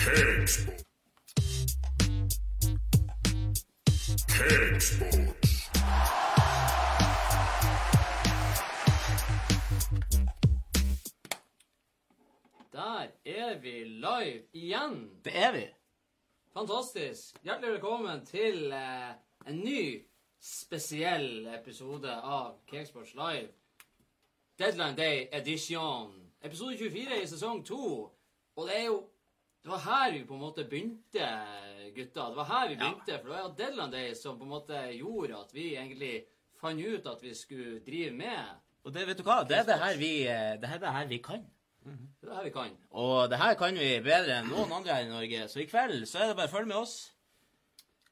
Cakesports. Cakesports. Der er vi live igjen. Det er vi. Fantastisk. Hjertelig velkommen til eh, en ny spesiell episode av Cakesports Live. Deadline Day Edition. Episode 24 i sesong 2. Og det er jo Det var her vi på en måte begynte, gutta. Det var her vi begynte, for det var jo Deadline Day som på en måte gjorde at vi egentlig fant ut at vi skulle drive med. Og det, vet du hva? Det er det her vi, det er det her vi kan. Det er det her vi kan. Og det her kan vi bedre enn noen andre her i Norge. Så i kveld så er det bare å følge med oss.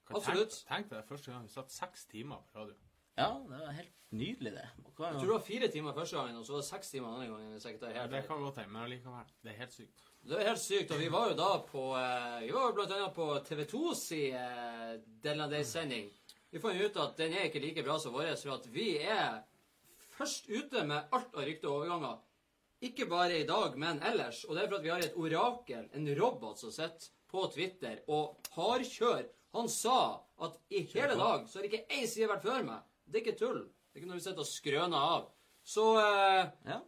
Absolutt. Tenk, deg første gang vi satt seks timer på radio. Ja, det var helt nydelig, det. Hva, Jeg tror det var fire timer første gangen, og så var det seks timer andre gangen. hvis jeg ikke tar Ja, det kan godt hende, men allikevel. Det er helt sykt. Det er helt sykt, og vi var jo da på eh, Vi var jo blant annet på TV2 si Del Deadline Day-sending. Vi fant ut at den er ikke like bra som vår, for at vi er først ute med alt av rykter og overganger. Ikke bare i dag, men ellers. Og det er for at vi har et orakel, en robot, som sitter på Twitter og hardkjører. Han sa at i hele dag så har ikke ei side vært før meg. Det er ikke tull. Det er ikke noe vi sitter og skrøner av. Så eh, ja.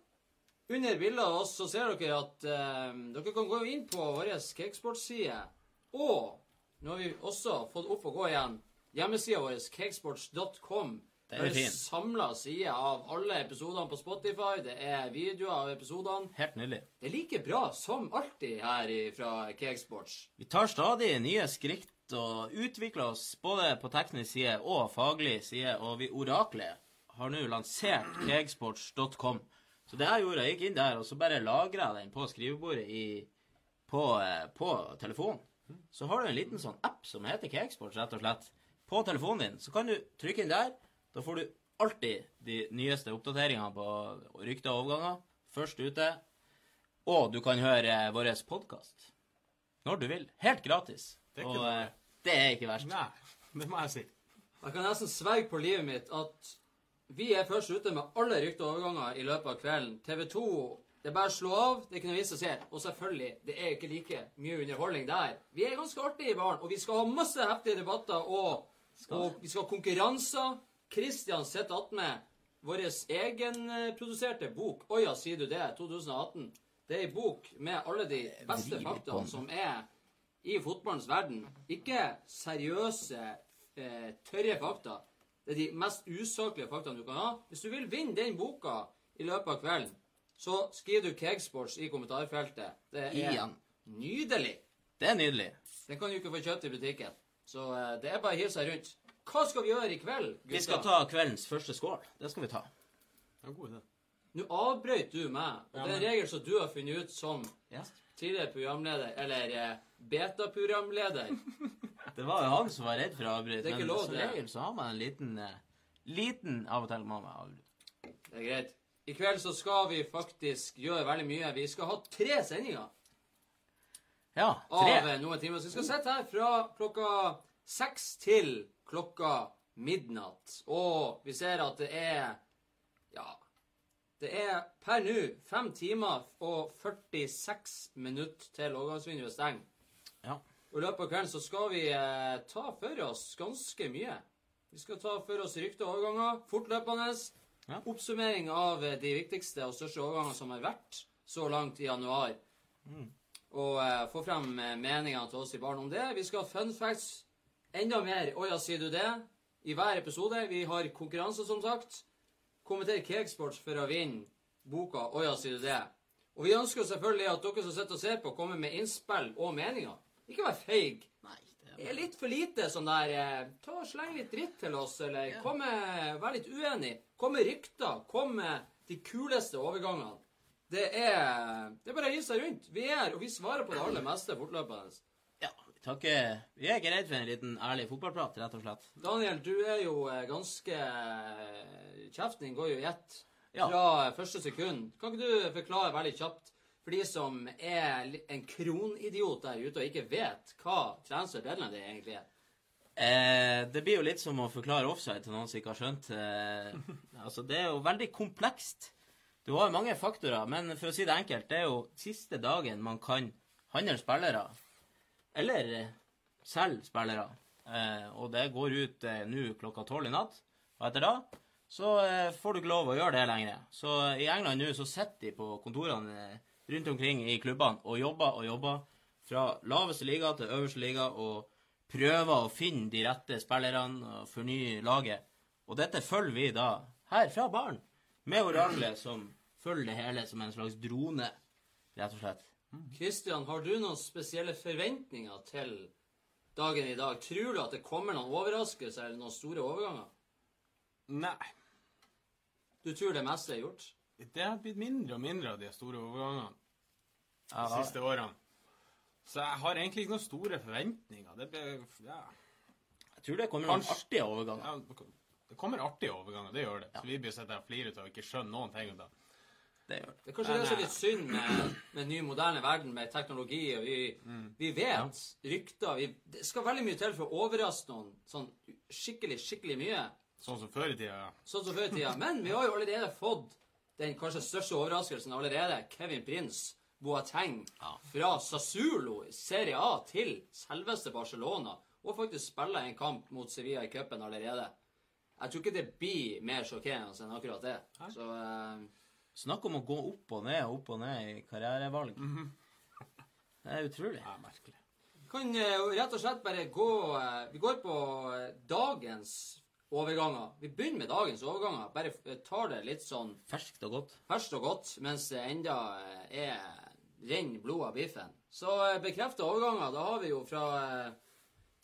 Under bildet av oss så ser dere at eh, dere kan gå inn på vår cakesportside. Og nå har vi også fått opp og gå igjen hjemmesida vår, cakesports.com. Det er en samla side av alle episodene på Spotify. Det er videoer av episodene. Helt nydelig. Det er like bra som alltid her fra Cakesports. Vi tar stadig nye skritt og utvikler oss både på teknisk side og faglig side, og vi oraklet har nå lansert kegsports.com. Så det jeg gjorde, jeg gikk inn der, og så bare lagra jeg den på skrivebordet i, på, eh, på telefonen. Så har du en liten sånn app som heter Cakesports, rett og slett, på telefonen din. Så kan du trykke inn der. Da får du alltid de nyeste oppdateringene på rykter og overganger. Først ute. Og du kan høre vår podkast når du vil. Helt gratis. Det og dårlig. eh, det er ikke verst. Nei, det må jeg si. Jeg kan nesten sverge på livet mitt at vi er først ute med alle rykter og overganger i løpet av kvelden. TV 2 det er bare å slå av. Det er ikke noe vits å se. Og selvfølgelig, det er ikke like mye underholdning der. Vi er ganske artige barn, og vi skal ha masse heftige debatter, og, og vi skal ha konkurranser. Kristian sitter attmed vår egenproduserte bok 'Åja, sier du det?' 2018. Det er ei bok med alle de beste fakta faktaene som er i fotballens verden. Ikke seriøse, eh, tørre fakta. Det er de mest usaklige faktaene du kan ha. Hvis du vil vinne den boka i løpet av kvelden, så skriver du Kegsports i kommentarfeltet. Det er Igjen. nydelig. Det er nydelig. Den kan du ikke få kjøpt i butikken. Så eh, det er bare å hive seg rundt. Hva skal vi gjøre i kveld, gutta? Vi skal ta kveldens første skål. Det skal vi ta. Det er en god idé. Nå avbrøt du meg, og det er en regel som du har funnet ut som Ja. tidligere programleder, eller eh, beta-programleder. Det var jo han som var redd for å avbryte. Det er ikke Men som det. regel så har man en liten eh, Liten av og til må man avbryte. Det er greit. I kveld så skal vi faktisk gjøre veldig mye. Vi skal ha tre sendinger Ja, av tre. eh, noen timer. Så vi skal sitte her fra klokka seks til klokka midnatt. Og vi ser at det er Ja. Det er per nå fem timer og 46 minutter til overgangsvinduet stenger. Og I løpet av kvelden så skal vi eh, ta for oss ganske mye. Vi skal ta for oss rykte og overganger fortløpende. Ja. Oppsummering av eh, de viktigste og største overgangene som har vært så langt i januar. Og eh, få frem eh, meningene til oss i barn om det. Vi skal ha fun facts. Enda mer Å ja, sier du det? I hver episode. Vi har konkurranse, som sagt. Kommenter Cakesports for å vinne boka Å ja, sier du det? Og vi ønsker selvfølgelig at dere som sitter og ser på, kommer med innspill og meninger. Ikke vær feig. Det er litt for lite sånn der eh, Ta og Sleng litt dritt til oss, eller kom med Vær litt uenig. Kom med rykter. Kom med de kuleste overgangene. Det er Det er bare å gi seg rundt. Vi er, og vi svarer på det aller meste fortløpende. Ja, vi takker Vi er ikke redd for en liten ærlig fotballprat, rett og slett. Daniel, du er jo eh, ganske Kjeften din går jo i ett Ja. fra første sekund. Kan ikke du forklare veldig kjapt for de som er en kronidiot der ute og ikke vet hva transfer deadline det egentlig er? Eh, det blir jo litt som å forklare offside til noen som ikke har skjønt. Eh, altså, det er jo veldig komplekst. Du har jo mange faktorer, men for å si det enkelt, det er jo siste dagen man kan handle spillere. eller selge spillere. Eh, og det går ut eh, nå klokka tolv i natt. Og etter da så eh, får du ikke lov å gjøre det lenger. Så eh, i England nå så sitter de på kontorene eh, rundt omkring i klubbene og jobber og jobber fra laveste liga til øverste liga og prøver å finne de rette spillerne og fornye laget. Og dette følger vi da her fra baren, med oraklet som følger det hele som en slags drone, rett og slett. Kristian, har du noen spesielle forventninger til dagen i dag? Tror du at det kommer noen overraskelser eller noen store overganger? Nei. Du tror det meste er gjort? Det har blitt mindre og mindre av de store overgangene de siste årene. Så jeg har egentlig ikke noen store forventninger. Det blir Ja. jeg tror det kommer noen Kanskje- artige overganger. ja det kommer artige overganger, det gjør det. Så vi blir sittende og flire ut og ikke skjønne noen ting. Da. Det gjør det. Det er kanskje det som er litt synd med, med ny, moderne verden, med teknologi. og Vi, vi vet rykter vi, Det skal veldig mye til for å overraske noen sånn skikkelig, skikkelig mye. Sånn som før i tida. Sånn som før i tida. Men vi har jo allerede fått den kanskje største overraskelsen allerede. Kevin Prince Boateng fra Sassulo Serie A til selveste Barcelona. Og faktisk spiller en kamp mot Sevilla i cupen allerede. Jeg tror ikke det blir mer sjokkerende enn akkurat det. Så uh... Snakk om å gå opp og ned, opp og ned i karrierevalg. Det er utrolig. Ja, merkelig. kan uh, rett og slett bare gå uh, Vi går på dagens overganger. Vi begynner med dagens overganger. Bare tar det litt sånn Ferskt og godt. ferskt og godt mens det enda er renner blod av biffen. Så bekrefta overganger, da har vi jo fra eh,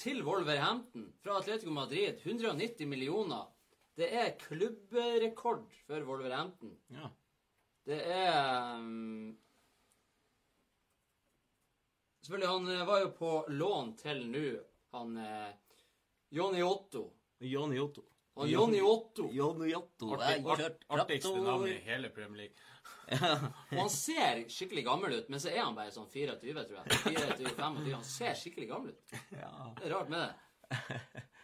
til Wolverhampton, fra Atletico Madrid, 190 millioner. Det er klubbrekord for Wolverhampton. Ja. Det er um, Selvfølgelig, han eh, var jo på lån til nå, han eh, Johnny Otto. Johnny Otto. Og Johnny Otto Johnny Otto. Artigste navnet navn i hele Premier League. Og han ser skikkelig gammel ut, men så er han bare sånn 24, tror jeg. 24-25. Han ser skikkelig gammel ut. Det er rart med det.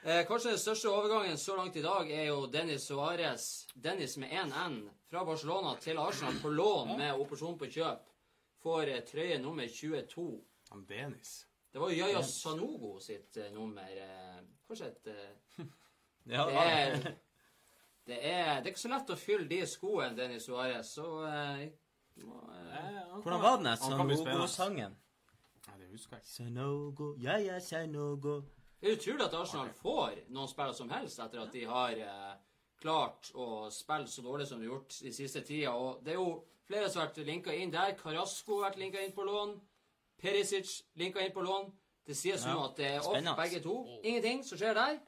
Eh, kanskje den største overgangen så langt i dag er jo Dennis Suárez. Dennis med 1N fra Barcelona til Arsenal på lån med operasjon på kjøp. Får eh, trøye nummer 22. Han Dennis. Det var jo Yaya Sanogo sitt eh, nummer. Eh, kanskje et Ja, det, er, det, er, det er ikke så lett å fylle de skoene, Dennis Suárez, så eh, må, eh, Hvordan var den der. Sanogo-sangen? Nei, det husker jeg ikke. Sanogo, ja ja, Sanogo. Det er utrolig at Arsenal får noen spillere som helst etter at de har eh, klart å spille så dårlig som de har gjort de siste tida. Og det er jo flere som har vært linka inn der. Carasco har vært linka inn på lån. Perisic linka inn på lån. Det sies nå Ja, at det er off spennende. begge to. Ingenting som skjer der.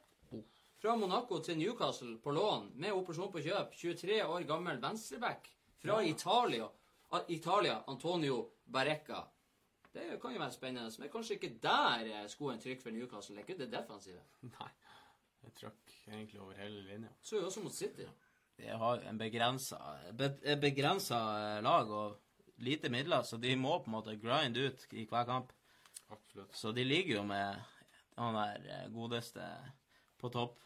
Fra Monaco til Newcastle på lån med operasjon på kjøp. 23 år gammel venstreback fra Italia. Ah, Italia, Antonio Barrecca. Det kan jo være spennende, men kanskje ikke der er skoen trykk for Newcastle. Det er ikke det defensive. Nei. Det trakk egentlig over hele linja. Så jo også mot City. De har en begrensa, be, begrensa eh, lag og lite midler, så de må på en måte grinde ut i hver kamp. Absolutt. Så de ligger jo med han der eh, godeste på topp.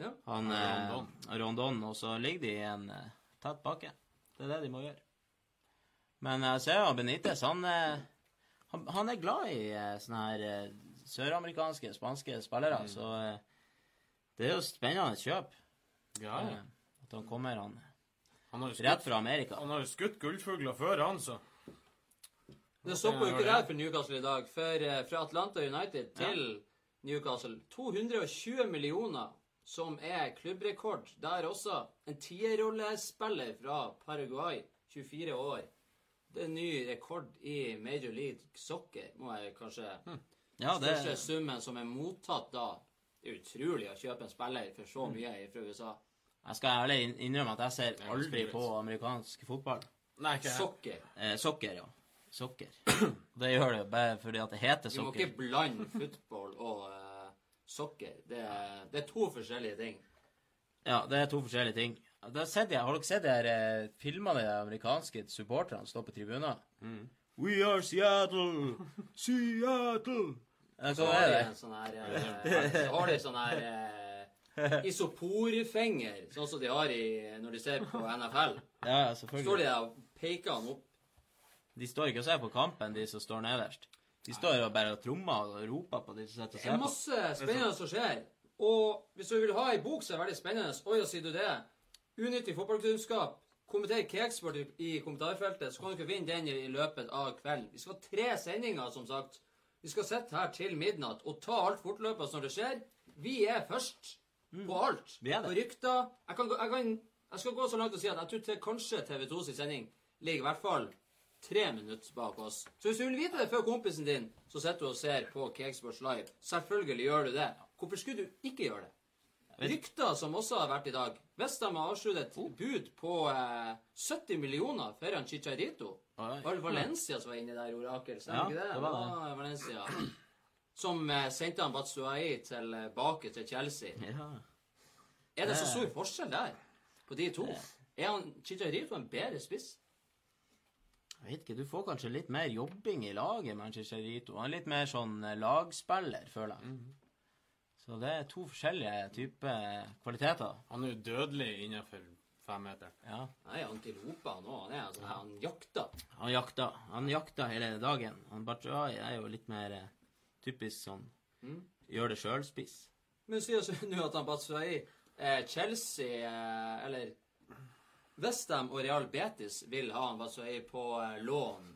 Ja. Han eh, Rondon. Rondon, og så ligger de i en eh, tett bakke. Det er det de må gjøre. Men jeg ser jo Benitez, han, eh, han, han er glad i eh, sånne her eh, søramerikanske, spanske spillere, Mm. så eh, det er jo spennende kjøp. Ja, ja. eh, At han kommer han Han har jo rett fra Amerika. han har jo skutt gullfugler før, han, så. Det stopper jo ikke der for Newcastle i dag. For eh, fra Atlanta United til Newcastle 220 millioner, som er klubbrekord. Der også en tierrollespiller fra Paraguay, 24 år. Det er en ny rekord i Major League Soccer, må jeg kanskje Ja, det Største summen som er mottatt da. Det er utrolig å kjøpe en spiller for så mye fra USA. Jeg skal ærlig innrømme at jeg ser er aldri på amerikansk fotball. Nei, ikke Sokker. Eh, sokker, ja. Sokker. Det gjør det bare fordi at det heter du må ikke blande football og soccer. Det er, det er to forskjellige ting. Ja, det er to forskjellige ting. Jeg, har dere sett de her eh, filmene de amerikanske supporterne står på tribuner? Mm. We are Seattle! Seattle! Eh, Så har er de en sånn her eh, Så har de sånn her eh, isoporfinger, sånn som de har i, når de ser på NFL. Ja, selvfølgelig. Står de der og peker han opp. De står ikke og ser på kampen, de som står nederst. De står og bare og trommer og roper på de som sitter og Det er masse spennende som skjer. Og hvis du vil ha ei bok som er veldig spennende, oi, ja, sier du det, unyttig fotballkunnskap, kommenter Keksport i, i kommentarfeltet, så kan dere vinne den i, i løpet av kvelden. Vi skal ha tre sendinger, som sagt. Vi skal sitte her til midnatt og ta alt fortløpende når det skjer. Vi er først på alt. Det. På rykter. Jeg, kan, jeg, kan, jeg skal gå så langt og si at jeg tror kanskje TV2 sin sending ligger i hvert fall tre minutter bak oss. Så hvis du vil vite det før kompisen din, så sitter du og ser på Cakesports Live. Selvfølgelig gjør du det. Hvorfor skulle du ikke gjøre det? Rykter som også har vært i dag. Westham har avsluttet et bud på eh, 70 millioner foran Chicharito. Oi. Var det Valencia som var inne der, Orakel? Stemmer Ja, ikke det? det var det. Ja, Valencia. Som eh, sendte han Batsuai tilbake til Chelsea. Ja. Er det så stor forskjell der på de to? Er han Chicharito en bedre spiss? Jeg vet ikke, du får kanskje litt mer jobbing i laget, Manchester Rito. Han er litt mer sånn eh, lagspiller, føler jeg. Så det er to forskjellige typer kvaliteter. Han er jo dødelig innenfor femmeteren. Ja. Nei, antilope han òg. Han er altså, han jakter. Han jakter. Han jakter hele dagen. Han Batshuayi er jo litt mer eh, typisk sånn gjør det sjøl-spiss. Men sier nå at han eh, Chelsea eh, eller Westham og Real Betis vil ha han Batsuai på eh, lån.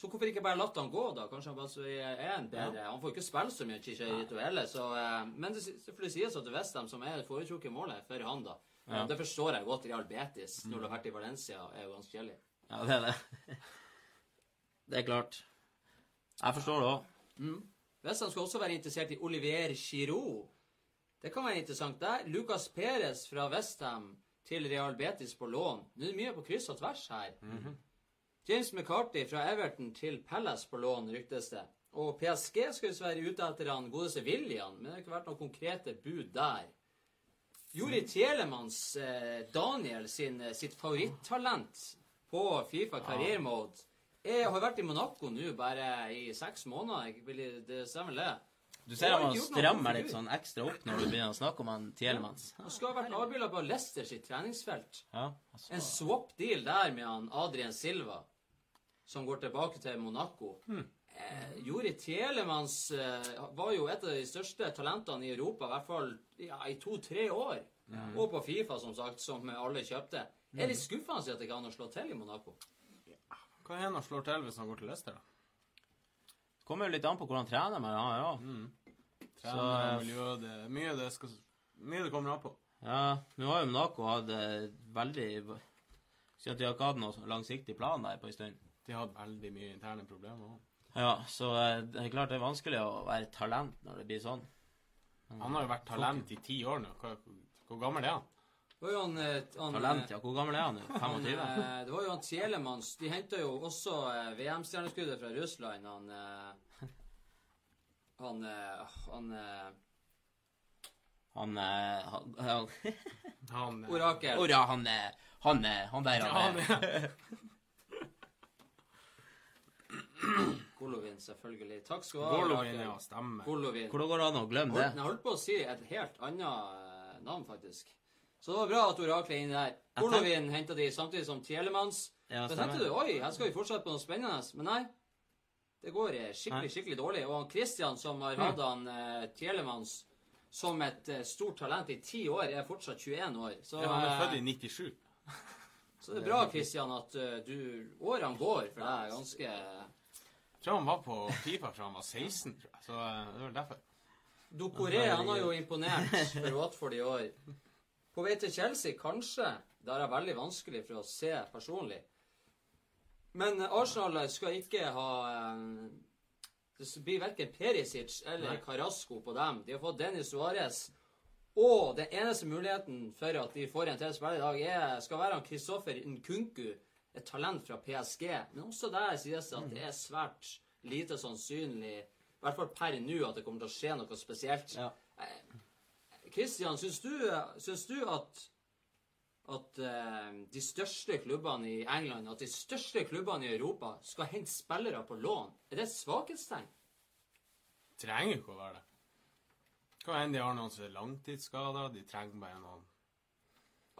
Så hvorfor ikke bare latt han gå, da? Kanskje han Batsuai er en bedre Han får ikke spille så mye Chicharito heller, så eh, Men det selvfølgelig sies at Westham, som er det foretrukne målet for han, da Ja. Det forstår jeg godt. Real Betis, når du har vært i Valencia, er jo ganske kjedelig. Ja, det er det. Det er klart. Jeg forstår det òg. Westham skal også være interessert i Olivier Giroud. Det kan være interessant der. Lucas Perez fra Westham til Real Betis på lån. Nå er det mye på kryss og tvers her. James McCarthy fra Everton til Palace på lån, ryktes det. Og PSG visst være ute etter han godeste William, men det har ikke vært noen konkrete bud der. Juri Telemanns eh, Daniel sin, eh, sitt favorittalent på Fifa karrieremode Mode, er, har vært i Monaco nå bare i seks måneder. Jeg vil- Det stemmer det. Du ser han strammer litt sånn ekstra opp når du begynner å snakke om han Tielemans. Han skal ha vært avbilda på Leicester sitt treningsfelt. Ja, altså. En swap-deal der med han Adrian Silva, som går tilbake til Monaco. Eh, Jori Tielemans eh, var jo et av de største talentene i Europa, i hvert fall ja, i to-tre år. Og på Fifa, som sagt, som alle kjøpte. Mm. er litt skuffende at det ikke an å slå til i Monaco. Hva er han slår til hvis han går til Leicester, da? Kommer jo litt an på hvordan han trener, men han ja. Trener, Så- miljø, det, mye, det skal, mye det kommer an på. Ja, nå har jo Monaco hatt eh, veldig Siden de har ikke hatt noen langsiktig plan der på en stund. De har hatt veldig mye interne problemer òg. Ja, så eh, det er klart det er vanskelig å være talent når det blir sånn. Han har jo vært talent i ti år nå. Hvor, hvor gammel er han? Det var jo han, eh, han Talent, ja. Hvor gammel er han nå? Han, 25? eh, det var jo han Tjelemans. De henta jo også eh, VM-stjerneskuddet fra Russland. Han eh, Han eh, Han eh, Han eh, han, han, Han eh, Orakel. Ora, han eh, Han eh, Han der, han han Golovin, selvfølgelig. Takk skal du ha. Golovin, ja. Stemmer. Golovin. Hvordan går det an å glemme det? Jeg holdt på å si et helt annet eh, navn, faktisk. Så det var bra at oraklet er inni der. Jeg Golovin henta de samtidig som Tjelemans. Ja, stemmer. tenkte du oi, her skal vi fortsette på noe spennende. Men nei. Det går eh, skikkelig, skikkelig dårlig. Og Christian, som har hatt han uh, Tjelemans som et uh, stort talent i ti år, er fortsatt 21 år. Så, Ja, han er eh, født i 97. så det er bra, Christian, at uh, du Årene går for deg ganske Jeg tror han var på Fifa fra han var 16, tror jeg. Så eh, det var derfor. Dokoré han har jo imponert for Watford i år. På vei til Chelsea, kanskje. Det jeg veldig vanskelig for å se personlig. Men eh, Arsenal skal ikke ha eh, Det blir verken Perisic eller Carasco på dem. De har fått Dennis Suárez. Og den eneste muligheten for at de får en til spiller i dag, er, skal være han Kristoffer Nkunku, et talent fra PSG. Men også der sies det at det er svært lite sannsynlig, i hvert fall per nå, at det kommer til å skje noe spesielt. Ja. Kristian, syns du, syns du at at eh, de største klubbene i England, at de største klubbene i Europa skal hente spillere på lån? Er det et svakhetstegn? Trenger ikke å være det. Kan hende de har noen som er langtidsskader. De trenger bare noen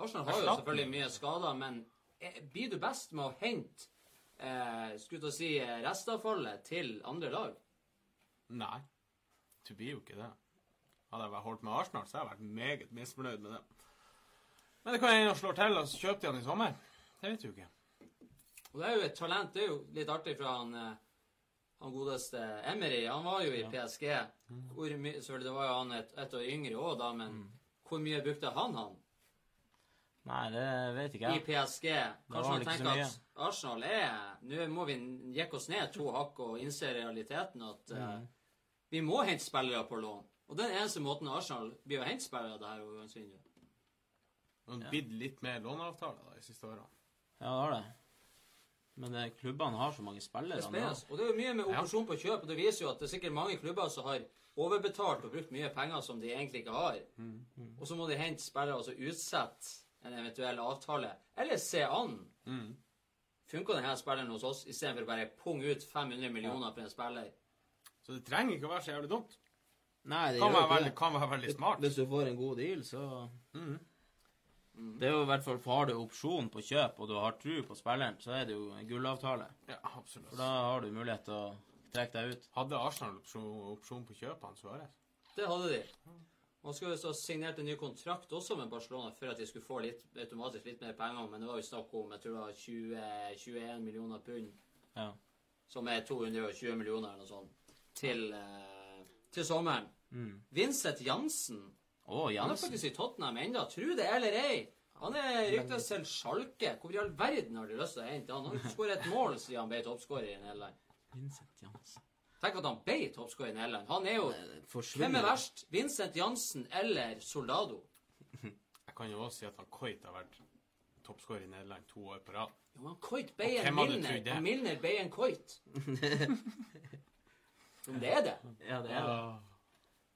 Arsenal har jo selvfølgelig mye skader, men eh, blir du best med å hente eh, skulle til å si restavfallet til andre lag? Nei. Du blir jo ikke det. Hadde jeg holdt med Arsenal, så hadde jeg vært meget misfornøyd med det. Men det kan hende han slår til, og så kjøper de han i sommer. Det vet du ikke. Og det er jo et talent. Det er jo litt artig fra han, eh, han godeste Emery. Han var jo i PSG. Hvor mye, selvfølgelig, det var jo han et, et år yngre òg, da, men hvor mye brukte han han Nei, det vet ikke i jeg. PSG? var Kanskje han tenker at Arsenal er Nå må vi jekke oss ned to hakk og innse realiteten at eh, vi må hente spillere på lån. Og den eneste måten Arsenal blir å hente spillere det her overgangsvinduet. Det har blitt litt mer låneavtaler da, de siste årene. Ja, det har det. Men det, klubbene har så mange Det spillere. er nå. Og det er jo mye med operasjon på kjøp, og det viser jo at det er sikkert mange klubber som har overbetalt og brukt mye penger som de egentlig ikke har. Og så må de hente spillere og så utsette en eventuell avtale. Eller se an. Mm. Funker denne spilleren hos oss istedenfor bare punge ut 500 millioner for en spiller? Så det trenger ikke å være så jævlig dumt. Nei, det Kan gjør være ikke veldig, det. kan være veldig smart. Hvis du får en god deal, så mm. Det er jo i hvert fall Har du opsjon på kjøp, og du har tro på spilleren, så er det jo en gullavtale. Ja, absolutt. For da har du mulighet til å trekke deg ut. Hadde Arsenal opsjon, opsjon på kjøpene Suárez? Det hadde de. Man skulle ha så signert en ny kontrakt også med Barcelona for at de skulle få litt, automatisk litt mer penger, men det var jo snakk om jeg tror det var 20, 21 millioner pund, Ja. som er 220 millioner eller noe sånt, til, eh, til sommeren. Mm. Vincent Jansen Å, Han er faktisk i Tottenham ennå, tro det eller ei. Han er ryktes til Sjalke. Hvor i all verden har de lyst til å hente han? Han skåret et mål siden han ble toppskårer i Nederland. Vincent Jansen. Tenk at han ble toppskårer i Nederland. Han er jo Hvem er verst? Vincent Jansen eller Soldado? Jeg kan jo også si at han Coit har vært toppskårer i Nederland to år på rad. Jo, men Coit ble en Milner, og Milner ble en Coit. Om det er det. Ja, det er det.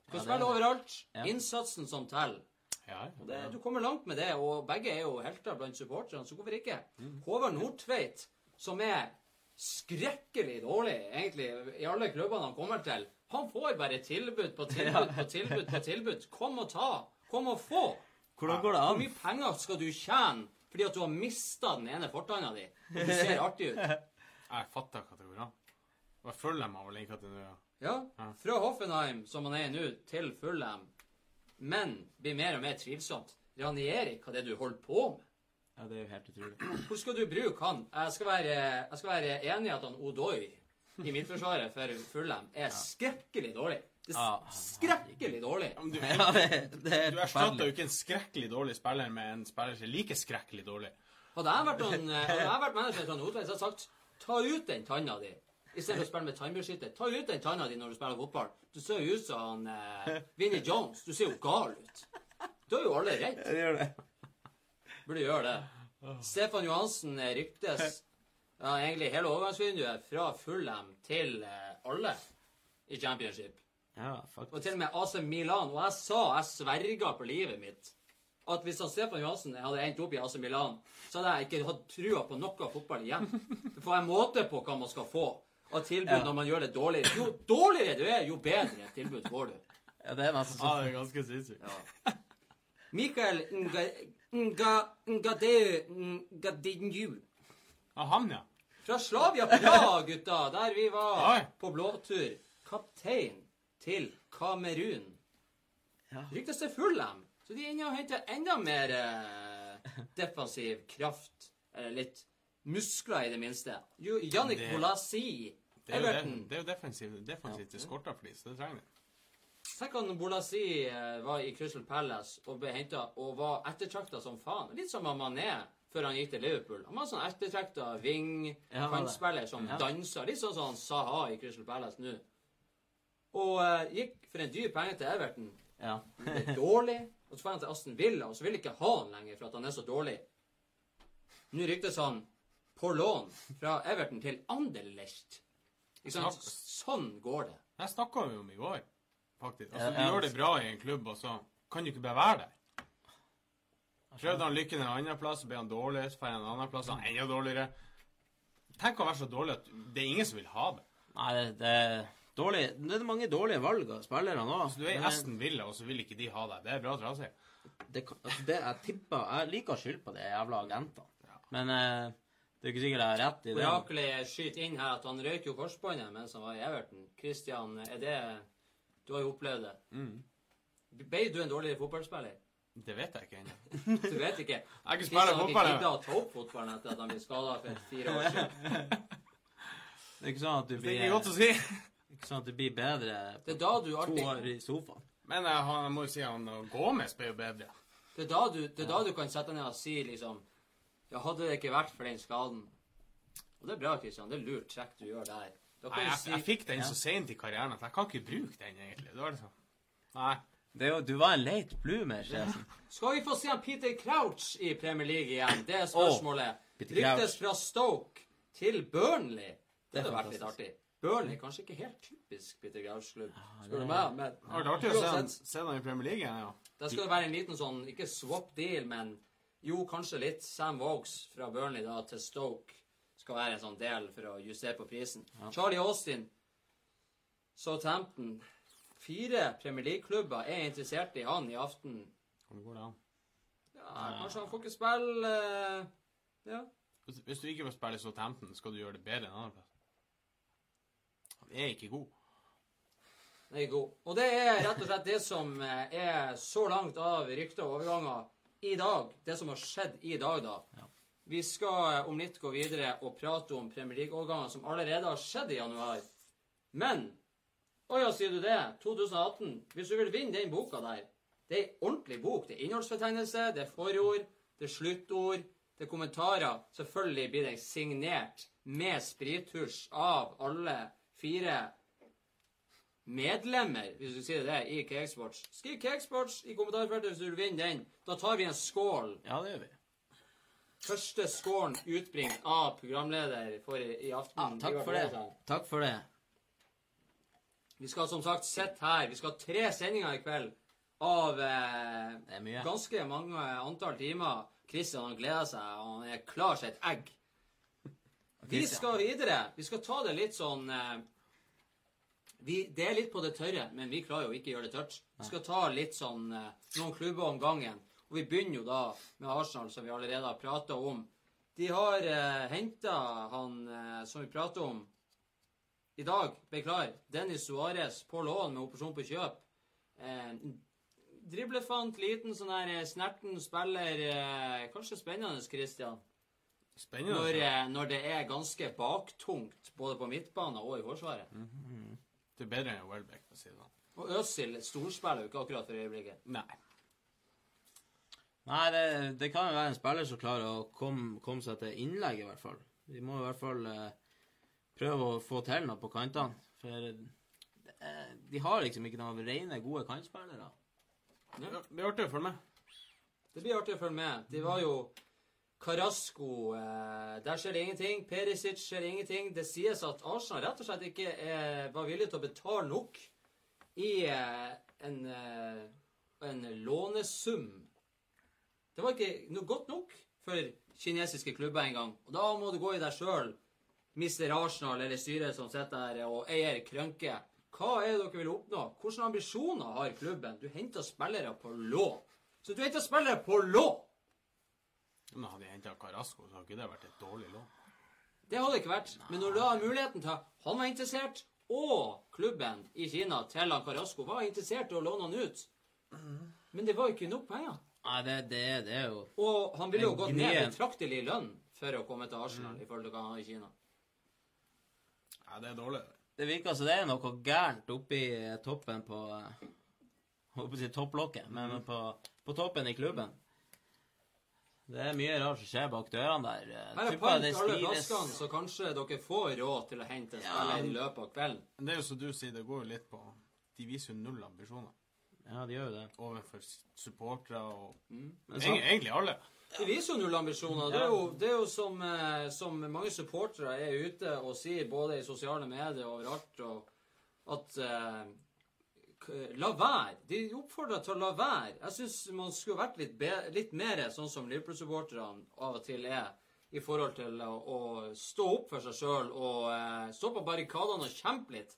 Du kan spille overalt. Innsatsen som teller. Ja, Og det, du kommer langt med det, og begge er jo helter blant supporterne, så hvorfor ikke? Håvard Nordtveit, som er skrekkelig dårlig, egentlig, i alle klubbene han kommer til, han får bare tilbud på tilbud på tilbud på tilbud. Kom og ta. Kom og få. Hvordan går det Hvor mye penger skal du tjene fordi at du har mista den ene fortanna di, og du ser artig ut? Jeg fatter hva det går an. Og følger meg vel ikke til nå Ja, fra Hoffenheim, som han er nå, til Fulham. Men blir mer og mer tvilsomt. Ranieri, hva det er du holder på med? Ja, det er jo helt utrolig. Hvor skal du bruke han? Jeg skal være, jeg skal være enig i at han Odoi i midtforsvaret for Fulham er skrekkelig dårlig. Det er skrekkelig dårlig. Ja, du, Ja, det, det er du erstatter jo ikke en skrekkelig dårlig spiller med en spiller som er like skrekkelig dårlig. Hadde jeg vært, noen, hadde jeg vært manager til Nordtveit, hadde jeg sagt ta ut den tanna di. Istedenfor å spille med tannbeskytter. Ta ut den tanna di når du spiller fotball. Du ser jo ut som eh, Vinnie Jones. Du ser jo gal ut. Da er jo alle redd. Det gjør det. Burde gjøre det. Stefan Johansen eh, ryktes ja, egentlig hele overgangsvinduet fra Fulham til eh, alle i championship. Ja, faktisk. Og til og med AC Milan. Og jeg sa, jeg sverga på livet mitt, at hvis han Stefan Johansen hadde endt opp i AC Milan, så hadde jeg ikke hatt trua på noe fotball igjen. Får en måte på hva man skal få av tilbud Ja. når man gjør det dårligere. Jo dårligere du er, jo bedre tilbud får du. Ja, det er nesten Ja, sånn. det er ganske sinnssykt. Mikael Nga- Ngadeu Ngadinju Ja, han, ja. fra Slavia Praha, gutta, der vi var Oi. på blåtur. Kaptein til Kamerun. Ja. Ryktes til dem. Så de er inne og henter enda mer eh, defensiv kraft. Eller litt muskler, i det minste. Jo, Jannik Det- Bolasi, Det er jo, det, Everton. det er jo defensivt, defensivt til så det trenger de. Tenk han Bolasi eh, var i Crystal Palace og ble henta og var ettertrakta som faen. Litt som han Mané før han gikk til Liverpool. Han var sånn ettertrakta wing, kantspiller som Ja. dansa. Litt sånn som han Saha i Crystal Palace nå. Og eh, gikk for en dyr penge til Everton. Ja. Det er dårlig. Og så får han til Aston Villa, og så vil ikke ha han lenger for at han er så dårlig. Nå ryktes han på lån fra Everton til Anderlecht. Ikke sant? Sånn går det. Jeg snakka jo om i går, faktisk. Altså, Du gjør det bra i en klubb, og så kan du ikke bare være der. Prøvde han lykken en annen plass, så ble han dårlig. Så drar han en annen plass, han er enda dårligere. Tenk å være så dårlig at det er ingen som vil ha det. Nei, det, det er dårlig Det er mange dårlige valg av spillere nå. Så du er i Aston Villa, og så vil ikke de ha deg. Det er bra trasig. det, altså det jeg tipper Jeg liker å skylde på de jævla agentene. Men eh, Det er ikke sikkert jeg har rett i det. Oraklet skyter inn her at han røyk jo korsbåndet mens han var i Everton. Christian, er det Du har jo opplevd det. Mm. Ble du en dårligere fotballspiller? Det vet jeg ikke ennå. Du vet ikke. Jeg har ikke spilt ikke fotball. giddet å ta opp fotballen etter at han ble skada for fire år siden. Det er ikke sånn at du Det er blir, ikke godt å si. ikke sånn at du blir bedre Det er da du to år i sofaen. Men jeg, jeg må jo si han uh, Gomez ble jo bedre. Det er da du, det er da du kan sette deg ned og si liksom Ja, hadde det ikke vært for den skaden Og det er bra, Christian. Det er lurt trekk du gjør der. Da Nei, kan du jeg, si jeg fikk den Ja. så sent i karrieren at jeg kan ikke bruke den, egentlig. Det var liksom Nei. Det er jo, du var en late bloomer, Ja. Skal vi få se en Peter Crouch i Premier League igjen? Det er spørsmålet. Oh, Ryktes fra Stoke til Burnley. Det er hadde vært litt artig. Burnley kanskje ikke helt typisk Peter Crouch-klubb, spør du meg. Men Det artig å se se han i Premier League igjen, ja. der skal det være en liten sånn, ikke swap deal, men jo, kanskje litt Sam Vokes fra Burnley da til Stoke skal være en sånn del for å justere på prisen. Charlie Austin, Southampton. Fire Premier League-klubber er interessert i han i aften. Hvordan går det an? Ja, kanskje han får ikke spille eh, Ja. Hvis, du ikke får spille Southampton, skal du gjøre det bedre enn andreplass. Han er ikke god. Han er ikke god. Og det er rett og slett det som eh, er så langt av rykter og overganger i dag. Det som har skjedd i dag, da. Ja. Vi skal eh, om litt gå videre og prate om Premier League-overganger som allerede har skjedd i januar. Men Å ja, sier du det? 2018. Hvis du vil vinne den boka der Det er ei ordentlig bok. Det er innholdsfortegnelse, det er forord, det er sluttord, det er kommentarer. Selvfølgelig blir den signert med sprittusj av alle fire medlemmer, hvis du sier det, i Cakesports. Skriv Cakesports i kommentarfeltet hvis du vil vinne den. Da tar vi en skål. Ja, det gjør vi. Første skålen utbringt av programleder for i, aften. Ja, takk for det. Takk for det. Vi skal som sagt sitte her. Vi skal ha tre sendinger i kveld av eh, ganske mange antall timer. Kristian han gleder seg, og han er klar som et egg. Vi skal videre. Vi skal ta det litt sånn eh, vi, Det er litt på det tørre, men vi klarer jo ikke å gjøre det tørt. Vi skal ta litt sånn eh, noen klubber om gangen. Og vi begynner jo da med Arsenal, som vi allerede har prata om. De har eh, henta han eh, som vi prater om i dag, beklager. Dennis Suárez på lån med operasjon på kjøp. Eh, driblefant, liten sånn her eh, snerten spiller. Eh, kanskje spennende, Christian. Spennende. Når, eh, når det er ganske baktungt både på midtbanen og i forsvaret. Det er bedre enn Welbeck, for å si det sånn. Og Øzil storspiller jo ikke akkurat for øyeblikket. Nei. Nei, det, det kan jo være en spiller som klarer å komme, komme seg til innlegg, i hvert fall. Vi må i hvert fall eh, prøve å få til noe på kantene. For eh, de har liksom ikke noen rene, gode kantspillere. Det det blir artig å følge med. Det blir artig å følge med. De var jo Carasco eh, Der skjer det ingenting. Perisic skjer det ingenting. Det sies at Arsenal rett og slett ikke eh, var villig til å betale nok i eh, en, eh, en lånesum. Det var ikke noe godt nok for kinesiske klubber engang. Og da må du gå i deg sjøl, mister Arsenal eller styret som sitter der og eier Krønke. Hva er det dere vil oppnå? Hvilke ambisjoner har klubben? Du henter spillere på lån. Så du henter spillere på lån! Men hadde jeg henta Carasco, så hadde ikke det vært et dårlig lån. Det hadde det ikke vært. Men når du har muligheten til Han var interessert, og klubben i Kina til han Carasco var interessert i å låne han ut. Men det var jo ikke nok penger. Nei, det, det, det er jo Og han ville jo En gått ned betraktelig i lønn for å komme til Arsenal, i forhold til hva han har i Kina. Nei, det er dårlig. Det virker som det er noe gærent oppi toppen på Holdt på å si topplokket, men på, på toppen i klubben. Det er mye rart som skjer bak dørene der. Eh, Her er pant alle flaskene, så kanskje dere får råd til å hente en Ja. spiller i løpet av kvelden. Men det er jo som du sier, det går jo litt på De viser jo null ambisjoner Ja, de gjør jo det. overfor supportere og Men Egen- så, Egentlig alle. De viser jo null ambisjoner. Det er jo, det er jo som, eh, som mange supportere er ute og sier, både i sosiale medier og overalt, og at eh, La være. De oppfordrer til å la være. Jeg syns man skulle vært litt, litt mer sånn som Liverpool-supporterne av og til er, i forhold til å, å stå opp for seg sjøl og eh, stå på barrikadene og kjempe litt.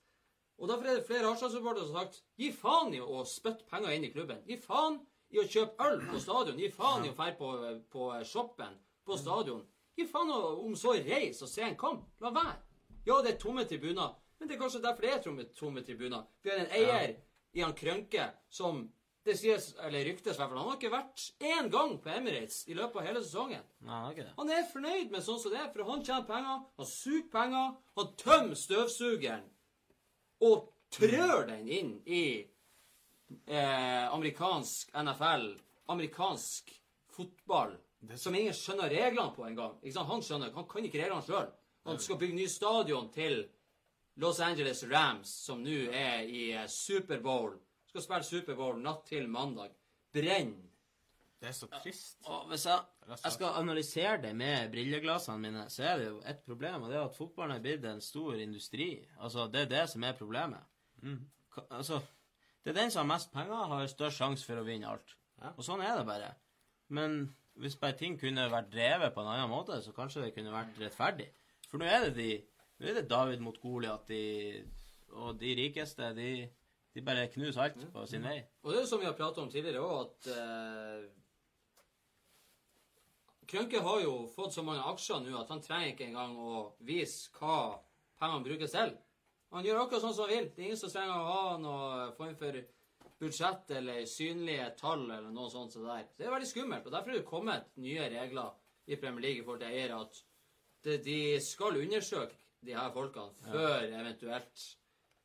Og Derfor er det flere Arsenal-supportere som har sagt gi faen i å spytte penger inn i klubben. Gi faen i å kjøpe øl på stadion. Gi faen i å dra på, på shoppen på stadion. Gi faen om så reis og se en kamp. La være. Ja, det er tomme tribuner, men det er kanskje derfor det er tomme, tomme tribuner. Vi har en eier i han Krønke som det sies, eller ryktes i hvert fall, han har ikke vært én gang på Emirates i løpet av hele sesongen. Nei, han har ikke det. Han er fornøyd med sånn som det er, for han tjener penger, han suger penger, han tømmer støvsugeren og trør den inn i eh, amerikansk NFL, amerikansk fotball, som ingen skjønner reglene på engang. Han skjønner, han kan ikke reglene sjøl. Han skal bygge ny stadion til Los Angeles Rams, som nå er i eh, Superbowl. Skal spille Superbowl natt til mandag. Brenn. Det er så trist. Og hvis jeg, jeg skal analysere det med brilleglassene mine, så er det jo et problem, og det er at fotballen er blitt en stor industri. Altså, det er det som er problemet. Mm. Altså, det er den som har mest penger, har størst sjanse for å vinne alt. Ja. Og sånn er det bare. Men hvis bare ting kunne vært drevet på en annen måte, så kanskje det kunne vært rettferdig. For nå er det de Nå er det David mot Goliat, og de rikeste, de, de bare knuser alt på sin vei. Og det er jo som vi har pratet om tidligere òg, at eh, Krønke har jo fått så mange aksjer nå at han trenger ikke engang å vise hva pengene brukes til. Han gjør akkurat sånn som han vil. Det er ingen som trenger å ha noe form for budsjett eller synlige tall eller noe sånt. Så det. Det er veldig skummelt. og Derfor er det kommet nye regler i Premier League forhold til eiere at de skal undersøke de her folkene før eventuelt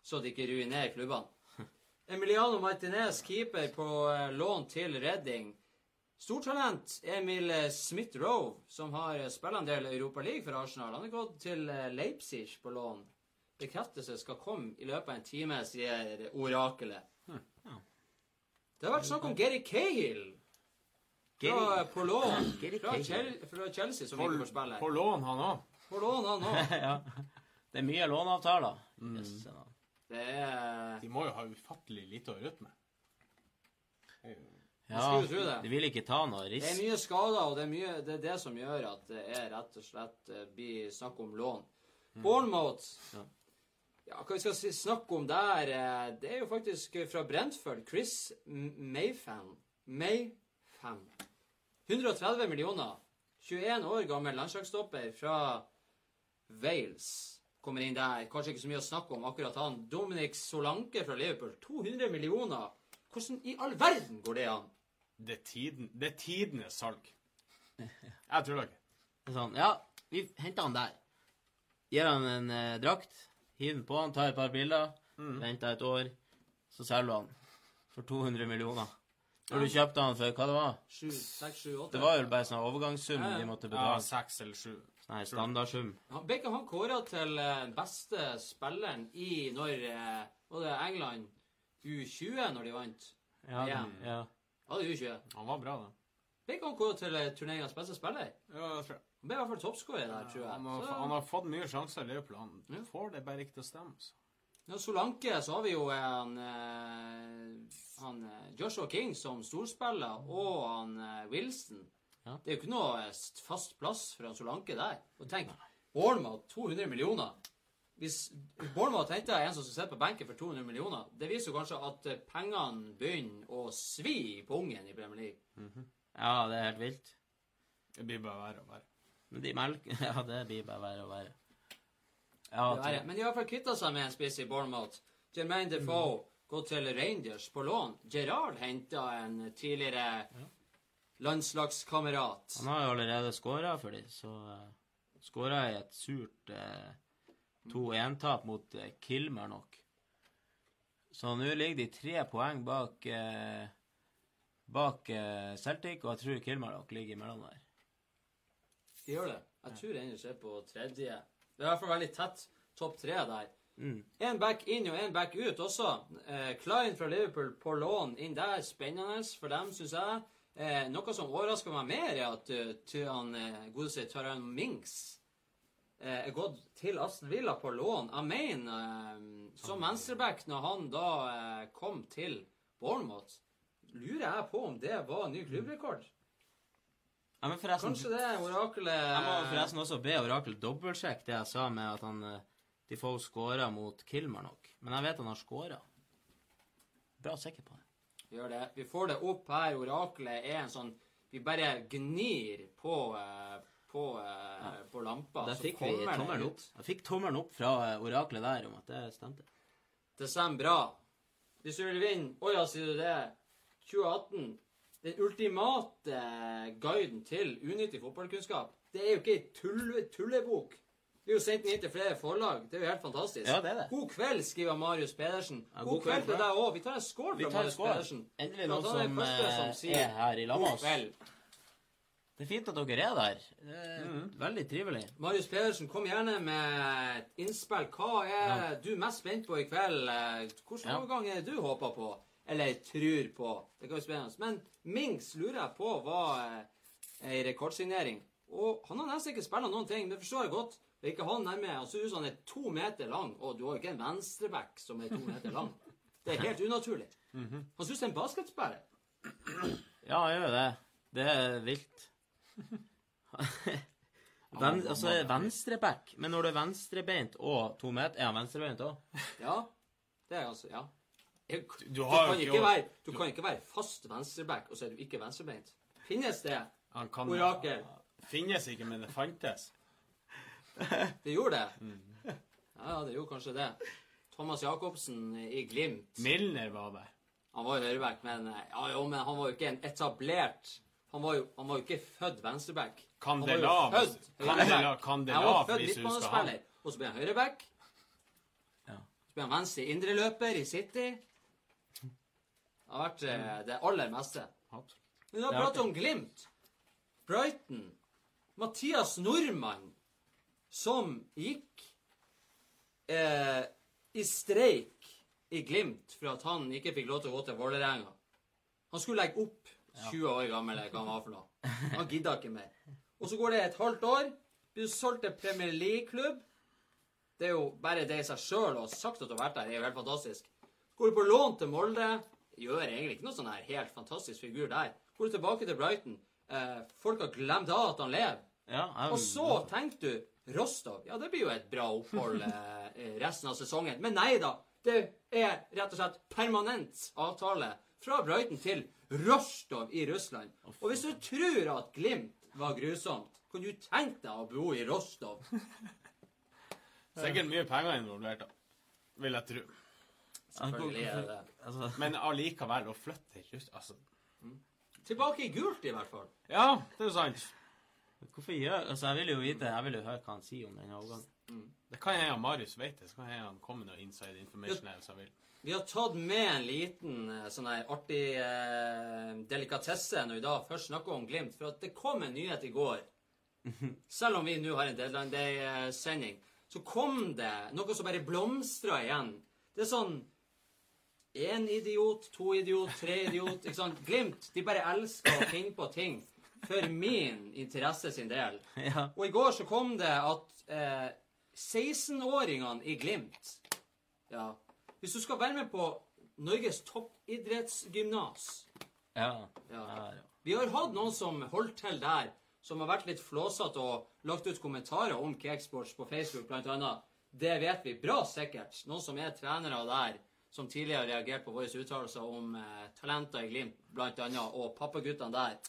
så de ikke ruinerer klubbene. Emiliano Martinez, keeper på eh, lån til Redding. Stortalent Emil eh, Smith-Rowe, som har spillet spilt en del Europa League for Arsenal. Han er gått til eh, Leipzig på lån. Bekreftelse skal komme i løpet av en time, sier orakelet. Det har vært snakk om Gary Cahill fra, på lån fra. Chelsea, som På, ikke får spille. på lån, han òg. På låne han òg. ja. Det er mye låneavtaler. Yes, ja. Det er De må jo ha ufattelig lite å rutte med. Ja, de vil ikke ta noe Det er mye skader, og det er, mye, det er det som gjør at det er rett og slett eh, blir snakk om lån. Bournemouth Ja. Ja, hva vi skal si, snakke om der eh, Det er jo faktisk fra Brentford. Chris Mayfam. Mayfan. Mayfan. 130 millioner. 21 år gammel landslagsstopper fra Wales kommer inn der. Kanskje ikke så mye å snakke om akkurat han. Dominic Solanke fra Liverpool. 200 millioner. Hvordan i all verden går det an? Det er, tiden, det er tidenes salg. Jeg tror det ikke. Sånn, ja, vi henter han der. Gir han en eh, drakt, hiver den på han, tar et par bilder, mm. venter et år, så selger du han for 200 millioner. Når du kjøpte han for hva det var? 7, 6, 7, 8. Det var jo bare sånn overgangssum ja, ja. de måtte betale. Ja, 6 eller 7. Nei, standardsum. Ja, Beckham han kåra til eh, beste spilleren i når eh, Var det England U20 når de vant? Ja. ja. ja. ja det U20. Han var bra, da. Beckham kåra til eh, turneringens beste spiller. Ja, jeg tror jeg. Han ble i hvert fall toppskårer der, tror jeg. Ja, han, har, så, han har, fått mye sjanser i Liverpool. Han ja. får det bare ikke til å stemme. Så. Ja, Solanke så har vi jo han, han Joshua King som storspiller, og han Wilson. Ja. Det er jo ikke noe eh, fast plass for han Solanke der. Og tenk, Bournemouth 200 millioner. Hvis Bournemouth henter en som skal sitte på benken for 200 millioner, det viser jo kanskje at eh, pengene begynner å svi på ungen i Premier League. ja, det er helt vilt. Det blir bare verre og verre. Men de melker Ja, det blir bare verre og verre. Ja, Det Men de har i hvert fall kvitta seg med en spiss i Bournemouth. Jermaine Defoe gått til Rangers på lån. Gerard henta en tidligere landslagskamerat. Han har jo allerede skåra for dem, så uh, skåra i et surt uh, 2-1-tap mot uh, Kilmarnock. Så nå ligger de tre poeng bak uh, bak eh, Celtic, og jeg tror Kilmarnock ligger imellom der. De gjør det. Jeg tror Rangers er på tredje. Det er i hvert fall veldig tett topp tre der. Mm. En back inn og en back ut også. Eh, Klein fra Liverpool på lån inn der. Spennende for dem, syns jeg. Eh, noe som overrasker meg mer, er at uh, Godset han eh, godeste Taran Minks eh, er gått til Aston Villa på lån. Jeg mener, eh, som venstreback, når han da eh, kom til Bournemouth, lurer jeg på om det var ny klubbrekord. Ja, Kanskje det oraklet jeg må forresten også be orakelet dobbeltsjekke det jeg sa med at han uh, Defoe skåra mot Kilmarnock. Men jeg vet han har skåra. Bra sikker på det. Gjør det. Vi får det opp her. Oraklet er en sånn Vi bare gnir på, eh, på, ja. på lampa, Da så fikk vi tommelen opp. Jeg fikk tommelen opp fra eh, oraklet der om at det stemte. Det stemmer bra. Hvis du vil vinne Å ja, sier du det? 2018. Den ultimate guiden til unyttig fotballkunnskap. Det er jo ikke ei tulle, tullebok. Vi er jo sendt den inn til flere forlag. Det er jo helt fantastisk. Ja, det er det. God kveld, skriver Marius Pedersen. Ja, god, kveld til deg òg. Vi tar en skål fra Marius skål. Pedersen. Endelig noen som, som eh, sier er her i lag med God oss. kveld. Det er fint at dere er der. Det er Veldig trivelig. Marius Pedersen, kom gjerne med et innspill. Hva er du mest spent på i kveld? Eh, Hvilken Ja. overgang er det du håper på? Eller tror på? Det kan være spennende. Men Mings lurer jeg på var eh, ei rekordsignering. Og han har nesten ikke spilt noen ting. Det forstår jeg godt. Det er ikke han nærme. Han ser ut som han er to meter lang, og du har jo ikke en venstreback som er to meter lang. Det er helt unaturlig. Han ser ut som en basketspiller. Ja, han gjør jo det. Det er vilt. Ven, altså, venstreback. Men når du er venstrebeint og to meter Er han venstrebeint òg? Ja, det er altså Ja. Jeg, Du Du har kan, ikke ikke være, du kan ikke være fast venstreback, og så er du ikke venstrebeint. Finnes det? Han kan Orakel. Finnes ikke, men det fantes. Det gjorde det? Ja, det gjorde kanskje det. Thomas Jacobsen i Glimt. Milner var der. Han var jo høyreback, men, ja, jo, men han var jo ikke en etablert Han var jo, han var jo ikke født venstreback. Han var jo født høyreback. Han var født hvis du skal ha midtbanespiller, og så ble han høyreback. Ja. Så ble han venstre indreløper i City. Det har vært eh, det aller meste. Men vi har pratet om Glimt. Brighton. Mathias Nordmann, som gikk eh, i streik i Glimt for at han ikke fikk lov til å gå til Vålerenga. Han skulle legge opp 20 år gammel, eller hva han var for noe. Han gidda ikke mer. Og så går det et halvt år. Blir solgt til Premier League-klubb. Det er jo bare det i seg sjøl ha sagt at du har vært der, det er jo helt fantastisk. Går du på lån til Molde, gjør egentlig ikke noe sånn her helt fantastisk figur der. Går du tilbake til Brighton, eh, folk har glemt av at han lever. Ja, Og så tenker du Rostov. Ja, det blir jo et bra opphold eh, resten av sesongen. Men nei da. Det er rett og slett permanent avtale fra Brighton til Rostov i Russland. Og hvis du tror at Glimt var grusomt, kan du tenke deg å bo i Rostov. Sikkert mye penger involvert, da. Vil jeg tro. Selvfølgelig er det det. altså, Men allikevel, å flytte til Russland Altså Tilbake i gult, i hvert fall. Ja, det er sant. Hvorfor gjør Altså, jeg vil jo vite Jeg vil jo høre hva han sier om den overgangen. Det kan hende Marius vet det. Så kan hende han kommer med noe inside information her hvis han vil. Vi har tatt med en liten eh, sånn her artig eh, delikatesse når vi da først snakker om Glimt. For at det kom en nyhet i går. Selv om vi nå har en Deadline Day-sending, så kom det noe som bare blomstra igjen. Det er sånn Én idiot, to idiot, tre idiot. ikke sant? Glimt de bare elsker å finne på ting for min interesse sin del. Ja. Og i går så kom det at eh, 16-åringene i Glimt Ja. Hvis du skal være med på Norges toppidrettsgymnas Ja. ja. Vi har hatt noen som holdt til der, som har vært litt flåsete og lagt ut kommentarer om Cakesports på Facebook, blant annet. Det vet vi bra sikkert. Noen som er trenere der, som tidligere har reagert på våre uttalelser om eh, talenter i Glimt, blant annet, og pappaguttene der.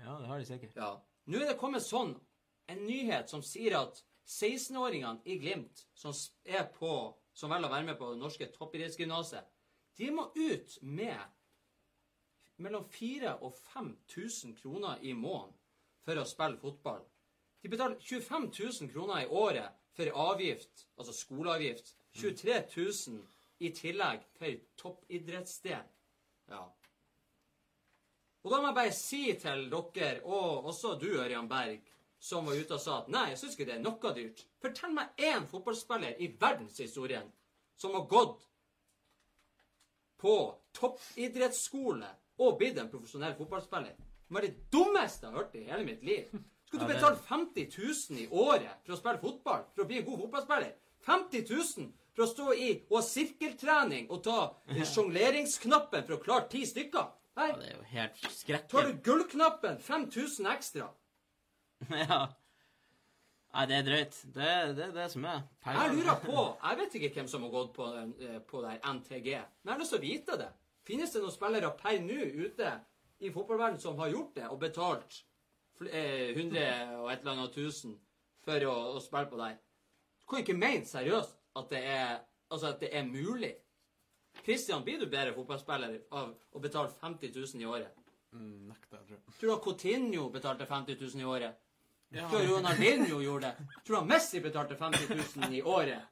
Ja, det har de sikkert. Ja. Nå er det kommet sånn en nyhet som sier at 16-åringene i Glimt som er på, som velger å være med på det norske toppidrettsgymnaset, de må ut med mellom 4000 og 5000 kroner i måneden for å spille fotball. De betaler 25 000 kroner i året for avgift, altså skoleavgift. 23 000 i tillegg for toppidrettsdel. Ja. Og da må jeg bare si til dere, og også du, Ørjan Berg, som var ute og sa at nei, jeg syns ikke det er noe dyrt. Fortell meg én fotballspiller i verdenshistorien som har gått på toppidrettsskole og blitt en profesjonell fotballspiller. Det var det dummeste jeg har hørt i hele mitt liv. Skal du betale 50 000 i året for å spille fotball, for å bli en god fotballspiller? 50 000 for å stå i og ha sirkeltrening og ta eh, sjongleringsknappen for å klare ti stykker? Nei, Ja, det er jo helt Tar du gullknappen, 5000 ekstra. ja. Nei, det er drøyt. Det, det er det som er. Jeg lurer på Jeg vet ikke hvem som har gått på, eh, på der NTG, men jeg har lyst til å vite det. Finnes det noen spillere per nå ute i fotballverdenen som har gjort det og betalt fl- eh, 100 og et eller annet tusen for å, å spille på der. Du kan ikke mene seriøst at det er, altså at det er mulig. Christian, blir du bedre fotballspiller av å betale 50 000 i året? Mm, nekter jeg, tror jeg. Tror du at Coutinho betalte 50 000 i året? Ja. Tror du Ronaldinho gjorde det? Tror du at Messi betalte 50 000 i året?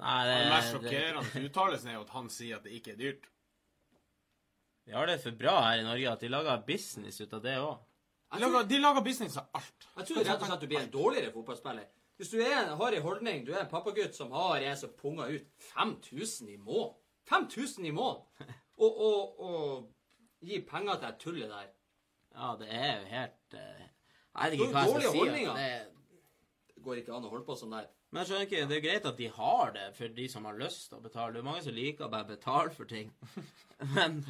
Nei, Det det, mest sjokkerende uttalelsen er jo at han sier at det ikke er dyrt. vi har det for bra her i Norge at de lager business ut av det òg. De lager business av alt. jeg tror rett og slett du blir en dårligere fotballspiller. Hvis du er, har en holdning, du er en pappagutt som har en som punger ut 5000 i måneden 5000 i måneden! Og, og, og gi penger til det tullet der. Ja, det er jo helt uh, Jeg vet ikke hva jeg skal si. altså. Det, Det går ikke an å holde på sånn der. men jeg skjønner ikke, det er greit at de har det for de som har lyst til å betale. Det er mange som liker å bare betale for ting. Men,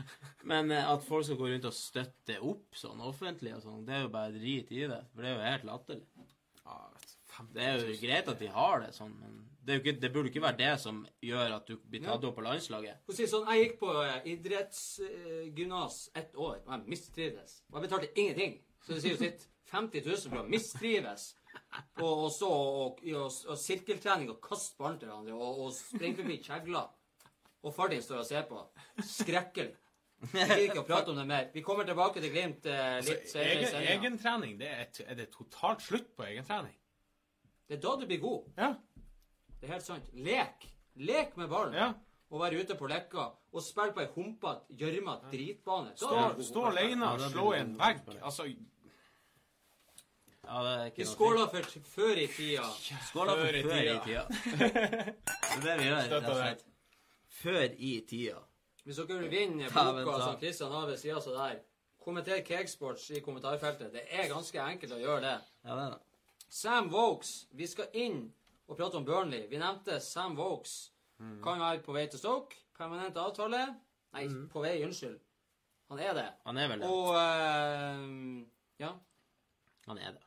men eh, at folk skal gå rundt og støtte opp sånn offentlig og sånn, det er jo bare drit i det. For det er jo helt latterlig. Ja, vet du, 50 Det er jo greit at de har det sånn, men det, er jo ikke, det burde ikke være det som gjør at du blir tatt opp på landslaget. For sier si sånn, Jeg gikk på eh, idrettsgymnas ett år, og jeg mistrivdes. Og jeg betalte ingenting. Så det sier jo sitt. 50 000 for å mistrives. Og, og så og, og, og sirkeltrening og kaste ballen til hverandre og, og springe forbi kjegler. Og far din står og ser på. Skrekkelig. Jeg gidder ikke å prate om det mer. Vi kommer tilbake til Glimt eh, litt Altså, senere Altså, egen, egentrening, det er, er det totalt slutt på egentrening? Det er da du blir god. Ja. Det er helt sant. Lek. Lek med ballen. ja. Og være ute på lekka og spille på ei humpete, gjørmete dritbane. Da Stå, stå alene og slå i en vegg. Altså, Ja, det er ikke Vi skåler for før i tida. Skåler for Før i tida. det er det vi gjør. rett og slett. Før i tida. Hvis dere vil vinne boka som Kristian har ved sida av der, kommenter Cakesports i kommentarfeltet. Det er ganske enkelt å gjøre det. Ja, det er det. Sam Vokes. Vi skal inn og prate om Burnley. Vi nevnte Sam Vokes. Kan være på vei til Stoke. Permanent avtale. Nei, på vei, unnskyld. Han er det. Han er vel det. Og uh, ja. Han er det.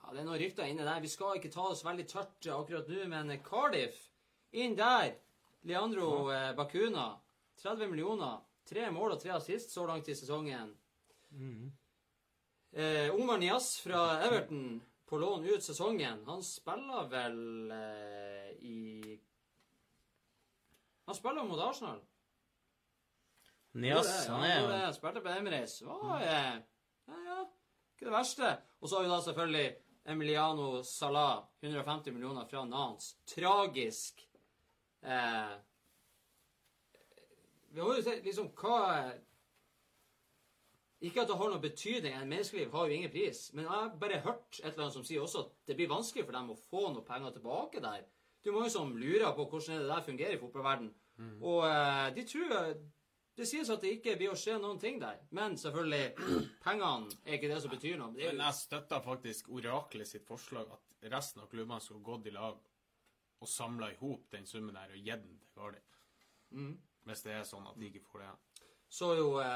Ja, Det er noen rykter inne der. Vi skal ikke ta oss veldig tørt akkurat nå, men Cardiff inn der. Leandro ja. Bakuna. 30 millioner. Tre mål og tre assist så langt i sesongen. Eh, Omar Nias fra Everton på lån ut sesongen. Han spiller vel eh, i Han spiller mot Arsenal. Nias, han er jo ja, Spilte på Emirates. Var, eh, ja, ja, ikke det verste. Og så har vi da selvfølgelig Emiliano Salah, 150 millioner fra Nans. Tragisk. Eh, vi har jo sett liksom hva Ikke at det har noen betydning, en menneskeliv har jo ingen pris, men jeg har bare hørt et eller annet som sier også at det blir vanskelig for dem å få noe penger tilbake der. Det er jo mange som lurer på hvordan det der fungerer i fotballverden. Og eh, de tror Det sies at det ikke blir å skje noen ting der. Men selvfølgelig, pengene er ikke det som betyr noe. Er Men jeg støtter faktisk Oraklet sitt forslag at resten av klubbene skulle gått i lag og samla i hop den summen der og gitt den til Gardi. Mm. Hvis det er sånn at de ikke får det igjen. Så jo Det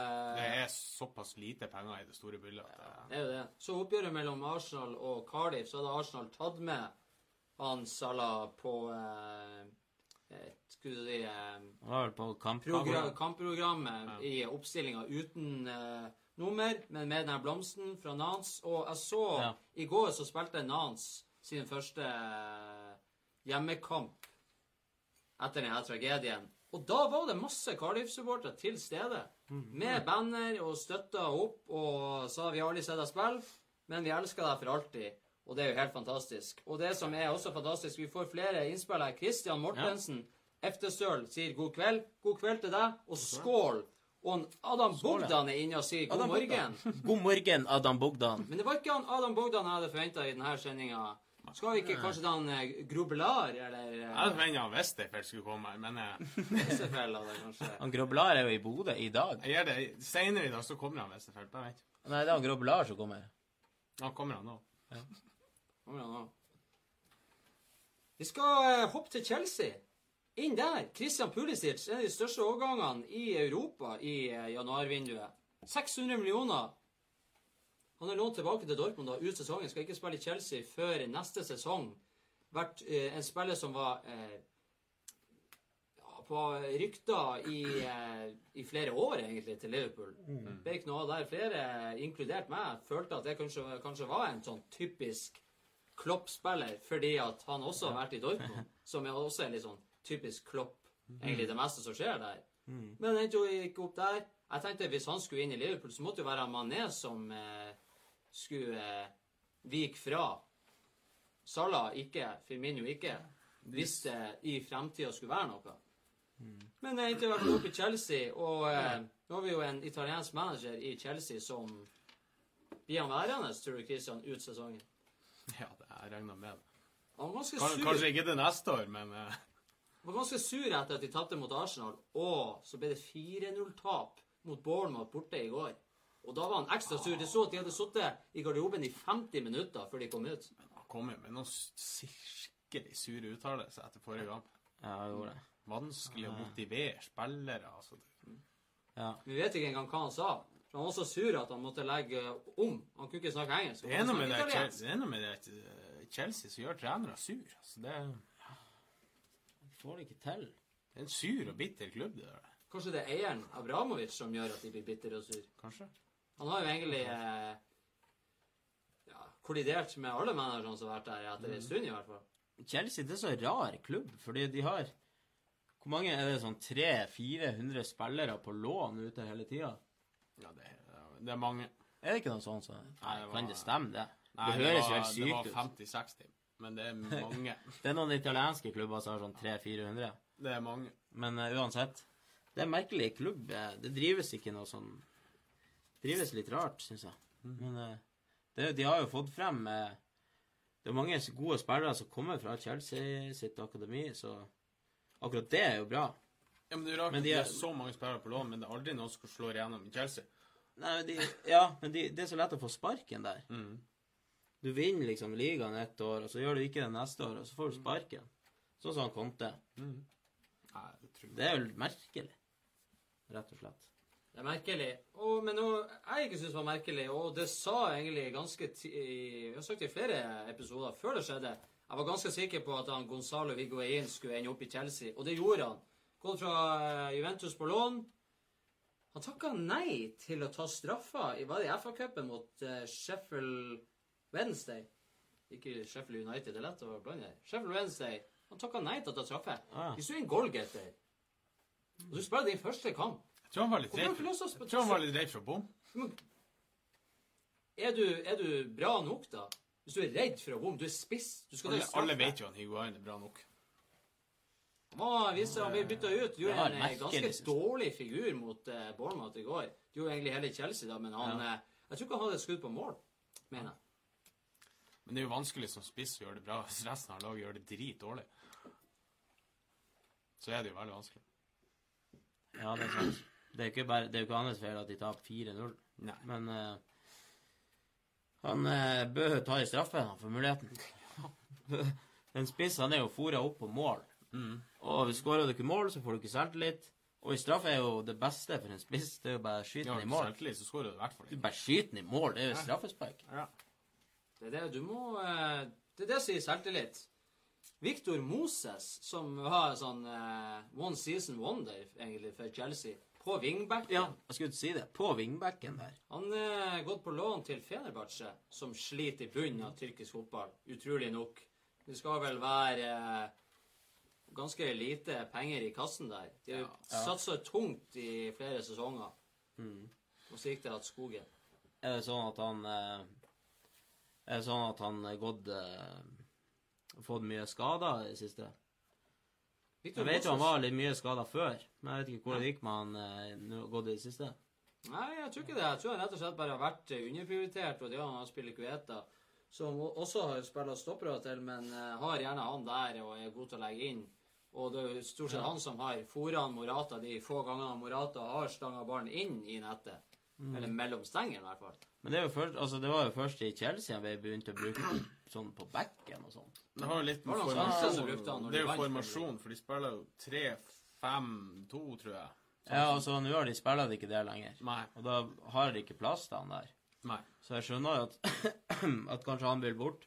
eh, er såpass lite penger i det store bildet Ja, det, Det er jo det. Så oppgjøret mellom Arsenal og Cardiff, så hadde Arsenal tatt med han Salah på eh, Skulle du si eh, på kampprogrammet, kampprogrammet kampprogrammet i oppstillinga uten eh, nummer, men med den blomsten fra Nans. Og jeg så Ja. I går så spilte Nans sin første eh, hjemmekamp etter denne tragedien. Og da var det masse Cardiff-supportere til stede. Med banner og støtta opp og sa vi har aldri sett deg spille, men vi elsker deg for alltid. Og det er jo helt fantastisk. Og det som er også fantastisk, vi får flere innspill her. Christian Mortensen, Eftestøl, sier god kveld. God kveld til deg, og skål. Og Adam Skål. Bogdan er inne og sier god Adam morgen. Bogdan. God morgen, Adam Bogdan. Men det var ikke han Adam Bogdan jeg hadde forventa i denne sendinga. Skal vi ikke kanskje ta en eh, grublar, eller Jeg eh, hadde forventa at Westerfeld skulle komme, men eh, Westerfeld, eller kanskje? Han Groblar er jo i Bodø i dag. jeg gjør det senere i dag, så kommer han Westerfeld. Bare vent. Nei, det er han Groblar som kommer. Ja, kommer han nå? Kommer han nå? Vi skal eh, hoppe til Chelsea. Inn der. Christian Pulisic, en av de største overgangene i Europa i eh, januarvinduet. 600 millioner. Han er lånt tilbake til Dortmund da, ut sesongen. Skal ikke spille i Chelsea før neste sesong. Vært eh, en spiller som var eh, ja, på rykter i, eh, i flere år, egentlig, til Liverpool. Mm. Ble ikke noe der flere, inkludert meg, følte at det kanskje, kanskje var en sånn typisk Klopp-spiller, fordi at han også har vært i Dortmund, som er også er litt sånn typisk Klopp, egentlig det meste som skjer der. Men han ikke opp der. Jeg tenkte hvis han skulle inn i Liverpool, så måtte det jo være Mané som eh, skulle eh, vike fra. Salah ikke, Firmino ikke, hvis det i fremtida skulle være noe. Men det endte i hvert fall opp i Chelsea, og eh, nå har vi jo en italiensk manager i Chelsea som blir han værende, tror du, Christian, ut sesongen. Ja, det jeg regna med det. Han var ganske sur, Kanskje ikke det neste år, men Han var ganske sur etter at de tapte mot Arsenal, og så ble det 4-0-tap mot Bournemouth borte i går. Og da var han ekstra sur. Det så at de hadde sittet i garderoben i 50 minutter før de kom ut. Men han kom jo med noen skikkelig sure uttalelser etter forrige kamp. Ja, det gjorde det. Vanskelig å motivere spillere. altså. Ja. Vi vet ikke engang hva han sa. For Han var så sur at han måtte legge om. Han kunne ikke snakke engelsk. Det er noe med det, det, er noe med det eh, Chelsea som gjør trenere sur. altså. Det, er, Får det ikke til. det er en sur og bitter klubb, det der. Kanskje det er eieren, Abramovic, som gjør at de blir bitre og sur. Kanskje? Han har jo egentlig eh, ja, kollidert med alle managerne som har vært der etter en stund, i hvert fall. Chelsea det er så rar klubb, fordi de har Hvor mange er det sånn 300-400 spillere på lån ute hele tida? Ja, det, det er mange. Er det ikke noe sånt? Så, Nei, det var- Kan det stemme, det? Nei, det høres jo helt sykt ut. Det var 50-60, men det er mange. Det er noen italienske klubber som har sånn 300-400. Det er mange. Men uh, uansett. Det er en merkelig klubb. Det drives ikke noe sånn Drives litt rart, syns jeg. Men eh, det, de har jo fått frem eh, Det er mange gode spillere som kommer fra Chelsea sitt akademi, så akkurat det er jo bra. Ja, men Det er rart Men at det er- så mange spillere på lån, men det er aldri noen som slår igjennom i Chelsea. Nei, de, ja, men de, det er så lett å få sparken der. Mm. Du vinner liksom ligaen ett år, og så gjør du ikke det neste år, og så får du sparken. Sånn som han Conte. Det. Det er jo merkelig, rett og slett. Det er merkelig. Og, men noe jeg ikke syns var merkelig, og det sa jeg egentlig ganske ti Jeg har sagt det i flere episoder før det skjedde. Jeg var ganske sikker på at han Gonzalo Higuain skulle ende opp i Chelsea, og det gjorde han. Gått fra eh, Juventus på lån. Han takka nei til å ta straffa i var det i FA-cupen mot eh, Sheffield Wednesday. Ikke Sheffield United, det er lett å blande. Sheffield Wednesday. Han takka nei til å ta straffe. Ah. De sto i en goalgetter. Og du spiller din første kamp. Tror han var litt redd å for, tror han var litt redd for bom. Men er du, er du bra nok, da? Hvis du er redd for å bomme, du er spiss. Du skal Alle, alle vet jo at Higuain er bra nok. Må vise han ble bytta ut. Gjorde var en ganske synes dårlig figur mot uh, Bournemouth i går. Det gjorde egentlig hele Chelsea, da, men han eh, Jeg tror ikke han hadde et skudd på mål, mener jeg. Men det er jo vanskelig som spiss å gjøre det bra hvis resten av laget gjør det dritdårlig. Så er det jo veldig vanskelig. Ja, det er sant. Det er jo ikke, bare, det er jo ikke hans feil at de taper 4-0. Men uh, han uh, bør ta i straffe, han får muligheten. Den spissen han er jo fora opp på mål. Og skårer du ikke mål, så får du ikke selvtillit. Og i straffe er jo det beste for en spiss. Det er jo bare å skyte Ja, den i mål. Så skårer du i hvert fall Du ikke. bare skyter den i mål. Det er jo straffespark. Ja. Det er det du må eh, Det er det som gir selvtillit. Victor Moses, som var sånn uh, one season wonder egentlig for Chelsea, på vingbekken? Ja, jeg skulle si det. På vingbekken der. Han er gått på lån til Fenerbahçe, som sliter i bunnen av tyrkisk fotball. Utrolig nok. Det skal vel være eh, ganske lite penger i kassen der. De har Ja. satsa tungt i flere sesonger, og så gikk det til skogen. Er det sånn at han eh, Er det sånn at han gått eh, Fått mye skader i det siste? Victor Jeg vet jo han var litt mye skada før, men jeg vet ikke hvordan det gikk med han eh, gått i det siste. Nei, jeg tror ikke det. Jeg tror han rett og slett bare har vært eh, underprioritert, og det har han spiller Kueta, som også har spilla stoppere til, men eh, har gjerne han der og er god til å legge inn. Og det er jo stort sett han som har fôra Morata de få gangene Morata har stanga ballen inn i nettet. Eller mellom stengene, i hvert fall. Men det, først, altså, det var jo først i Chelsea han begynte begynt å bruke sånn på bekken og sånt. Det har jo litt med formasjon Det er jo formasjon, for de spiller jo 3-5-2, tror jeg. Ja, altså nå har de spiller de ikke det lenger. Nei. Og da har de ikke plass til han der. Nei. Så jeg skjønner jo at, at kanskje han vil bort.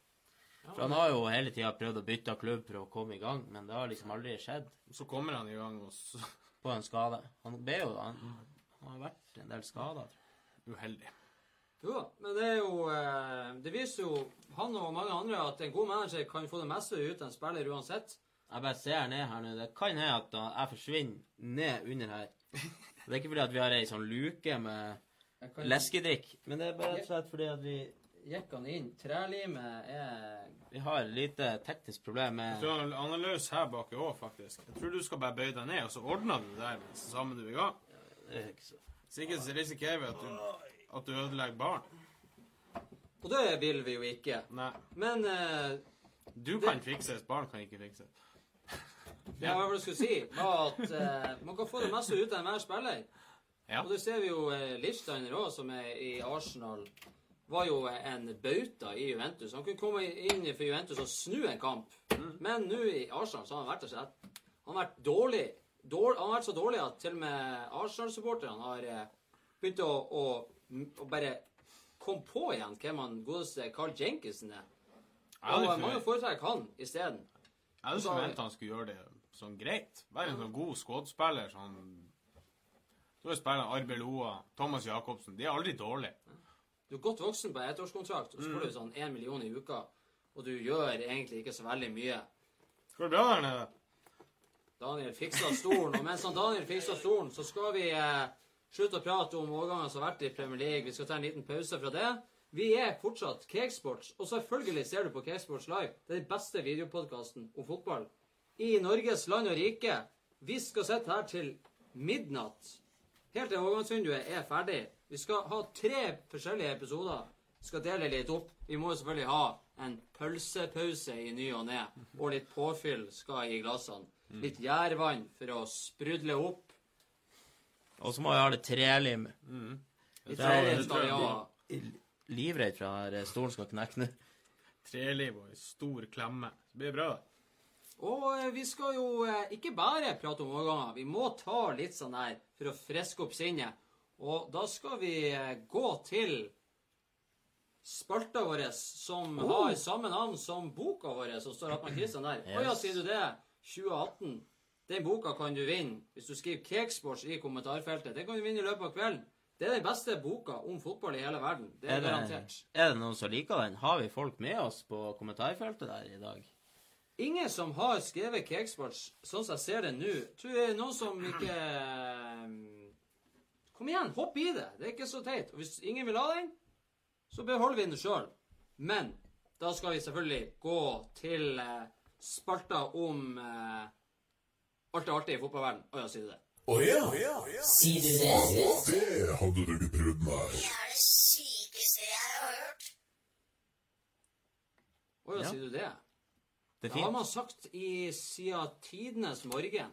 For han har jo hele tida prøvd å bytte klubb for å komme i gang, men det har liksom aldri skjedd Så kommer han i gang, og så på en skade. Han ble jo Han, han har vært en del skada. Uheldig. Jo da, men det er jo eh, Det viser jo han og mange andre at en god manager kan få det meste ut av en spiller uansett. Jeg bare ser ned her nå. Det kan hende at jeg forsvinner ned under her. Det er ikke fordi at vi har ei sånn luke med kan- leskedrikk, men det er bare rett og slett fordi at vi, Gikk han inn? Trelimet er vi har et lite teknisk problem Jeg med tror han er løs her bak òg, faktisk. Jeg tror du skal bare bøye deg ned, og så ordner du det der sammen du er i gang. det er ikke så- Hvis ikke så risikerer vi at du, at du ødelegger barn. Og det vil vi jo ikke. Nei. Men eh, Du kan fikses, barn kan ikke fikses. det jeg bare skulle si, var at eh, man kan få det meste ut av enhver spiller. Ja. Og det ser vi jo eh, Lichsteiner òg, som er i Arsenal. Var jo en bauta i Juventus. Han kunne komme inn for Juventus og snu en kamp. Men nå i Arsenal så har han vært, rett han har vært dårlig. dårlig. han har vært så dårlig at til og med Arsenal-supporterne har eh, begynt å, å, å bare komme på igjen hvem han godeste Carl Jenkinson er. Og mange foretrekker han isteden. jeg hadde Så- forventa han skulle gjøre det sånn greit. Være en sånn god skuddspiller. Sånn Du har Arbe Loa, Thomas Jacobsen. De er aldri dårlige. Du er godt voksen på ettårskontrakt, og så får du sånn én million i uka. Og du gjør egentlig ikke så veldig mye. Går det bra der nede? Daniel fiksa stolen, og mens han Daniel fiksa stolen, så skal vi eh, slutte å prate om årgangene som har vært i Premier League. Vi skal ta en liten pause fra det. Vi er fortsatt Cakesports, og selvfølgelig ser du på Cakesports Live. Det er den beste videopodkasten om fotball i Norges land og rike. Vi skal sitte her til midnatt. Helt til overgangsvinduet er ferdig. Vi skal ha tre forskjellige episoder. Vi skal dele litt opp. Vi må jo selvfølgelig ha en pølsepause i ny og ne. Og litt påfyll skal i glassene. Litt gjærvann for å sprudle opp. Og så må vi ha det trelim. Litt Det trelim ha. Livredd for at stolen skal knekke nå. Trelim og ei stor klemme. Det blir bra. Og eh, vi skal jo eh, ikke bare prate om overganger. Vi må ta litt sånn her for å friske opp sinnet. Og da skal vi eh, gå til spalta vår som har samme navn som boka vår, som står attmed Kristian der. Å ja, sier du det? 2018. Den boka kan du vinne hvis du skriver Cakesports i kommentarfeltet. Den kan du vinne i løpet av kvelden. Det er den beste boka om fotball i hele verden. Det er, Er det, garantert. er det noen som liker den? Har vi folk med oss på kommentarfeltet der i dag? Ingen som har skrevet Cakesports sånn som jeg ser det nå. Tror jeg er noen som ikke eh, Kom igjen, hopp i det. Det er ikke så teit. Og hvis ingen vil ha den, så beholder vi den sjøl. Men da skal vi selvfølgelig gå til eh, spalta om eh, alt er artig i fotballverden. Å ja, sier du det? Å ja. Sier du det? Det hadde du ikke prøvd meg. Det er det sykeste jeg har hørt. Å ja, Ja. sier du det? Det Det har man sagt i siden tidenes morgen.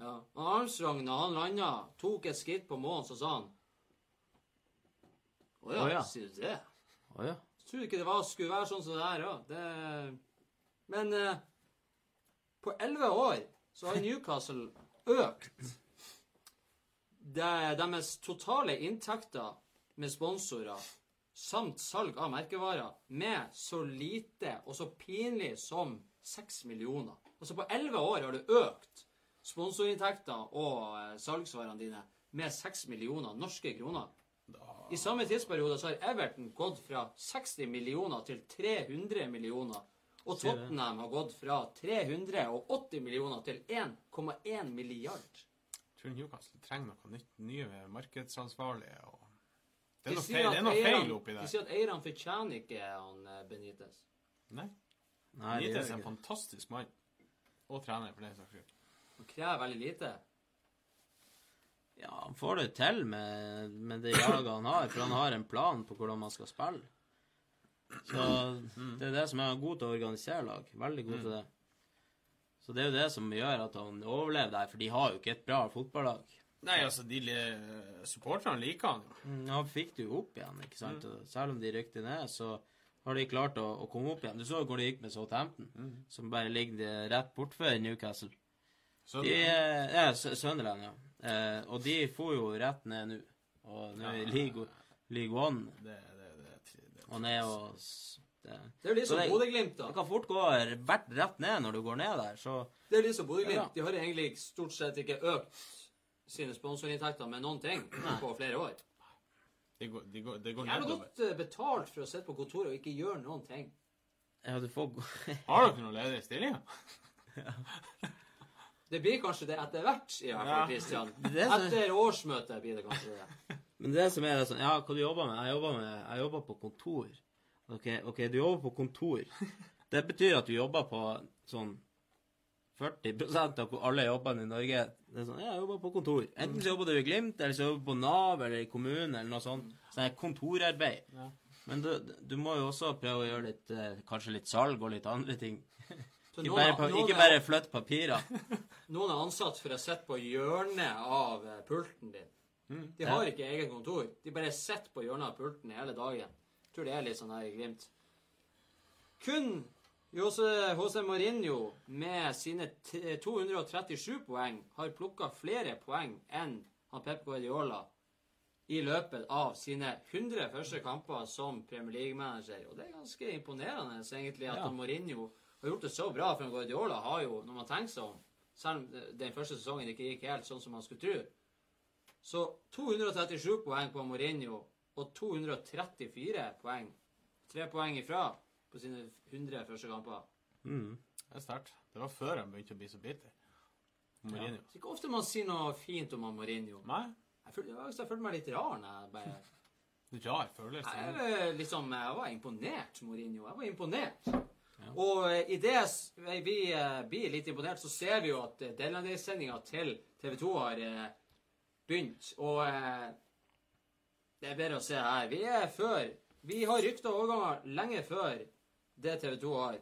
ja. Og Armstrong, da han landa, tok et skritt på månen, så sa han Å ja, ja. sier du det? Å ja. Jeg tror ikke det var, skulle være sånn som det er òg. Det... Men eh, på elleve år så har Newcastle økt deres totale inntekter med sponsorer samt salg av merkevarer med så lite og så pinlig som 6 millioner. Altså på elleve år har du økt sponsorinntekter og eh, salgsvarene dine med 6 millioner norske kroner. I samme tidsperiode så har Everton gått fra 60 millioner til 300 millioner. Og. Tottenham har gått fra 380 millioner til 1,1 milliard. Jeg tror Newcastle trenger noe nytt. Nye markedsansvarlige og Det er noe feil, det er noe feil oppi De sier at eierne fortjener ikke han eh, Benitez. Nei. Nei, Benitez er en ikke. fantastisk mann. Og trener, for den saks skyld. Han krever veldig lite. Ja, han får det til med, med det jaget han har, for han har en plan på hvordan man skal spille. Så det er det som er god til å organisere lag. Veldig god til det. Så det er jo det som gjør at han overlever der, for de har jo ikke et bra fotballag. Nei, altså, de supporterne liker han jo. Mm, Han fikk det jo opp igjen, ikke sant? Mm. Selv om de rykte ned, så har de klart å, å komme opp igjen. Du så jo hvor det gikk med Southampton, som bare ligger rett bortfor Newcastle. Sønderland, De, eh, ja, Sunderland, ja. Eh, og de for jo rett ned nå. Og nå er Ja. League, League One det, og ned og Det, Det er jo litt som Bodø-Glimt, da. det kan fort gå vært rett ned når du går ned der, så Det er litt som Bodø-Glimt. Ja. De har egentlig stort sett ikke økt sine sponsorinntekter med noen ting på flere år. Det går, de går, de går Jeg har godt eh, betalt for å sitte på kontoret og ikke gjøre noen ting. Ja, du får Har dere noen ledige stillinger? Det blir kanskje det etter hvert, i hvert fall, Kristian. Er Etter årsmøtet blir det kanskje det. Men det som er sånn Ja, hva du jobber med? Jeg jobber, med, jeg jobber på kontor. OK, ok, du jobber på kontor. Det betyr at du jobber på sånn 40% av hvor alle jobbene i Norge Det er sånn, ja, jeg jobber på kontor. Enten så jobber du i Glimt, eller så jobber du på Nav eller i kommunen, eller noe sånt. Sånn er kontorarbeid. Ja. Men du, du må jo også prøve å gjøre litt eh, Kanskje litt salg og litt andre ting. Ikke bare, ikke bare flytte papirer. noen er ansatt for å sitte på hjørnet av eh, pulten din. Mm. De har ikke eget kontor. De bare sitter på hjørnet av pulten hele dagen. Jeg tror det er litt sånn her i Glimt. Kun Jose, Mourinho med sine 237 poeng har plukka flere poeng enn han Pep Guardiola i løpet av sine 100 første kamper som Premier League-manager. Og det er ganske imponerende egentlig at Ja. Mourinho har gjort det så bra. For Guardiola har jo, når man tenker seg om, selv om den første sesongen ikke gikk helt sånn som man skulle tro, så 237 poeng på Mourinho og 234 poeng. Tre poeng ifra på sine 100 første kamper. Mm. Det er sterkt. Det var før han begynte å bli så bitter. Mourinho. Det er ikke ofte man sier noe fint om Mourinho. Nei, Jeg følte, jeg, følte meg litt rar når jeg bare rar følelse. Jeg, var liksom, jeg var imponert, Mourinho. Jeg var imponert. Og eh, i det vi eh, blir litt imponert, så ser vi jo at uh, Delanday-sendinga til TV 2 har eh, begynt. Og eh, det er bedre å se her. Vi er før Vi har rykta overganger lenge før det TV 2 har.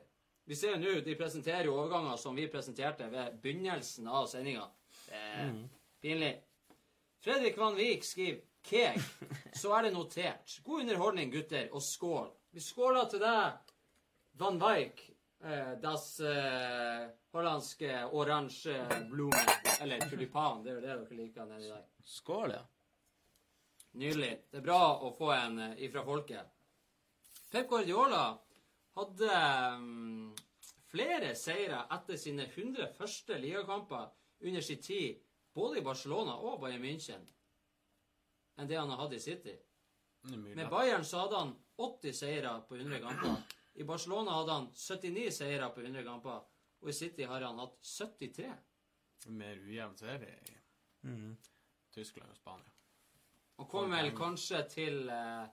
Vi ser nå, De presenterer jo overganger som vi presenterte ved begynnelsen av sendinga. Eh, Pinlig. Fredrik Van Vik skriver Keg, så er det notert. God underholdning, gutter, og skål. Vi skåler til deg, Van Wijk, das uh, hollandske oransje blumen. Eller tulipan, det er jo det dere liker nedi der. Skål, ja. Nydelig. Det er bra å få en uh, ifra folket. Pep Guardiola hadde um, flere seire etter sine 100 første ligakamper under sin tid både i Barcelona og Bayern München enn det han har hatt i City. Med. Bayern så hadde han 80 seire på 100 kamper. I Barcelona hadde han 79 seire på 100 kamper. Og i City har han hatt 73. Mer ujevn serie i Mm. Tyskland og Spania. Han kom vel kanskje til uh,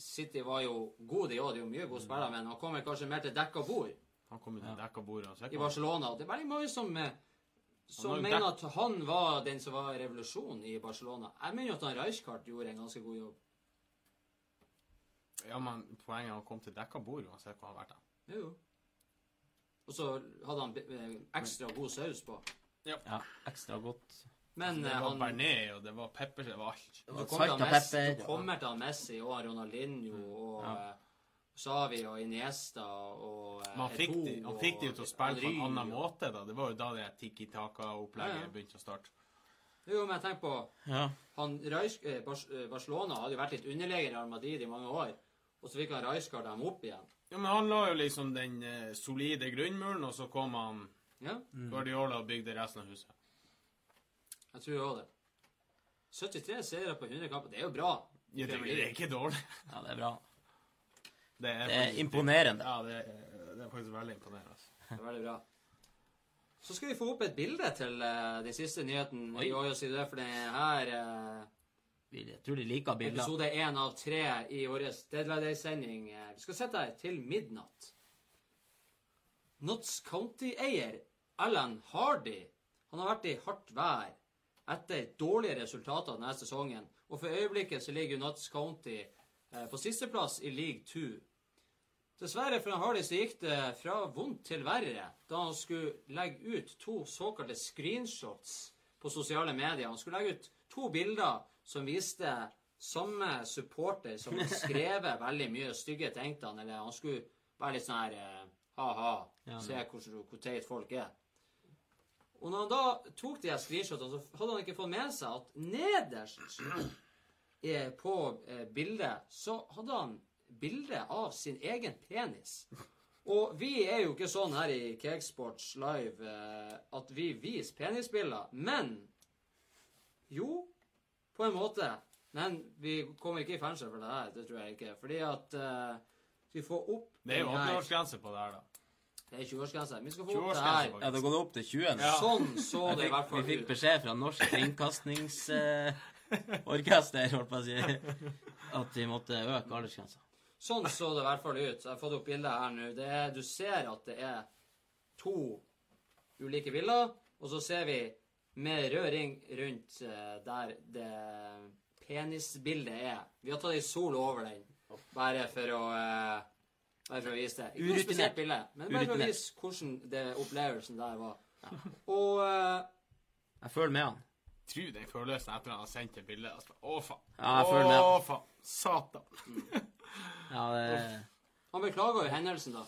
City var jo god, i år, det er jo mye gode spillere, men han kom vel kanskje mer til dekka bord Han kom til dekka bord og i. Barcelona. Det er veldig mange som, eh, som mener at han var den som var revolusjonen i Barcelona. Jeg mener jo at han Rijkaard gjorde en ganske god jobb. Ja, men poenget er å komme til dekka bord uansett hvor han har vært. da. Jo. Og så hadde han eh, ekstra god saus på. Ja, ekstra godt. Men Det eh, var han Bernet, og det var pepper, det var alt. Det var salt og pepper. du kommer til han Messi og Ronaldinho og Ja. Savi og Iniesta og Man Men han fikk, de, han fikk de jo til å spille på en annen og- måte. da. Det var jo da det tiki-taka-opplegget Ja, ja. begynte å starte. Jo, men tenk på Ja. han, eh, eh, Barcelona hadde jo vært litt underlegen i Armadid i mange år. Og så fikk han Rijkaard dem opp igjen. Ja, men Han la jo liksom den eh, solide grunnmuren, og så kom han Ja, Guardiola og bygde resten av huset. jeg tror òg det. 73 seire på 100 kamper, det er jo bra. Ja, det, det er ikke dårlig. ja, det er bra. Det er, Det er faktisk- imponerende. Ja, det er, det er faktisk veldig imponerende. altså. Det er veldig bra. Så skal vi få opp et bilde til uh, den siste nyheten Oi. i Oyos idé, for det her eh, Jeg tror de liker bilder. Episode én av tre i vår Deadline Day-sending. Vi skal sitte her til midnatt. Notts County-eier Alan Hardy han har vært i hardt vær etter dårlige resultater denne sesongen. Og for øyeblikket så ligger Notts County eh, på sisteplass i League two. Dessverre for Hardy så gikk det fra vondt til verre da han skulle legge ut to såkalte screenshots på sosiale medier. Han skulle legge ut to bilder som viste samme supporter som har skrevet veldig mye stygge ting til han, eller han skulle være litt sånn her eh, ha-ha, se hvor, hvor teit folk er. Og når han da tok de screenshotene, så hadde han ikke fått med seg at nederst på eh, bildet så hadde han bilde av sin egen penis. Og vi er jo ikke sånn her i Cakesports Live eh, at vi viser penisbilder. Men jo, på en måte. Men vi kommer ikke i fengsel for det her. Det tror jeg ikke. Fordi at eh, vi får opp Det er jo 18-årsgrense på det her, da. Det er 20-årsgrense. Vi skal få opp det her. Ja, det går det opp til 20 nå. Ja. Sånn så Jeg det i hvert fikk, ut. vi fall fikk ut. beskjed fra Norsk Kringkastingsorkester, holdt på å si, at de måtte øke aldersgrensa. Sånn så det i hvert fall ut. Jeg har fått opp bildet her nå. Det er, du ser at det er to ulike bilder, og så ser vi med rød ring rundt eh, der det penisbildet er. Vi har tatt ei sol over den, bare for å eh, bare for å vise det. Ikke noe spesielt bilde, men bare for å vise hvordan det opplevelsen der var. Og uh, Jeg føler med han. Tro den følelsen etter han har sendt det bildet. Altså. Å, faen. Ja, jeg føler med. Å, faen. Satan. Ja, det han beklaga jo hendelsen, da.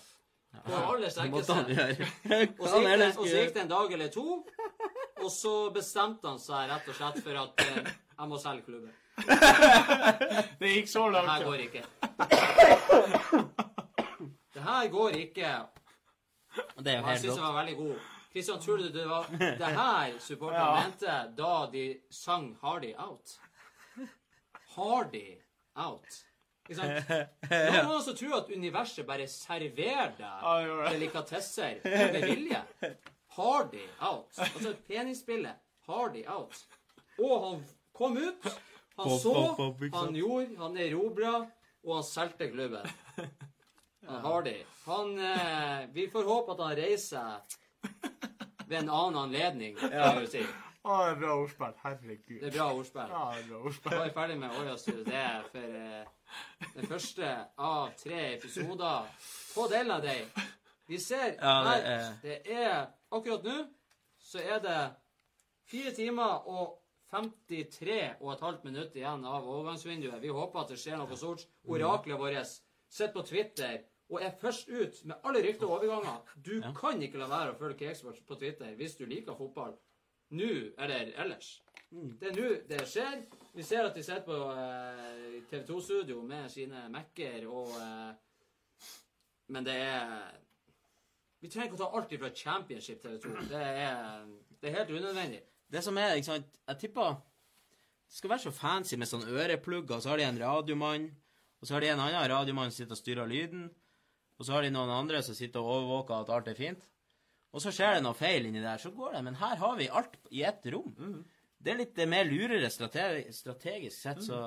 På aller sterkeste. Og så, gikk det en dag eller to, og så bestemte han seg rett og slett for at eh, jeg må selge klubben. Det gikk så Det her går ikke. Det her går ikke. Det er jo Og jeg helt syns rått. var veldig god. Kristian, tror du det var det her supporterne Ja. mente da de sang 'Hardy Out'? Hardy Out. Ikke sant? Noen som tror at universet bare serverer Ja, deg det gjorde det. delikatesser med vilje. Hardy Out. Altså et penisbilde. Hardy Out. Og han kom ut, han Pop, så, pop, pop, han gjorde, han erobra, og han solgte klubben. Han Hardy. Han eh, Vi får håpe at han reiser ved en annen anledning, kan vi si. Å, bra ordspill. Herregud. Det er bra ordspill. Ja, det er bra Da ordspill. er vi ferdig med årets det for eh, den første av tre episoder på delen av deg. Vi ser Ja, det her er- Det er Akkurat nå så er det fire timer og 53 og et halvt minutt igjen av overgangsvinduet. Vi håper at det skjer noe stort. Oraklet vårt sitter på Twitter og er først ut med alle rykter og overganger. Du Ja. kan ikke la være å følge Cakesports på Twitter hvis du liker fotball nå eller ellers. Det er nå det skjer. Vi ser at de sitter på eh, TV 2-studio med sine Mac-er og eh, Men det er Vi trenger ikke å ta alt fra Championship TV 2. Det er, det er helt unødvendig. Det som er, ikke sant Jeg tipper det skal være så fancy med sånn øreplugger, og så har de en radiomann, og så har de en annen radiomann som sitter og styrer lyden, og så har de noen andre som sitter og overvåker at alt er fint. Og så skjer det noe feil inni der, så går det. Men her har vi alt i ett rom. Det er litt det mer lurere strategi strategisk sett, så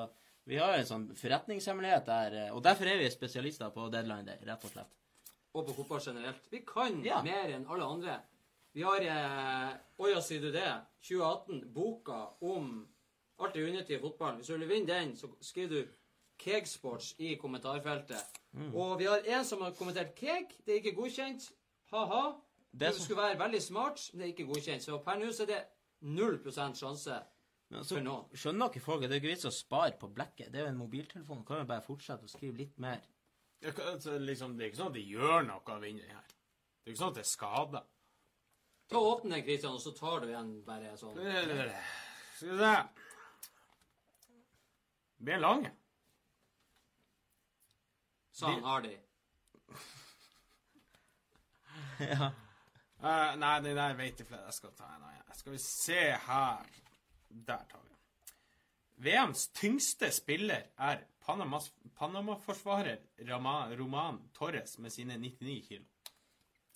vi har en sånn forretningshemmelighet der. Og derfor er vi spesialister på deadline day, rett og slett. Og på fotball generelt. Vi kan Ja. mer enn alle andre. Vi har eh, Oja, sier du det? 2018. Boka om alt det unyttige i fotballen. Hvis du vil vinne den, så skriver du Kegsports i kommentarfeltet. Mm. Og vi har en som har kommentert Keg. Det er ikke godkjent. Ha-ha. Det som- skulle være veldig smart, men det er ikke godkjent. Så per nå er det null prosent sjanse. Men altså, For noen. skjønner ikke folk at det er ikke vits å spare på blekket. Det er jo en mobiltelefon. Kan jo bare fortsette å skrive litt mer. Ja, altså, liksom, det er ikke sånn at de gjør noe av vinneren her. Det er ikke sånn at det er skada. Ta og Åpne den, Christian, og så tar du igjen bare sånn. Skal vi se Det blir lang Sånn Sa han Hardy. ja. Uh, nei, den der vet jeg flere. Jeg skal ta en annen. Skal vi se her. Der tar vi den. VMs tyngste spiller er Panama-forsvarer Panama Roman Torres med sine 99 kilo.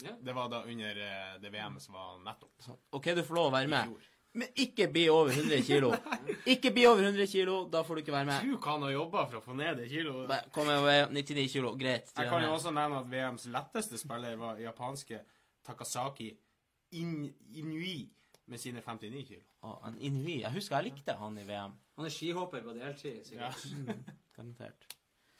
Ja. Det var da under eh, det VM som var nettopp. OK, du får lov å være med. Men ikke bli over 100 kilo. Ikke bli over 100 kilo, da får du ikke være med. Du kan ha jobba for å få ned det kiloet. Kom over 99 kilo. Greit. Jeg kan jo også nevne at VMs letteste spiller var japanske Takasaki In Inui med sine 59 kilo. En Inui. Jeg husker jeg likte han i VM. Han er skihopper på deltid, sikkert. Ja. Garantert.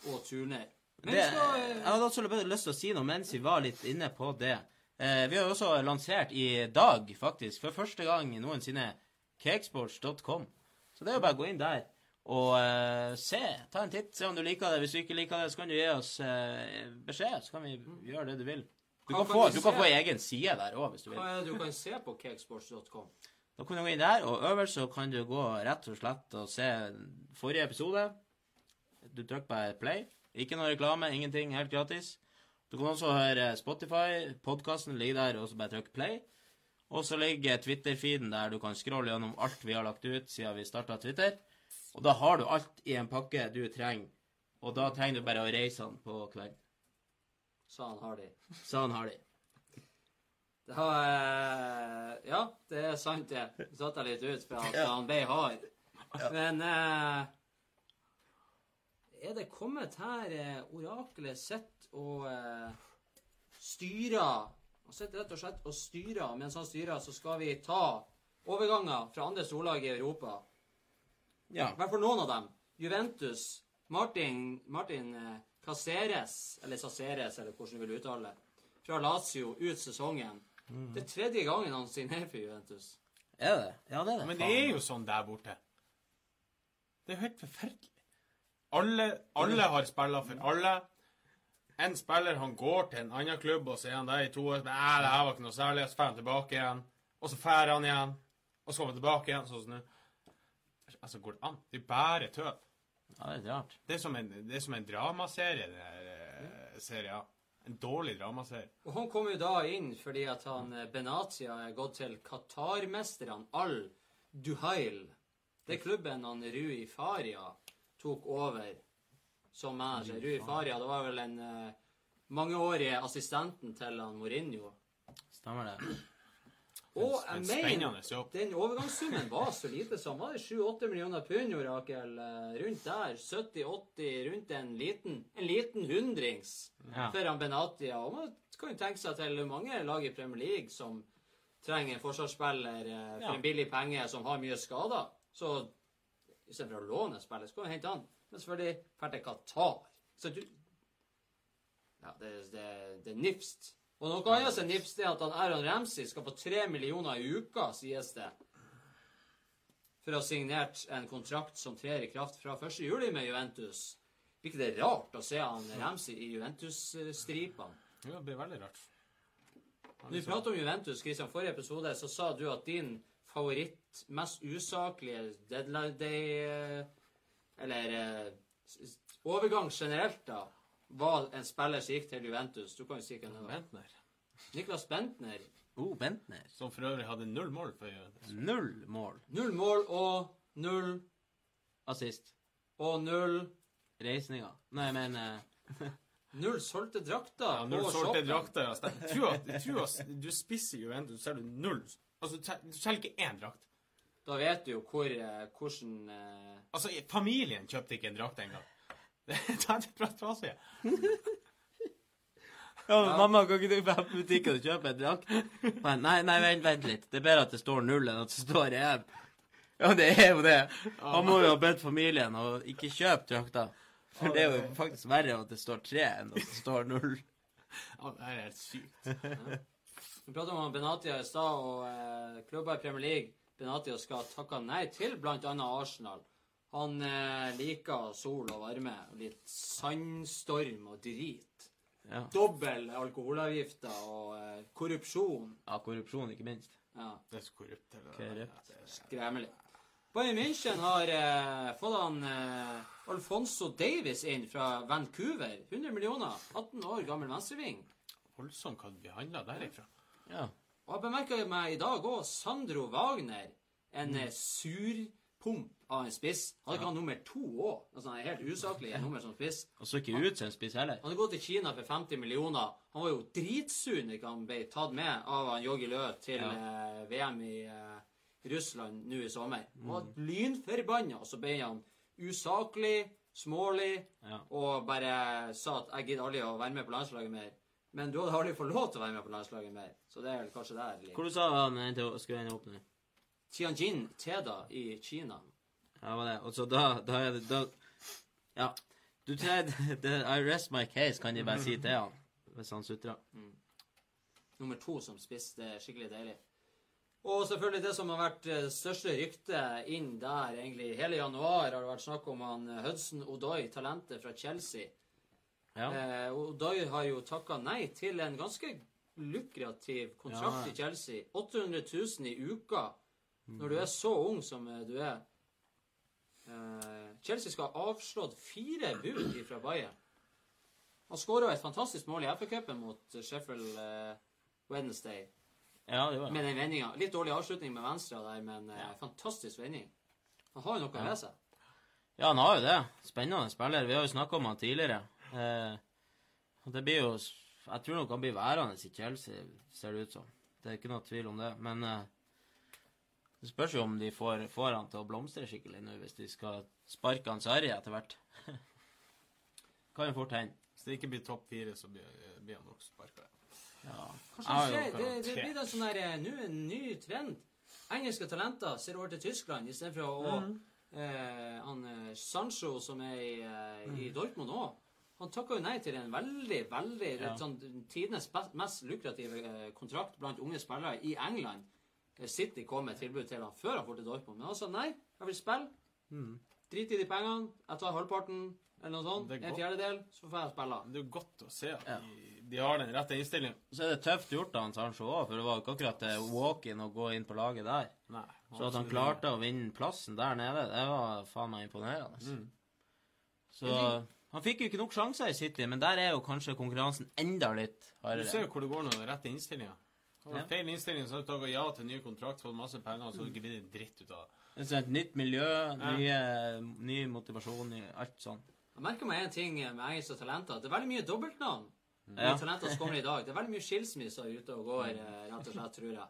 Og turner. Men Det, skal, jeg hadde også lyst til å si noe mens vi var litt inne på det. Eh, vi har også lansert i dag, faktisk, for første gang noensinne, cakesports.com. Så det er jo bare å gå inn der og eh, se. Ta en titt, se om du liker det. Hvis du ikke liker det, så kan du gi oss eh, beskjed, så kan vi gjøre det du vil. Du kan, kan få, du kan få egen side der òg, hvis du vil. hva er det du kan se på cakesports.com? Da kan du gå inn der, og øverst så kan du gå rett og slett og se forrige episode. Du trykker bare play. Ikke noe reklame, ingenting. Helt gratis. Du kan også høre Spotify. Podkasten ligger der, og så bare trykk play. Og så ligger Twitter-feeden der du kan scrolle gjennom alt vi har lagt ut siden vi starta Twitter. Og da har du alt i en pakke du trenger. Og da trenger du bare å reise den på kvelden. Sa han Hardy. Sånn har de. Det har eh, Ja, det er sant, det. Så satt jeg litt ut for at Ja. han ble hard. Men eh, Er det kommet her eh, oraklet sitter og eh, styrer Han sitter rett og slett og styrer. Mens han styrer, så skal vi ta overganger fra andre storlag i Europa. Ja. I hvert fall noen av dem. Juventus. Martin, Martin eh, Caceres, eller Caceres, eller hvordan du vil uttale det, fra Lazio ut sesongen. Det er tredje gangen han signerer for Juventus. Er det? Ja, det er det. Men det er jo sånn der borte. Det er jo helt forferdelig. Alle, alle har spilla for alle. En spiller han går til en annen klubb, og så er han der i to år. Men, det her var ikke noe særlig. Så drar han tilbake igjen. Og så drar han igjen. Og så kommer han tilbake igjen. sånn som nå. Altså, går det an? Det er bare tøv. Ja, det er rart. Det er som en, det er som en dramaserie, den her eh, serien. En dårlig dramaserie. Og han kom jo da inn fordi at han eh, Benatia er gått til Qatar-mesterne Al Duhail. Det er klubben han Rui Faria tok over som manager. Rui Faria, det var vel den uh, mangeårige assistenten til han Mourinho. Stemmer det. Og jeg mener den overgangssummen var så lite som var det 7-8 millioner pund, Orakel. Rakel? Eh, Rundt der. 70-80, rundt en liten, en liten hundrings Ja. for han Benatia. Og man kan jo tenke seg til mange lag i Premier League som trenger en forsvarsspiller eh, for en billig penge som har mye skader. Så istedenfor å låne spillet, så kan du hente han. Men selvfølgelig drar til Qatar. Så du Ja, det, det, det er nifst. Og noe annet som er nifst, er at han Aaron Ramsey skal få tre millioner i uka, sies det. For å ha signert en kontrakt som trer i kraft fra 1. juli med Juventus. Ikke det rart å se han Ramsey i Juventus-stripene? Ja, det blir veldig rart. Når vi prater om Juventus, Christian, forrige episode, så sa du at din favoritt, mest usaklige deadline day eh, Eller eh, overgang generelt, da, var en spiller som gikk til Juventus. Du kan jo si hvem det var. Bentner. Niklas Bentner. Oh, Bentner. Som for øvrig hadde null mål for Juventus. Null mål. Null mål og null Assist. og null Reisninger. Nei, men Null solgte drakter Ja, null solgte drakter. Ja. Jeg tror at, jeg tror at du spisser Juventus, så er du null. Altså, du sel- selger ikke én drakt. Da vet du jo hvor, eh, hvordan eh, Altså, familien kjøpte ikke en drakt engang. Det er bra fra seg. Ja, men mamma, kan ikke du være på butikken og kjøpe en drakt? Men Nei, nei, vent, vent litt. Det er bedre at det står null enn at det står én. Ja, det er jo det. Han må jo ha bedt familien å ikke kjøpe drakter. For det er jo faktisk verre at det står tre enn at det står null. Ja, det er helt sykt. Vi pratet om Benatia i stad, og eh, klubber i Premier League Benatia skal takke nei til bl.a. Arsenal. Han eh, liker sol og varme, og litt sandstorm og drit. Ja. Dobbel alkoholavgifter og eh, korrupsjon. ja, korrupsjon, ikke minst. Ja, Det er så korrupt. eller? Korrupt. skremmelig. Bayern München har eh, fått han eh, Alfonso Davis inn fra Vancouver. 100 millioner. 18 år gammel venstreving. Voldsomt hva vi handla derifra. Ja. Og jeg bemerka meg i dag òg Sandro Wagner. En mm. surpomp av en spiss. Hadde ikke han nummer to òg? Altså, han er helt usaklig nummer som spiss. Og så ikke ut som en spiss heller. Han hadde gått til Kina for 50 millioner. Han var jo dritsur når han ble tatt med av han Joggi Lø til Ja. eh, VM i eh, Russland nå i sommer. Han var lynforbanna, og så ble han usaklig, smålig, Ja. og bare sa at 'jeg gidder aldri å være med på landslaget mer'. Men du hadde aldri fått lov til å være med på landslaget mer. Så det er vel kanskje der. ligger. Hvor du sa han endte, skulle ende opp nå? Tianjin Teda i Kina. Ja, var det. Og så da, da er det da, Ja. Du trer I rest my case, kan de bare si til han. Hvis han sutrer. Nummer to som spiss. Det er skikkelig deilig. Og selvfølgelig det som har vært største ryktet inn der egentlig hele januar, har det vært snakk om han eh, Hudson Odoi, talentet fra Chelsea. Ja. Eh, Odoi har jo takka nei til en ganske lukrativ kontrakt Ja. i Chelsea. 800 000 i uka når du er så ung som eh, du er. Eh, Chelsea skal ha avslått fire bud fra Bayern. Han skåra et fantastisk mål i FA-cupen mot Sheffield eh, Wednesday Ja, det var med den vendinga. Litt dårlig avslutning med venstre der, men eh, fantastisk vending. Han har jo noe ved seg. Ja, han har jo det. Spennende spiller. Vi har jo snakka om han tidligere. Eh, det blir jo Jeg tror nok han blir værende i Chelsea, ser det ut som. Det er ikke noe tvil om det. Men eh, det spørs jo om de får, får han til å blomstre skikkelig nå, hvis de skal sparke han Sarri etter hvert. kan jo fort hende. Hvis det ikke blir topp fire, så blir, blir han nok sparka. Ja. Kanskje det, skjer. det, det blir da sånn der, eh, nå en ny trend. Engelske talenter ser over til Tyskland istedenfor å eh, han eh, Sancho, som er i, eh, i Dortmund òg. Han takka jo nei til en veldig, veldig Ja. sånn, tidenes mest lukrative eh, kontrakt blant unge spillere i England. Eh, City kom med tilbud til han før han dro til Dortmund. Men han sa nei, jeg vil spille. Drit i de pengene. Jeg tar halvparten, eller noe sånt. En fjerdedel, så får jeg spille. Det er jo godt å se at Ja. de, de har den rette innstillingen. Så er det tøft gjort av han Sancho òg, for det var ikke akkurat eh, walk-in å gå inn på laget der. Nei. Så at han klarte å vinne plassen der nede, det var faen meg imponerende. Mm. Så han fikk jo ikke nok sjanser i City, men der er jo kanskje konkurransen enda litt hardere. Du ser jo hvor det går når du har. Har du Ja. feil innstilling, så har du takket ja til ny kontrakt, fått masse penger, og så har du ikke blitt en dritt ut av det. Det er et nytt miljø, nye, ny motivasjon, ny- alt sånn. Jeg merker meg en ting med engelske talenter. Det er veldig mye dobbeltnavn. Ja. talenter som kommer i dag. Det er veldig mye skilsmisser ute og går, eh, rett og slett, tror jeg.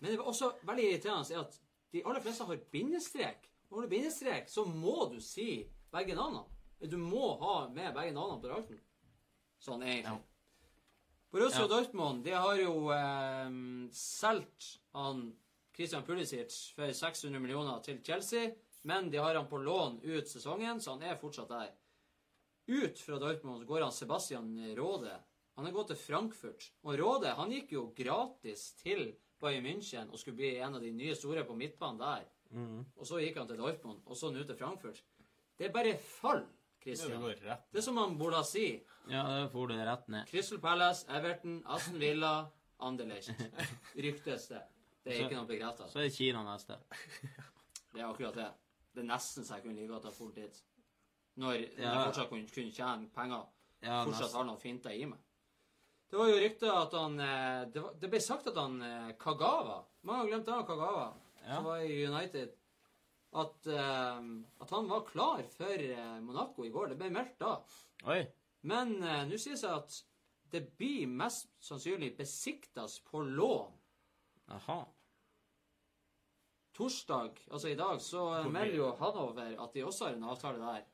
Men det er også veldig irriterende er at de aller fleste har bindestrek. Når du har bindestrek, så må du si begge navnene. Du må ha med begge navnene på drakten. Sånn egentlig. Borussia Ja. Dortmund de har jo eh, solgt han Christian Pulisic for 600 millioner til Chelsea, men de har han på lån ut sesongen, så han er fortsatt der. Ut fra Dortmund går han Sebastian Råde. Han er gått til Frankfurt. Og Råde han gikk jo gratis til Bayern München og skulle bli en av de nye store på midtbanen der. Og så gikk han til Dortmund, og så nå til Frankfurt. Det er bare fall, Christian. Det er som han burde si. Ja, det får du det rett ned. Crystal Palace, Everton, Aston Villa, Anderlecht. Ryktes det. Det er ikke noe bekreftet. Så er det Kina neste. Det er akkurat det. Det er nesten så jeg kunne like godt ha fort dit. Når når Ja. jeg fortsatt kunne, kunne tjene penger. Ja, fortsatt nesten. har noen finter i meg. Det var jo rykter at han eh, Det, var, det ble sagt at han eh, Kagawa Mange har glemt han Kagawa, Ja. som var i United. At, eh, at han var klar for eh, Monaco i går. Det ble meldt da. Oi. Men eh, nå sies det at det blir mest sannsynlig besiktas på lån. Aha. Torsdag, altså i dag, så melder jo Hanover at de også har en avtale der.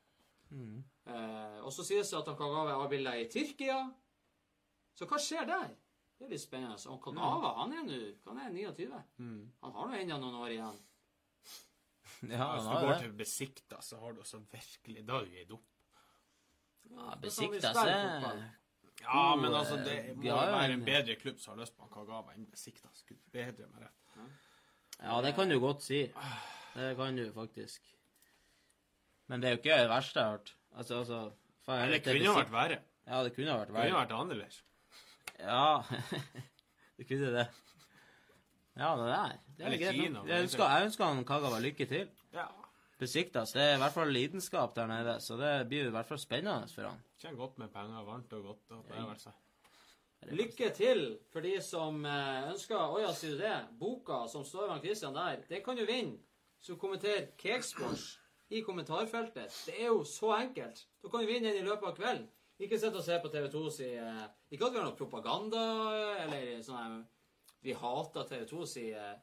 Eh, og så sies det at han Kagawa gave avbilder i Tyrkia. Så hva skjer der? Det er litt spennende. Og Kagawa, han er nå Han er 29. Han har nå ennå noen år igjen. Ja, Hvis han du har går det. til Besikta, så har du også virkelig Da er du gitt opp. Ja, Besikta er. Ja, Oh, men altså, det eh, må jo være en- bedre klubb som har lyst på Kagawa enn Besikta. Skulle bedre meg rett. Ja, det kan du godt si. Det kan du faktisk. Men det er jo ikke det verste jeg har hørt. Altså, altså faen, Eller det kunne ha vært verre. Ja, det kunne ha vært Det kunne verre. vært annerledes. Ja, det kunne det. Ja, det der. Det er Eller greit. Kina, Jeg ønsker, jeg ønsker han Kagawa lykke til. Ja. Besiktas. Det er i hvert fall lidenskap der nede, så det blir i hvert fall spennende for han. Kjenner godt med penger. Varmt og godt. Og det er. Lykke til for de som eh, ønsker Å ja, sier du det? Boka som står ved Christian der, det kan du vinne. Så kommenter Cakesports i kommentarfeltet. Det er jo så enkelt. Da kan du vinne den i løpet av kvelden. Ikke sitt og se på TV2 si eh, Ikke at vi har noe propaganda eller sånn Vi hater TV2 si eh,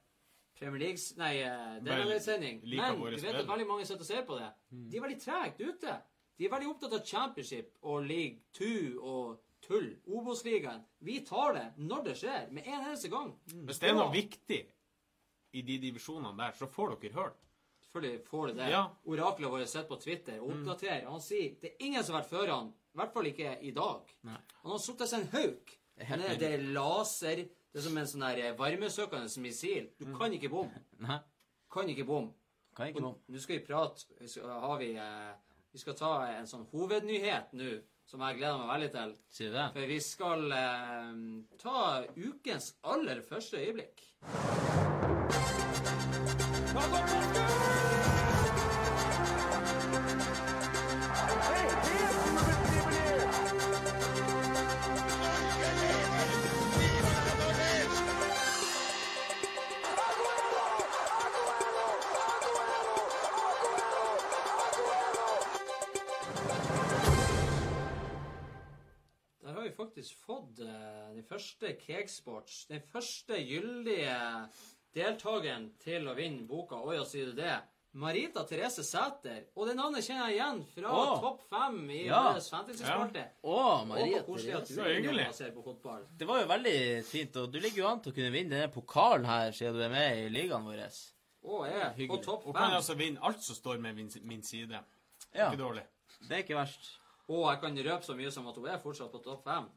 Premier League Nei, eh, Vel, denne sending. Men du vet at veldig mange sitter og ser på det. De er veldig tregt ute. De er veldig opptatt av championship og league 2 og tull. Obos-ligaen. Vi tar det når det skjer, med en eneste gang. Hvis det er noe viktig i de divisjonene der, så får dere hørt. Selvfølgelig får det det. Ja. Oraklet vårt sitter på Twitter og oppdaterer. Han sier det er ingen som har vært før han. I hvert fall ikke i dag. Nei. Han har satt seg en hauk. er Det er, er laser Det er som en sånn der varmesøkende missil. Du kan ikke bomme. Nei, Kan ikke bomme. kan ikke bomme. Nå skal vi prate vi skal, har vi, eh, vi skal ta en sånn hovednyhet nå, som jeg gleder meg veldig til. Sier du det? For vi skal eh, ta ukens aller første øyeblikk. Fått eh, den første Cakesports, den første gyldige deltakeren til å vinne boka Oi, å sier du det? Marita Therese Sæter. Og det navnet kjenner jeg igjen fra oh. topp fem i Ja. vår fantasy-spalte. Å, Og Maria det var Therese. Så hyggelig. ser på fotball. Det var jo veldig fint, og du ligger jo an til å kunne vinne denne pokalen her, siden du er med i ligaen vår. Oh, ja. på topp topp Og kan fem. altså vinne alt som står med min, min side. Ja, Ikke dårlig. det er ikke verst. Og jeg kan røpe så mye som at hun er fortsatt på topp fem.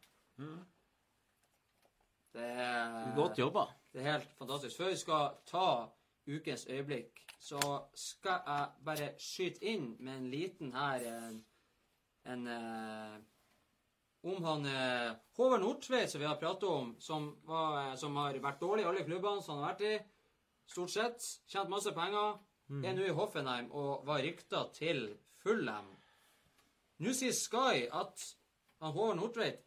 Det er Godt jobba. Det er helt fantastisk. Før vi skal ta ukens øyeblikk, så skal jeg bare skyte inn med en liten her En, en eh, Om han eh, Håvard Nordtveit, som vi har pratet om, som, var, eh, som har vært dårlig i alle klubbene som han har vært i. Stort sett. Tjent masse penger. Er nå i Hoffenheim og var rykta til Fulham. Nå sier Sky at han Håvard Nordtveit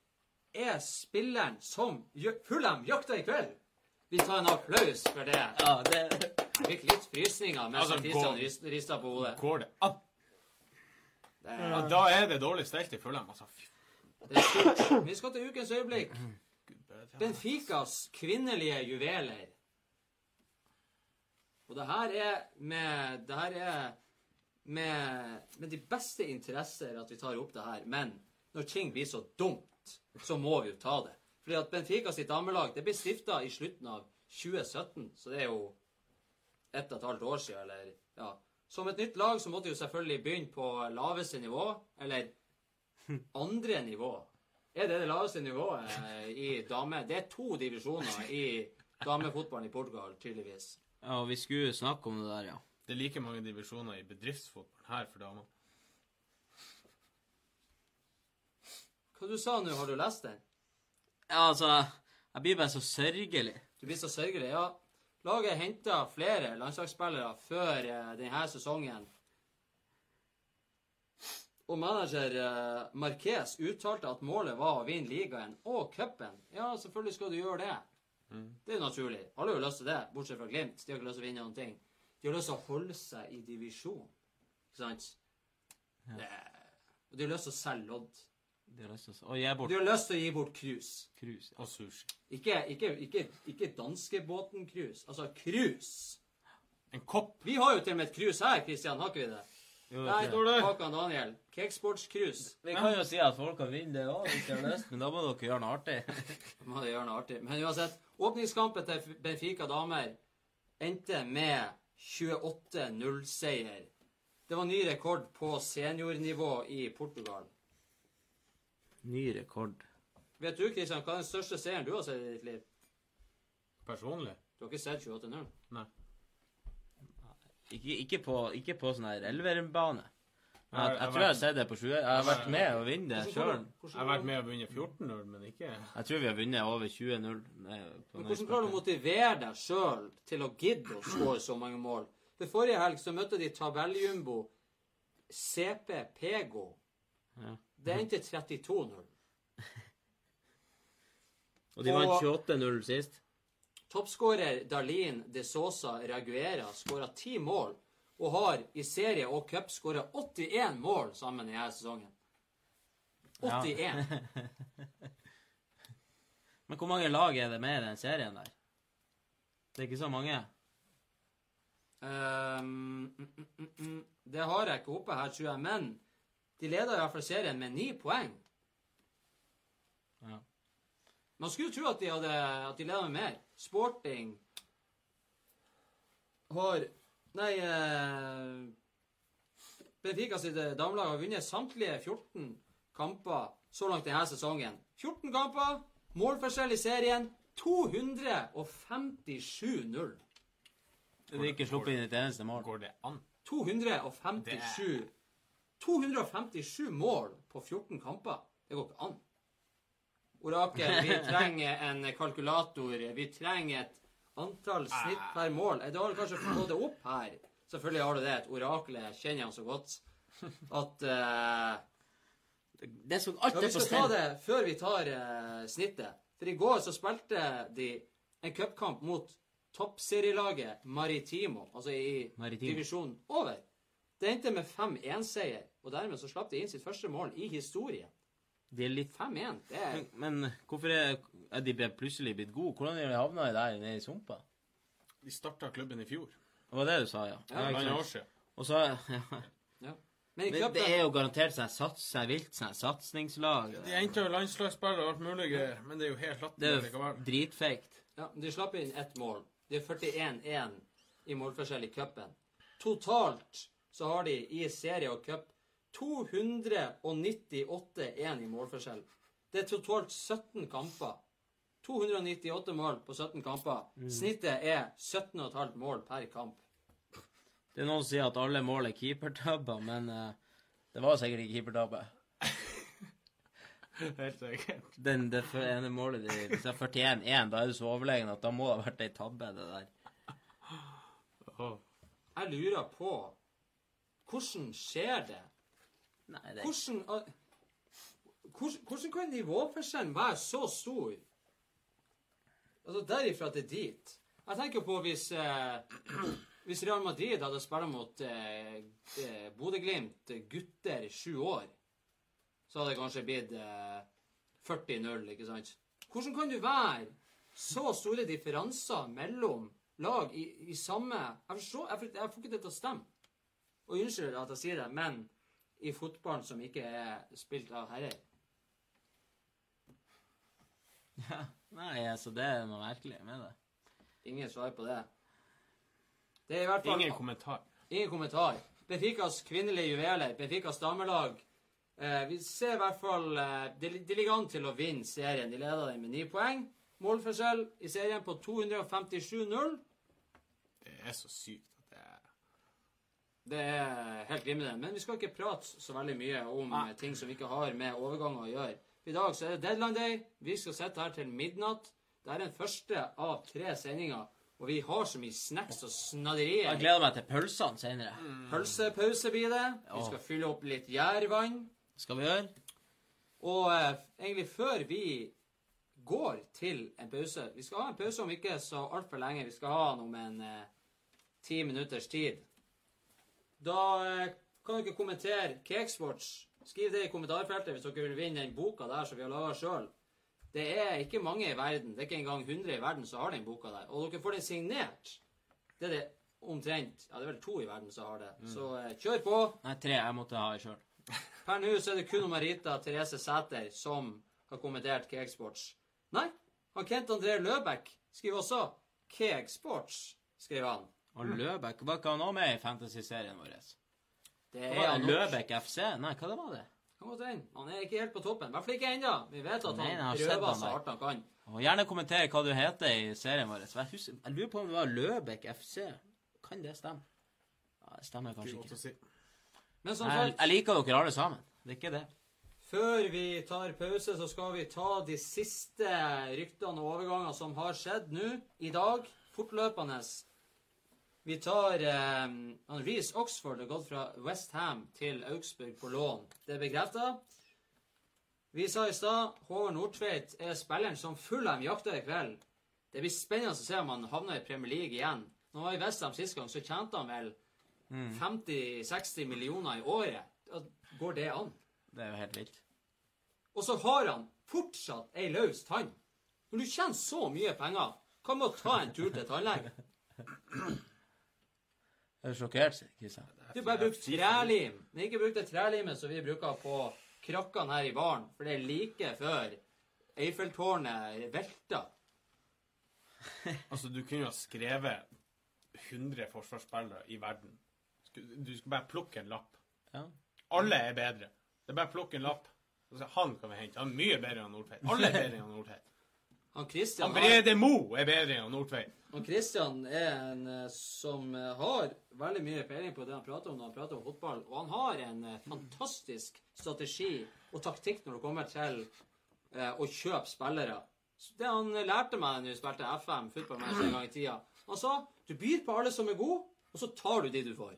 er spilleren som Fulham jakter i kveld. Vi tar en applaus for det. Ja, det Jeg fikk litt frysninger mens Altså, Kristian rista på hodet. Går det an? Det Ja, da er det dårlig stelt i Fulham. Altså, det er stort. Vi skal til ukens øyeblikk. Benficas kvinnelige juveler. Og det her er med Det her er med, med de beste interesser at vi tar opp det her. Men når ting blir så dumt, så må vi jo ta det. Fordi at Benfica sitt damelag det ble stifta i slutten av 2017, så det er jo ett og et halvt år siden, eller ja. Som et nytt lag så måtte de jo selvfølgelig begynne på laveste nivå, eller andre nivå. Er det det laveste nivået eh, i dame? Det er to divisjoner i damefotballen i Portugal, tydeligvis. Ja, og vi skulle snakke om det der, ja. Det er like mange divisjoner i bedriftsfotballen her for damer. Hva du sa nå? Har du lest den? Ja, altså, jeg blir bare så sørgelig. Du blir så sørgelig. Ja, laget henta flere landslagsspillere før eh, denne sesongen. Og manager eh, Marquez uttalte at målet var å vinne ligaen og cupen. Ja, selvfølgelig skal du gjøre det. Det er jo naturlig. Alle har jo lyst til det, bortsett fra Glimt. De har ikke lyst til å vinne noen ting. De har lyst til å holde seg i divisjon. Ikke sant? Det, og de har lyst til å selge lodd. Det har lyst til å- Og gi bort de har lyst til å gi bort cruise. krus. Og sushi. Ikke, ikke, ikke, ikke danskebåten-cruise. Altså cruise. En kopp. Vi har jo til og med et cruise her, Kristian. Har ikke vi det? Jo, Nei, Håkan Daniel. Cakesports-krus. Vi kan jo si at folk kan vinne det òg, hvis de har lyst, men da må dere gjøre noe artig. Må dere gjøre noe artig. Men uansett, åpningskampen til Benfica damer endte med 28-0-seier. Det var ny rekord på seniornivå i Portugal. Ny rekord. Vet du, Kristian, hva er den største seieren du har sett i ditt liv? Personlig. Du har ikke sett 28-0? Nei. Ikke, ikke på, ikke på sånn her elverbane. Jeg, Jeg- jeg, jeg tror jeg har sett det på sju. Jeg har vært med å vinne det sjøl. Jeg har vært med å vinne 14-0, men ikke Jeg tror vi har vunnet over 20-0. Men hvordan klarer du å motivere deg sjøl til å gidde å skåre så mange mål? For forrige helg så møtte de tabelljumbo CP Pego. Ja. Det endte 32-0. Og de vant 28-0 sist. Toppskårer Darlene de Sosa Raguera skåra ti mål og har i serie og cup skåra 81 mål sammen i denne sesongen. 81. Men hvor mange lag er det med i den serien der? Det er ikke så mange. Mm, mm, mm, mm. Det har jeg ikke oppe her, tror jeg, men de leder i hvert fall serien med ni poeng. Ja. Man skulle tro at de, hadde, at de leder med mer. Sporting har Nei eh, Benfica sitt damelag har vunnet samtlige 14 kamper så langt denne sesongen. 14 kamper, målforskjell i serien 257-0. Det er ikke sluppet inn et eneste mål. Går det an? 257 257 mål på 14 kamper. Det går ikke an. Orakel, vi trenger en kalkulator. Vi trenger et antall snitt per mål. Du har kanskje fått det opp her. Selvfølgelig har du det. Et orakel kjenner han så godt. At uh, Det så alt ja, er Vi skal ta det før vi tar uh, snittet. For i går så spilte de en cupkamp mot toppserielaget Maritimo, altså i Maritimo. divisjonen over. Det endte med 5-1-seier, og dermed så slapp de inn sitt første mål i historien. De er litt 5-1, det er Men, men hvorfor er, er de plutselig blitt gode? Hvordan er de havna der nede i sumpa? De starta klubben i fjor. Det var det du sa, ja? Ja, ja år siden. Og så ja. ja. Men Men det er jo garantert sånn sats, seg vilt sånn satsingslag. De endte jo landslagsspillere og alt mulig greier, men det er jo helt Det latterlig er likevel. dritfeigt. ja, De slapp inn ett mål. De er 41-1 i målforskjell i cupen. Totalt så har de i serie og cup 298-1 i målforskjell. Det er totalt 17 kamper. 298 mål på 17 kamper. Snittet er 17,5 mål per kamp. Det er noen som sier at alle mål er keepertabber, men uh, det var sikkert ikke keepertabbe. Helt sikkert. Den, det ene målet de, Hvis det er 41-1, da er du så overlegen at da må det ha vært ei tabbe, det der. Åh. Jeg lurer på Hvordan skjer det? Nei, det Hvordan, ah, hvordan, hvordan kan nivåforskjellen være så stor? Altså derifra til dit. Jeg tenker på hvis eh, Hvis Real Madrid hadde spilt mot eh, eh, Bodø-Glimt gutter i sju år, så hadde det kanskje blitt eh, 40-0, ikke sant? Hvordan kan du være så store differanser mellom lag i, i samme Jeg forstår, jeg, får- jeg får ikke det til å stemme. Og unnskyld at jeg sier det, men i fotballen som ikke er spilt av herrer. Nei, altså, det er noe merkelig med det. Ingen svar på det. Det er i hvert fall Ingen kommentar. ingen kommentar. Befikas kvinnelige juveler, Befikas damelag eh, Vi ser i hvert fall eh, de, de ligger an til å vinne serien. De leder den med ni poeng. Målforskjell i serien på 257-0. Det er så sykt Det er helt glimrende. Men vi skal ikke prate så veldig mye om Nei. eh, ting som vi ikke har med overganger å gjøre. I dag så er det deadline day. Vi skal sitte her til midnatt. Det er den første av tre sendinger. Og vi har så mye snacks og snadderier. Jeg gleder meg til pølsene senere. Pølsepause blir det. Vi skal fylle opp litt gjærvann. Skal vi gjøre? Og eh, egentlig før vi går til en pause Vi skal ha en pause om ikke så altfor lenge. Vi skal ha den om en eh, ti minutters tid. Da eh, kan dere kommentere Cakeswatch. Skriv det i kommentarfeltet hvis dere vil vinne den boka der som vi har laga sjøl. Det er ikke mange i verden, det er ikke engang 100 i verden som har den boka der. Og dere får den signert. Det er det omtrent Ja, det er vel to i verden som har det. Så eh, kjør på. Nei, tre. Jeg måtte ha det sjøl. Per nå så er det kun Marita Therese Sæter som har kommentert Cakesports. Nei, han Kent André Løbekk skriver også Cakesports, skriver han. Og Løbekk Var ikke han òg med i fantasy-serien vår? Det er var det? Løbekk FC? Nei, hva det var det? Han er ikke helt på toppen. I hvert fall ikke ennå. Vi vet at Nei, han prøver han så hardt han kan. Og gjerne kommenter hva du heter i serien vår. Jeg, husker, jeg lurer på om det var Løbekk FC. Kan det stemme? Ja, det stemmer kanskje Ikke si. Men som Jeg, sagt, jeg liker dere alle sammen. Det er ikke det. før vi tar pause, så skal vi ta de siste ryktene og overgangene som har skjedd nå i dag. Fortløpende. Vi tar eh, Reece Oxford har gått fra West Ham til Augsburg på lån. Det er bekrefta. Vi sa i stad Håvard Nordtveit er spilleren som Fulham jakter i kveld. Det blir spennende å se om han havner i Premier League igjen. Når han var i Westham sist gang, så tjente han vel 50-60 millioner i året. Går det an? Det er jo helt vilt. Og så har han fortsatt ei løs tann. Når du tjener så mye penger, hva med å ta en tur til tannlegen? Er du sjokkert, Kristian? Du bare brukt trelim. Men ikke bruk det trelimet som vi bruker på krakkene her i baren, for det er like før Eiffeltårnet velta. Altså, du kunne jo ha skrevet 100 forsvarsspillere i verden. Du skal bare plukke en lapp. Ja. Alle er bedre. Det er bare å plukke en lapp. Han kan vi hente. Han er mye bedre enn Nordtveit. Alle er bedre enn Nordtveit. Han Christian, Han Brede Mo er bedre enn Nordtveit. han Christian er en eh, som eh, har veldig mye peiling på det han prater om når han prater om fotball. Og han har en eh, fantastisk strategi og taktikk når det kommer til eh, å kjøpe spillere. Så Det han lærte meg da jeg spilte FM, Football en gang i tida Han sa du byr på alle som er gode, og så tar du de du får.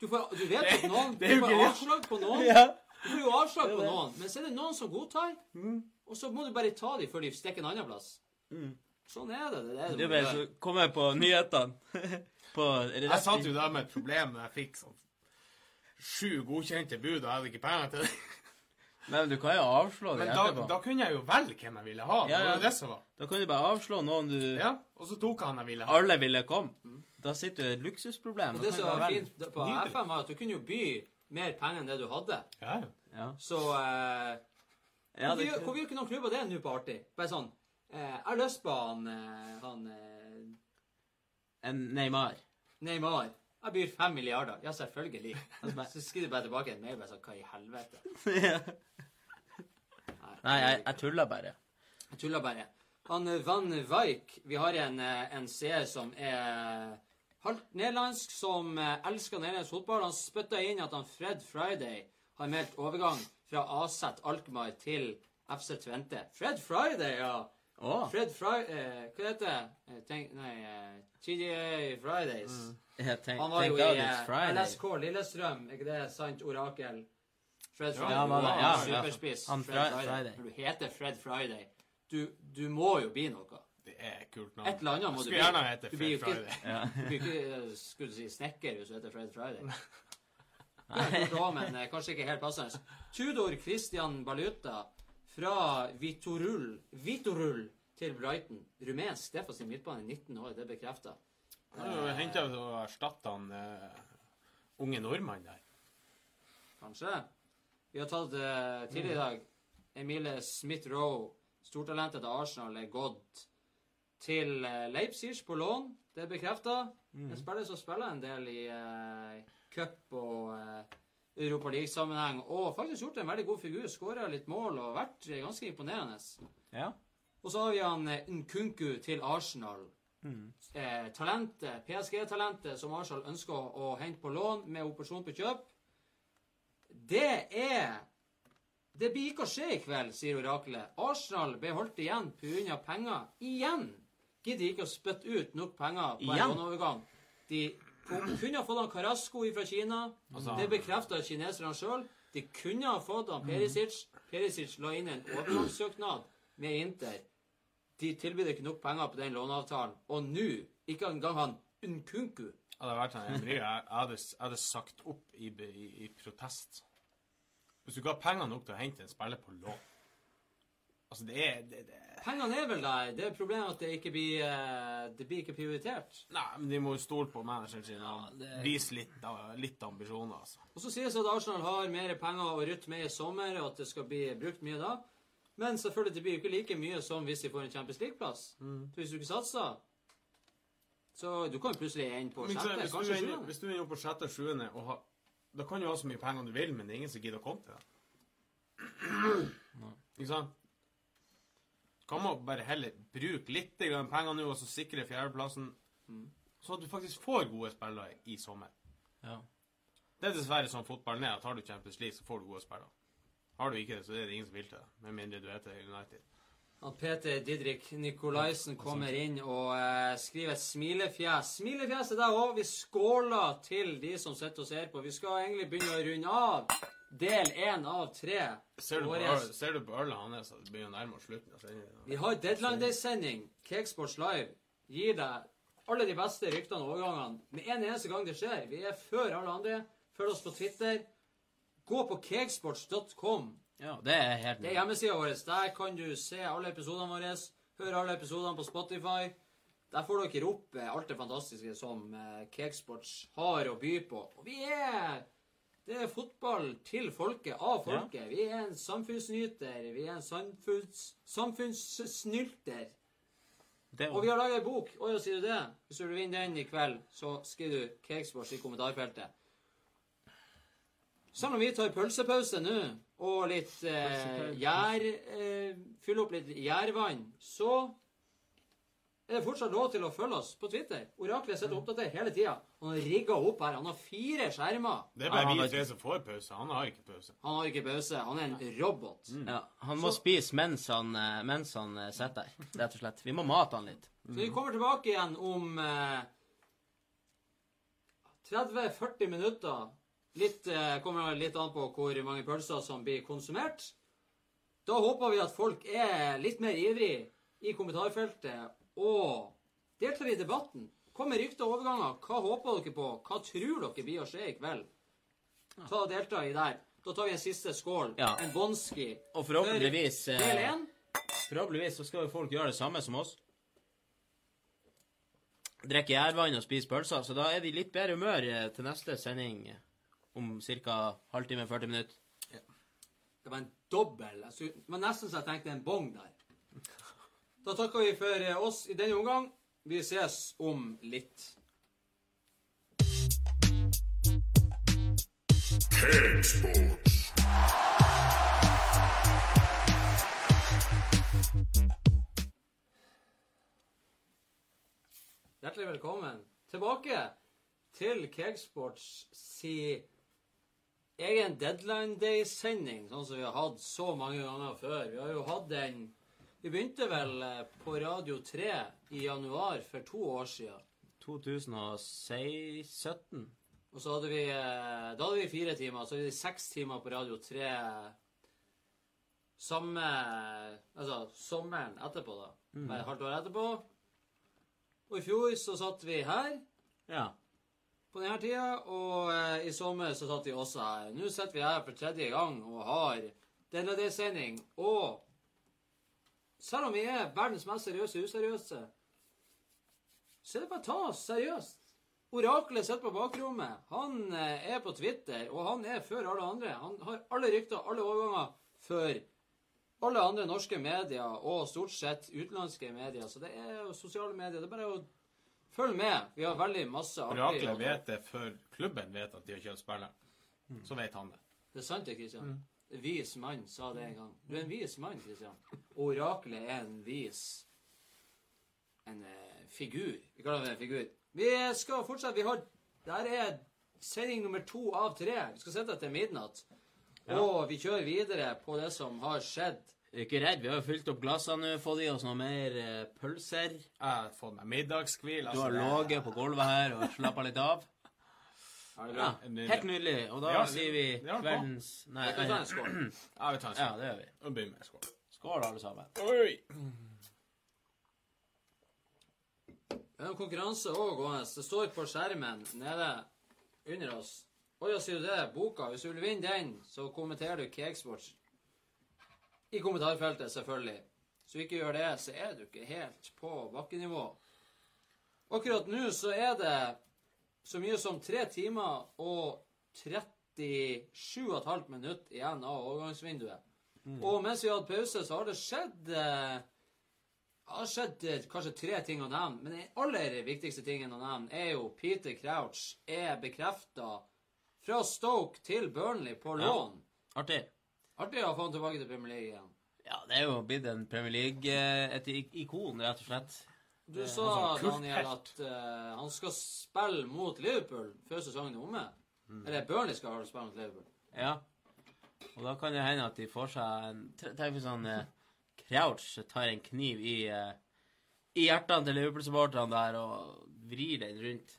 Du, får, du vet at noen Du får avslag på noen. Du får jo avslag på noen, men så er det noen som godtar. Og så må du bare ta dem før de stikker en annen plass. Sånn er det. det, er det må så kom jeg på nyhetene. på Jeg satt jo der med et problem da jeg fikk sånn sju godkjente bud, og jeg hadde ikke penger til det. Men du kan jo avslå det Men da, etterpå. da kunne jeg jo velge hvem jeg ville ha. Ja, ja. det som var. Da kan du bare avslå noen du Ja, og så tok han jeg ville ha. Alle ville komme. Da sitter du i et luksusproblem. Og det som var velge. fint på Nydelig. FM, var at du kunne jo by mer penger enn det du hadde. Ja, ja. Ja. Så eh, Ja, det, hvorfor gjør ikke noen klubber det nå på artig? Bare sånn eh, Jeg har lyst på han, eh, han eh, en Neymar. Neymar. Jeg byr fem milliarder. Ja, selvfølgelig. Så skriver du bare tilbake en mail bare sånn Hva i helvete? Nei, jeg, jeg tuller bare. Jeg tuller bare. Han eh, Van Wijk Vi har en, eh, en seer som er halvt nederlandsk, som elsker nederlandsk fotball. Han spytta inn at han Fred Friday har meldt overgang fra AZ Alkmaar til FC Tvente. Fred Friday, ja! Oh. Fred Friday eh, Hva heter det? Eh, Tenk, nei, eh, TGA Fridays. Tenk, Han var jo i eh, LSK Lillestrøm, er ikke det sant? Orakel. Fred Friday. Ja, man, ja, ja. superspiss. Han Fred Friday. Friday. Når du heter Fred Friday, du, du må jo bli noe. Det er et kult navn. Et eller annet må du bli. Skulle gjerne hete Du blir jo Fred ikke- Friday. Ja. Du blir ikke eh, skulle du si, snekker hvis du heter Fred Friday. Det er også, men eh, kanskje ikke helt passende. Tudor Christian Baluta fra Vitorul, Vitorul til Brighton. Rumensk defensiv midtbane, 19 år, det er bekrefta. Jo henta og erstatta han uh, unge nordmann der. Kanskje. Vi har tatt uh, tidligere i dag Emile Smith-Roe, stortalentet til Arsenal, er gått til eh, Leipzig på lån. Det er bekrefta. En spiller som spiller en del i uh, cup og eh, Europa League-sammenheng, og faktisk gjort en veldig god figur. Skåra litt mål og vært ganske imponerende. Ja. Og så har vi han eh, Nkunku til Arsenal. Eh, talentet, PSG-talentet som Arsenal ønsker å, hente på lån med operasjon på kjøp. Det er Det blir ikke å skje i kveld, sier oraklet. Arsenal ble holdt igjen pga. penger. Igjen! Gidder ikke å spytte ut nok penger på en låneovergang. De kunne ha fått han Carasco fra Kina. Altså- det bekrefta kineserne sjøl. De kunne ha fått han Perisic. Perisic la inn en overgangssøknad med Inter. De tilbød ikke nok penger på den låneavtalen. Og nå, ikke engang han Unkunku Hadde vært han Emry, jeg, jeg, hadde, hadde sagt opp i, i, i protest. Hvis du ikke har penger nok til å hente en spiller på lån Altså, det er det, det. Pengene er vel der. Det er problemet at det ikke blir, eh, det blir ikke prioritert. Nei, men de må jo stole på manageren sin og vise litt, litt ambisjoner, altså. Og så sies det at Arsenal har mer penger å rutte med i sommer, og at det skal bli brukt mye da. Men selvfølgelig, det blir jo ikke like mye som hvis de får en Champions League-plass. Så hvis du ikke satser Så du kan jo plutselig ende på sjette, hvis, kanskje sjuende. hvis du ender på sjette sjuende, og har, da kan du ha så mye penger du vil, men det er ingen som gidder å komme til deg. Ikke sant? Kan man bare heller bruke litt penger nå, og så sikre fjerdeplassen, så at du faktisk får gode spillere i sommer. Ja. Det er dessverre sånn fotballen er, at har du Champions League, så får du gode spillere. Har du ikke det, så er det ingen som vil til det. med mindre du heter United. At Peter Didrik Nikolaisen kommer inn og eh, skriver et smilefjes. Smilefjes til deg òg. Vi skåler til de som sitter og ser på. Vi skal egentlig begynne å runde av del én av tre. Ser du på, ser du på ølet hans, at det begynner å nærme oss slutten av sendingen? Vi har Deadline Day-sending. Cakesports Live gir deg alle de beste ryktene og overgangene med en eneste gang det skjer. Vi er før alle andre. Følg oss på Twitter. Gå på cakesports.com. ja, det er helt Det er hjemmesida vår. Der kan du se alle episodene våre. Høre alle episodene på Spotify. Der får dere opp eh, alt det fantastiske som eh, Cakesports har å by på. Og vi er Det er fotball til folket, av folket. Vi er en samfunnsnyter. Vi er en samfunns, samfunnssnylter. Og vi har laga ei bok. Oi, ja, sier du det? Hvis du vil vinne den i kveld, så skriver du Cakesports i kommentarfeltet. Selv om vi tar pølsepause nå, og litt eh, gjær eh, Fyller opp litt gjærvann, så er det fortsatt lov til å følge oss på Twitter. Oraklet sitter oppdatert hele tida. Han har rigga opp her. Han har fire skjermer. Det er bare vi tre som får pause. Han har ikke pause. Han har ikke pause. Han er en robot. Ja, han må spise mens han, eh, mens han eh, sitter der, rett og slett. Vi må mate han litt. Så vi kommer tilbake igjen om eh, 30-40 minutter. Litt, eh, kommer litt an på hvor mange pølser som blir konsumert. Da håper vi at folk er litt mer ivrig i kommentarfeltet og deltar i debatten. Kom med rykter og overganger. Hva håper dere på? Hva tror dere blir å skje i kveld? Ta og Delta i der. Da tar vi en siste skål. Ja. En Bonski. Og forhåpentligvis Del eh, én. Forhåpentligvis så skal jo folk gjøre det samme som oss. Drikke gjærvann og spise pølser. Så da er de litt bedre humør eh, til neste sending eh, om ca. halvtime, 40 minutter. Det var en dobbel. Det var nesten så jeg tenkte en bong der. Da takker vi for oss i denne omgang. Vi ses om litt. Hjertelig velkommen tilbake til Cakesports si egen Deadline Day-sending, sånn som vi har hatt så mange ganger før. Vi har jo hatt den Vi begynte vel eh, på Radio 3 i januar for to år siden. 2017. Og så hadde vi eh, Da hadde vi fire timer. Så hadde vi seks timer på Radio 3 samme Altså sommeren etterpå, da. Mm. et halvt år etterpå. Og i fjor så satt vi her Ja. på denne tida, og eh, i sommer så satt vi også her. Nå sitter vi her for tredje gang og har denne D-sending. Og selv om vi er verdens mest seriøse useriøse, så er det bare å ta oss seriøst. Oraklet sitter på bakrommet. Han eh, er på Twitter, og han er før alle andre. Han har alle rykter, alle overganger, før alle andre norske medier, og stort sett utenlandske medier. Så det er jo sosiale medier. Det er bare å følge med. Vi har veldig masse artig Oraklet vet det før klubben vet at de har kjøpt spilleren. Så vet han det. Det er sant det, Kristian. En vis mann sa det en gang. Du er en vis mann, Kristian. Oraklet er en vis En uh, figur. Vi kaller det en figur. Vi skal fortsette. Vi har Der er sending nummer to av tre. Vi skal sitte til midnatt. Og vi kjører videre på det som har skjedd. Ikke redd, vi har jo fylt opp glassene nå, fått i oss noe mer eh, pølser. Jeg har fått meg middagskvil. Du har ligget på gulvet her og slappa litt av. Ja, helt nydelig. Og da Ja, sier vi verdens kveldens Nei, Vi tar en skål. Ja, vi tar en ja, det gjør vi. Og begynner med skål. Skål, alle sammen. Oi! Det er en konkurranse òg gående. Det står på skjermen nede under oss. Å ja, sier du det? Boka. Hvis du vil vinne den, så kommenterer du Cakesports. I kommentarfeltet, selvfølgelig. Så ikke gjør det, så er du ikke helt på bakkenivå. Akkurat nå så er det så mye som tre timer og 37,5 minutter igjen av overgangsvinduet. Og mens vi har hatt pause, så har det skjedd eh, har skjedd eh, kanskje tre ting å nevne, men den aller viktigste tingen å nevne er jo Peter Crouch er bekrefta fra Stoke til Burnley på Ja. lån. Artig. Artig å få han tilbake til Premier League igjen. Ja, det er jo blitt en Premier League eh, Et ik- ikon, rett og slett. Du er sa, Daniel, at uh, han skal spille mot Liverpool før sesongen er omme. Mm. Eller Burnley skal spille mot Liverpool. Ja. Og da kan det hende at de får seg en Tenk hvis han eh, Crouch tar en kniv i eh, i hjertene til Liverpool-supporterne der og vrir den rundt.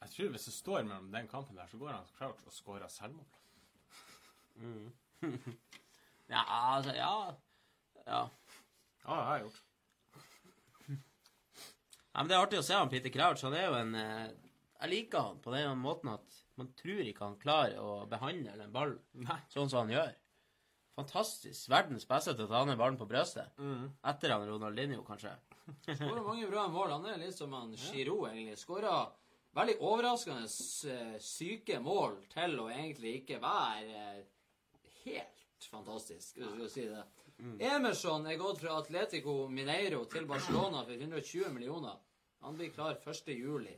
Jeg tror hvis det står mellom den kampen der, så går han Crouch og skårer selvmål. Ja, altså Ja. Ja. Ja, det har jeg gjort. Ja, men Det er artig å se han Peter Crouch. Han er jo en eh, Jeg liker han på den måten at man tror ikke han klarer å behandle en ball Nei. sånn som han gjør. Fantastisk. Verdens beste til å ta ned ballen på brystet. Etter han Ronaldinho, kanskje. Skåra mange bra mål. Han er litt som han Giroud, egentlig. Skåra veldig overraskende eh, syke mål til å egentlig ikke være eh, helt fantastisk, hvis du skal si det. Emerson er gått fra Atletico Mineiro til Barcelona for 120 millioner. Han blir klar 1. juli.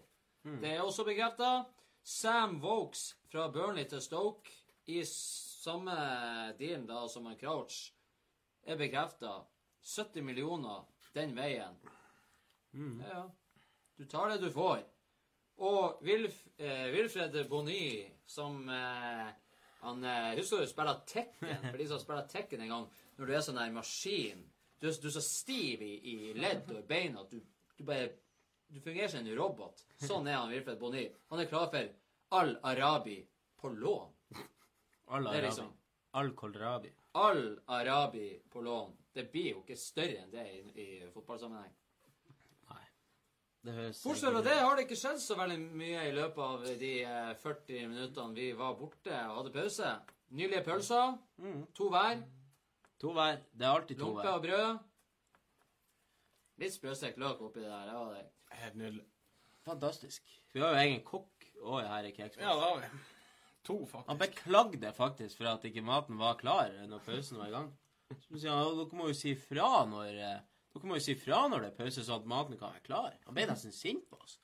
Det er også bekrefta. Sam Vokes fra Burnley til Stoke i samme dealen da som han Crouch er bekrefta. 70 millioner den veien. Ja, ja. Du tar det du får. Og Wilf, eh, Wilfred Bonny, som eh, han eh, Husker du spiller Tekken? For de som spiller Tekken en gang, når du er sånn der maskin Du du er så stiv i, i ledd og i beina at du, du bare Du fungerer som en robot. Sånn er han Wilfred Bonny. Han er klar for Al-Arabi på lån. Al Det er Arabi. liksom Al Kolrabi. Al-Arabi på lån. Det blir jo ikke større enn det i, i fotballsammenheng. Nei. Det høres Bortsett fra det har det ikke skjedd så veldig mye i løpet av de eh, 40 minuttene vi var borte og hadde pause. Nydelige pølser. Mm. To hver. To hver. Det er alltid to Lompe hver. og brød. Litt sprøstekt løk oppi det der. Det var det. Helt nydelig. Fantastisk. Vi har jo egen kokk òg her i Keksboks. Ja, det har vi. To, faktisk. Han beklagde faktisk for at ikke maten var klar når pausen var i gang. Så sier han dere må jo si fra når eh, dere må jo si fra når det er pause, sånn at maten kan være klar. Han ble nesten sint på oss.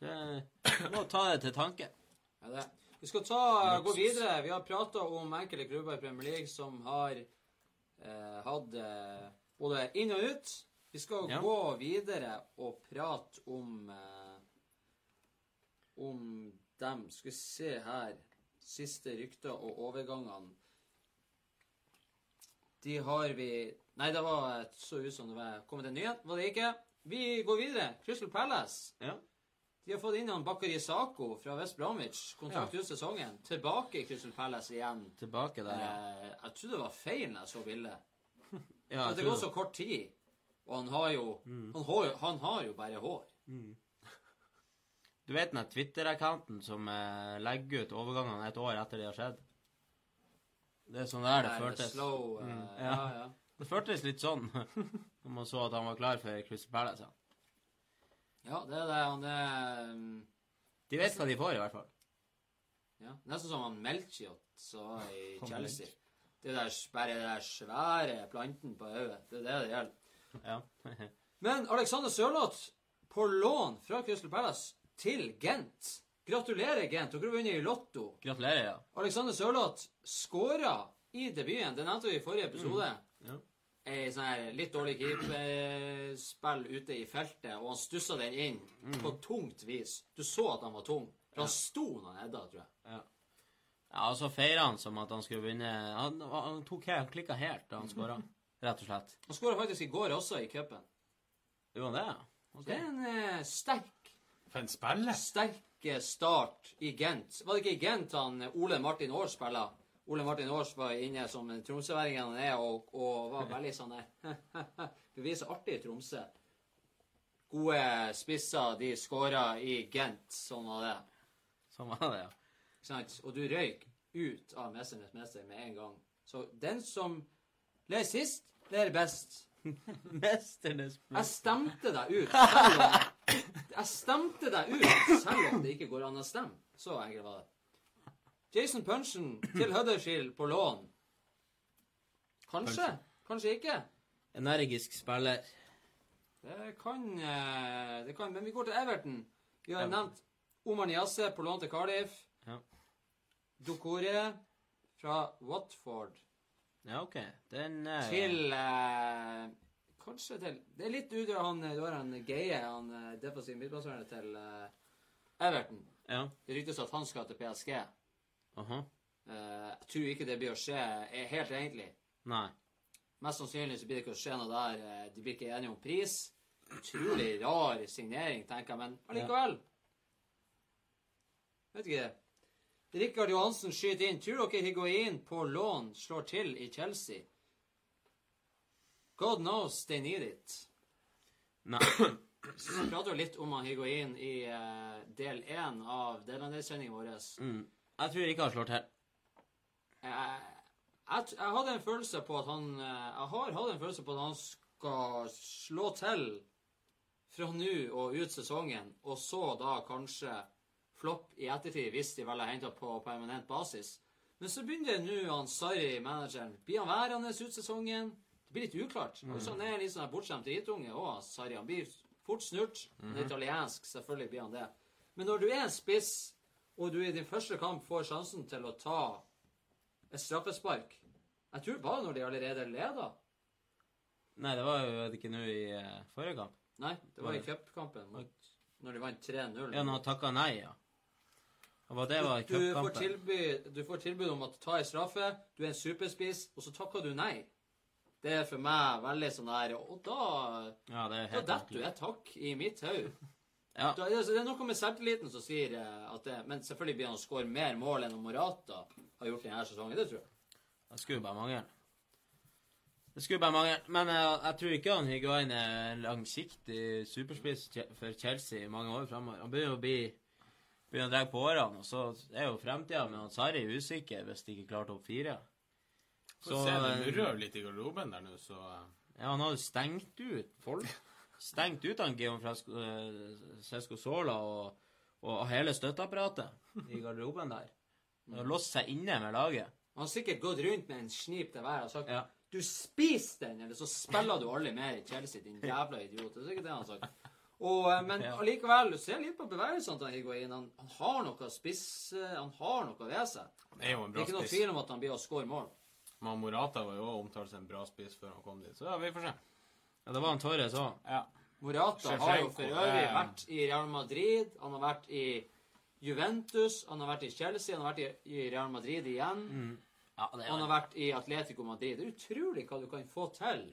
Så jeg må ta det til tanke. Ja, det. Vi skal ta, gå videre. Vi har prata om enkelte klubber i Premier League som har eh, hatt eh, både inn og ut. Vi skal Ja. gå videre og prate om eh, om dem. Skal vi se her Siste rykter og overgangene. De har vi Nei, det var så ut som det var kommet en nyhet. Var det ikke? Vi går videre. Crystal Palace. Ja. De har fått inn han Bakari Sako fra West Bromwich. Kontrakt ut sesongen. Tilbake i Crystal Palace igjen. Tilbake der, ja. Eh, jeg trodde det var feil når jeg så bildet. ja At det jeg går så kort tid. Og han har jo Mm. han, har, han har jo bare hår. Du vet den Twitter-accounten som eh, legger ut overgangene et år etter de har skjedd? Det er sånn der det er føltes. Slow, uh, Mm, ja. ja. ja, Det føltes litt sånn når man så at han var klar for Crystal Palace. Ja. Ja, det er det. Han er um, De vet hva de får, i hvert fall. ja, Nesten som han Melchiot sa i Chelsea. Det der, bare den der svære planten på hodet. Det er det det gjelder. Ja. Men Alexander Sørloth på lån fra Crystal Palace til Gent. Gratulerer, Gent. Dere har vunnet i Lotto. Gratulerer, ja. Alexander Sørloth skåra i debuten. Det nevnte vi i forrige episode. Ja. Ei sånn her litt dårlig keeperspill ute i feltet, og han stussa den inn på tungt vis. Du så at han var tung. For han sto når han hedda, tror jeg. Ja, og så feira han som at han skulle vinne Han, han tok helt, klikka helt da han skåra, rett og slett. Han skåra faktisk i går også i cupen. Gjorde han det, ja? Det er en eh, sterk, For en spiller. sterk eh, start i Gent. Var det ikke i Gent han eh, Ole Martin Aars spilla? Ole Martin Aars var inne som en tromsøværing han er, og, og var veldig sånn der Beviser artig i Tromsø. Gode spisser, de skåra i Gent. Sånn var det. Sånn var det, ja. Ikke sant? Og du røyk ut av 'Mesternes mester' med en gang. Så den som ble sist, ler best. Mesternes Jeg stemte deg ut selv om Jeg stemte deg ut selv om det ikke går an å stemme. Så enkelt var det. Jason Punchen til Huddershield på lån. Kanskje. Kanskje ikke. Energisk spiller. Det kan, eh, det kan Men vi går til Everton. Vi har nevnt Omar Niasse på lån til Cardiff. Ja. Dokore fra Watford. Ja, OK. Den er til eh, Kanskje til Det er litt ute han Du har han Geie, han eh, defensiv midtbanespilleren til eh, Everton. Ja. Det ryktes at han skal til PSG. Aha. Eh, jeg tror ikke det blir å skje eh, helt egentlig. Nei. Mest sannsynlig så blir det ikke å skje noe der. eh, De blir ikke enige om pris. Utrolig rar signering, tenker jeg, men allikevel. Vet ikke. Rikard Johansen skyter inn. Tror dere Higuain på lån slår til i Chelsea? God knows they need it. Nei. Vi prater jo litt om Higuain i uh, del én av Delandes-sendingen vår. Mm. Jeg tror ikke han slår til. Jeg, jeg, jeg hadde en følelse på at han eh, Jeg har hatt en følelse på at han skal slå til fra nå og ut sesongen, og så da kanskje flopp i ettertid hvis de velger å hente på permanent basis. Men så begynner det nå han Sarri, manageren. Blir han værende ut sesongen? Det blir litt uklart. Og så han er litt sånn bortskjemt dritunge òg, Sarri. Han blir fort snurt. Han er italiensk, selvfølgelig blir han det. Men når du er en spiss, og du i din første kamp får sjansen til å ta et straffespark Jeg tror bare når de allerede leder. Nei, det var jo ikke nå i eh, forrige kamp. Nei, det var i cupkampen når de vant 3-0. Ja, når han takka nei, ja. Og det var i du, får tilbud, du får tilbud om å ta en straffe, du er en superspiss, og så takker du nei. Det er for meg veldig sånn der Og da, Ja, det da detter du et hakk i mitt hode. Ja. Det er noe med selvtilliten som sier eh, at det Men selvfølgelig blir han å skåre mer mål enn Morata har gjort denne sesongen. Det tror jeg. Det skulle bare mangle. Det skulle bare mangle. Men jeg, jeg tror ikke han Higuain er langsiktig superspiss for Chelsea i mange år framover. Han begynner å bli begynner å dra på årene. Og så er jo fremtida med han Sarri usikker hvis de ikke klarer topp fire. Så ser det eh, litt i garderoben der nå, så Ja, han hadde stengt ut folk. Stengt ut han Geon Fresco, eh, Sola og, og hele støtteapparatet i garderoben der. Han har låst seg inne med laget. Han har sikkert gått rundt med en snip til hver og sagt Ja. Du spiser den, eller så spiller du aldri mer i Chelsea, din jævla idiot. Det er sikkert det han har sagt. Og, eh, men allikevel, du ser litt på bevegelsene til Higuain. Han, han har noe spiss eh, Han har noe ved seg. han er jo en Det bra er ikke noe spiss. tvil om at han blir å skåre mål. Men Morata var jo òg omtalt som en bra spiss før han kom dit, så ja, vi får se. Ja, det var han Torres òg. Ja. Morata Shevchenko, har jo for øvrig vært i Real Madrid, han har vært i Juventus, han har vært i Chelsea, han har vært i, Real Madrid igjen. Ja, det Han har vært i Atletico Madrid. Det er utrolig hva du kan få til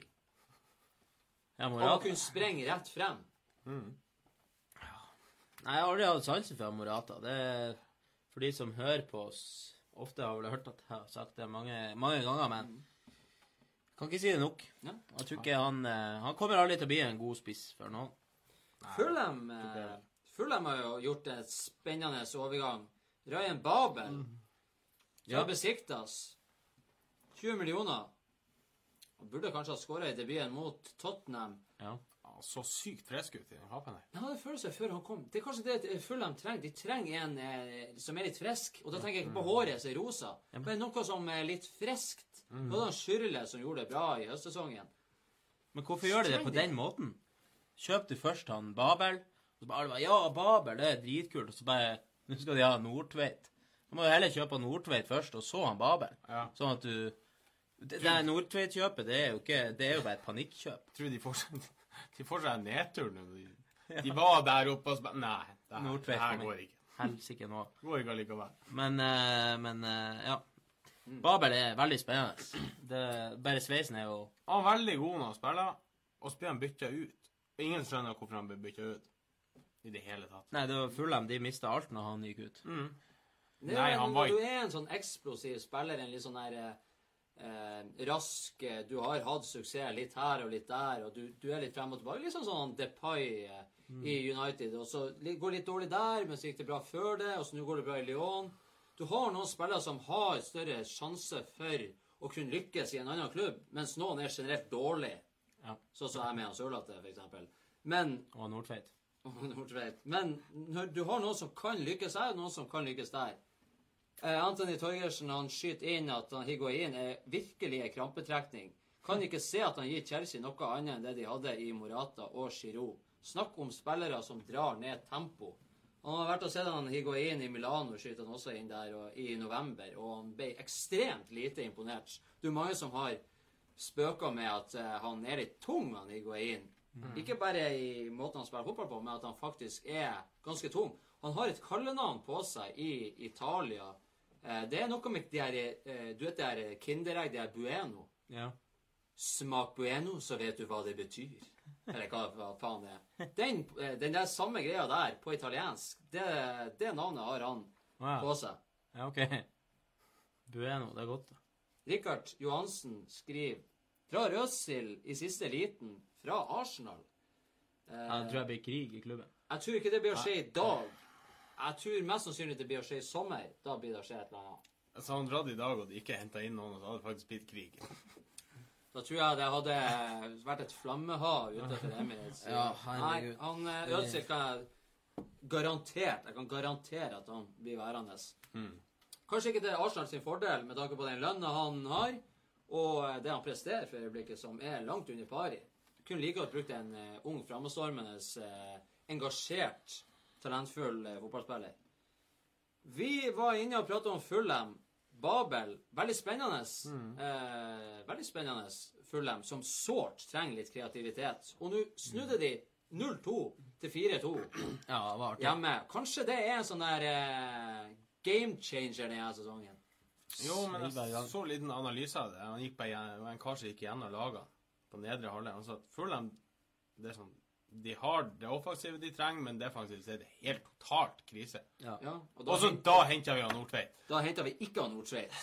ja, Morata. å kunne sprenge rett frem. Nei, jeg har aldri hatt sansen for Morata. Det er for de som hører på oss Ofte har jeg vel hørt at jeg har sagt det mange, mange ganger, men kan ikke si det nok. Ja. Jeg tror ikke han eh, Han kommer aldri til å bli en god spiss for noen. Fulham, eh, Fulham har jo gjort en spennende overgang. Ryan Babel Ja. fra Besiktas. 20 millioner. Han burde kanskje ha skåra i debuten mot Tottenham. Ja. Så sykt frisk ut i den kappen der. Han hadde følelse før han kom. Det er kanskje det Fulham trenger. De trenger en eh, som er litt frisk. Og da tenker jeg ikke på håret som er rosa, men noe som er litt friskt. Mm. Noe Schürrle som gjorde det bra i høstsesongen. Men hvorfor gjør de det på den måten? Kjøp du først han Babel, og så bare alle bare Ja, Babel, det er dritkult. Og så bare Nå skal de ha Nordtveit. Da må du heller kjøpe Nordtveit først, og så han Babel. Ja. Sånn at du Det det Nordtveit-kjøpet, det er jo ikke Det er jo bare et panikkjøp. Jeg tror de får, de får seg nedturen. nedtur. De, de var der oppe og så Nei, det her, det her går ikke. Helsike nå. Går ikke allikevel. Men eh, Men eh, ja. Babel er veldig spennende. Det, bare sveisen er jo Han er veldig god når han spiller, og så blir han bytta ut. Og ingen skjønner hvorfor han blir bytta ut. I det hele tatt. Nei, det var Fulham. De mista alt når han gikk ut. Mm. Nei, han når ikke du er en sånn eksplosiv spiller, en litt sånn der eh, rask eh, Du har hatt suksess litt her og litt der, og du, du er litt frem og tilbake. Litt sånn sånn Depay eh, i United. Og så går går litt dårlig der, men så gikk det bra før det, og så nå går det bra i Lyon. Du har noen spillere som har større sjanse for å kunne lykkes i en annen klubb, mens noen er generelt dårlig. Ja. Sånn som jeg med Sørlate, eksempel. Men og Nordtveit. Men når du har noen som kan lykkes her, og noen som kan lykkes der. Eh, Anthony Torgersen han skyter inn at han Higuain er virkelig en krampetrekning. Kan ikke se at han gir Chelsea noe annet enn det de hadde i Morata og Giroud. Snakk om spillere som drar ned tempo. Han har vært og sett han Higuain i Milano skyter han også inn der og, i november, og han ble ekstremt lite imponert. Er mange som har spøka med at eh, han er litt tung, han Higuain. Ikke bare i måten han spiller fotball på, men at han faktisk er ganske tung. Han har et kallenavn på seg i Italia. Eh, det er noe med de her, eh, du vet det her Kinderegg, det er Bueno. Ja. Smak Bueno, så vet du hva det betyr. Eller hva, hva faen det er. Den, eh, den der samme greia der, på italiensk, det, det navnet har han wow. på seg. ja, OK. Bueno, det er godt. da. Rikard Johansen skriver fra Øzil i siste liten fra Arsenal? Eh, Jeg tror jeg blir krig i klubben. Jeg tror ikke det blir å skje i dag. Jeg tror mest sannsynlig det blir å skje i sommer. Da blir det å skje et eller annet. Så han dratt i dag, og ikke henta inn noen, og så hadde det faktisk blitt krig. Da tror jeg det hadde vært et flammehav utenfor Emirates. Ja, Nei, han Ødsel Øzil kan jeg garantert Jeg kan garantere at han blir værende. Kanskje ikke til Arsenal sin fordel med tanke på den lønna han har, og eh, det han presterer for øyeblikket, som er langt under pari. Kunne like godt brukt en eh, ung, framadstormende, eh, engasjert, talentfull eh, fotballspiller. Vi var inne og pratet om Fulham. Babel. Veldig spennende. Eh, veldig spennende Fulham, som sårt trenger litt kreativitet. Og nå snudde de 0-2 til 4-2 Ja, hjemme. Kanskje det er en sånn der eh, game changer denne sesongen. Jo, men jeg så en liten analyse av det. Han gikk på en, en kar som gikk gjennom lagene på nedre halvdel. Han sa at Fulham det er sånn, De har det offensive de trenger, men defensivt er det helt totalt krise. Ja, og da, Også, da henter vi han Nordtveit. da henter vi ikke han Nordtveit.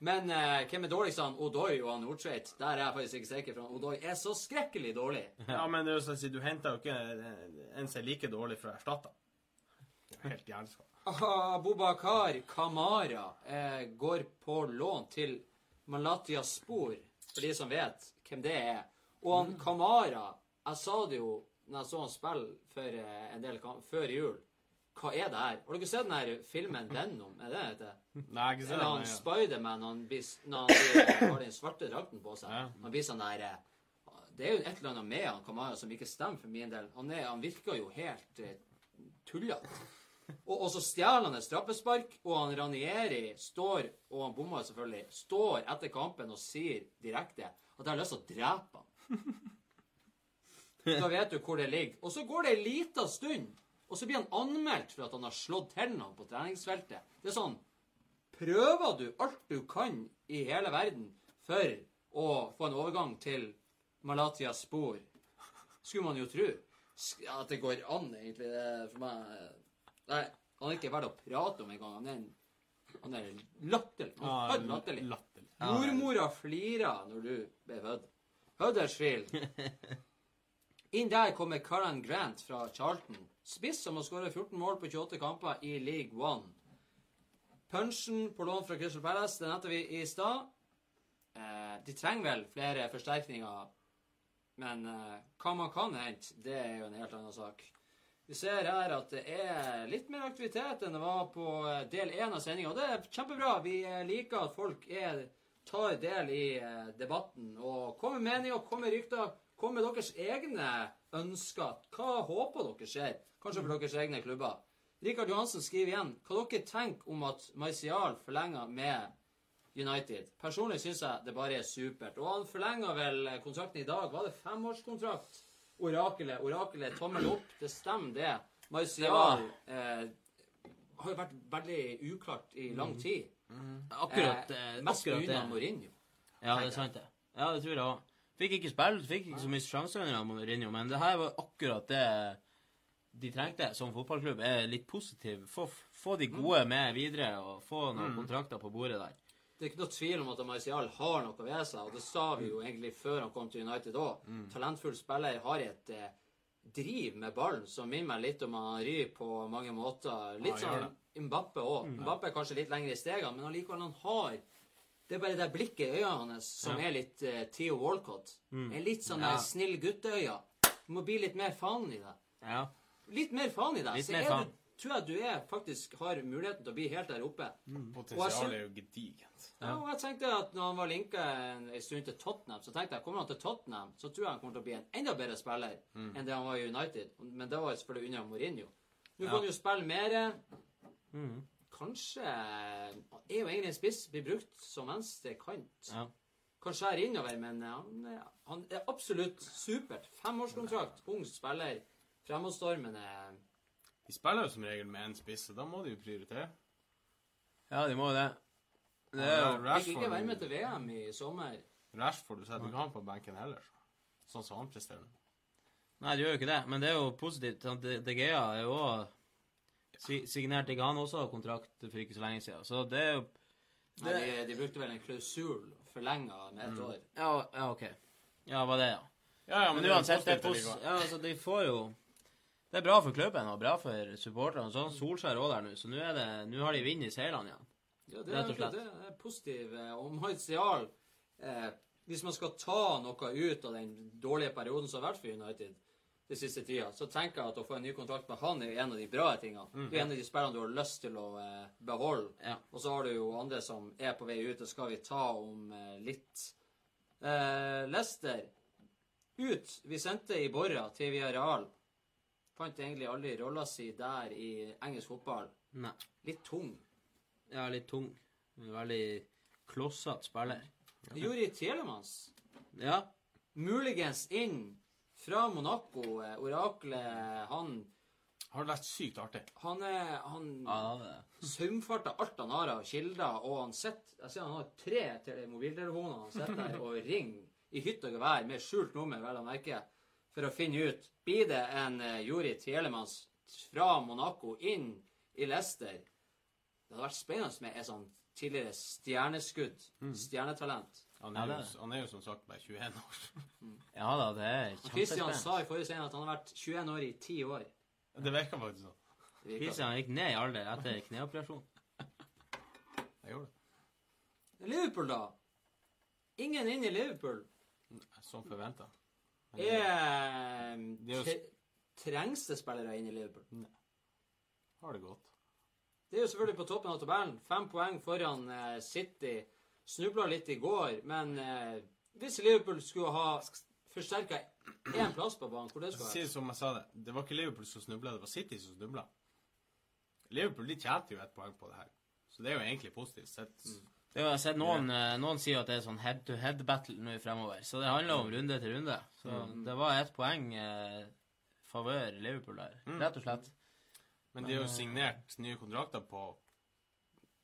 Men eh, hvem er dårligst av han Odoi og han Nordtveit? Der er jeg faktisk ikke sikker, for han Odoi er så skrekkelig dårlig. Ja, men det er jo sånn si, du henter jo ikke en som er like dårlig for å erstatte han. Er Helt jævlig. Abubakar Kamara eh, går på lån til Malatya Spor, for de som vet hvem det er. Og han Kamara Jeg sa det jo når jeg så han spille for eh, en del kamp, før jul. Hva er det her? Har dere sett den her filmen Venom? Er det det? Nei, ikke se Eller han. Ja. Spiderman når han blir- når han blir- har den svarte drakten på seg. Ja. Han blir sånn der eh, Det er jo et eller annet med han Kamara som ikke stemmer for min del. Han, er, han virker jo helt eh, tullete. Og, og så stjeler han et straffespark, og han Ranieri står, og han bommer selvfølgelig, står etter kampen og sier direkte at jeg har lyst til å drepe han. Da vet du hvor det ligger. Og så går det ei lita stund, og så blir han anmeldt for at han har slått tennene på treningsfeltet. Det er sånn Prøver du alt du kan i hele verden for å få en overgang til Malatias Spor? Skulle man jo tro. At det går an, egentlig. Det er for meg Nei, han er ikke verdt å prate om engang. Han er en han er latterlig. Han er latterlig. Mormora flirer når du ble født. Huddersfield. Inn der kommer Karan Grant fra Charlton. Spiss som har skåret 14 mål på 28 kamper i League One. Punchen på lån fra Crystal Palace, den nevnte vi i stad. Eh, de trenger vel flere forsterkninger, men eh, hva man kan hente, det er jo en helt annen sak. Vi ser her at det er litt mer aktivitet enn det var på eh, del én av sendinga. Det er kjempebra. Vi eh, liker at folk er, tar del i eh, debatten og kommer med meninger, kommer rykter, kommer med deres egne ønsker. Hva håper dere skjer? Kanskje for deres egne klubber. Rikard Johansen skriver igjen hva dere tenker om at Marcial forlenger med United. Personlig syns jeg det bare er supert. Og han forlenga vel kontrakten i dag. Var det femårskontrakt? Orakelet, orakelet, tommel opp. Det stemmer, det. Marcial eh, har jo vært veldig uklart i lang tid. Akkurat, eh, eh, mest akkurat det. Mourinho. Ja, det er sant, det. Ja, det tror jeg òg. Fikk ikke spilt, fikk ikke så mye sjanser under Mourinho, men det her var akkurat det de trengte som fotballklubb. Er litt positiv. Få, få de gode med videre, og få noen kontrakter på bordet der. Det er ikke noe tvil om at Martial har noe ved seg, og det sa vi jo egentlig før han kom til United òg. Talentfull spiller har et eh, driv med ballen som minner meg litt om Henry på mange måter. Litt Ja, sånn Mbappe òg. Mbappe er kanskje litt lenger i stegene, men allikevel han har det er bare det blikket i øynene hans som er litt uh, Theo Walcott. En litt sånn Ja. snill gutteøyne. Du må bli litt mer faen i det. Ja. Litt mer faen i deg. Litt Så mer er faen. du, tror jeg du er, faktisk har muligheten til å bli helt der oppe. Potensialet er jo gedigent. Ja, og jeg tenkte at når han var linka en, en stund til Tottenham, så tenkte jeg kommer han til Tottenham, så tror jeg han kommer til å bli en enda bedre spiller enn det han var i United. Men det var selvfølgelig under Mourinho. Nå kan du jo spille mer. Kanskje er jo egentlig en spiss, blir brukt som venstre kant. Ja. Kan skjære innover, men han, er- han er absolutt supert. Femårskontrakt, ung spiller. Fremadstormende. De spiller jo som regel med én spiss, så da må de jo prioritere. ja, de må jo det. Det er jo Fikk ikke være med til VM i sommer. Rashford du setter ikke han på benken heller. så. Sånn som han presterer nå. Nei, det gjør jo ikke det, men det er jo positivt. De De Gea er jo òg signert ikke han også kontrakt for ikke så lenge siden. Så det er jo Nei, de, de brukte vel en klausul forlenga med ett år. Ja, ja OK. Ja, var det, ja. Ja, ja, Men det er uansett, det er positivt pos ja, altså, de får jo Det er bra for klubben og bra for supporterne. Sånn Solskjær òg der nå, så nå det har de vunnet seilene igjen. Ja, det, er, det er positiv. eh, Og Martial eh, Hvis man skal ta noe ut av den dårlige perioden som har vært for United den siste tida, så tenker jeg at å få en ny kontrakt med han er en av de bra tingene. Det er en av de spillerne du har lyst til å eh, beholde. Ja. Og så har du jo andre som er på vei ut. Det skal vi ta om eh, litt. Eh, Lester ut. Vi sendte i Borra til Villarreal. Fant egentlig aldri rolla si der i engelsk fotball. Nei. Litt tung. Ja, litt tung. Veldig klossete spiller. Juri Telemans. Ja. Muligens inn fra Monaco. eh, Oraklet, han Har det vært sykt artig. Han er Han ja er saumfarter alt han har av kilder, og han sitter Jeg ser han har tre til mobiltelefoner han sitter der og ringer i hytt og gevær med skjult nummer, vel å merke, for å finne ut Blir det en uh, Juri Telemans fra Monaco inn i Leicester? Det hadde vært spennende med et sånn tidligere stjerneskudd. Stjernetalent. Han Ja, er, det jo, han er jo som sagt bare 21 år. Ja da, det er Christian kjempespennende. sa i forrige scene at han har vært 21 år i 10 år. Det virker faktisk sånn. Han gikk ned i alder etter kneoperasjon. Jeg gjorde det. Liverpool, da? Ingen inn i Liverpool. Som forventa. Er Det er jo- Trengs det spillere inn i Liverpool? Har det gått. Det er jo selvfølgelig på toppen av tabellen. Fem poeng foran eh, City. Snubla litt i går, men eh, hvis Liverpool skulle ha forsterka én plass på banen, hvor det skulle Si vært det som jeg sa det. Det var ikke Liverpool som snubla, det var City som snubla. Liverpool de tjente jo ett poeng på det her. Så det er jo egentlig positivt sett. Det har jeg sett noen, eh, noen sier at det er sånn head-to-head-battle nå fremover. Så det handler om runde til runde. Så det var ett poeng eh, favør Liverpool der, rett og slett. Men de har jo signert nye kontrakter på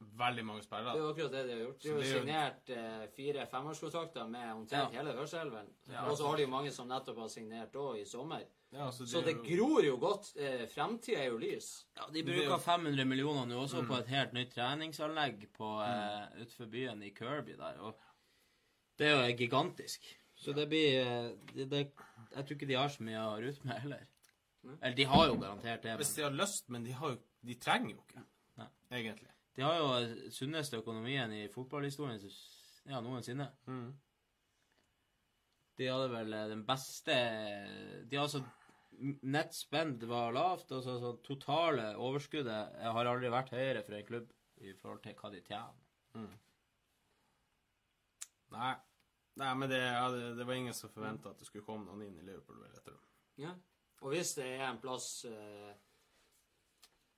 veldig mange Det er jo akkurat det de har gjort. De har jo er signert eh, fire femårskontrakter med omtrent Ja. hele Hørselven. Ja. Og så har de jo mange som nettopp har signert òg i sommer. Ja, Så er det jo- gror jo godt. Eh, Fremtida er jo lys. Ja, De er bruker 500 millioner nå også på et helt nytt treningsanlegg på, eh, utenfor byen i Kirby der. Og det er jo gigantisk. Så det blir eh, det, det, Jeg tror ikke de har så mye å rute med heller. Eller de har jo garantert det. Hvis de har lyst, men de, har jo, de trenger jo ikke, Nei. egentlig. De har jo eh, sunneste økonomien i fotballhistorien ja, noensinne. Mm. De hadde vel eh, den beste De har altså Net spend var lavt, og så totale overskuddet har aldri vært høyere for en klubb i forhold til hva de tjener. Nei. Nei, men det, ja, det, det var ingen som forventa at det skulle komme noen inn i Liverpool. Vel, etter det. Ja. Og hvis det er en plass eh,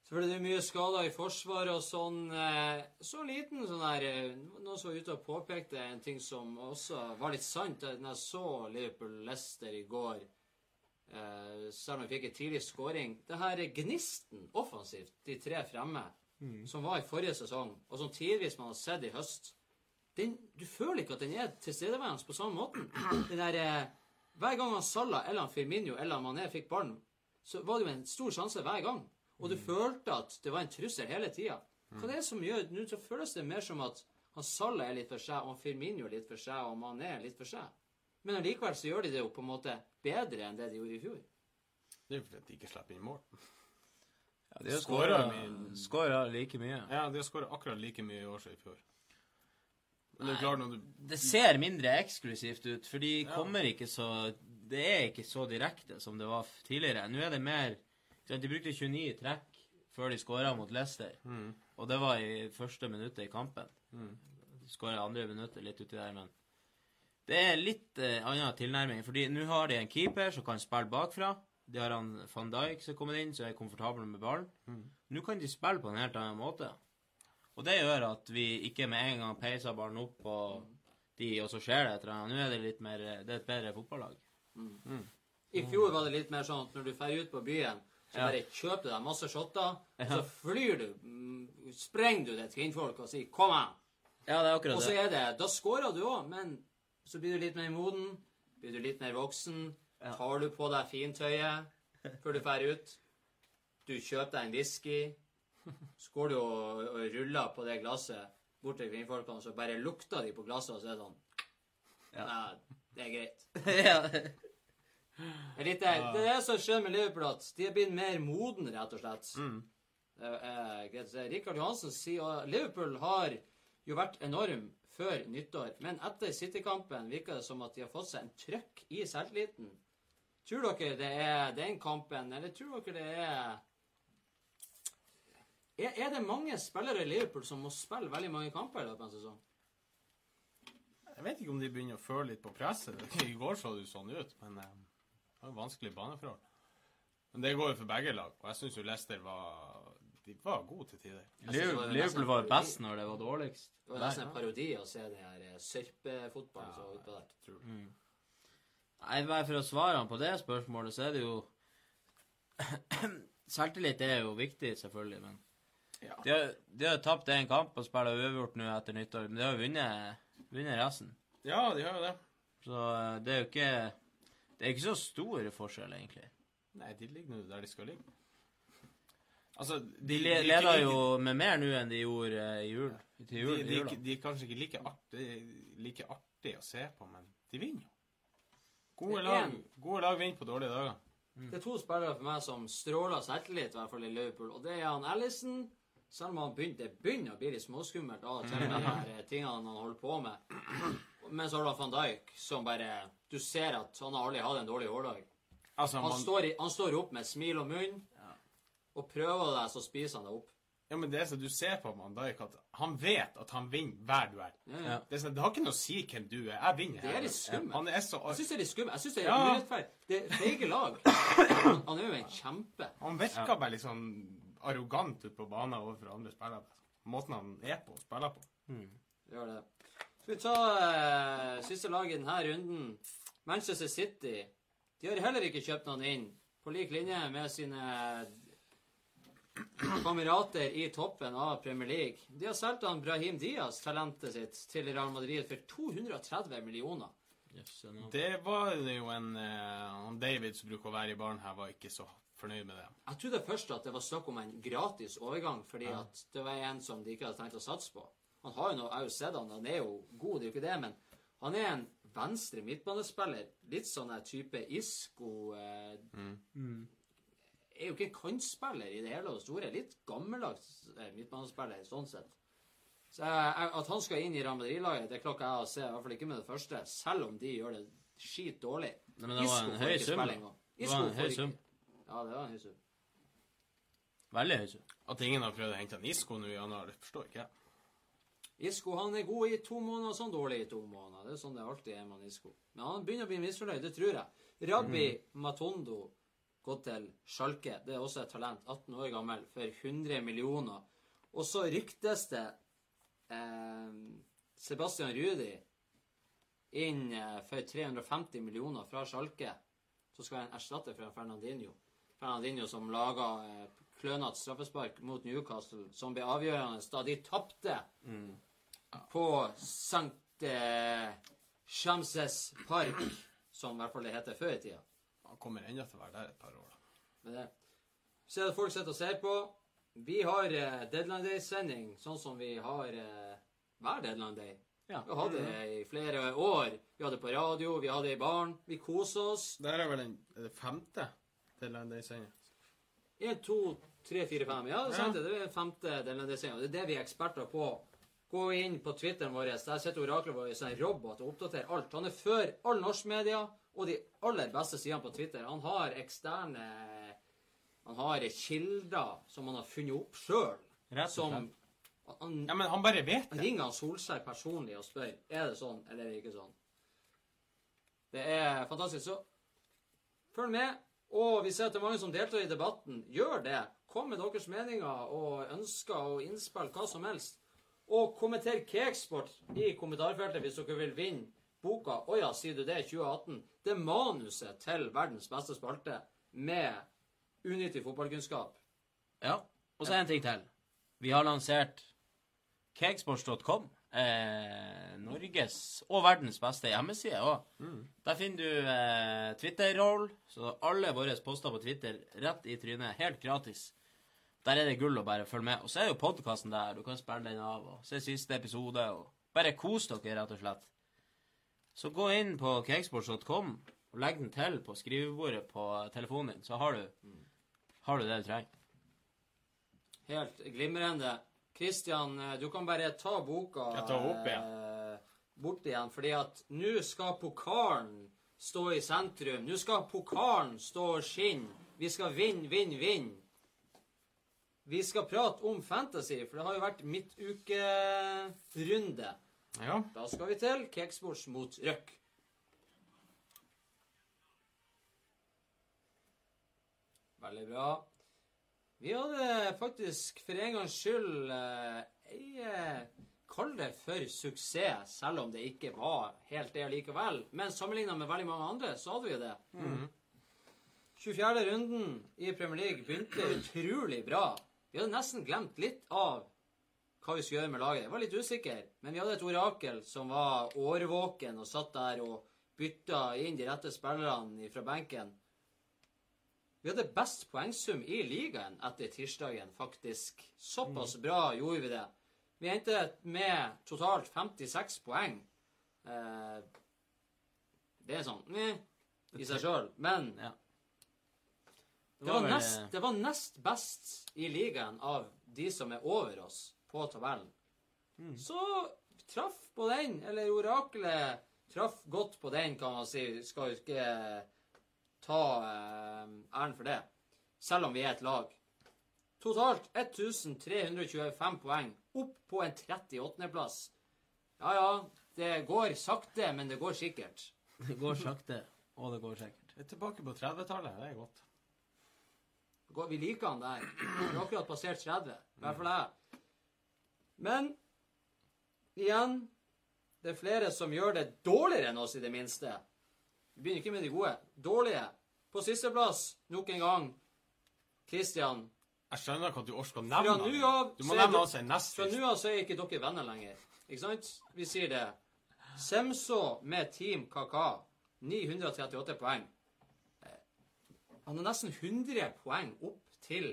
Selvfølgelig det er mye skader i Forsvaret og sånn. Eh, så liten sånn her eh, Noen som var ute og påpekte en ting som også var litt sant. Da jeg så Liverpool-Lester i går, eh, selv om vi fikk en tidlig skåring Det her gnisten offensivt, de tre fremme, som var i forrige sesong, og som tidvis man har sett i høst den, Du føler ikke at den er tilstedeværende på samme måten. Den der, hver gang han Salah eller han Firmino eller Mané fikk ballen, så var det jo en stor sjanse hver gang. Og du følte at det var en trussel hele tida. Hva det er som gjør Nå så føles det mer som at han Salah er litt for seg, og han Firmino er litt for seg, og Mané er litt for seg. Men allikevel så gjør de det jo på en måte bedre enn det de gjorde i fjor. Det er jo fordi de ikke slipper inn mål. Ja, de har skåra like mye. Ja, de har skåra akkurat like mye i år som i fjor. Men det er klart når du Det ser mindre eksklusivt ut, for de kommer ikke så Det er ikke så direkte som det var tidligere. Nå er det mer De brukte 29 trekk før de skåra mot Leicester, og det var i første minuttet i kampen. De skåra andre minuttet litt uti der, men det er litt eh, annen tilnærming. fordi nå har de en keeper som kan spille bakfra. De har han van Dijk som er kommet inn, som er komfortabel med ballen. Nå kan de spille på en helt annen måte. Og det gjør at vi ikke med en gang peiser ballen opp på de, og så skjer det et eller annet. Nå er det litt mer Det er et bedre fotballag. I fjor var det litt mer sånn at når du drar ut på byen, så bare kjøper du deg masse shotter, og så flyr du, mm, sprenger du det til kvinnfolk og sier 'kom an'. Ja, det er akkurat det. Og så er det Da scorer du òg, men så blir du litt mer moden, blir du litt mer voksen, tar du på deg fintøyet før du drar ut. Du kjøper deg en whisky, så går du og, og ruller på det glasset bort til kvinnfolkene, så bare lukter de på glasset, og så er det sånn Ja. Nei, det er greit. ja. Det er litt det, er det som skjer med Liverpool, at de er blitt mer moden, rett og slett. Mm. Rikard Johansen sier at Liverpool har jo vært enorm før nyttår, men etter City-kampen virker det som at de har fått seg en trøkk i selvtilliten. Tror dere det er den kampen, eller tror dere det er er, er det mange spillere i Liverpool som må spille veldig mange kamper i løpet av en sesong? Jeg vet ikke om de begynner å føle litt på presset. I går så det jo sånn ut, men eh, det var jo vanskelig baneforhold. Men det går jo for begge lag, og jeg syns jo Leicester var De var gode til tider. Jeg var Liverpool, var best når det var dårligst. Det var nesten en parodi å se den her eh, sørpefotballen som var utpå der. Tror du. Nei, bare for å svare han på det spørsmålet, så er det jo Selvtillit er jo viktig, selvfølgelig, men Ja. De har, de har tapt én kamp og spiller uavgjort nå etter nyttår, men de har jo vunnet, vunnet resten. ja, de har jo det. Så eh, det er jo ikke Det er ikke så stor forskjell, egentlig. Nei, de ligger nå der de skal ligge. Altså, De de leder jo med mer nå enn de gjorde eh, i jul. Til jul, de, de, de er kanskje ikke like artig, like artig å se på, men de vinner jo. Gode lag, gode lag vinner på dårlige dager. Det er to spillere for meg som stråler selvtillit, i hvert fall i Liverpool. Og det er han Ellison. Selv om han begynner, det begynner å bli litt småskummelt av og til med de tingene han holder på med. Men så har du van Dijk, som bare Du ser at han har aldri hatt en dårlig hårdag. Altså, Han man, står, i, han står opp med smil og munn, og prøver deg, så spiser han deg opp. ja, men det er så du ser på Van Dijk, at han vet at han vinner hver duell. Ja, ja. Det, er sånn, det har ikke noe å si hvem du er. Jeg vinner. Det er litt skummelt. Han er så Jeg syns det er litt skummelt. Jeg syns det er Ja. urettferdig. Det er feige lag. Han, er jo en kjempe. Han virker bare litt sånn arrogant ute på banen overfor andre spillere. Måten han er på og spiller på. Gjør det. Skal vi ta eh, siste lag i denne runden? Manchester City. De har heller ikke kjøpt noen inn, på lik linje med sine kamerater i toppen av Premier League. De har solgt Brahim Diaz, talentet sitt, til Real Madrid for 230 millioner. Yes. Det var det jo en eh, han David som bruker å være i baren her, var ikke så fornøyd med det. Jeg trodde først at det var snakk om en gratis overgang, fordi at det var en som de ikke hadde tenkt å satse på. Han har jo noe, jeg har jo sett han, han er jo god, det er jo ikke det, men han er en venstre midtbanespiller. Litt sånn type Isco eh, Er jo ikke en kantspiller i det hele og store. Litt gammeldags eh, midtbanespiller sånn sett. Så jeg, jeg, At han skal inn i Real Madrid-laget, det klarer ikke jeg å se. I hvert fall ikke med det første, selv om de gjør det skit dårlig. Nei, men det var en høy sum. Det var en høy sum. Ja, det var en høy sum. Veldig høy sum. At ingen har prøvd å hente en Isco nå i januar, forstår ikke jeg. Isco han er god i to måneder, sånn dårlig i to måneder. Det er sånn det alltid er med Isco. Men han begynner å bli misfornøyd, det tror jeg. Rabbi Matondo gått til Schalke. Det er også et talent. 18 år gammel, for 100 millioner. Og så ryktes det eh, Sebastian Rudi inn eh, for 350 millioner fra Schalke. Så skal han erstatte fra Fernandinho. Fernandinho som laga eh, klønete straffespark mot Newcastle, som ble avgjørende da de tapte på St. Eh, Shamses Park, som i hvert fall det heter før i tida. Han kommer ennå til å være der et par år. da. med det. Så er det folk sitter og ser på. Vi har eh, Deadline Day-sending, sånn som vi har eh, hver Deadline Day. Ja. Vi hadde det i flere år. Vi hadde det på radio, vi hadde det i baren. Vi koser oss. Der er vel den er det femte Deadline Day-sendinga? En, to, tre, fire, fem. Ja, det er sant. det. Det er femte Deadline Day-sending. Det er det vi er eksperter på. Gå inn på Twitteren vår. Der sitter oraklet vårt som en robot og oppdaterer alt. Han er før all norsk media og de aller beste sidene på Twitter. Han har eksterne Han har kilder som han har funnet opp sjøl. Som han, Ja, men han bare vet det. ringer han Solskjær personlig og spør er det sånn eller er det ikke sånn. Det er fantastisk. Så følg med. Og vi ser at det er mange som deltar i debatten. Gjør det. Kom med deres meninger og ønsker og innspill, hva som helst. Og kommenter Kakesport i kommentarfeltet hvis dere vil vinne boka Å ja, sier du det? 2018. Det er manuset til verdens beste spalte med unyttig fotballkunnskap. Ja. Og så en ting til. Vi har lansert cakesports.com. Eh, Norges og verdens beste hjemmeside òg. Der finner du eh, Twitter-roll, så alle våre poster på Twitter rett i trynet, helt gratis. Der er det gull å bare følge med. Og så er jo podkasten der. Du kan spille den av og se siste episode. og Bare kos dere, rett og slett. Så gå inn på cakesports.com og legg den til på skrivebordet på telefonen din, så har du, har du det du trenger. Helt glimrende. Kristian, eh, du kan bare ta boka Jeg tar opp eh, bort igjen, fordi at nå skal pokalen stå i sentrum. Nå skal pokalen stå og skinne. Vi skal vinne, vinne, vinne. Vi skal prate om fantasy, for det har jo vært midtukerunde. Ja. Da skal vi til Cakesports mot Røk. Veldig bra. Vi hadde faktisk for en gangs skyld eh, ei eh, Kall det for suksess, selv om det ikke var helt det likevel. Men sammenligna med veldig mange andre, så hadde vi det. 24. runden i Premier League begynte utrolig bra. Vi hadde nesten glemt litt av hva vi skulle gjøre med laget. Jeg var litt usikker, men vi hadde et orakel som var årvåken og satt der og bytta inn de rette spillerne fra benken. Vi hadde best poengsum i ligaen etter tirsdagen, faktisk. Såpass bra gjorde vi det. Vi endte med totalt 56 poeng. Eh, det er sånn i seg sjøl. Men Ja. Det var, nest, eh, det var nest best i ligaen av de som er over oss på tabellen. Mm. Så traff på den, eller oraklet traff godt på den, kan man si. Skal jo ikke ta eh, æren for det, selv om vi er et lag. Totalt 1325 poeng, opp på en 38.-plass. Ja ja, det går sakte, men det går sikkert. Det går sakte, og det går sikkert. Jeg er tilbake på 30-tallet. Det er godt. Vi liker han der. Vi har akkurat passert 30. I hvert fall jeg. Men igjen Det er flere som gjør det dårligere enn oss, i det minste. Vi begynner ikke med de gode. Dårlige. På sisteplass, nok en gang, Christian. Jeg skjønner ikke at du orker å nevne han. Du må nevne han som nest Fra nå av så er ikke dere venner lenger. Ikke sant? Vi sier det. Semso med Team Kaka. 938 poeng. Han har nesten 100 poeng opp til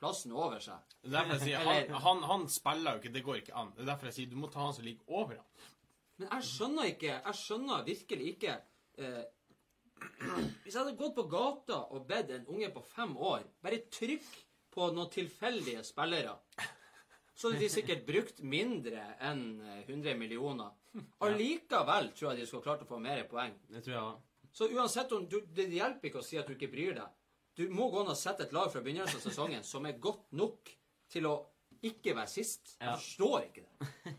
plassen over seg. Det er derfor jeg sier, han, han, han spiller jo ikke, det går ikke an. Det er derfor jeg sier du må ta han som ligger over han. Men jeg skjønner ikke Jeg skjønner virkelig ikke eh, Hvis jeg hadde gått på gata og bedt en unge på fem år bare trykk på noen tilfeldige spillere, så hadde de sikkert brukt mindre enn eh, 100 millioner. Allikevel tror jeg de skulle klart å få mer poeng. Det tror jeg òg. Så uansett om du, Det hjelper ikke å si at du ikke bryr deg. Du må gå an og sette et lag fra begynnelsen av sesongen som er godt nok til å ikke være sist. Jeg Ja. forstår ikke det.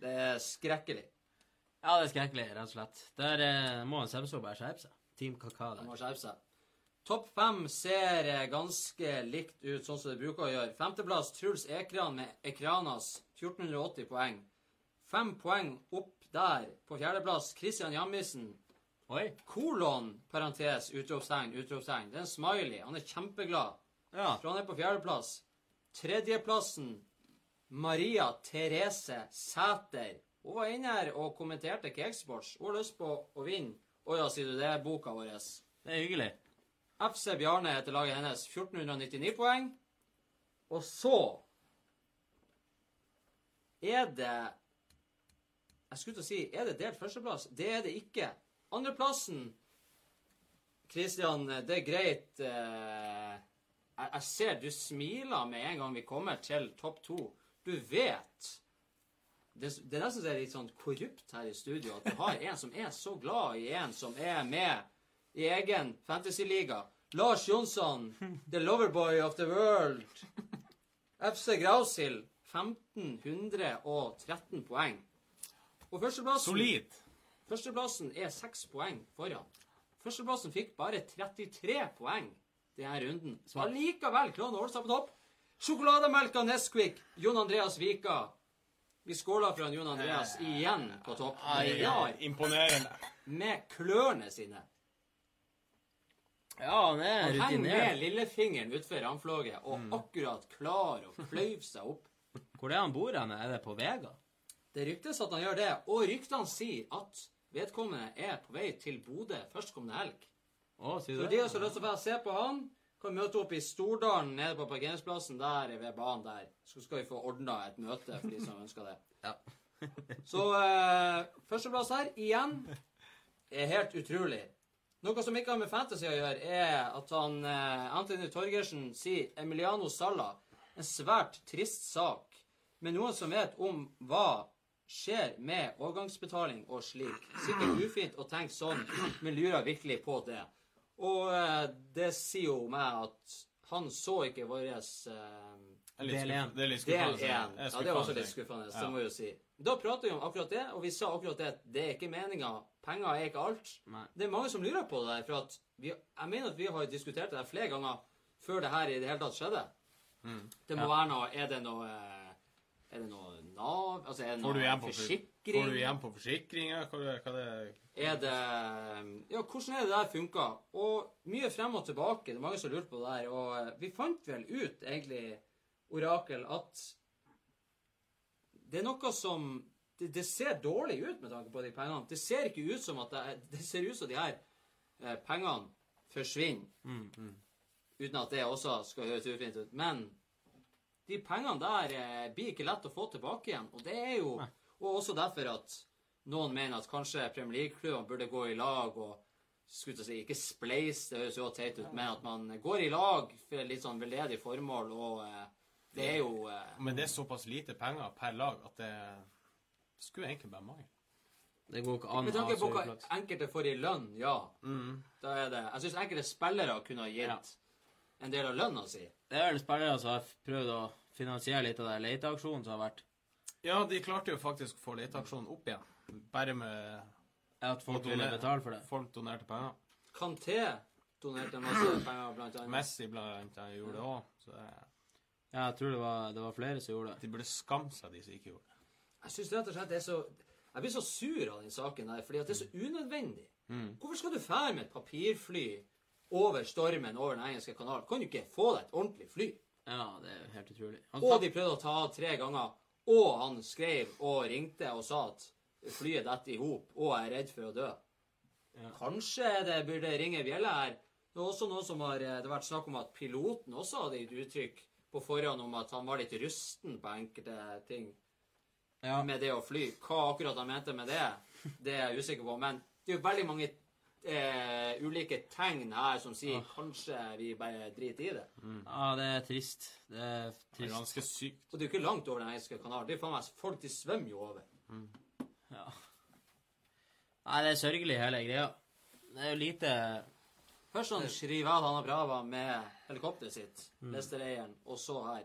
Det er skrekkelig. Ja, det er skrekkelig, rett og slett. Der eh, må en Semso bare skjerpe seg. Team Kaka der. må skjerpe seg. Topp fem ser eh, ganske likt ut, sånn som det bruker å gjøre. Femteplass Truls Ekran med Ekranas 1480 poeng. Fem poeng opp der. På fjerdeplass Christian Jammisen. Oi. Kolon, parentes, utropstegn, utropstegn. Det er en smiley. Han er kjempeglad. Ja. For han er på fjerdeplass. Tredjeplassen Maria Therese Sæter. Hun var inne her og kommenterte Cakesports. Hun har lyst på å vinne. Å ja, sier du det? er Boka vår. Det er hyggelig. FC Bjarne heter laget hennes. 1499 poeng. Og så er det Jeg skulle til å si Er det delt førsteplass? Det er det ikke. Andreplassen Kristian, det er greit. eh, Jeg, ser du smiler med en gang vi kommer til topp to. Du vet det, er nesten det er litt sånn korrupt her i studio at du har en som er så glad i en som er med i egen fantasyliga. Lars Jonsson, the loverboy of the world. FC Grausild, 1513 poeng. Og førsteplassen Solid. Førsteplassen er seks poeng foran. Førsteplassen fikk bare 33 poeng denne runden. Så allikevel klarer Ålstad på topp. Sjokolademelka Nesquik, Jon Andreas Vika. Vi skåler for Jon Andreas igjen på topp. Ja, Imponerende. med klørne sine. Ja, han er Han henger med rutinert. lillefingeren utfor ramflåget og akkurat klarer å kløyve seg opp. Hvor er han bor hen? Er det på Vega? Det ryktes at han gjør det, og ryktene sier at vedkommende er på vei til Bodø førstkommende helg. Å, sier du de det? som har lyst til å se på han, kan møte opp i Stordalen nede på parkeringsplassen der ved banen der. Så skal vi få ordna et møte for de som ønsker det. Ja. Så eh, førsteplass her, igjen, er helt utrolig. Noe som ikke har med fantasy å gjøre, er at han, eh, Anthony Torgersen sier Emiliano Salla. En svært trist sak. Men noen som vet om hva skjer med overgangsbetaling og slik. Sikkert ufint å tenke sånn, men lurer virkelig på det. Og eh, det sier jo meg at han så ikke vår eh, Del 1. Det er litt del skuffende. Ja, det er også litt skuffende, det må jeg jo si. Da prater vi om akkurat det, og vi sa akkurat det det er ikke meninga. Penger er ikke alt. Nei. Det er mange som lurer på det der, for at vi, jeg mener at vi har diskutert det der flere ganger før det her i det hele tatt skjedde. Det må Ja. være noe Er det noe eh, Er det noe Nav? Altså, er det Får du igjen på, for- forsikring? får du igjen på forsikringa? Er det Ja, hvordan er det der funka? Og mye frem og tilbake. Det er mange som lurer på det der. Og eh, vi fant vel ut, egentlig, Orakel, at det er noe som det, det ser dårlig ut med tanke på de pengene. Det ser ikke ut som at det, det ser ut som de her eh, pengene forsvinner. Uten at det også skal høres ufint ut. Men de pengene der eh, blir ikke lett å få tilbake igjen. Og det er jo og også derfor at noen mener at kanskje Premier League-klubbene burde gå i lag og skulle si, ikke spleis, det høres jo teit ut, men at man går i lag for litt sånn veldedig formål, og eh, det er jo eh, Men det er såpass lite penger per lag at det skulle egentlig bare mangle. Det går ikke an Med å ha tanke på så hva uflaks. enkelte får i lønn, ja. Da er det Jeg syns enkelte spillere kunne ha gitt Ja. En del av lønna si. Det er vel spillere som har prøvd å finansiere litt av den leteaksjonen som har vært. Ja, de klarte jo faktisk å få leteaksjonen opp igjen. Bare med At folk ville betale for det. Folk donerte penger. Kanté donerte masse penger, blant annet. Messi blant annet gjorde det òg. Så det, Ja, jeg tror det var, det var flere som gjorde det. de burde skamme seg, de som ikke gjorde det. Jeg synes rett og slett det er så Jeg blir så sur av den saken der, fordi at det er så unødvendig. Hvorfor skal du fære med et papirfly over stormen over den engelske kanalen? Kan du ikke få deg et ordentlig fly? Ja, det er helt utrolig. Han Og de prøvde å ta av tre ganger, og han skrev og ringte og sa at flyet detter i hop, og er redd for å dø. Kanskje det burde ringe bjelle her. Det er også noe som har eh, det har vært snakk om at piloten også hadde gitt uttrykk på forhånd om at han var litt rusten på enkelte ting ja. med det å fly. Hva akkurat han mente med det, det er jeg usikker på. Men det er jo veldig mange eh, ulike tegn her som sier kanskje vi bare driter i det. ja, det er trist. Det er Det er ganske sykt. Og det er jo ikke langt over den engelske kanalen. Det er faen meg folk de svømmer jo over. Ja. Nei, det er sørgelig, hele greia. Det er jo lite Først sånn Shrivada Brava med helikopteret sitt, Leicester-eieren, og så her.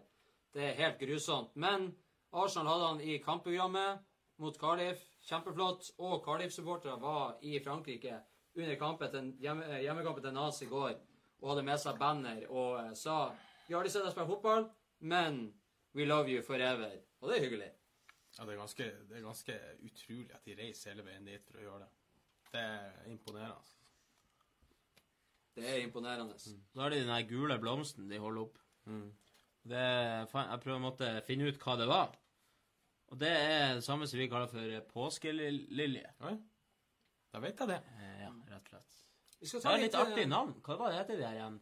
Det er helt grusomt. Men Arsenal hadde han i kampprogrammet mot Cardiff. Kjempeflott. Og Cardiff-supportere var i Frankrike under kampen til, hjemme, eh, hjemmekampen til Nas i går og hadde med seg banner og eh, sa Vi har aldri sett deg spille fotball, men we love you forever. Og det er hyggelig. Ja, det er, ganske, det er ganske utrolig at de reiser hele veien dit for å gjøre det. Det er imponerende. Det er imponerende. Så har de den der gule blomsten de holder opp. Det, jeg prøver å måtte finne ut hva det var. Og det er det samme som vi kaller for påskelilje. Oi, da vet jeg det. Eh, rett og slett. Vi skal Det er litt litt artig navn. Hva var det heter de her igjen?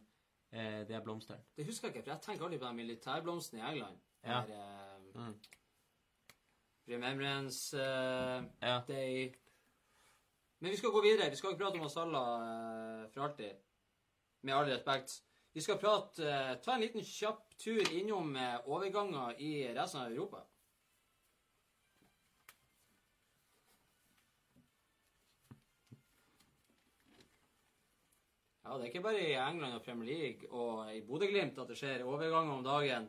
Eh, de blomstene. Det husker jeg ikke, for jeg tenker alltid på den militærblomsten i England. Ja. Der, eh, Mm. Remembrance eh, Ja. Day. Men vi skal gå videre. Vi skal ikke prate om Masala eh, for alltid. Med all respekt. Vi skal prate, eh, ta en liten kjapp tur innom eh, overganger i resten av Europa. Ja, det er ikke bare i England og Premier League og i Bodø-Glimt at det skjer overganger om dagen.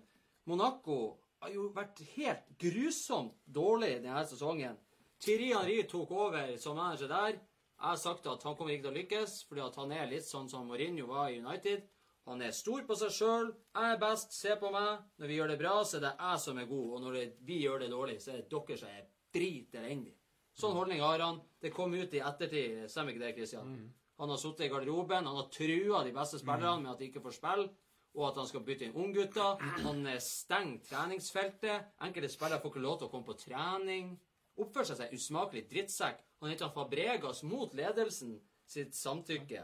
Monaco har jo vært helt grusomt dårlig denne sesongen. Thierry Henry tok over som manager der. Jeg har sagt at han kommer ikke til å lykkes, fordi at han er litt sånn som Mourinho var i United. Han er stor på seg sjøl. Jeg er best, se på meg. Når vi gjør det bra, så er det jeg som er god. Og når vi gjør det dårlig, så er det dere som er drit elendig. Sånn holdning har han. Det kom ut i ettertid, stemmer ikke det, Christian? Han har sittet i garderoben, han har trua de beste spillerne med at de ikke får spille, og at han skal bytte inn unggutter. Han stenger treningsfeltet. Enkelte spillere får ikke lov til å komme på trening. Oppfører seg som en usmakelig drittsekk. Han heter Fabregas mot ledelsen sitt samtykke.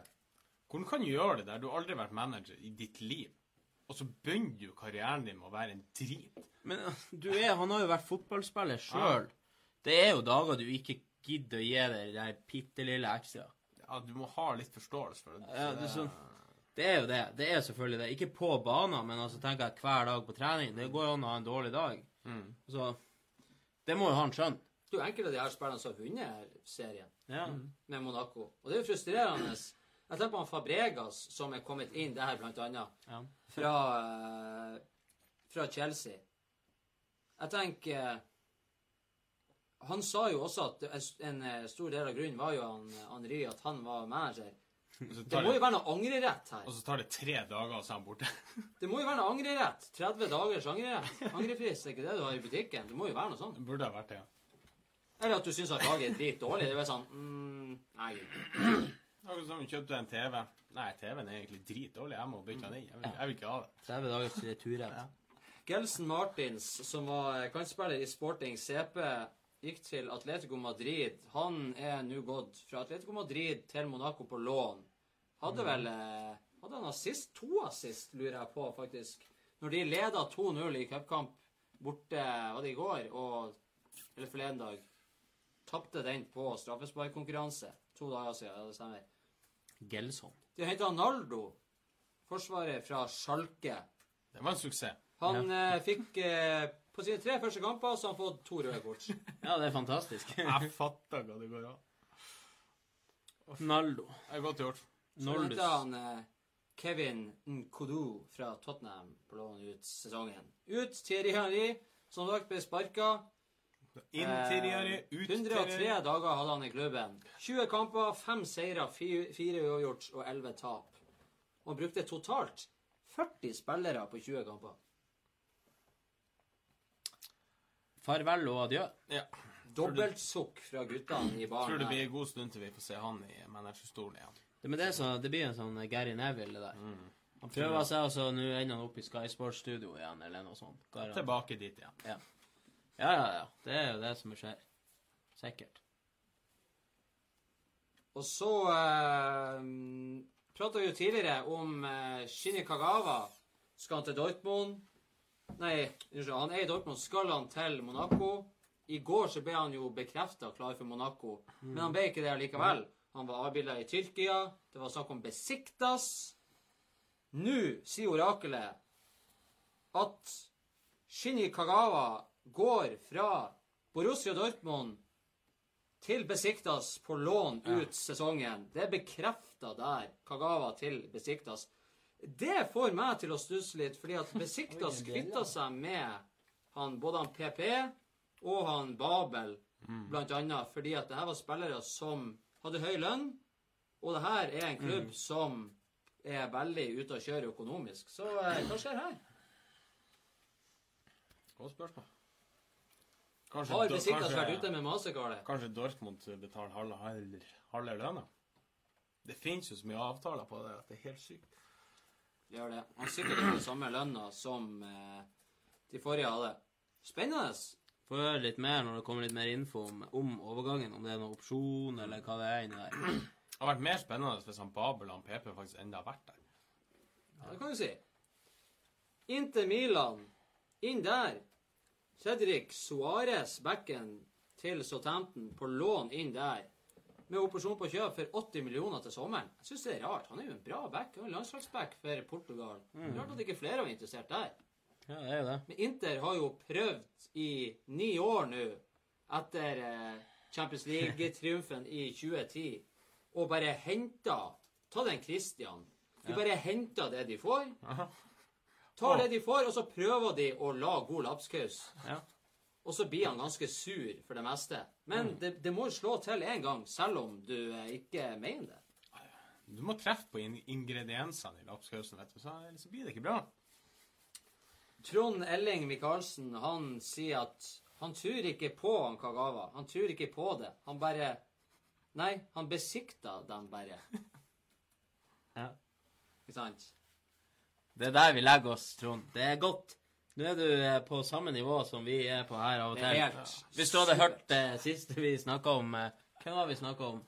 Hvordan kan du gjøre det der? Du har aldri vært manager i ditt liv. Og så begynner jo karrieren din med å være en drit. Men uh, du er, han har jo vært fotballspiller sjøl. Det er jo dager du ikke gidder å gi deg det der bitte lille ekstra. Ja, du må ha litt forståelse for det. Ja, det er sånn Det er jo det. Det er selvfølgelig det. Ikke på banen, men altså tenker jeg hver dag på trening. Det går an å ha en dårlig dag. Mm. Så Det må jo han skjønne. Det er jo enkelte av de her spillerne som har vunnet serien. Ja. med Monaco. Og det er jo frustrerende. Jeg tenker på han Fabregas, som er kommet inn der, blant annet, Ja. fra, eh, fra Chelsea. Jeg tenker Han sa jo også at en eh, stor del av grunnen var jo han Henri, at han var manager. Og Det må jo være noe angrerett her. og så tar det tre dager, og så er han borte. Det må jo være noe angrerett. 30 dagers angrerett. Angrefrist, er ikke det du har i butikken? Det må jo være noe sånt. Det burde ha vært det, ja. Eller at du syns at laget er dritdårlig. Det er sånn mm, Nei. Akkurat som om du kjøpte en TV. Nei, TV-en er egentlig dritdårlig. Jeg må bytte den inn. Jeg vil, jeg vil ikke ha det. 30 dagers returrett. Gelson Martins, som var kantspiller i Sporting CP, gikk til Atletico Madrid. Han er nå gått fra Atletico Madrid til Monaco på lån. Hadde vel eh, Hadde han assist? To assist, lurer jeg på, faktisk. Når de leda 2-0 i cupkamp borte var det i går, og, eller forleden dag, tapte den på straffesparkkonkurranse. To dager siden, ja, det stemmer. Gelson. De henta Naldo, forsvaret fra Schalke. Det var en suksess. Han eh, fikk eh, På sine tre første kamper så har han fått to røde kort. Ja, det er fantastisk. Jeg fatter hva det går an. Naldo. Det er godt gjort. Så Noldus. henta han eh, Kevin Nkodu fra Tottenham på lån ut sesongen. Ut Thierry Henry, som sagt ble sparka. Interiøret, Eh, 103 dager hadde han i klubben. 20 kamper, 5 seire, 4 uavgjort og 11 tap. Og han brukte totalt 40 spillere på 20 kamper. Farvel og adjø. Ja. Dobbeltsukk fra guttene i Tror det blir en god stund til vi får se han i managerstolen igjen. Det, men det, er så, det blir en sånn Gary Neville, det der. Mm. Han prøver seg, og så nå ender han opp i Sky Sports Studio igjen, eller noe sånt. Der, Tilbake dit igjen. Ja. ja, ja, ja. Det er jo det som skjer. Sikkert. Og så eh, prata vi jo tidligere om eh, Shinny Kagawa. Skal til Dortmund? Nei. Han er i Dortmund. Skal han til Monaco? I går så ble han jo bekrefta klar for Monaco, men han ble ikke det likevel. Han var avbilda i Tyrkia. Det var snakk om Besiktas. Nå sier orakelet at Shinji Kagawa går fra Borussia Dortmund til Besiktas på lån ut sesongen. Det er bekrefta der. Kagawa til Besiktas. Det får meg til å stusse litt, fordi at Besiktas kvitta seg med han, både han PP og han Babel, blant annet, fordi at det her var spillere som hadde høy lønn, og det her er en klubb som er veldig ute å kjøre økonomisk. Så eh, hva skjer her? Godt spørsmål. Kanskje, Har Besiktas vært ute med mastercardet? Kanskje Dortmund betaler halve, halve, lønna? Det finnes jo så mye avtaler på det at det er helt sykt. Gjør det. Han har sikkert ikke samme lønna som eh, de forrige hadde. Spennende. Få høre litt mer når det kommer litt mer info om, om overgangen. Om det er noen opsjon, eller hva det er inni der. Det hadde vært mer spennende hvis han Babel og han PP faktisk enda har vært der. Ja, det kan du si. Inter Milan. Inn der. Cedric Suárez, backen til Southampton, på lån inn der. Med operasjon på kjøp for 80 millioner til sommeren. Jeg syns det er rart. Han er jo en bra back. Han er en landslagsback for Portugal. Rart at ikke flere var interessert der. Ja, det er jo det. Men Inter har jo prøvd i ni år nå, etter eh, Champions League-triumfen i 2010, å bare hente Ta den Christian. De bare henter det de får. Tar det de får, og så prøver de å la god lapskaus. Ja. Og så blir han ganske sur for det meste. Men det, det må jo slå til én gang, selv om du eh, ikke mener det. Du må treffe på ingrediensene i lapskausen, vet du, så ellers så blir det ikke bra. Trond Elling Michaelsen han sier at han tror ikke på han Kagawa. Han tror ikke på det. Han bare Nei, han besikta dem bare. Ja. Ikke sant? Det er der vi legger oss, Trond. Det er godt. Nå er du eh, på samme nivå som vi er på her av og til. helt Hvis du hadde hørt det siste vi snakka om eh, Hvem var vi snakka om?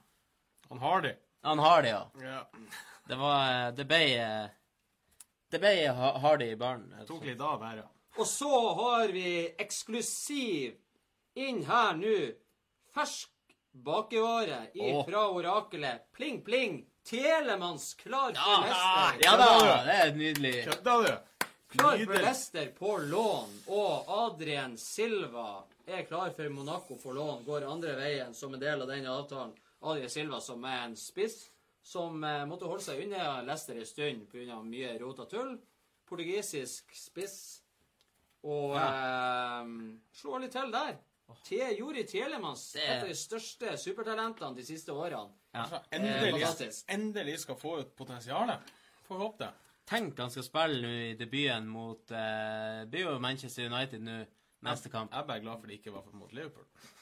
Han har det. Han Hardy, ja. Ja. Det var eh, Det ble Det ble Hardy i baren. altså. Tok litt av her, ja. Og så har vi eksklusiv inn her nå. Fersk bakevare fra Orakelet. Pling, pling. Telemanns klar for Leicester. Ja da! Det er nydelig. Kødda du? Klar for Leicester på lån, og Adrien Silva er klar for Monaco for lån. Går andre veien som en del av denne avtalen. Adrien Silva som er en spiss som eh, måtte holde seg unna Leicester en stund pga. mye rot og tull. Portugisisk spiss. Og eh, slo litt til der. Te Jori Telemans, et av de største supertalentene de siste årene. Altså, Eh, endelig, eh, endelig skal få ut potensialet. Får håpe det. Tenk han skal spille nå i debuten mot eh, blir jo Manchester United nå neste kamp. Jeg er bare glad for det ikke var mot Liverpool.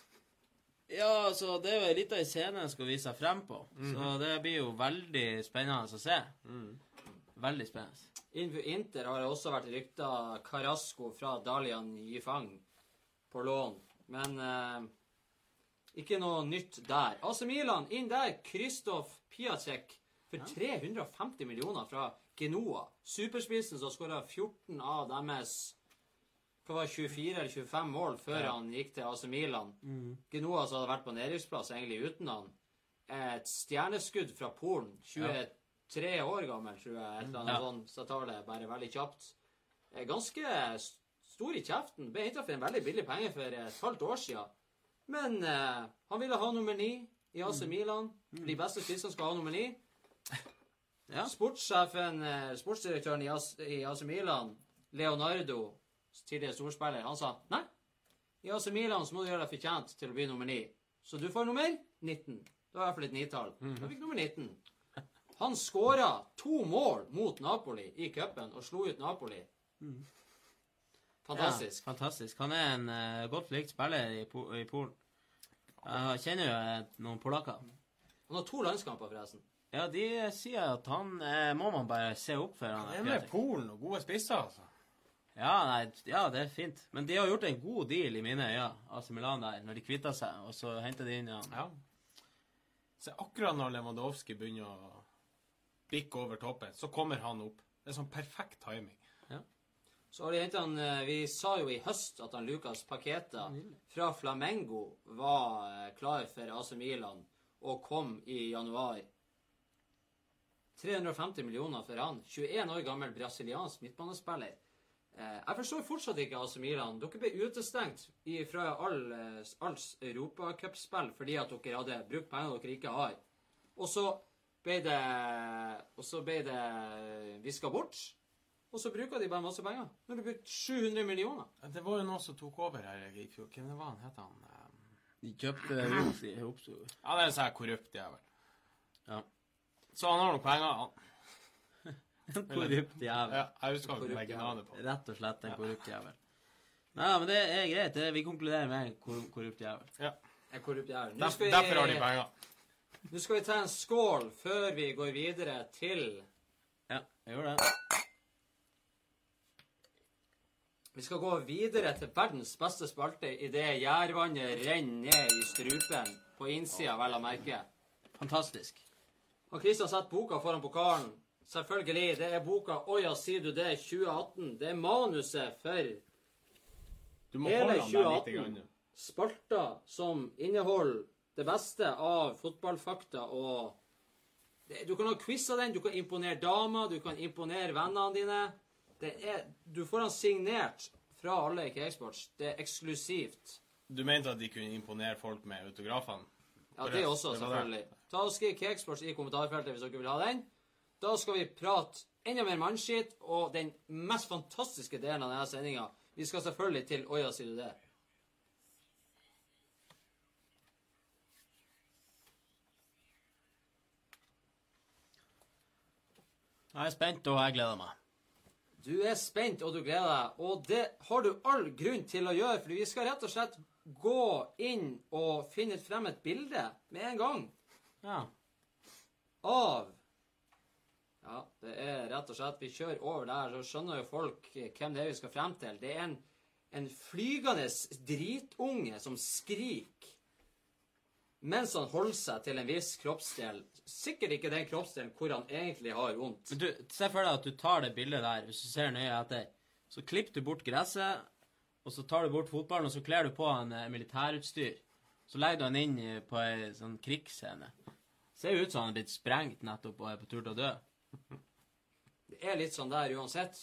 Ja, så det er jo ei lita scene jeg skal vise seg frem på. Så det blir jo veldig spennende å se. Veldig spennende. Innenfor Inter har det også vært rykta Carasco fra Dalian Yifang på lån. Men eh, ikke noe nytt der. AC Milan inn der. Kristoff Piacek for 350 millioner fra Genoa. Superspissen som skåra 14 av deres hva var 24 eller 25 mål før han gikk til AC Milan. Genoa som hadde vært på nedrykksplass egentlig uten han. et stjerneskudd fra Polen. 23 år gammel, tror jeg. Et eller annet Ja. sånn, Så tar det bare veldig kjapt. Er ganske stor i kjeften. Ble henta for en veldig billig penge for et halvt år siden. Men eh, han ville ha nummer ni i AC Milan. De beste spissene skal ha nummer ni. Ja. Sportssjefen, eh, sportsdirektøren i AC, i AC Milan, Leonardo, tidligere storspiller, han sa nei. I AC Milan så må du gjøre deg fortjent til å bli nummer ni. Så du får nummer 19. Det var i hvert fall et nitall. Da fikk nummer 19. Han skåra to mål mot Napoli i cupen og slo ut Napoli. Fantastisk. Ja, fantastisk. Han er en uh, godt likt spiller i, po i Polen. Jeg kjenner jo eh, noen polakker. Han har to landskamper, forresten. Ja, de sier at han eh, må man bare se opp for. Han, Det er med Polen og gode spisser, altså. Ja, nei, ja, det er fint. Men de har gjort en god deal i mine øyne, AC Milan der, når de kvitta seg, og så henter de inn ja. Ja. Så akkurat når Lewandowski begynner å bikke over toppen, så kommer han opp. Det er sånn perfekt timing. Så har de hentet han eh, Vi sa jo i høst at han Lucas Paqueta fra Flamengo var eh, klar for AC Milan og kom i januar. 350 millioner for han. 21 år gammel brasiliansk midtbanespiller. Eh, Jeg forstår fortsatt ikke AC Milan. Dere ble utestengt fra all, eh, alls europacupspill fordi at dere hadde brukt penger dere ikke har. Og så ble det Og så ble det viska bort. Og så bruker de bare masse penger. Nå har de brukt 700 millioner. Det var jo noen som tok over her i fjor. Hvem det var han het han? eh, De kjøpte oppstod. Ja, det er en sånn de korrupt vel. Ja. Så han har nok penger, han. Korrupt jævel. Ja, jeg husker ikke Korrupt legge jævel. navnet på. Rett og slett en korrupt jævel. Nei, men det er greit. Vi konkluderer med en kor korrupt jævel. Ja. En korrupt jævel. Nå Derf, skal vi- derfor har de penger. Nå skal vi ta en skål før vi går videre til Ja, vi gjør det. Vi skal gå videre til verdens beste spalte idet gjærvannet renner ned i strupen. På innsida, vel å merke. Fantastisk. Og Kristian setter boka foran pokalen. Selvfølgelig. Det er boka 'Å ja, sier du det?' 2018. Det er manuset for Hele holde han der 2018. litt. Spalter som inneholder det beste av fotballfakta og det, Du kan ha quiz av den, du kan imponere damer, du kan imponere vennene dine. Det er, du får den signert fra alle i Cakesports. Det er eksklusivt. Du mente at de kunne imponere folk med autografene? Ja, det også, selvfølgelig. Ta og Skriv Cakesports i kommentarfeltet hvis dere vil ha den. Da skal vi prate enda mer mannskitt og den mest fantastiske delen av denne sendinga. Vi skal selvfølgelig til Oja, sier du det? Jeg er spent, og jeg gleder meg. Du er spent, og du gleder deg. Og det har du all grunn til å gjøre, for vi skal rett og slett gå inn og finne frem et bilde med en gang Ja. av Ja, det er rett og slett Vi kjører over der, så skjønner jo folk eh, hvem det er vi skal frem til. Det er en, en flygende dritunge som skriker mens han holder seg til en viss kroppsdel. Sikkert ikke den kroppsdelen hvor han egentlig har vondt. Men du, se for deg at du tar det bildet der, hvis du ser nøye etter. Så klipper du bort gresset, og så tar du bort fotballen, og så kler du på en eh, militærutstyr. Så legger du han inn på ei sånn krigsscene. Ser ut som han er blitt sprengt nettopp og er på tur til å dø. Det er litt sånn der uansett.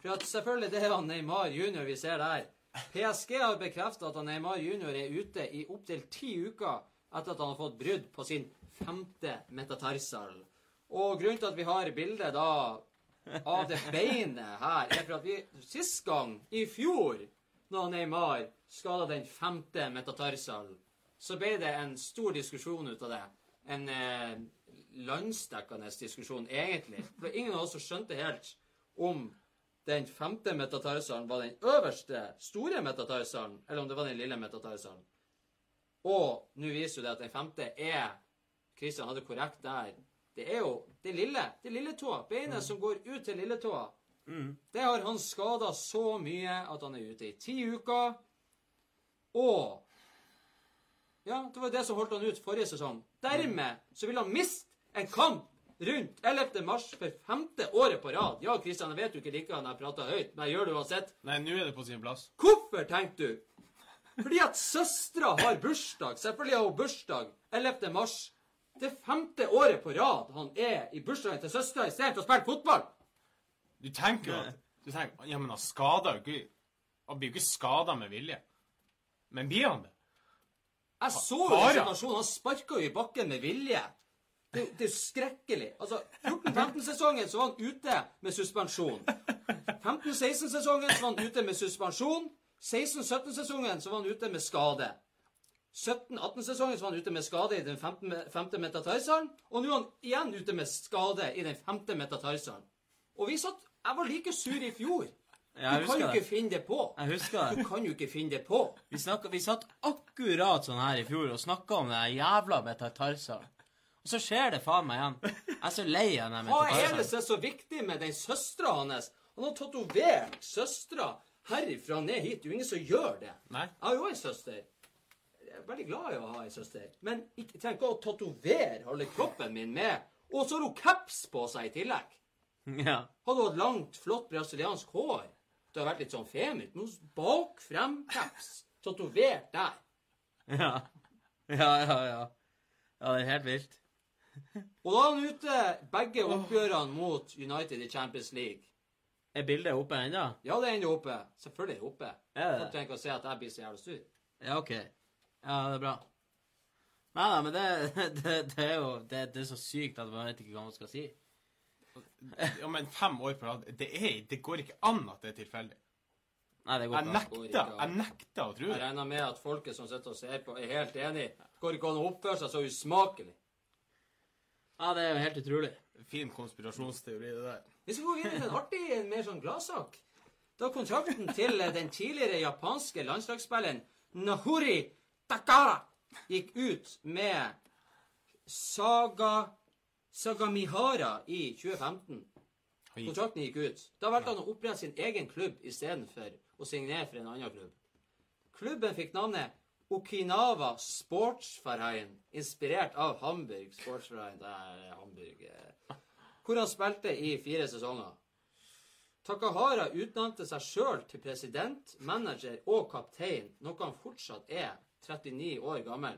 For at selvfølgelig det er han Neymar junior vi ser der. PSG har bekrefta at han Neymar junior er ute i opptil ti uker etter at han har fått brudd på sin femte metatarsal. Og grunnen til at vi har bildet da av det beinet her, er for at vi sist gang, i fjor, når Neymar skada den femte metatarsal, så ble det en stor diskusjon ut av det. En eh, landsdekkende diskusjon, egentlig. For ingen av oss skjønte helt om den femte metatarsalen var den øverste, store metatarsalen, eller om det var den lille metatarsalen. Og nå viser jo det at den femte er Kristian hadde korrekt der. Det er jo det lille. Det lille tåa. Beinet som går ut til lilletåa. Det har han skada så mye at han er ute i ti uker. Og Ja, det var det som holdt han ut forrige sesong. Dermed så vil han miste en kamp rundt 11. mars for femte året på rad. Ja, Kristian, jeg vet du ikke liker når jeg prater høyt, men jeg gjør det uansett. Nei, nå er det på sin plass. Hvorfor, tenkte du? Fordi at søstera har bursdag. Selvfølgelig har hun bursdag 11. mars. Det femte året på rad han er i bursdagen til søstera istedenfor å spille fotball. Du tenker jo at du tenker, Ja, men han skader jo ikke Han blir jo ikke skada med vilje. Men blir han det? Jeg så jo den situasjonen. Han sparka jo i bakken med vilje. Det, det er skrekkelig. Altså, 14-15-sesongen så var han ute med suspensjon. 15-16-sesongen så var han ute med suspensjon. 16-17-sesongen så var han ute med skade. 17-18-sesongen så var han ute med skade i den femte, femte metatarsalen. Og nå er han igjen ute med skade i den femte metatarsalen. Og vi satt Jeg var like sur i fjor. Ja, Du kan jo ikke det. finne det på. Jeg husker Du kan jo ikke finne det på. Vi, snakket, vi satt akkurat sånn her i fjor og snakka om den jævla metatarsalen. Og så skjer det faen meg igjen. Jeg er så lei av den Hva er det som er så viktig med den søstera hans? Han har tatovert søstera herifra ned hit. Det er jo ingen som gjør det. Nei. Jeg har jo en søster. Jeg er veldig glad i å ha en søster. Men ikke trenger ikke å tatovere halve kroppen min med Og så har hun caps på seg i tillegg. Ja. Hadde hun hatt langt, flott brasiliansk hår, det har vært litt sånn. Men hun bak frem-caps. Tatovert der. Ja. Ja, ja, ja. Ja, det er helt vilt. Og da er han ute begge oppgjørene mot United i Champions League. Er bildet oppe ennå? Ja, det er ennå oppe. Selvfølgelig er det oppe. Er det Folk trenger ikke å se at jeg blir så jævla sur. Ja, OK. Ja, det er bra. Nei da, men det, det, det er jo det, det er så sykt at man vet ikke hva man skal si. Ja, men fem år på rad det, er, det går ikke an at det er tilfeldig. Nei, det går Jeg ikke an. nekter, jeg nekter å tro det. Jeg regner med at folket som sitter og ser på, er helt enig. Det går ikke an å oppføre seg så usmakelig. Ja, det er jo helt utrolig. Fin konspirasjonsteori, det der. Hvis vi går videre til en artig, en mer sånn gladsak Da kontrakten til den tidligere japanske landslagsspilleren Nahori Takara gikk ut med Saga Sagamihara i 2015 Kontrakten gikk ut. Da valgte han å opprette sin egen klubb istedenfor å signere for en annen klubb. Klubben fikk navnet Okinawa Sportsverein, inspirert av Hamburg Sportsverein. Det er Hamburg. eh, Hvor han spilte i fire sesonger. Takahara utnevnte seg sjøl til president, manager og kaptein, noe han fortsatt er 39 år gammel.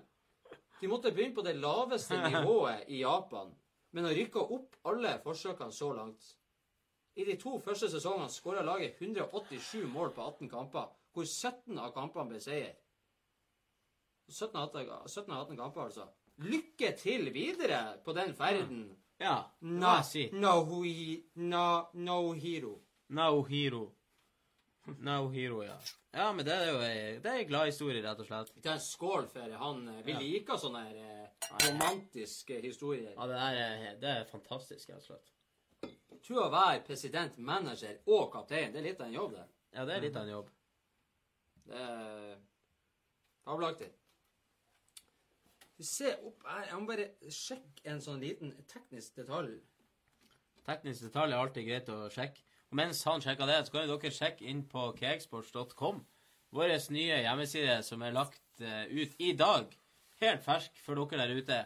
De måtte begynne på det laveste nivået i Japan, men har rykka opp alle forsøkene så langt. I de to første sesongene skåra laget 187 mål på 18 kamper, hvor 17 av kampene ble seier. 17 av 18 17 av 18 kamper, altså. Lykke til videre på den ferden. Ja, det må Na, jeg no, hero. no Naohiro. Naohiro. hero, ja. Ja, men det er jo ei, det er ei glad historie, rett og slett. Vi tar en skål for han. eh, Vi Ja. liker sånne her, eh, romantiske historier. Ja, det er, det er fantastisk, rett og slett. Tror å være president, manager og kaptein, det er litt av en jobb, det. Ja, det er litt av en jobb. Det er fabelaktig. Se ser opp her. Jeg må bare sjekke en sånn liten teknisk detalj. Teknisk detalj er alltid greit å sjekke. Og mens han sjekker det, så kan dere sjekke inn på kegsports.com. Vår nye hjemmeside som er lagt eh, ut i dag. Helt fersk for dere der ute.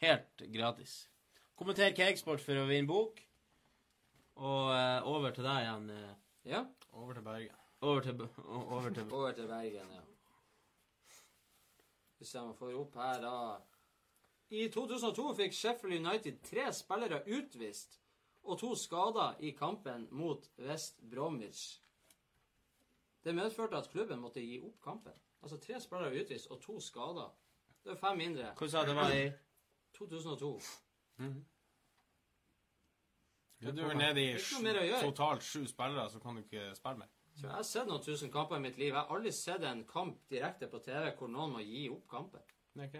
Helt gratis. Kommenter Kegsport for å vinne bok. Og eh, over til deg igjen. eh, Ja, Over til Bergen. over til, o- over til over til Bergen, ja. Hvis jeg må få opp her, da. I 2002 fikk Sheffield United tre spillere utvist og to skader i kampen mot West Bromwich. Det medførte at klubben måtte gi opp kampen. Altså tre spillere utvist og to skader. Det er fem mindre. Hvordan sa det var i 2002. Ja, du er nede i totalt sju spillere, så kan du ikke spille mer. Så jeg har sett noen tusen kamper i mitt liv. Jeg har aldri sett en kamp direkte på TV hvor noen må gi opp kampen. Det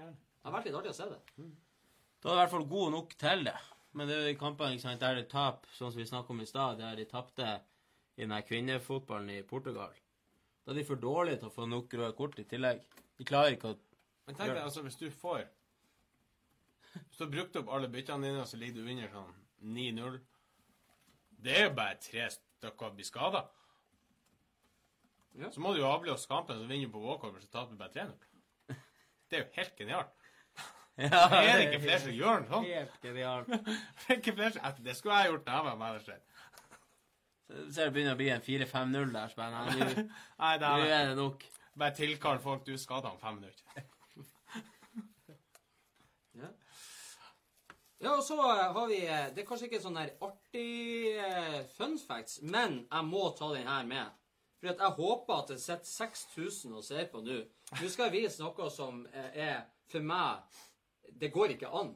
har vært litt artig å se det. Da er du i hvert fall god nok til det. Men det er jo i kampene ikke sant, der det tap, sånn som vi snakket om i stad, der de tapte i den kvinnefotballen i Portugal. Da er de for dårlige til å få nok røde kort i tillegg. De klarer ikke å Men tenk deg, altså, hvis du får Hvis du har brukt opp alle byttene dine, og så ligger du under sånn 9-0 Det er jo bare tre stykker blir skada. Ja. Så må du jo avblåse kampen, så vinner du på walkover, så taper du bare 3-0. Det er jo helt genialt. Ja, Er ikke flere som gjør noe sånn? Helt genialt. Det ikke flere som Det skulle jeg gjort da jeg var manager. Så ser det begynner å bli en 4-5-0 der, nei, nå det er det nok. bare tilkall folk du skader om fem minutter. Ja. Ja, og så eh, har vi eh, Det er kanskje ikke sånn der artig eh, fun facts, men jeg må ta den her med. For at jeg håper at det sitter 6000 og ser på nå. Nå skal jeg vise noe som er for meg Det går ikke an.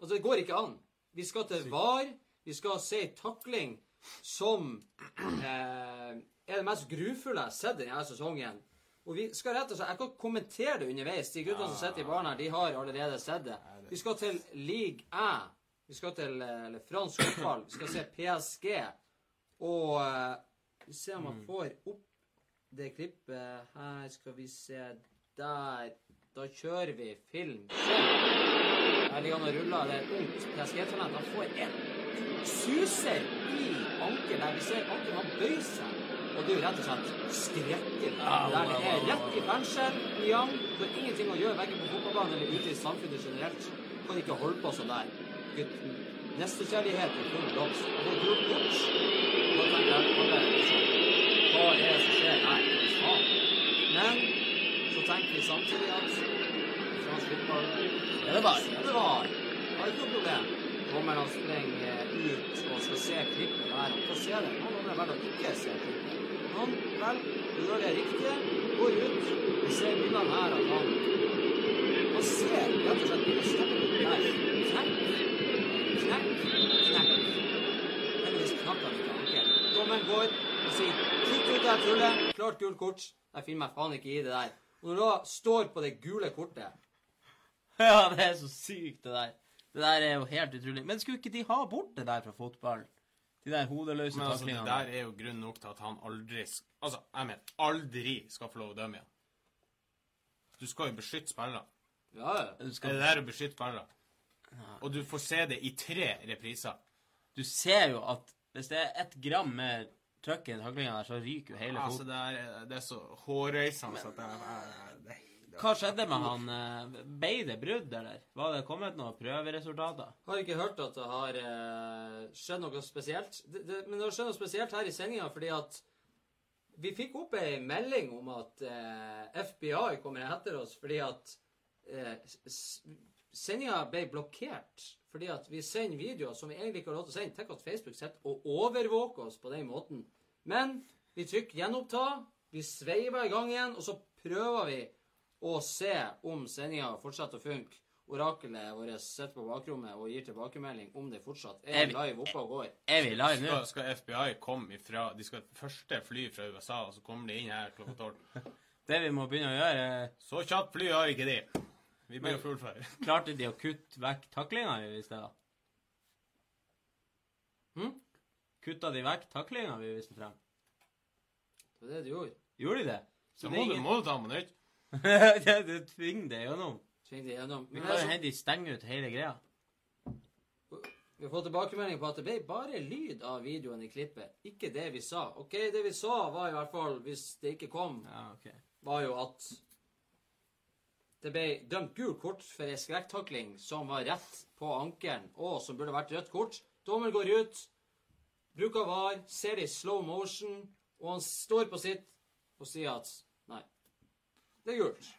Altså, det går ikke an. Vi skal til VAR. Vi skal se takling som eh, er det mest grufulle jeg har sett denne sesongen. Og vi skal rett og slett, Jeg kan kommentere det underveis. De guttene som sitter i baren her, de har allerede sett det. Vi skal til Ligue 1. Vi skal til eh, eller, fransk fotball. Vi skal se PSG. Og eh, vi ser om man får opp det klippet her. Skal vi se Der. Da kjører vi film. Her ligger han og ruller. Det er et ungt PSG-talent. Han får en suser i ankelen. Der vi ser ankelen han bøyer seg. Og det er jo rett og slett skrekkelig. Der det er rett i fengsel. Det har ingenting å gjøre verken på fotballbanen eller ute i samfunnet generelt. Kan ikke holde på sånn der. Gutten. Nestekjærlighet er full blomst. Og får gult kort. Da tenker jeg alle liksom Hva er det som skjer? her? Men tenker vi samtidig at fransk fotball Er det bare? ja, det var. Har ikke noe problem. Sprenger eh, ut og skal se klippet der. Han får se det. Han ganger velger å ikke se klippet. Han vel gjør det riktige, går ut. Vi ser bildene her at han Han ser rett og slett bildet stoppe der. Knekk, knekk, knekk. Heldigvis knakk han ikke ankelen. Dommeren går og sier 'Kutt ut det tullet'. Klart gult kort. Jeg finner meg faen ikke i det der. Når du da står på det gule kortet Ja, det er så sykt, det der. Det der er jo helt utrolig. Men skulle ikke de ha bort det der fra fotball? De der hodeløse Men altså, det taklingene. der er jo grunn nok til at han aldri sk- Altså, jeg mener, aldri skal få lov å dømme igjen. Du skal jo beskytte spillere. Ja, ja. Du, Det er skal, der å beskytte spillere. Og du får se det i tre repriser. du ser jo at hvis det er ett gram mer trøkk i den taklinga der, så ryker jo hele Altså, det er, det er så hårreisende at det er det, Hva skjedde med han? eh, Ble det brudd, eller? Var det kommet noen prøveresultater? Har ikke hørt at det har eh, skjedd noe spesielt. Det, det, men det har skjedd noe spesielt her i sendinga fordi at vi fikk opp ei melding om at eh, FBI kommer etter oss fordi at eh, sendinga ble blokkert. Fordi at vi sender videoer som vi egentlig ikke har lov til å sende. Tenk at Facebook sitter og overvåker oss på den måten. Men vi trykker gjenoppta, vi sveiver i gang igjen, og så prøver vi å se om sendinga fortsetter å funke. Orakelet vårt sitter på bakrommet og gir tilbakemelding om det fortsatt Er er vi- live oppe og går. Er vi live nå? skal, skal FBI komme ifra De skal første fly fra USA, og så kommer de inn her klokka tolv. Det vi må begynne å gjøre, er Så kjapt fly har ikke de. Vi blir fullføre. Klarte de å kutte vekk taklinga i sted? Hm? Kutta de vekk taklinga vi viste frem? Det var det de gjorde. Gjorde de det? Så det må du, må du ta den på nytt. det, det tvinger det gjennom. Tvingte gjennom. Vi kan jo altså, hende de stenger ut hele greia. vi har fått tilbakemelding på at det ble bare lyd av videoen i klippet. Ikke det vi sa. OK, det vi sa, var i hvert fall, hvis det ikke kom, Ja, ok. var jo at det ble dømt gult kort for ei skrekktakling som var rett på ankelen, og som burde vært rødt kort. Dommer går ut, bruker VAR, ser det i slow motion, og han står på sitt og sier at nei, det er gult.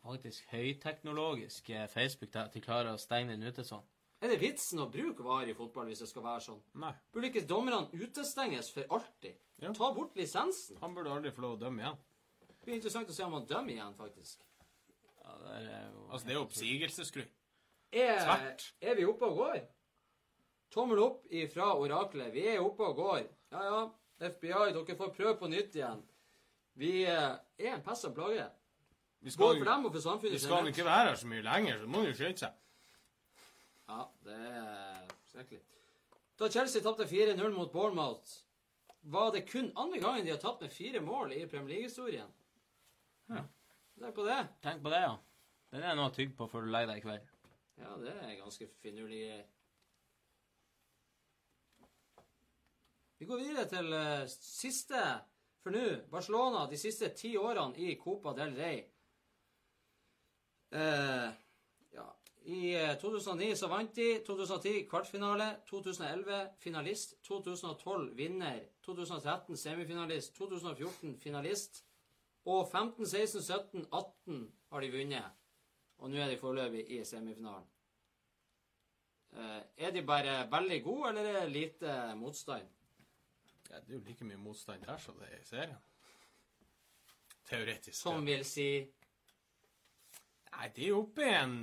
Faktisk høyteknologisk eh, Facebook at de klarer å stenge den ute sånn. Er det vitsen å bruke VAR i fotball hvis det skal være sånn? Nei. Burde ikke dommerne utestenges for alltid? Ja. Ta bort lisensen. Han burde aldri få lov å dømme igjen. Det blir interessant å se om han dømmer igjen, faktisk. Ja, det er jo Altså, det er jo oppsigelsesgrunn. Er, Tvert. er vi oppe og går? Tommel opp ifra oraklet. Vi er oppe og går. Ja, ja. FBI, dere får prøve på nytt igjen. Vi eh, er en pest og plage. Vi Både for dem og for samfunnet. vi skal ikke være her så mye lenger, så må jo skynde seg. Ja, det er skrekkelig. Da Chelsea tapte 4-0 mot Bournemouth, var det kun andre gangen de har tapt med fire mål i Premier League-historien. Ja. Tenk på det. Tenk på det, ja. Den er noe å tygge på før du legger deg i kveld. Ja, det er ganske finurlige Vi går videre til eh, siste for nå. Barcelona de siste ti årene i Copa del Rey. Eh, ja, I eh, 2009 så vant de. 2010 kvartfinale. 2011 finalist. 2012 vinner. 2013 semifinalist. 2014 finalist. Og 15, 16, 17, 18 har de vunnet. Og nå er de foreløpig i semifinalen. Eh, er de bare veldig gode, eller er det lite motstand? Ja, det er jo like mye motstand der som det er i serien. Teoretisk. Som vil si Nei, de er oppe i en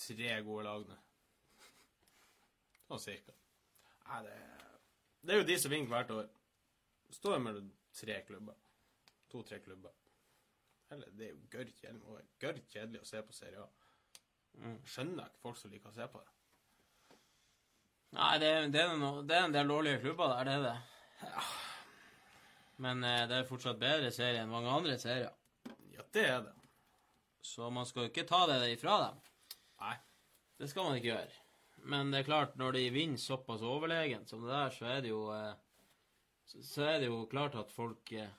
tre gode lag nå. Sånn cirka. Nei, det, det er jo de som vinner hvert år. Står jo mellom tre klubber. To-tre klubber. Eller, det er jo gørr kjedelig, gørr kjedelig å se på Serie A. Skjønner ikke folk som liker å se på det. Nei, det, det, er noe, det er en del dårlige klubber der, det er det. Men eh, det er fortsatt bedre serie enn mange andre serier. Ja, det er det. Så man skal jo ikke ta det ifra dem. Nei. Det skal man ikke gjøre. Men det er klart, når de vinner såpass overlegent som det der, så er det jo eh, så, så er det jo klart at folk eh,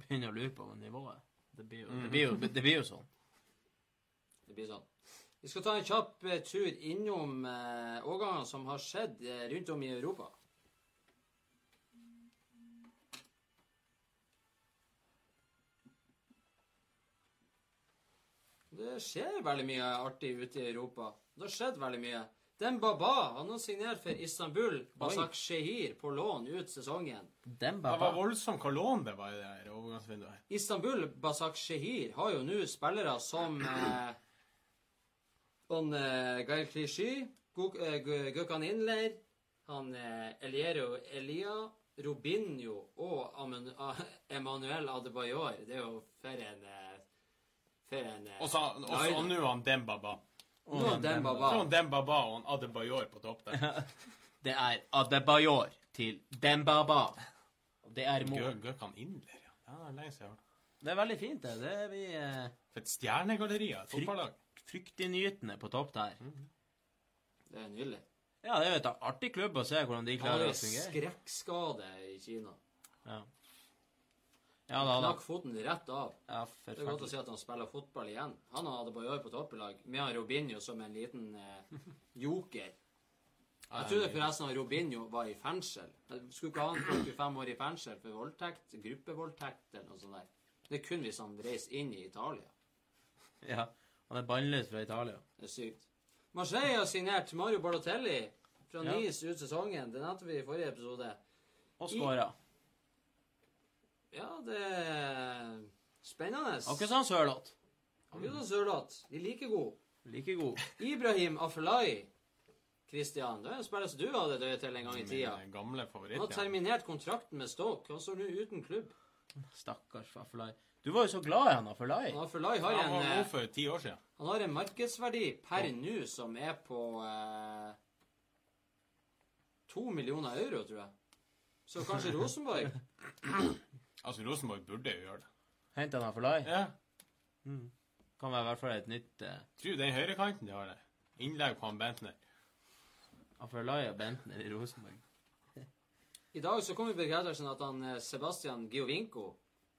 begynner å lure på nivået. Det blir jo, det blir jo, det blir jo sånn. Det blir sånn. Vi skal ta en kjapp eh, tur innom eh, årgangene som har skjedd eh, rundt om i Europa. Det skjer veldig mye artig ute i Europa. Det har skjedd veldig mye. Den Baba han har signert for Istanbul Basak-Shehir på lån ut sesongen. Dembaba. Det var voldsomt hva lån det var i det her overgangsvinduet. Istanbul Basak-Shehir har jo nå spillere som eh, han, eh, Gael Clichy, Guk- eh, Gökhan Inler, han eh, Eliero Elia, Robinho og Amen- Emmanuel Adebayor. Det er jo for en For en Og nå han Dembaba. Nå er den Baba. Så han Dembaba og han Adebayor på topp der. Det er Adebayor til Dembaba. Det er mål. Gøkan Indler, ja. ja. det er Lenge siden jeg har hørt. Det er veldig fint, det. Det er vi eh, For et stjernegalleri av et fotballag. Fryktinngytende på topp der. Det er nydelig. Ja, det er jo et artig klubb å se hvordan de Han klarer har å fungere. skrekkskade i Kina. Ja, ja da, da. Knakk foten rett av. Ja, Det er godt å se si at han spiller fotball igjen. Han og Adebayor på toppelag, med han Robinho som en liten eh, joker. Jeg trodde forresten at Robinho var i fengsel. Skulle ikke han 45 år i fengsel for voldtekt? Gruppevoldtekt eller noe sånt der. Det er kun hvis han reiser inn i Italia. Ja, han er bannlyst fra Italia. Det er sykt. Marseille har signert Mario Balotelli fra Ja. Nice ut sesongen. Det nevnte vi i forrige episode. Og skåra. Ja, det er spennende. Akkurat som Sørloth. Akkurat som Sørloth. De er like gode. Like god. Ibrahim Afelai. Christian, det er en spiller som du hadde et til en gang i tida. Min gamle Han har favoritt. Terminert kontrakten med Stoke. Han står nå uten klubb. Stakkars Affelai. Du var jo så glad i han Afelai. Han Afelai har Han en, var god eh, for ti år siden. han har en markedsverdi per nå som er på eh, to millioner euro, tror jeg. Så kanskje Rosenborg Altså, Rosenborg burde jo gjøre det. Hente han Afelai? Ja. Kan være i hvert fall et nytt eh, Tror den høyrekanten de har der. Innlegg på han Bentner. Afelai og Bentner i Rosenborg. I dag så kom vi på bekreftelsen at han eh, Sebastian Giovinco,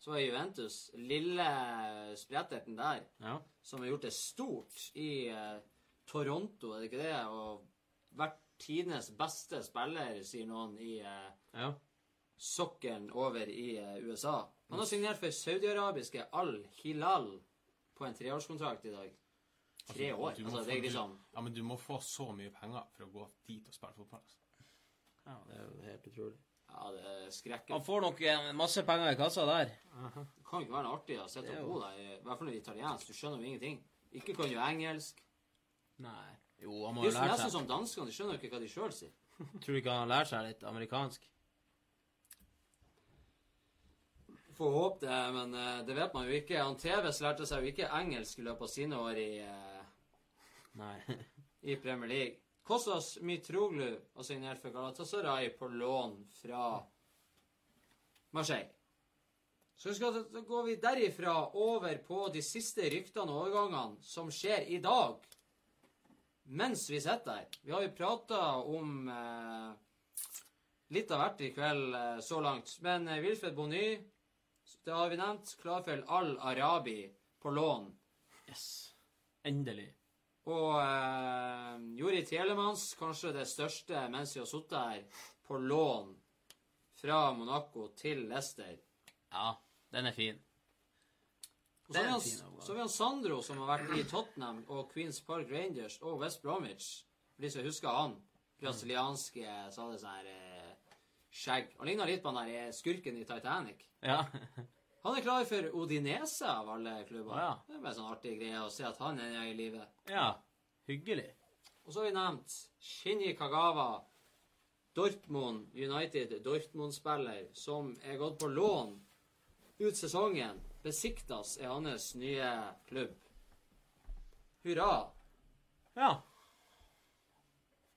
som var Juventus, lille spretterten der, Ja. som har gjort det stort i eh, Toronto, er det ikke det? Og vært tidenes beste spiller, sier noen, i eh, ja. sokkelen over i eh, USA. Han har signert for saudiarabiske Al-Hilal på en treårskontrakt i dag. Tre år? Altså, det er liksom Ja, men du må få så mye penger for å gå dit og spille fotball. Altså. ja, det er jo helt utrolig. Ja, det er skrekkelig. Han får nok en masse penger i kassa der. Det kan ikke være noe artig å sitte er og bo der, i hvert fall når er italiensk. Du skjønner jo ingenting. Ikke kan jo engelsk. Nei. Jo, han må jo jo seg Det lære nesten som danskene. De skjønner jo ikke hva de sjøl sier. Tror du ikke han lært seg litt amerikansk? Får håpe det, men eh, det vet man jo ikke. Han TVs lærte seg jo ikke engelsk i løpet av sine år i, eh, Nei. i Premier League. Kostas Mitroglu har signert for Galatasaray på lån fra Marseille. Så skal, da går vi derifra over på de siste ryktene og overgangene som skjer i dag. Mens vi sitter her. Vi har jo prata om eh, litt av hvert i kveld eh, så langt. Men eh, Wilfred Bonny, det har vi nevnt, klar for Al-Arabi på lån. Yes. Endelig. Og eh, Jori Telemans, kanskje det største mens vi har sittet her, på lån fra Monaco til Leicester. Ja, den er fin. Og så har vi er han- fin så har vi han Sandro, som har vært i Tottenham og Queens Park Rangers og West Bromwich. For de som husker han. Brasilianske, så hadde sånn her eh, skjegg. Han ligna litt på han der eh, skurken i Titanic. Ja. Han er klar for Odinese av alle klubber. Ja. Det er bare sånn artig greie å se at han er i live. ja. Hyggelig. Og så har vi nevnt Shinji Kagawa, Dortmund United Dortmund-spiller, som er gått på lån ut sesongen. Besiktas er hans nye klubb. Hurra. Ja.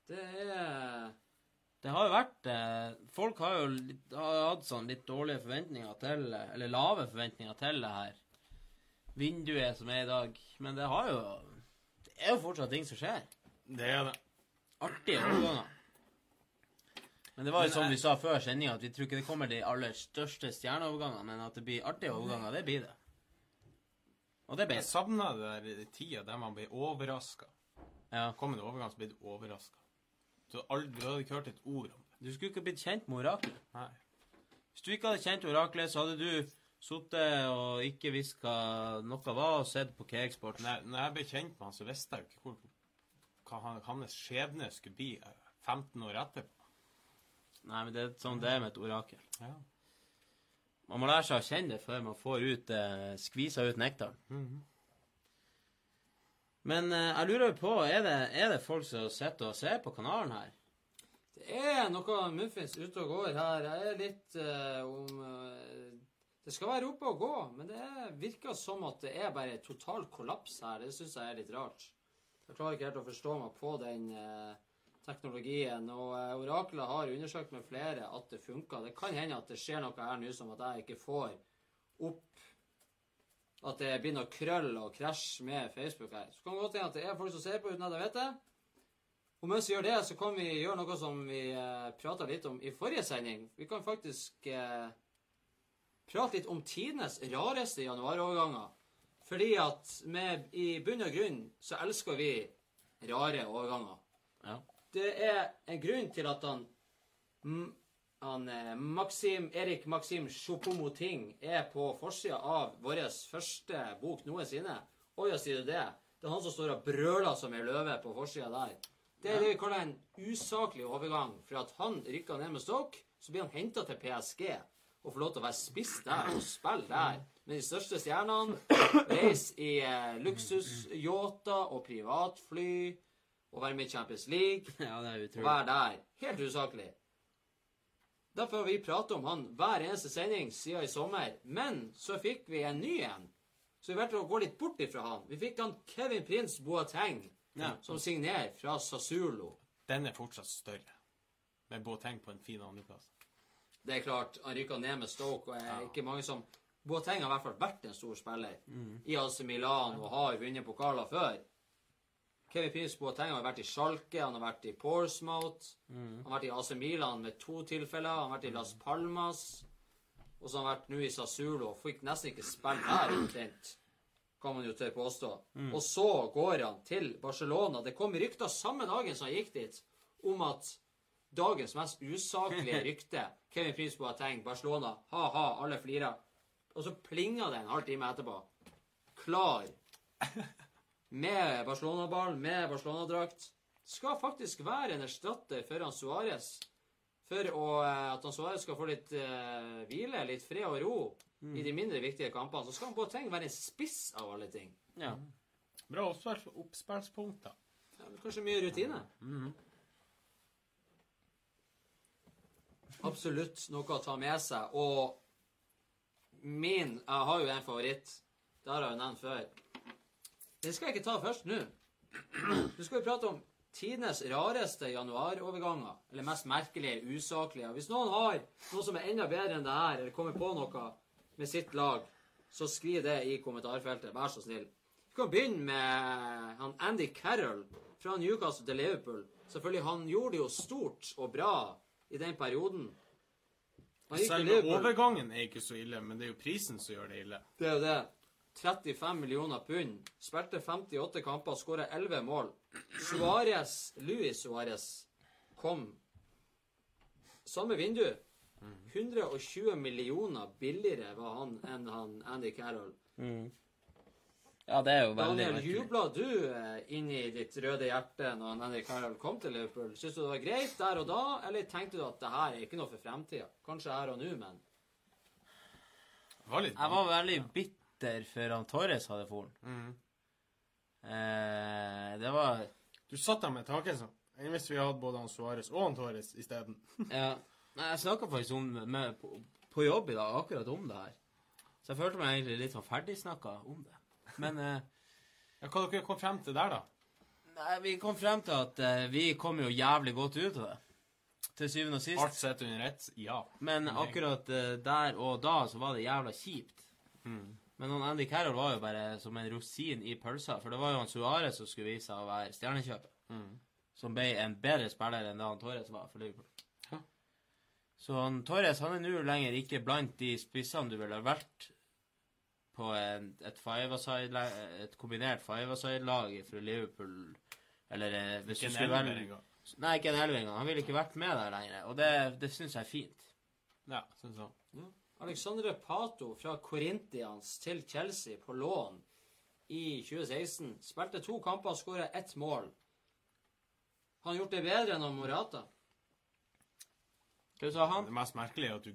Det er Det har jo vært eh, Folk har jo litt, har hatt sånn litt dårlige forventninger til Eller lave forventninger til det her vinduet som er i dag. Men det har jo Det er jo fortsatt ting som skjer. Det er det. Artige overganger. Men det var jo som vi sa før sendinga, at vi tror ikke det kommer de aller største stjerneovergangene, men at det blir artige overganger, det blir det. Og det ble Jeg savna det der tida der man ble overraska. Ja. Kom en overgang, så blir du overraska. Du, hadde aldri- du hadde ikke hørt et ord om det. Du skulle ikke blitt kjent med oraklet. Nei. Hvis du ikke hadde kjent oraklet, så hadde du sittet og ikke visst hva noe var, og sett på Cakesports. Når når jeg ble kjent med han, så visste jeg ikke hvor, hva han, hans skjebne skulle bli eh, 15 år etterpå. Nei, men det er sånn det er med et orakel. Ja. Man må lære seg å kjenne det før man får ut, eh, skvisa ut nektaren. Mhm. Men eh, jeg lurer på, er det, er det folk som sitter og ser på kanalen her? Det er noe muffins ute og går her. Jeg er litt uh, om uh, Det skal være oppe og gå, men det er, virker som at det er bare total kollaps her. Det syns jeg er litt rart. Jeg klarer ikke helt å forstå meg på den uh, teknologien. Og oraklet har undersøkt med flere at det funker. Det kan hende at det skjer noe her nå som at jeg ikke får opp At det blir noe krøll og krasj med Facebook her. Så kan det godt hende at det er folk som ser på uten at jeg vet det. Og mens vi gjør det, så kan vi gjøre noe som vi eh, prata litt om i forrige sending. Vi kan faktisk eh, prate litt om tidenes rareste januaroverganger. Fordi at med, i bunn og grunn så elsker vi rare overganger. Ja. Det er en grunn til at han, han eh, Maxim, Erik Maxim Choupo-Moting er på forsida av vår første bok noensinne. Oi, å sier du det? Det er han som står og brøler som ei løve på forsida der. Det er det vi kaller en usaklig overgang. For at han rykka ned med Stoke, så blir han henta til PSG og får lov til å være spiss der og spille der. Med de største stjernene. Reise i eh, luksusyachter og privatfly. Og være med i Champions League. Ja, det er Og være der. Helt usaklig. Derfor har vi pratet om han hver eneste sending siden i sommer. Men så fikk vi en ny en. Så vi valgte å gå litt bort ifra han. Vi fikk han Kevin Prince Boateng, Ja. som signerer fra Sasulo. Den er fortsatt større. Med Boateng på en fin andreplass. Det er klart, han rykka ned med Stoke, og er ikke mange som Boateng har i hvert fall vært en stor spiller i AC Milan og har vunnet pokaler før. Kevin Prince Boateng har vært i Schalke, han har vært i Portsmouth, han har vært i AC Milan med to tilfeller, han har vært i Las Palmas, og så har han vært nå i Sassulo og fikk nesten ikke spille der omtrent. Kan man jo tørre påstå. Og så går han til Barcelona. Det kom rykter samme dagen som han gikk dit, om at dagens mest usaklige rykte Kevin Prince Boateng, Barcelona, ha-ha, alle flirer. Og så plinga det en halv time etterpå. Klar. Med Barcelona-ball, med Barcelona-drakt. Skal faktisk være en erstatter for han Suárez. For å, eh, at han Suárez skal få litt uh, hvile, litt fred og ro i de mindre viktige kampene. Så skal han Boateng være en spiss av alle ting. Ja. Bra oppspill- oppspillspunkter. Ja, kanskje mye rutine. Absolutt noe å ta med seg. Og min Jeg har jo en favoritt. Det har jeg jo nevnt før. Den skal jeg ikke ta først nå. Nå skal vi prate om tidenes rareste januaroverganger. Eller mest merkelige, usaklige. Hvis noen har noe som er enda bedre enn det her, eller kommer på noe med sitt lag, så skriv det i kommentarfeltet. Vær så snill. Vi kan begynne med han Andy Carroll fra Newcastle til Liverpool. Selvfølgelig, Han gjorde det jo stort og bra i den perioden. Selve overgangen er ikke så ille, men det er jo prisen som gjør det ille. Det er jo det. 35 millioner pund. Spilte 58 kamper, skåra 11 mål. Suárez, Luis Suárez, kom samme vindu. 120 millioner billigere var han enn han Andy Carroll. Ja, det er jo veldig Daniel, jubla du eh, inn i ditt røde hjerte når Andy Carroll kom til Liverpool? Syns du det var greit der og da, eller tenkte du at det her er ikke noe for fremtida? Kanskje her og nå, men var litt Jeg var veldig bitter før han Torres hadde foren. Mm. Eh, det var Du satt der med taket, sånn. Enn hvis vi hadde både han Suárez og han Torres isteden? Ja. Nei, jeg snakka faktisk om med, på, på jobb i dag akkurat om det her. Så jeg følte meg egentlig litt sånn ferdigsnakka om det. Men eh, Ja, hva dere kom frem til der, da? nei, vi kom frem til at eh, vi kom jo jævlig godt ut av det. Til syvende og sist. Alt sett under ett? Ja. Men akkurat eh, der og da så var det jævla kjipt. Men han Andy Carroll var jo bare som en rosin i pølsa. For det var jo han Suárez som skulle vise seg å være stjernekjøpet. Som ble en bedre spiller enn det han Torres var for Liverpool. Ja. Så han Torres han er nå lenger ikke blant de spissene du ville vært på en, et, five-a-side- et kombinert five-a-side-lag fra Liverpool. Eller eh, hvis Ikke du skulle velge. Nei, ikke en elver engang. Han ville ikke vært med der lenger. Og det, det syns jeg er fint. Ja, syns jeg. Alexandre Pato fra Corinthians til Chelsea på lån i 2016. Spilte to kamper og skåra ett mål. Han har gjort det bedre enn Morata. Hva sa han? Det mest merkelige er at du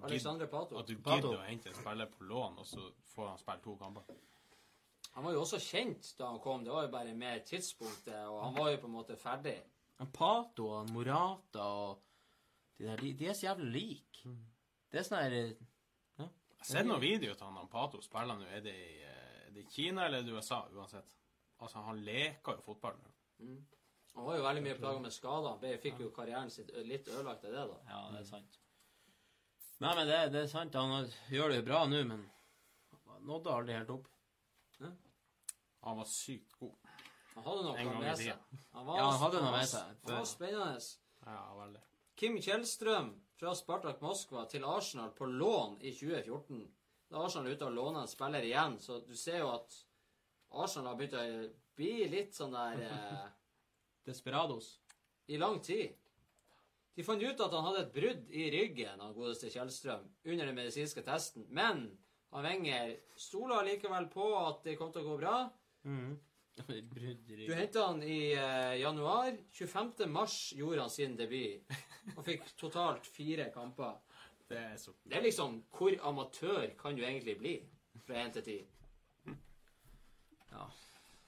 gidder, å hente en spiller på lån, og så får han spille to kamper. Han var jo også kjent da han kom. Det var jo bare med tidspunktet, og han var jo på en måte ferdig. Pato og Morata og de der, de, de er så jævlig like. Det er sånn her eh, Jeg har sett noen videoer til han Pato spiller nå. Er det i, eh, er det i Kina eller er det USA? Uansett. Altså, han leker jo fotball nå. Han var jo veldig mye plaga med skader. Han fikk jo karrieren sin litt ødelagt av det, da. Ja, det er sant. Nei, men det, det er sant. Han gjør det jo bra nå, men han nådde aldri helt opp. Han var sykt god. Han hadde noe med seg. Han var, Ja, han hadde noe med seg Han var spennende. Ja, veldig. Kim Kjellstrøm fra Spartak Moskva til Arsenal på lån i 2014. Da er Arsenal ute og låner en spiller igjen, så du ser jo at Arsenal har begynt å bli litt sånn der eh, Desperados. i lang tid. De fant ut at han hadde et brudd i ryggen, han godeste Kjellstrøm, under den medisinske testen. Men han Wenger stoler likevel på at det kom til å gå bra. Brudd i Du henta han i eh, januar. 25. mars gjorde han sin debut. Og fikk totalt fire kamper. Det er så Det er liksom Hvor amatør kan du egentlig bli fra 1 til 10?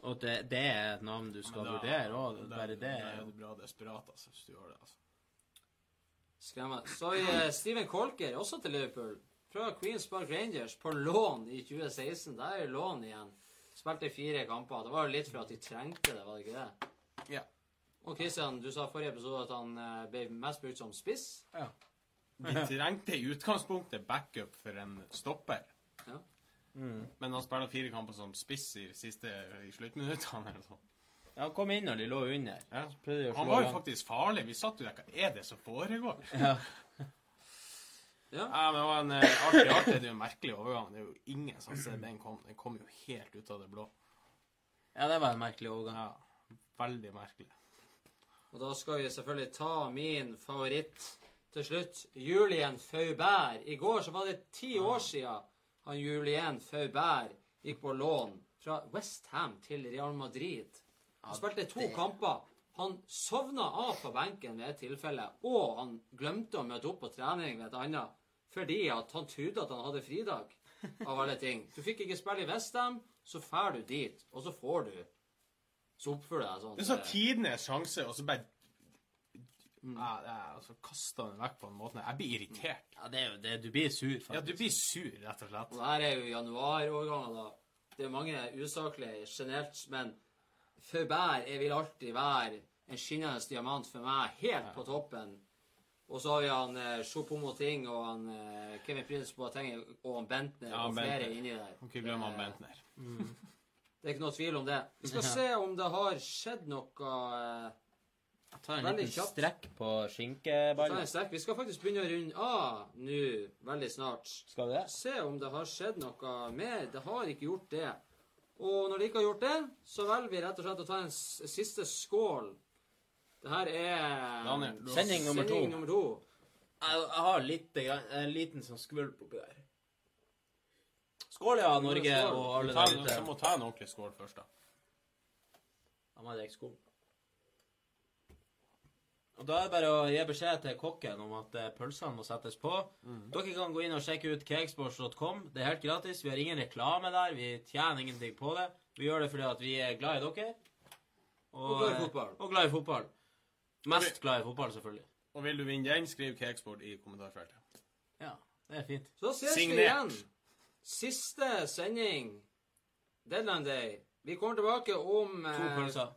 Og det, det er et navn du skal Da- vurdere òg. Bare det. Da er jo- du bra desperat, altså, hvis du gjør det. altså. Skremmende. Så har Steven Colker, også til Liverpool. Fra Queens Park Rangers på lån i 2016. Der er lån igjen. Spilte fire kamper. Det var jo litt for at de trengte det, var det ikke det? Ja. Og Christian, du sa forrige episode at han eh, ble mest brukt som spiss. Ja. Vi trengte i utgangspunktet backup for en stopper. Ja. Men han spiller fire kamper som spiss i siste i sluttminuttene. eller sånn. Ja, han kom inn når de lå under. Ja. Han var jo faktisk farlig. Vi satt jo der. Hva er det som foregår? Ja. Ja. Ja, men det var en eh, artig, artig, det er jo en merkelig overgang. Det er jo ingen som ser den kom. Den kom jo helt ut av det blå. ja, det var en merkelig overgang. Ja, veldig merkelig. Og da skal vi selvfølgelig ta min favoritt til slutt. Julien Faubert. I går så var det ti år siden han Julien Faubert gikk på lån fra West Ham til Real Madrid. Han spilte to kamper. Han sovna av på benken ved et tilfelle, og han glemte å møte opp på trening ved et annet fordi at han trodde at han hadde fridag, av alle ting. Du fikk ikke spille i Westham, så drar du dit, og så får du Så oppfører du deg sånn. Det er sånn tidenes sjanse, og så bare ja, det er, altså, Kasta den vekk på en måte. Jeg blir irritert. Ja, det er jo det. Du blir sur, Ja, du blir sur, rett og slett. Og det her er jo januarårganger, da. Det er mange usaklige generelt, men bær jeg vil alltid være en skinnende diamant for meg, helt på toppen. Og så har vi han eh, Choupo-Moting og han eh, Kevin Prince Boateng og han Bentner Ja, og flere Bentner. inni der. Kan ikke glemme han Bentner. Bentner. Det er ikke noe tvil om det. Vi skal se om det har skjedd noe eh, tar en Veldig liten strekk på skinkeballen. Vi skal faktisk begynne å runde av nå veldig snart. Skal vi det? se om det har skjedd noe mer. Det har ikke gjort det. Og når det ikke har gjort det, så velger vi rett og slett å ta en siste skål. Det her er Daniel, Sending nummer to. sending nummer to. Jeg, jeg har litt, en liten sånn skvulp oppi der. Skål, ja, Norge Skål. og alle der ute. jeg må ta en ordentlig skål først, da. Da må jeg drikke skål. Og da er det bare å gi beskjed til kokken om at eh, pølsene må settes på. Dere kan gå inn og sjekke ut cakesports.com. Det er helt gratis. Vi har ingen reklame der. Vi tjener ingenting på det. Vi gjør det fordi at vi er glad i dere. Og glad i eh, fotball. Og glad i fotball. Mest glad i fotball, selvfølgelig. Og vil du vinne den, skriv Cakesport i kommentarfeltet. Ja, det er fint. Så ses Signert. vi igjen. Siste sending. Deadland Day. Vi kommer tilbake om To eh, pølser.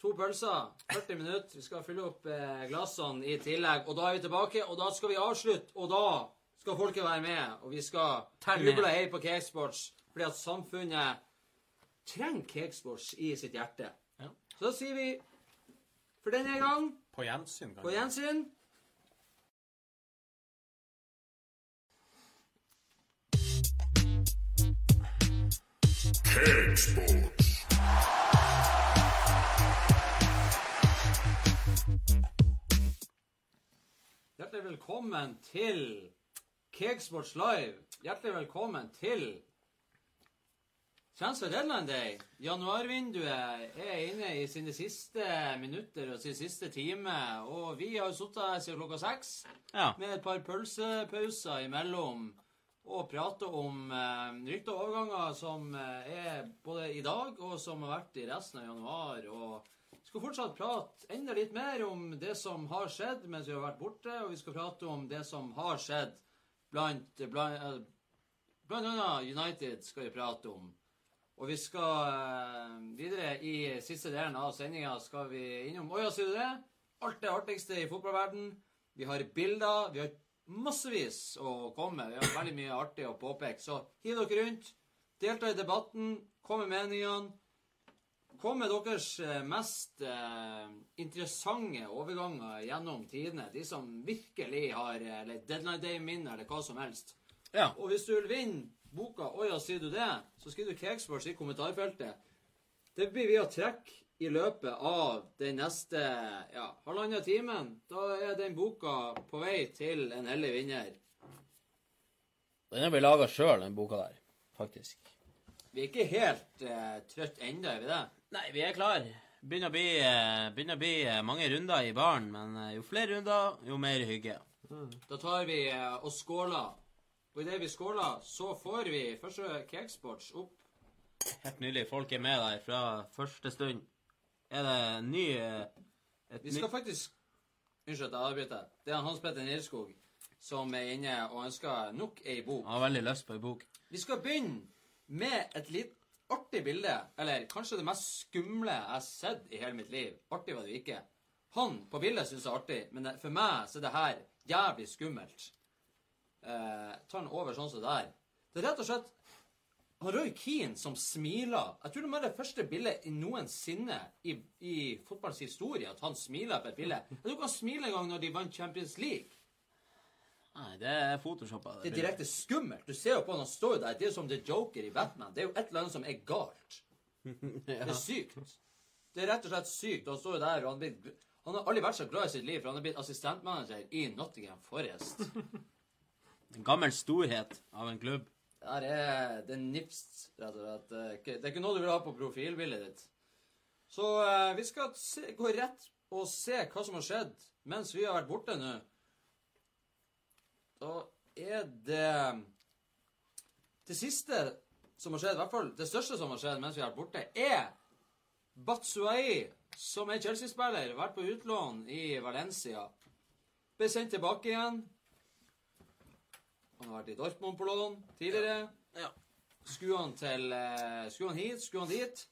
To pølser, 40 minutter. Vi skal fylle opp eh, glassene i tillegg. Og da er vi tilbake, og da skal vi avslutte. Og da skal folket være med, og vi skal Tell juble hei på Cakesports. Fordi at samfunnet trenger Cakesports i sitt hjerte. Ja. Så da sier vi for denne gang På gjensyn, på kanskje. Cakesports. Hjertelig velkommen til Cakesports Live. Hjertelig velkommen til Transfer Deadline Day. Januarvinduet er inne i sine siste minutter og sin siste time. Og vi har sittet her siden klokka seks Ja. med et par pølsepauser imellom og prate om eh, rykter overganger som eh, er både i dag og som har vært i resten av januar. Og vi skal fortsatt prate enda litt mer om det som har skjedd mens vi har vært borte, og vi skal prate om det som har skjedd blant, blant, eh, blant annet United skal vi prate om. Og vi skal eh, videre i siste delen av sendinga skal vi innom Å ja, sier du det? Alt det artigste i fotballverden. Vi har bilder. Vi har massevis å komme med. Vi har veldig mye artig å påpeke. Så hiv dere rundt. Delta i debatten. Kom med meningene. Kom med deres eh, mest eh, interessante overganger gjennom tidene. De som virkelig har eh, eller Deadline Day-minner eller hva som helst. ja. Og hvis du vil vinne boka 'Å ja, sier du det', så skriver du Cakesports i kommentarfeltet. Det blir vi å trekke i løpet av den neste ja, halvannen timen. Da er den boka på vei til en heldig vinner. Den har vi laga sjøl, den boka der. Faktisk. Vi er ikke helt eh, trøtt ennå, er vi det? Nei, vi er klar. Begynner å bli, eh, begynner å bli eh, mange runder i baren, men eh, jo flere runder, jo mer hygge. Da tar vi og skåler. Og idet vi skåler, så får vi første Cakesports opp. Helt nydelig. Folk er med der fra første stund. Er det en ny eh, et Vi skal faktisk Unnskyld at jeg avbryter. Det er Hans Petter Nilskog som er inne og ønsker nok ei bok. Jeg har veldig lyst på ei bok. Vi skal begynne med et litt artig bilde. Eller kanskje det mest skumle jeg har sett i hele mitt liv. Artig var det jo ikke. Han på bildet syns det er artig, men for meg så er det her jævlig skummelt. Eh, ta den over sånn som det der. Det er rett og slett han Roy Keane som smiler. Jeg tror det er det første bildet noensinne i, i fotballens historie at han smiler på et bilde. Jeg tror ikke han smiler engang når de vant Champions League. Nei, det er photoshoppa. Det er direkte skummelt. Du ser jo på han, han står jo der. Det er jo som The Joker i Batman. Det er jo et eller annet som er galt. Det er sykt. Det er rett og slett sykt. Han står jo der, og han, blir, han har aldri vært så glad i sitt liv, for han har blitt assistentmanager i Nottingham Forest. En gammel storhet av en klubb. Her er det er nipst, rett og slett. Det er ikke noe du vil ha på profilbildet ditt. Så eh, vi skal se, gå rett og se hva som har skjedd mens vi har vært borte nå. Da er det Det siste som har skjedd, i hvert fall det største som har skjedd mens vi har vært borte, er Batsuai, som er Chelsea-spiller, vært på utlån i Valencia. Ble sendt tilbake igjen. Han har vært i Dortmund på lån tidligere. Ja. Skulle han til eh, Skulle han hit? Skulle han dit?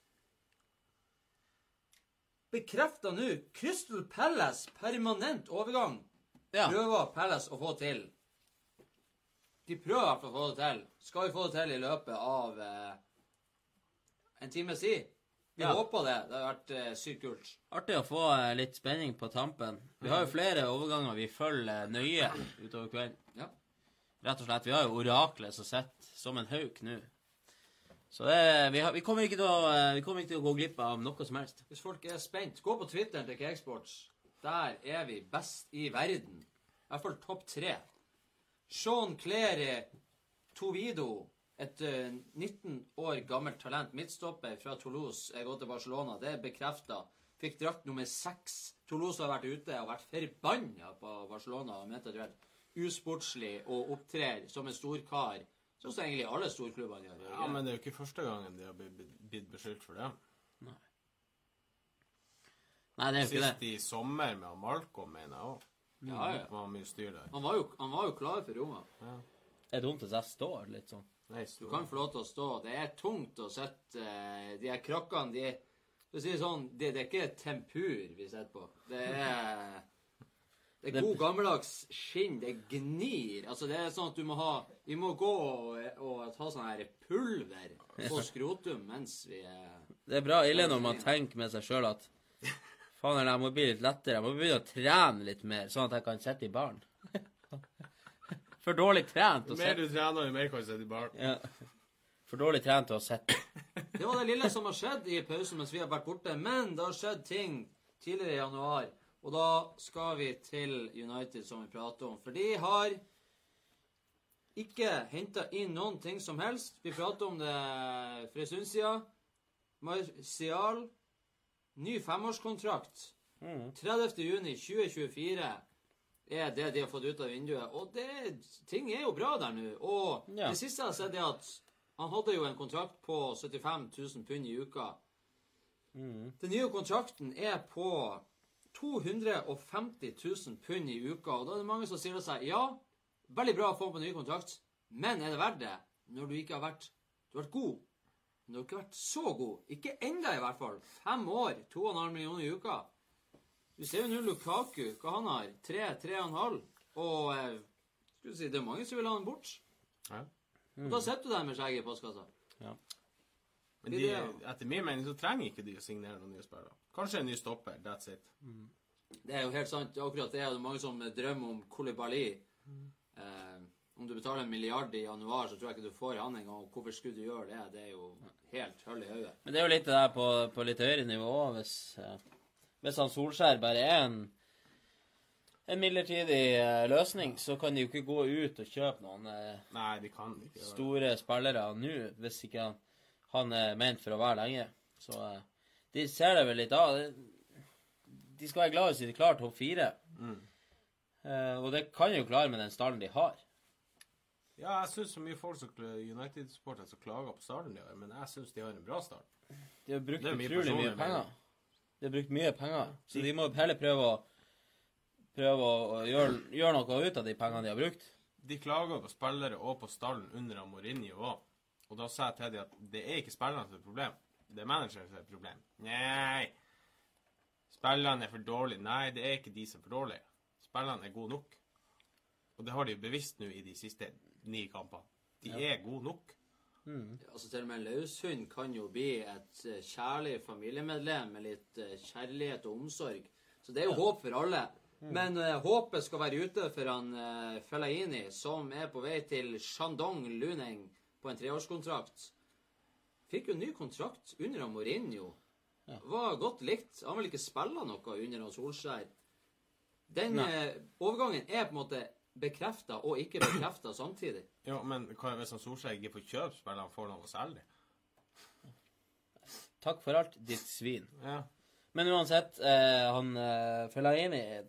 Bekrefta nå Crystal Palace permanent overgang. Ja. Prøver Palace å få til. De prøver i å få det til. Skal vi få det til i løpet av eh, en times tid? Vi Ja. håper det. Det har vært eh, sykt kult. Artig å få eh, litt spenning på tampen. Vi har jo flere overganger vi følger eh, nøye utover kvelden. Rett og slett. Vi har jo oraklet som sitter som en hauk nå. Så det, vi, har, vi, kommer å, eh, vi kommer ikke til å gå glipp av noe som helst. Hvis folk er spent, gå på Twitteren til Cakesports. Der er vi best i verden. I hvert fall topp tre. Sean Clary Tovido et uh, 19 år gammelt talent, midtstopper fra Toulouse, er gått til Barcelona. Det er bekrefta. Fikk drakt nummer seks. Toulouse har vært ute og vært forbanna på Barcelona og mente at du er usportslig og opptrer som en storkar. Sånn som egentlig alle storklubbene gjør. Ja, men det er jo ikke første gangen de har blitt- beskyldt for det. Nei, Nei, det er jo ikke Sist i sommer med Malcolm, mener jeg òg. ja, ja. Var mye styr der. Han, var jo, han var jo klar for Roma. Det er dumt hvis jeg står litt sånn. Nei, Du kan få lov til å stå. Det er tungt å sitte uh, De her krakkene, de er For å si det sånn, det, det er ikke tempur vi sitter på. Det er det er god gammeldags skinn. Det gnir. Altså, det er sånn at du må ha Vi må gå og, og ta sånn her pulver på skrotum mens vi er Det er bra ille når man tenker med seg sjøl at faen, jeg må bli litt lettere. Jeg må begynne å trene litt mer, sånn at jeg kan sitte i baren. For dårlig trent Jo mer du trener, jo mer kan du sitte i baren. ja. For dårlig trent til å sitte. Det var det lille som har skjedd i pausen mens vi har vært borte. Men det har skjedd ting tidligere i januar. Og da skal vi til United, som vi prater om. For de har ikke henta inn noen ting som helst. Vi prater om det for en stund siden. Martial. Ny femårskontrakt. 30.6.2024 er det de har fått ut av vinduet. Og det, ting er jo bra der nå. Og Ja. det siste jeg har sett, er at han hadde jo en kontrakt på 75 000 pund i uka. Den nye kontrakten er på 250 000 pund i uka. Og da er det mange som sier til seg ja, veldig bra å få på ny kontrakt, men er det verdt det når du ikke har vært Du har vært god, men du har ikke vært så god. Ikke ennå, i hvert fall. Fem år, 2,5 millioner i uka. Du ser jo nå Lukaku, hva han har. 3, 3,5. Og eh, skal du si, det er mange som vil ha han bort. Ja. Og da sitter du der med skjegget i postkassa. Men de, er etter min mening så trenger ikke de å signere noen nye spillere. Kanskje en ny stopper. That's it. Det er jo helt sant. Akkurat det er det mange som drømmer om Kolibali. Eh, om du betaler en milliard i januar, så tror jeg ikke du får han engang. Og Hvorfor skulle du gjøre det? Det er jo helt hull i hodet. Men det er jo litt det der på, på litt høyere nivå òg, hvis, eh, hvis han Solskjær bare er en en midlertidig eh, løsning, så kan de jo ikke gå ut og kjøpe noen eh, Nei, de kan ikke store spillere nå, hvis ikke han, han er ment for å være lenge. Så eh, de ser det vel litt av. De skal være glad hvis de klarer topp fire. Eh, og det kan jo klare med den stallen de har. Ja, jeg syns så mye folk som United-supportere som klager på stallen de har, men jeg syns de har en bra start. De har brukt utrolig mye mye penger. De har brukt mye penger. Så de må heller prøve å prøve å gjøre, gjøre noe ut av de pengene de har brukt. De klager på spillere og på stallen under Mourinho òg. Og da sa jeg til dem at det er ikke spillerne som er problem, det er manageren som er problem. Nei. Spillerne er for dårlige. Nei, det er ikke de som er for dårlige. Spillerne er gode nok. Og det har de jo bevisst nå i de siste ni kampene. De er gode nok. Altså Til og med en løshund kan jo bli et eh, kjærlig familiemedlem med litt eh, kjærlighet og omsorg. Så det er jo håp for alle. Men uh, håpet skal være ute for han uh, Fellaini, som er på vei til Shandong Luneng på en treårskontrakt. Fikk jo ny kontrakt under Mourinho. Mourinho. Var godt likt. Han vil ikke spille noe under han Solskjær. Den eh, overgangen er på en måte bekrefta og ikke bekrefta samtidig. Jo, men hva hvis han Solskjær ikke får kjøpe spillerne, får han å selge dem? Takk for alt, ditt svin. Ja. Men uansett, eh, han eh, Fellaini er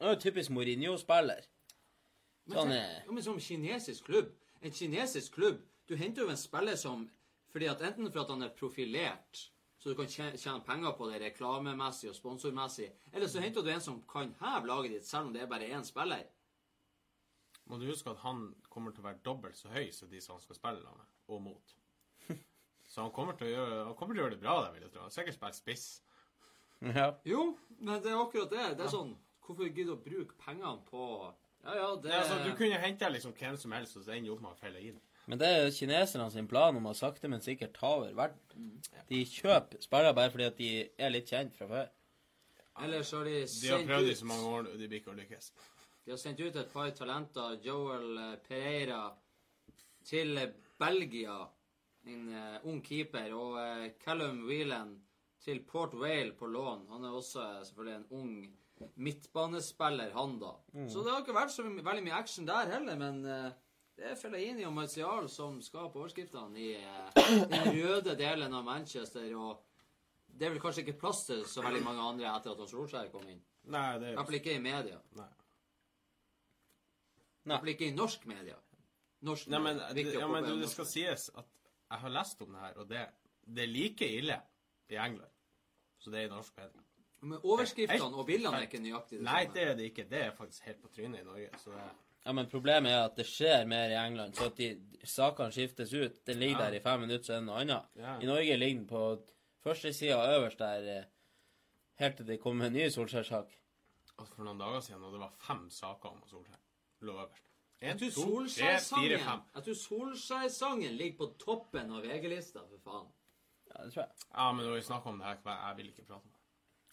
jo typisk Mourinho-spiller. Men, ja, men som kinesisk klubb En kinesisk klubb Du henter jo en spiller som fordi at Enten for at han er profilert, så du kan tjene, penger på det reklamemessig og sponsormessig, eller så henter du en som kan heve laget ditt, selv om det er bare én spiller. Må du huske at han kommer til å være dobbelt så høy som de som han skal spille med, og mot. Så han kommer til å gjøre, han kommer til å gjøre det bra der, vil jeg tro. Sikkert spille spiss. Ja. Jo, men det er akkurat det. Det er sånn Hvorfor gidde å bruke pengene på Ja, ja, det er altså, du kunne hente liksom hvem som helst, og så ender du opp med å felle inn. Men det er kineserne sin plan om å sakte, men sikkert ta over verden. De kjøper spillere bare fordi at de er litt kjent fra før. Ellers har de De har prøvd i så mange år, og de blir ikke å lykkes. De har sendt ut et par talenter. Joel eh, Pereira til eh, Belgia, en uh, ung keeper. Og uh, Callum Whelan til Port Vale på lån. Han er også selvfølgelig en ung midtbanespiller, han da. Så det har ikke vært så veldig mye action der heller, men uh, Det er Fellaini og Martial som skal på overskriftene i uh, den røde delen av Manchester. Og det er vel kanskje ikke plass til så veldig mange andre etter at Solskjær kom inn. Nei, det I er hvert fall ikke i media. Nei. I hvert fall ikke i norsk media. Norsk Nei, men, media. ja, men du, det skal sies at jeg har lest om det her, og det, det er like ille i England. Så det er i norsk media. Men overskriftene Helt- og bildene er ikke nøyaktige? Nei, det er det ikke. Det er faktisk helt på trynet i Norge. Så det, Ja, men problemet er at det skjer mer i England, så at de sakene skiftes ut. Den ligger Ja. der i fem minutter, så er det noe annet. Ja. I Norge ligger den på første sida øverst der, eh, helt til det kommer en ny Solskjær-sak. altså for noen dager siden, og det var fem saker om Solskjær, lå øverst. Jeg tror to, Solskjær-sangen. Jeg tror Solskjær-sangen ligger på toppen av VG-lista, for faen. Ja, det tror jeg. Ja, men når vi snakker om det her, jeg vil ikke prate om det.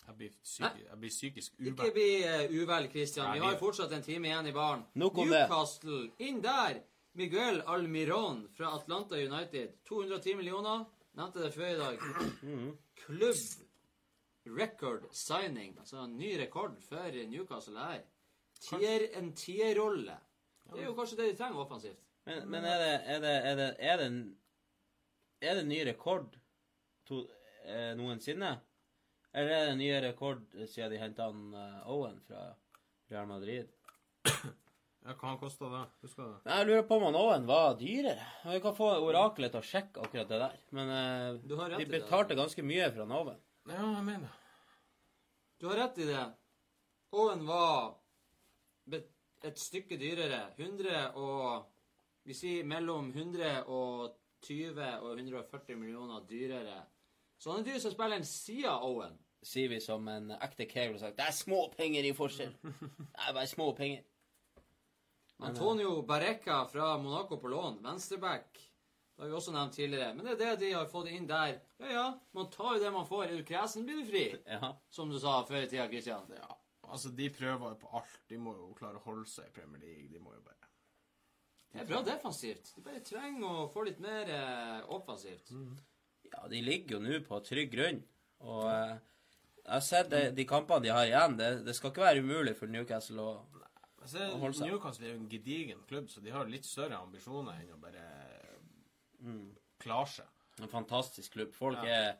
Jeg blir, psykisk, jeg blir psykisk Ikke bli uh, uvel, Christian. Vi har jo fortsatt en time igjen i baren. Nok om det. Newcastle, inn der! Miguel Almiron fra Atlanta United. 210 millioner. Nevnte det før i dag. Mhm. Klubb record signing. Altså en ny rekord for Newcastle her. Tier, en tierrolle. Det er jo kanskje det de trenger offensivt. Men, men er det Er det, er det, er er det en ny rekord to, eh, noensinne? Eller er det nye ny rekord siden de henta uh, Owen fra Real Madrid? Ja, hva kosta det? Husker du det? Jeg lurer på om han Owen var dyrere. Vi kan få oraklet til å sjekke akkurat det der. Men eh, Du har rett de i det. betalte ganske mye for han Owen. Ja, jeg mener. Du har rett i det. Owen var et stykke dyrere. 100 og Vi sier mellom 120 og 140 millioner dyrere. Så han er dyr som spiller en side av Owen. Sier vi som en ekte cable og sagt det er små penger i forskjell. Det er bare små penger. Antonio Barreca fra Monaco på lån, venstreback. Det har vi også nevnt tidligere. Men det er det de har fått inn der. Ja, ja, man tar jo det man får. Er du kresen, blir du fri. Ja. Som du sa før i tida, Christian. Ja, altså, de prøver jo på alt. De må jo klare å holde seg i Premier League. De må jo bare Det er bra defensivt. De bare trenger å få litt mer eh, offensivt. Ja, de ligger jo nå på trygg grunn. Og eh, jeg har sett det, de kampene de har igjen. Det, det skal ikke være umulig for Newcastle å Og holde seg. Newcastle er jo en gedigen klubb, så de har litt større ambisjoner enn å bare klare seg. En fantastisk klubb. Folk er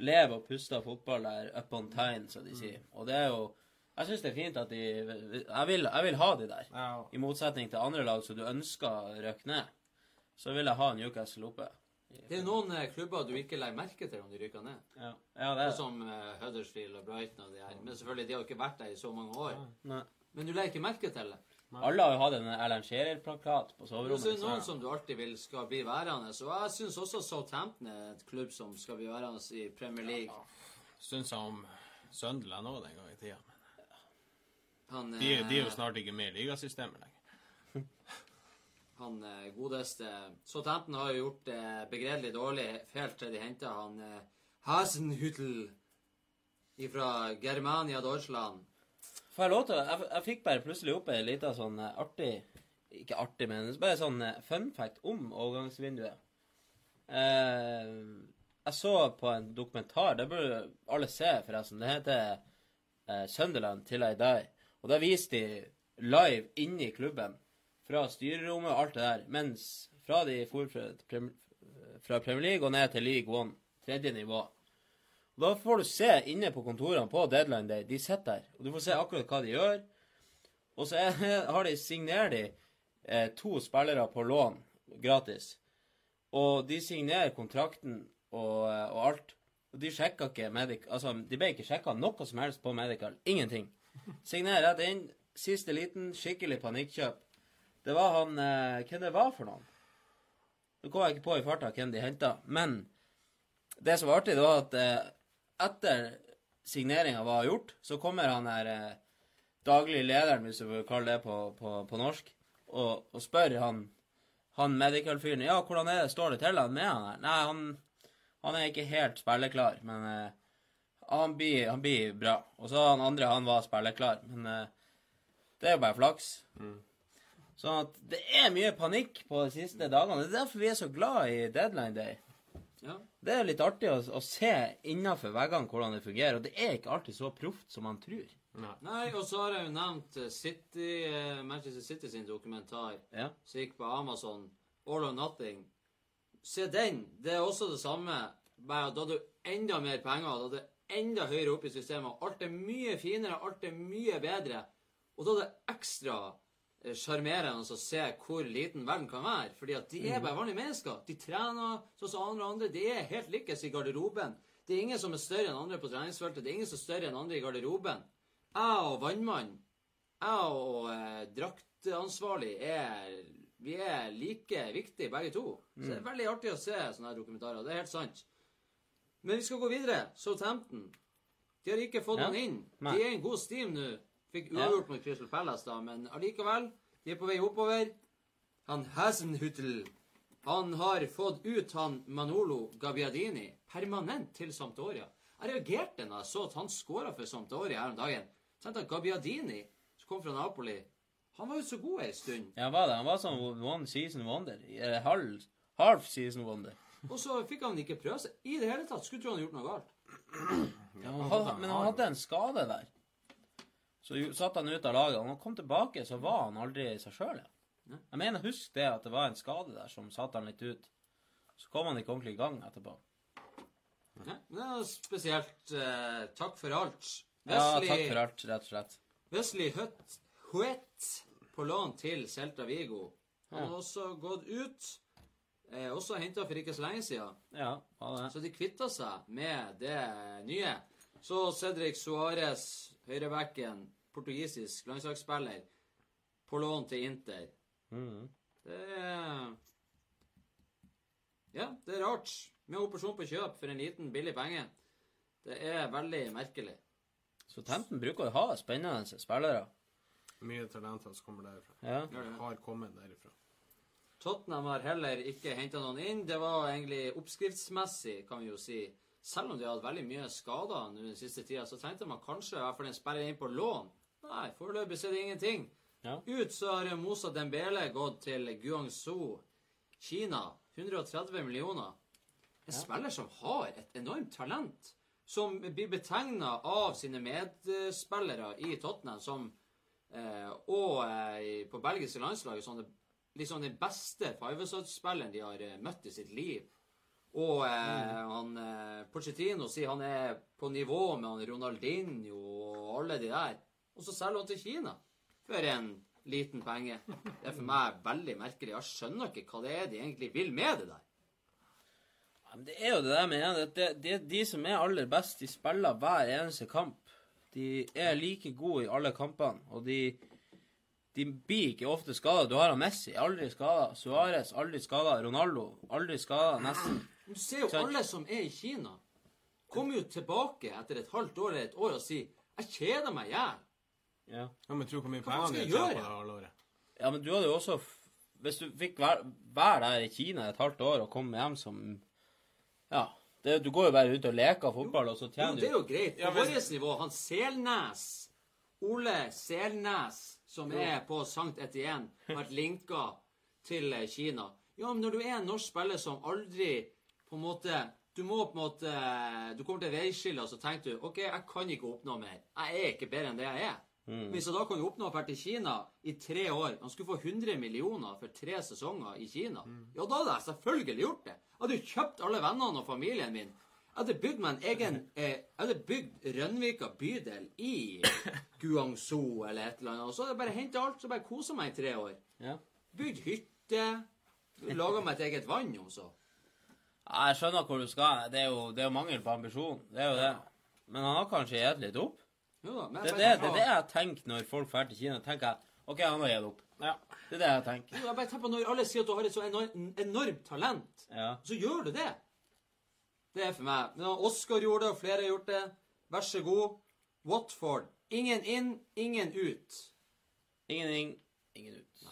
lever og puster fotball der up on time, som de sier. Og det er jo Jeg syns det er fint at de Jeg vil, jeg vil ha de der. Ja, I motsetning til andre lag som du ønsker å røkke ned, så vil jeg ha Newcastle oppe. Det er noen eh, klubber du ikke legger merke til om de rykker ned. Ja, ja det er det. Som eh, Huddersfield og Brighton og de her. Men selvfølgelig, de har jo ikke vært der i så mange år. Nei. Men du legger ikke merke til det. Alle har jo hatt en Erlend Scherer-plakat på soverommet. så er det noen som du alltid vil skal bli værende. Så jeg syns også Southampton er et klubb som skal bli værende i Premier League. Syns jeg om Sunderland òg den gang i tida. Men Han, de, de er jo eh, snart ikke med i ligasystemet lenger. Han godeste, godeste Southampton har jo gjort det begredelig dårlig helt til de henta han eh, Hasenhüttel fra Germania Deutschland. Får jeg lov til jeg, jeg fikk bare plutselig opp en liten sånn eh, artig Ikke artig, men bare sånn eh, fun fact om overgangsvinduet. Eh, jeg så på en dokumentar, det burde alle se, forresten. Det heter eh, 'Sunderland Till I Die'. Og da viste de live inne i klubben, fra styrerommet og alt det der, mens fra de for fra, Premier League og ned til League One, tredje nivå. Og Da får du se inne på kontorene på Deadline Day. De sitter der, og du får se akkurat hva de gjør. Og så er, har de signerer de eh, to spillere på lån gratis. Og de signerer kontrakten og, eh, og alt. Og de sjekka ikke medic... Altså, de ble ikke sjekka noe som helst på medical. Ingenting. Signerer rett inn. Siste liten, skikkelig panikkjøp. Det var han eh, Hvem det var for noen? Nå kom jeg ikke på i farta hvem de henta. Men det som var artig, det var at eh, etter signeringa var gjort, så kommer han her eh, daglig lederen, hvis du vil kalle det på, på, på norsk, og, og spør han, han medical-fyren ja, hvordan er det, står det til han med han her? Nei, han, han er ikke helt spilleklar, men eh, han, blir, han blir bra. Og så han andre, han var spilleklar, men eh, det er jo bare flaks. Sånn at det er mye panikk på de siste dagene. Det er derfor vi er så glad i deadline day. Ja. Det er litt artig å, å se innafor veggene hvordan det fungerer, og det er ikke alltid så proft som man tror. Nei, og så har jeg jo nevnt eh, City, eh, Manchester City sin dokumentar Ja. som gikk på Amazon, All or Nothing. Se den. Det er også det samme. Bare da hadde du enda mer penger, da hadde du enda høyere opp i systemet. Alt er mye finere, alt er mye bedre. Og da er det ekstra sjarmerende å se hvor liten verden kan være. Fordi at de er bare vanlige mennesker. De trener sånn som andre og andre. De er helt likes i garderoben. Det er ingen som er større enn andre på treningsfeltet. Det er ingen som er større enn andre i garderoben. Jeg og vannmann, jeg og eh, draktansvarlig er Vi er like viktige begge to. Så det er veldig artig å se sånne her dokumentarer. Det er helt sant. Men vi skal gå videre. Southampton. De har ikke fått Ja. noen inn. De er i en god steam nå. Fikk uavgjort mot Crystal Palace, da, men allikevel. De er på vei oppover. Han Hasenhutl han har fått ut han Manolo Gabbiadini permanent til Sampdoria. Jeg reagerte da jeg så at han skåra for Sampdoria her om dagen. Tenkte at Gabbiadini, som kom fra Napoli, han var jo så god ei stund. Ja, han var det. Han var sånn one season wonder. Eller halv, half season wonder. Og så fikk han ikke prøve seg i det hele tatt. Skulle tro han hadde gjort noe galt. Ja, han hadde, men han hadde en skade der. Så satt han ut av laget. Og når han kom tilbake, så var han aldri seg sjøl. igjen. Jeg mener, husk det at det var en skade der som satte han litt ut. Så kom han ikke ordentlig i gang etterpå. Ja, det er spesielt. Eh, takk for alt. Ja, takk for alt, rett og slett. Wesley Hutt, på lån til Celta Vigo. Han Ja. har også gått ut. Eh, også henta for ikke så lenge siden. Ja, det. Så de kvitta seg med det nye. Så Cedric Suárez, høyrebacken, portugisisk landslagsspiller, på lån til Inter. Mm. Det er Ja, det er rart. Med operasjon på kjøp for en liten, billig penge. Det er veldig merkelig. Så Tempen bruker å ha spennende spillere. Mye talenter som kommer derifra. Ja. Det. Har kommet derifra. Tottenham har heller ikke henta noen inn. Det var egentlig oppskriftsmessig, kan vi jo si. Selv om de har hatt veldig mye skader nå den siste tida, så tenkte man kanskje i hvert fall en spiller inn på lån. Nei, foreløpig er det ingenting. Ja. Ut så har Mosa Dembele gått til Guangzhou, Kina. 130 millioner. En spiller som har et enormt talent. Som blir betegna av sine medspillere i Tottenham som eh, og eh, på belgiske landslaget som det, liksom den beste fiverside-spilleren de har eh, møtt i sitt liv. Og eh, han eh, Pochettino sier han er på nivå med han Ronaldinho og alle de der. Og så selger hun til Kina for en liten penge. Det er for meg veldig merkelig. Jeg skjønner ikke hva det er de egentlig vil med det der. Ja, men det er jo det der med at det, det, de som er aller best, de spiller hver eneste kamp. De er like gode i alle kampene, og de, de blir ikke ofte skada. Du har Messi, aldri skada. Suárez, aldri skada. Ronaldo, aldri skada, nesten. Du ser jo alle som er i Kina, kommer jo tilbake etter et halvt år eller et år og sier 'Jeg kjeder meg i hjel'. Ja. Ja, men tro hvor mye Hva penger skal tjener på det halvåret. ja, men du hadde jo også Hvis du fikk være, vær der i Kina et halvt år og komme hjem som Ja. Det, du går jo bare ut og leker fotball, og så Jo, du det er jo greit. På Ja, men- vårt nivå, han Selnes Ole Selnes, som er på Sankt Etienne, har vært linka til eh, Kina. Ja, men når du er en norsk spiller som aldri på en måte Du må på en måte Du kommer til veiskillet, og så tenker du OK, jeg kan ikke oppnå mer. Jeg er ikke bedre enn det jeg er. Mm. Hvis han da kan oppnå å dra til Kina i tre år Han skulle få 100 millioner for tre sesonger i Kina. Mm. Ja, da hadde jeg selvfølgelig gjort det. Jeg hadde jo kjøpt alle vennene og familien min. Jeg hadde bygd meg en egen eh, Jeg hadde bygd Rønvika bydel i Guangzhou eller et eller annet. Og så hadde jeg bare henta alt, så bare kosa meg i tre år. Ja. Bygd hytte. Laga meg et eget vann også. Ja, Jeg skjønner hvor du skal. Det er jo, det er jo mangel på ambisjon. Det er jo det. Men han har kanskje gitt litt opp. Jo da, men Det er det, det, er det jeg tenker når folk drar til Kina. tenker jeg, OK, han har gitt opp. Ja. Det er det jeg tenker. Jo, jeg bare tenker på Når alle sier at du har et så enormt, enormt talent, Ja. så gjør du det. Det er for meg. Men Oscar gjorde det, og flere har gjort det. Vær så god. Watford. Ingen inn, ingen ut. Ingen inn, ingen ut.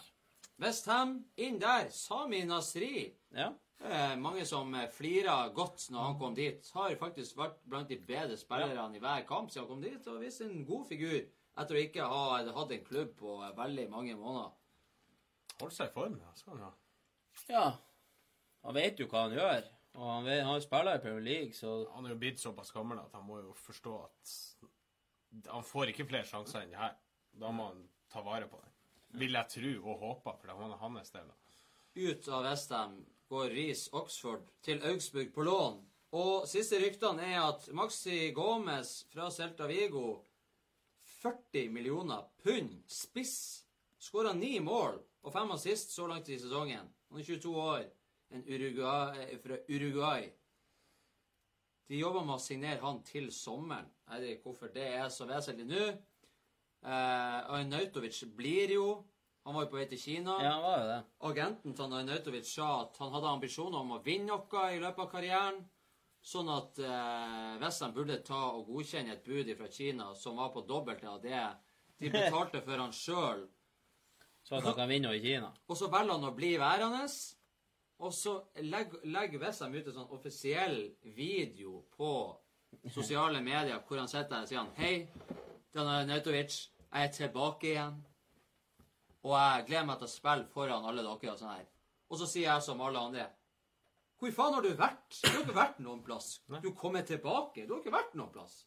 Westham inn der. Sami Nasri. Ja. Eh, mange som flirer flira godt når han kom dit. Har faktisk vært blant de bedre spillerne i hver kamp siden han kom dit, og vist en god figur etter å ikke ha hatt en klubb på eh, veldig mange måneder. Hold seg i form, ja. Skal han ha. ja. Han vet jo hva han gjør. Og han, vet, han spiller i Premier League, så Han er jo blitt såpass gammel at han må jo forstå at han får ikke flere sjanser enn det her. Da må han ta vare på den. Vil jeg tro og håpe, for det er hans del. Ut av Westham går Riis Oxford til Augsburg på lån. Og siste ryktene er at Maxi Gomez fra Celta Vigo 40 millioner pund spiss. Skåra ni mål og fem assist så langt i sesongen. Han er 22 år. En Uruguay, eh, fra Uruguay. De jobber med å signere han til sommeren. Jeg vet ikke hvorfor det er så vesentlig nå. Eh, Arnautovic blir jo Han var jo på vei til Kina. Ja, han var jo det. Agenten til Arnautovic sa at han hadde ambisjoner om å vinne noe i løpet av karrieren. Sånn at eh, Westham burde ta og godkjenne et bud fra Kina som var på dobbelte av det de betalte for han sjøl. Så at han kan vinne i Kina. Og så velger han å bli værende. Og så legger, legger Westham ut en sånn offisiell video på sosiale medier hvor han sitter der og sier han, Hei, det er Nautovic. Jeg er tilbake igjen. Og jeg gleder meg til å spille foran alle dere. Og sånn her. Og så sier jeg som alle andre Hvor faen har du vært? Du har ikke vært noen plass. Du kommer tilbake. Du har ikke vært noen plass.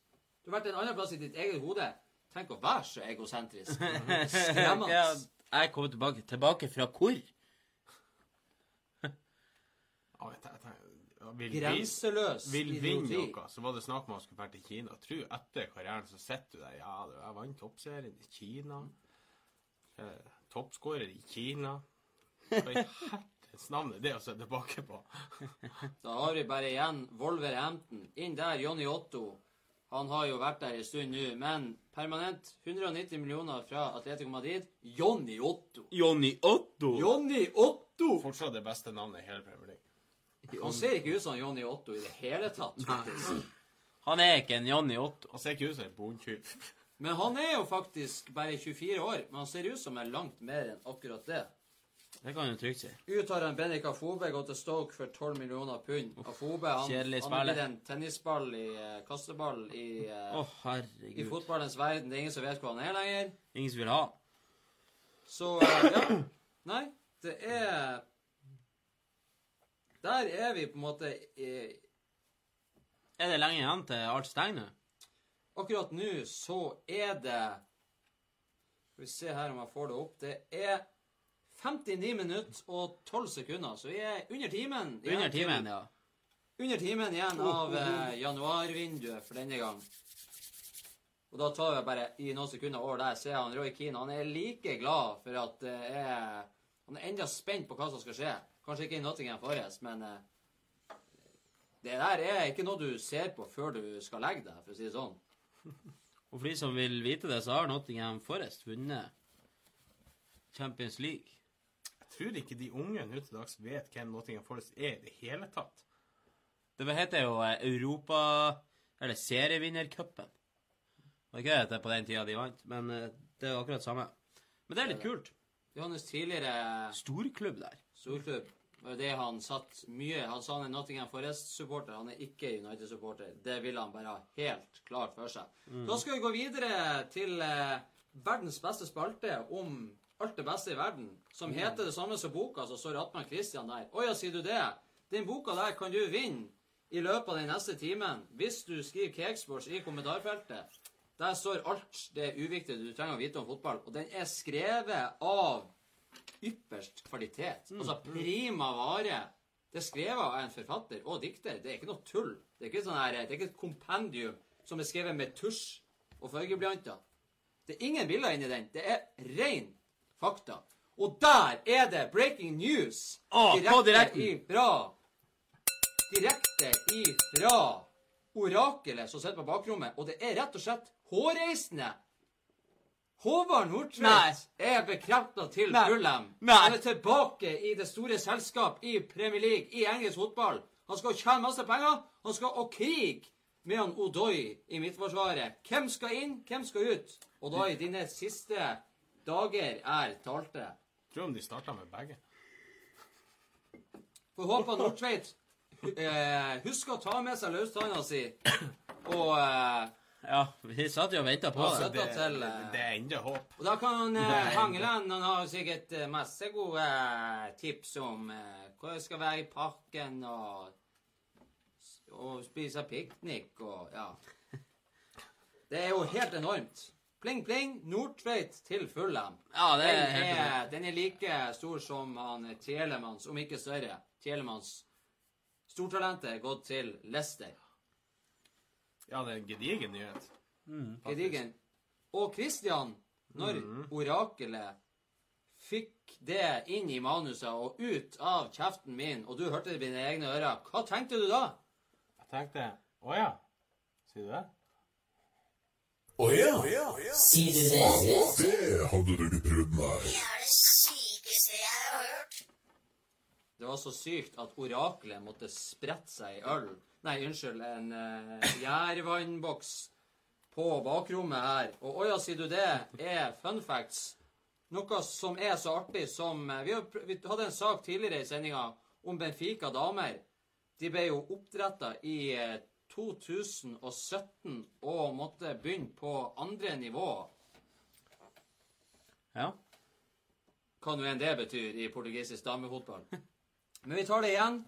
Du har vært en annen plass i ditt eget hode. Tenk å være så egosentrisk. Skremmende. Ja, jeg kommer tilbake. Tilbake fra hvor? Ja, jeg tenker- vil Grenseløs vil vinne idioti. noe, så var det snakk om han skulle vært til Kina. Tro etter karrieren så sitter du der Ja, du, jeg vant toppserien i Kina. Eh, Toppskårer i Kina. Hva i navn er det å se tilbake på? Da har vi bare igjen Wolverhampton. Inn der, Johnny Otto. Han har jo vært der en stund nå, men permanent 190 millioner fra Atletico Madrid. Johnny Otto. Johnny Otto. Johnny Otto! Fortsatt det beste navnet i hele Premier League. Han ser ikke ut som Johnny Otto i det hele tatt. faktisk. Han er ikke en Johnny Otto. Han ser ikke ut som en bondtyv. Men han er jo faktisk bare 24 år. Men han ser ut som er langt mer enn akkurat det. Det kan du trygt si. Ut har en Bendik Afobe gått til Stoke for 12 millioner pund. Afobe han, han er blitt en tennisball i eh, kasteball i, Å, i fotballens verden. Det er ingen som vet hvor han er lenger. Ingen som vil ha. Så eh, ja. Nei, det er Der er vi på en måte i Er det lenge igjen til alt stenger nå? Akkurat nå så er det Skal vi se her om jeg får det opp. Det er 59 minutter og 12 sekunder, så vi er under timen. igjen Under timen, ja. Under timen igjen av eh, januarvinduet for denne gang. Og da tar vi bare i noen sekunder over der, ser han Roy Keane. Han er like glad for at det er Han er enda spent på hva som skal skje. Kanskje ikke i Nottingham Forest, men eh, det der er ikke noe du ser på før du skal legge deg, for å si det sånn. Og for de som vil vite det, så har Nottingham Forest vunnet Champions League. Jeg tror ikke de unge nå til dags vet hvem Nottingham Forest er i det hele tatt. Det heter jo eh, Europa... Eller serievinnercupen. Var ikke det det på den tida de vant, men eh, det er akkurat samme. Men det er litt kult. Johannes tidligere Storklubb der. storklubb det han satt mye Han sa han er Nottingham Forest-supporter, han er ikke United-supporter. Det ville han bare ha helt klart for seg. Da skal vi gå videre til eh, verdens beste spalte om alt det beste i verden, som heter det samme som boka, så står Atman Christian der. Å ja, sier du det? Den boka der kan du vinne i løpet av den neste timen hvis du skriver Cakesports i kommentarfeltet. Der står alt det uviktige du trenger å vite om fotball, og den er skrevet av ypperst kvalitet. Altså prima vare. Det er skrevet av en forfatter og dikter. Det er ikke noe tull. Det er ikke, sånn her, det er ikke et kompendium som er skrevet med tusj og fargeblyanter. Det er ingen bilder inni den. Det er ren fakta. Og der er det breaking news! Direkte på direkte ifra Direkte ifra orakelet som sitter på bakrommet. Og det er rett og slett hårreisende. Håvard Nordtveit er bekrefta til Nei. Fulham. Han er tilbake i det store selskap i Premier League, i engelsk fotball. Han skal tjene masse penger. Han skal å krige med han Odoi i midtforsvaret. Hvem skal inn, hvem skal ut? Og da i dine siste dager er talte. Tror om de starta med begge. Får håpe Nordtveit eh, husker å ta med seg løstanna si og eh, Ja, vi satt jo og venta på Altså, det. det- til, det er ennå håp. Og da kan eh, Hangeland Han har sikkert eh, masse gode eh, tips om eh, hva jeg skal være i parken, og og spise piknik og ja. Det er jo helt enormt. Pling, pling, Nordtveit til Fullham. Ja, det er Den helt er, den er like stor som han Telemanns, om ikke større. Telemanns stortalentet er gått til Leicester. Ja, det er en gedigen nyhet. Gedigen. Og Christian, når orakelet fikk det inn i manuset og ut av kjeften min, og du hørte det i dine egne ører, hva tenkte du da? Jeg tenkte Å ja. Sier du det? Å ja, Sier du det? det hadde du ikke prøvd meg. Det er det sykeste jeg har hørt. Det var så sykt at oraklet måtte sprette seg i øl. Nei, unnskyld, en uh, gjærvannboks på bakrommet her. Og å ja, sier du det, er fun facts. Noe som er så artig som eh, Vi, hadde en sak tidligere i sendinga om Benfica damer. De ble jo oppdretta i eh, 2017 og måtte begynne på andre nivå. Ja. hva nå enn det betyr i portugisisk damefotball. Men vi tar det igjen.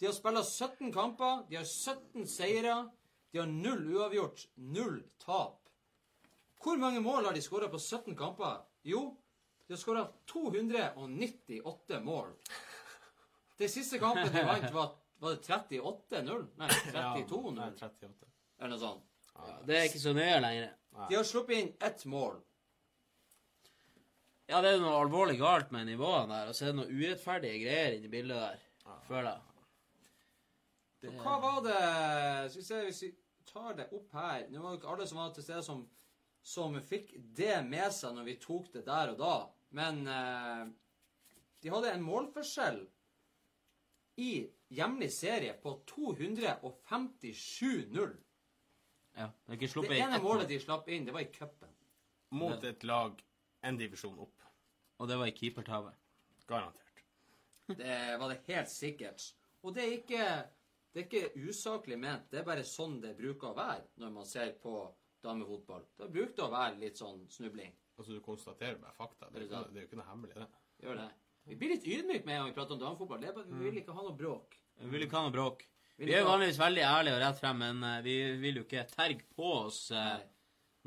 De har spilt 17 kamper, de har 17 seire, de har null uavgjort, null tap. Hvor mange mål har de skåra på 17 kamper? Jo, de har skåra 298 mål. Den siste kampen de vant, var, var det 38-0? Nei, 32-0, Nei, 38. eller noe sånt. Det er ikke så nøye lenger. De har sluppet inn ett mål. Ja, det er noe alvorlig galt med nivåene der, og så er det noe urettferdige greier inni bildet der, føler jeg. Og Hva var det Skal vi se hvis vi tar det opp her Nå var det ikke alle som var til stede, som, som fikk det med seg når vi tok det der og da. Men eh, de hadde en målforskjell i hjemlig serie på 257-0. Ja, det Det ene målet de slapp inn, det var i cupen. Mot et lag en divisjon opp. og det var i keepertavet. Garantert. Det var det helt sikkert. Og det er ikke, det er ikke usaklig ment. Det er bare sånn det bruker å være når man ser på damefotball. Da bruker det å være litt sånn snubling. Altså, du konstaterer bare fakta. Det er, jo ikke, det er jo ikke noe hemmelig, det. Gjør det. Vi blir litt ydmyke med en gang vi prater om damefotball. Det er bare, vi vil ikke ha noe bråk. Vi vil ikke ha noe bråk. Vi er jo vanligvis veldig ærlige og rett frem, men eh, vi vil jo ikke terge på oss eh,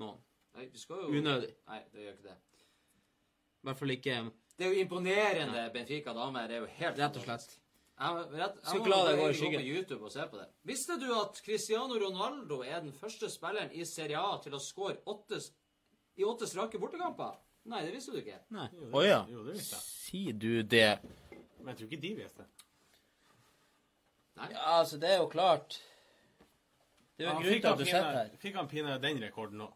noen. Nei, vi skal jo... Unødig. Nei, det gjør ikke det. I hvert fall ikke Det er jo imponerende Benfica damer. Det er jo helt Rett og slett. Jeg, rett, jeg må bare gå i skyggen. på YouTube og se på det. Visste du at Cristiano Ronaldo er den første spilleren i Serie A til å score åtte, i åtte strake bortekamper? Nei, det visste du ikke. Nei. Jo, det- ja. Jo, det visste jeg. Sier du det? Men jeg tror ikke de visste det. Nei. Ja, altså, det er jo klart. Det er jo en Han grunn til at du sitter her. Fikk han pinadø den rekorden òg.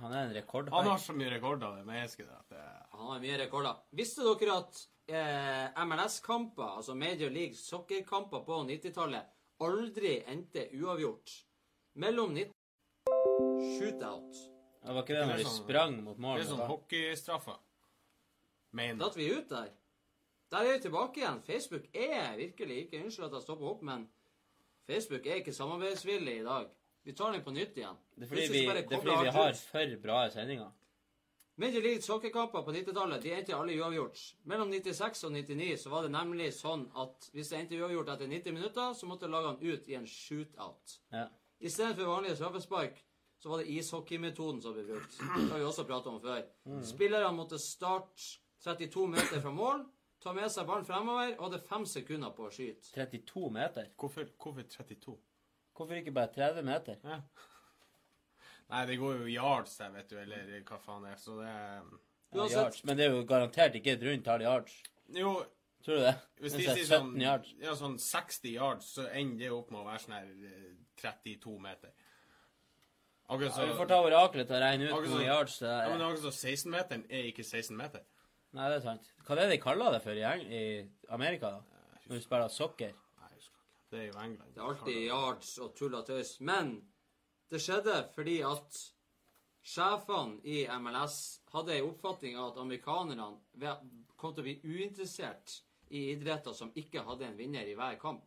Han er en Han har så mye rekorder, det mennesket det Han har mye rekorder. Visste dere at eh, MLS-kamper, altså Major League Soccer-kamper på 90-tallet, aldri endte uavgjort? Mellom 90 Shootout. Det var ikke det når de Det er sånn- sprang mot Det er sånn hockeystraffer. Mener Datt vi ut der? Der er vi tilbake igjen. Facebook er virkelig ikke Unnskyld at jeg stopper opp, men Facebook er ikke samarbeidsvillig i dag. Vi tar den på nytt igjen. Det er fordi vi, det er fordi vi har for bra sendinger. Major League Soccer-kamper på 90-tallet de endte alle uavgjort. Mellom 96 og 99 så var det nemlig sånn at hvis det endte uavgjort etter 90 minutter, så måtte lagene ut i en shootout. Ja. I stedet for vanlige straffespark så var det ishockeymetoden som ble brukt. Det har vi også pratet om før. Spillerne måtte starte 32 meter fra mål, ta med seg ballen fremover og hadde fem sekunder på å skyte. 32 meter. Hvorfor, hvorfor 32? Hvorfor ikke bare 30 meter? Ja. Nei, det går jo yards der, vet du, eller hva faen det er, så det er Ja, yards. Men det er jo garantert ikke et rundt tall yards. Jo, Tror du det? hvis de er sier sånn, yards. ja, sånn 60 yards, så ender det opp med å være sånn her eh, 32 meter. Akkurat så Ja, vi får ta oraklet til å regne ut hvor så- yards det er. Ja, men akkurat så 16-meteren er ikke 16 meter. Nei, det er sant. Hva er det de kaller det for i, Eng i Amerika, da? Når du spiller soccer? Nei, jeg husker ikke. Det er jo England. Det er alltid yards og tull og tøys. Men det skjedde fordi at sjefene i MLS hadde en oppfatning av at amerikanerne kom til å bli uinteressert i idretter som ikke hadde en vinner i hver kamp.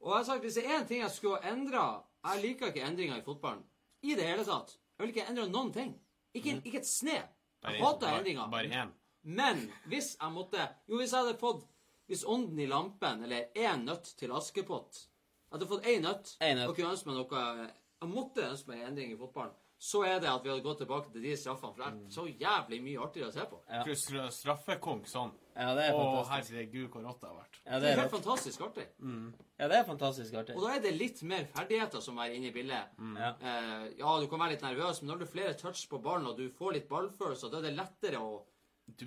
Og jeg har sagt, hvis det er én ting jeg skulle ha endra Jeg liker ikke endringer i fotballen. I det hele tatt. Jeg vil ikke endre noen ting. Ikke, ikke et snev. Jeg hater endringer. bare én. Men hvis jeg måtte Jo, hvis jeg hadde fått Hvis Ånden i lampen eller En nøtt til Askepott Jeg hadde fått én nøtt, En nøtt. og kunne ønske meg noe Jeg måtte ønske meg en endring i fotballen. Så er det at vi hadde gått tilbake til de straffene, for det er så jævlig mye artigere å se på. Ja. Straffekonk sånn. Ja, det er Å, fantastisk. Mm. herregud, hvor rått det har vært. Ja, Det det er helt fantastisk artig. Ja, det er fantastisk artig. Og da er det litt mer ferdigheter som er inne i bildet. Ja. Eh, ja, du kan være litt nervøs, men når du har flere touch på ballen, og du får litt ballfølelse, da er det lettere å Du,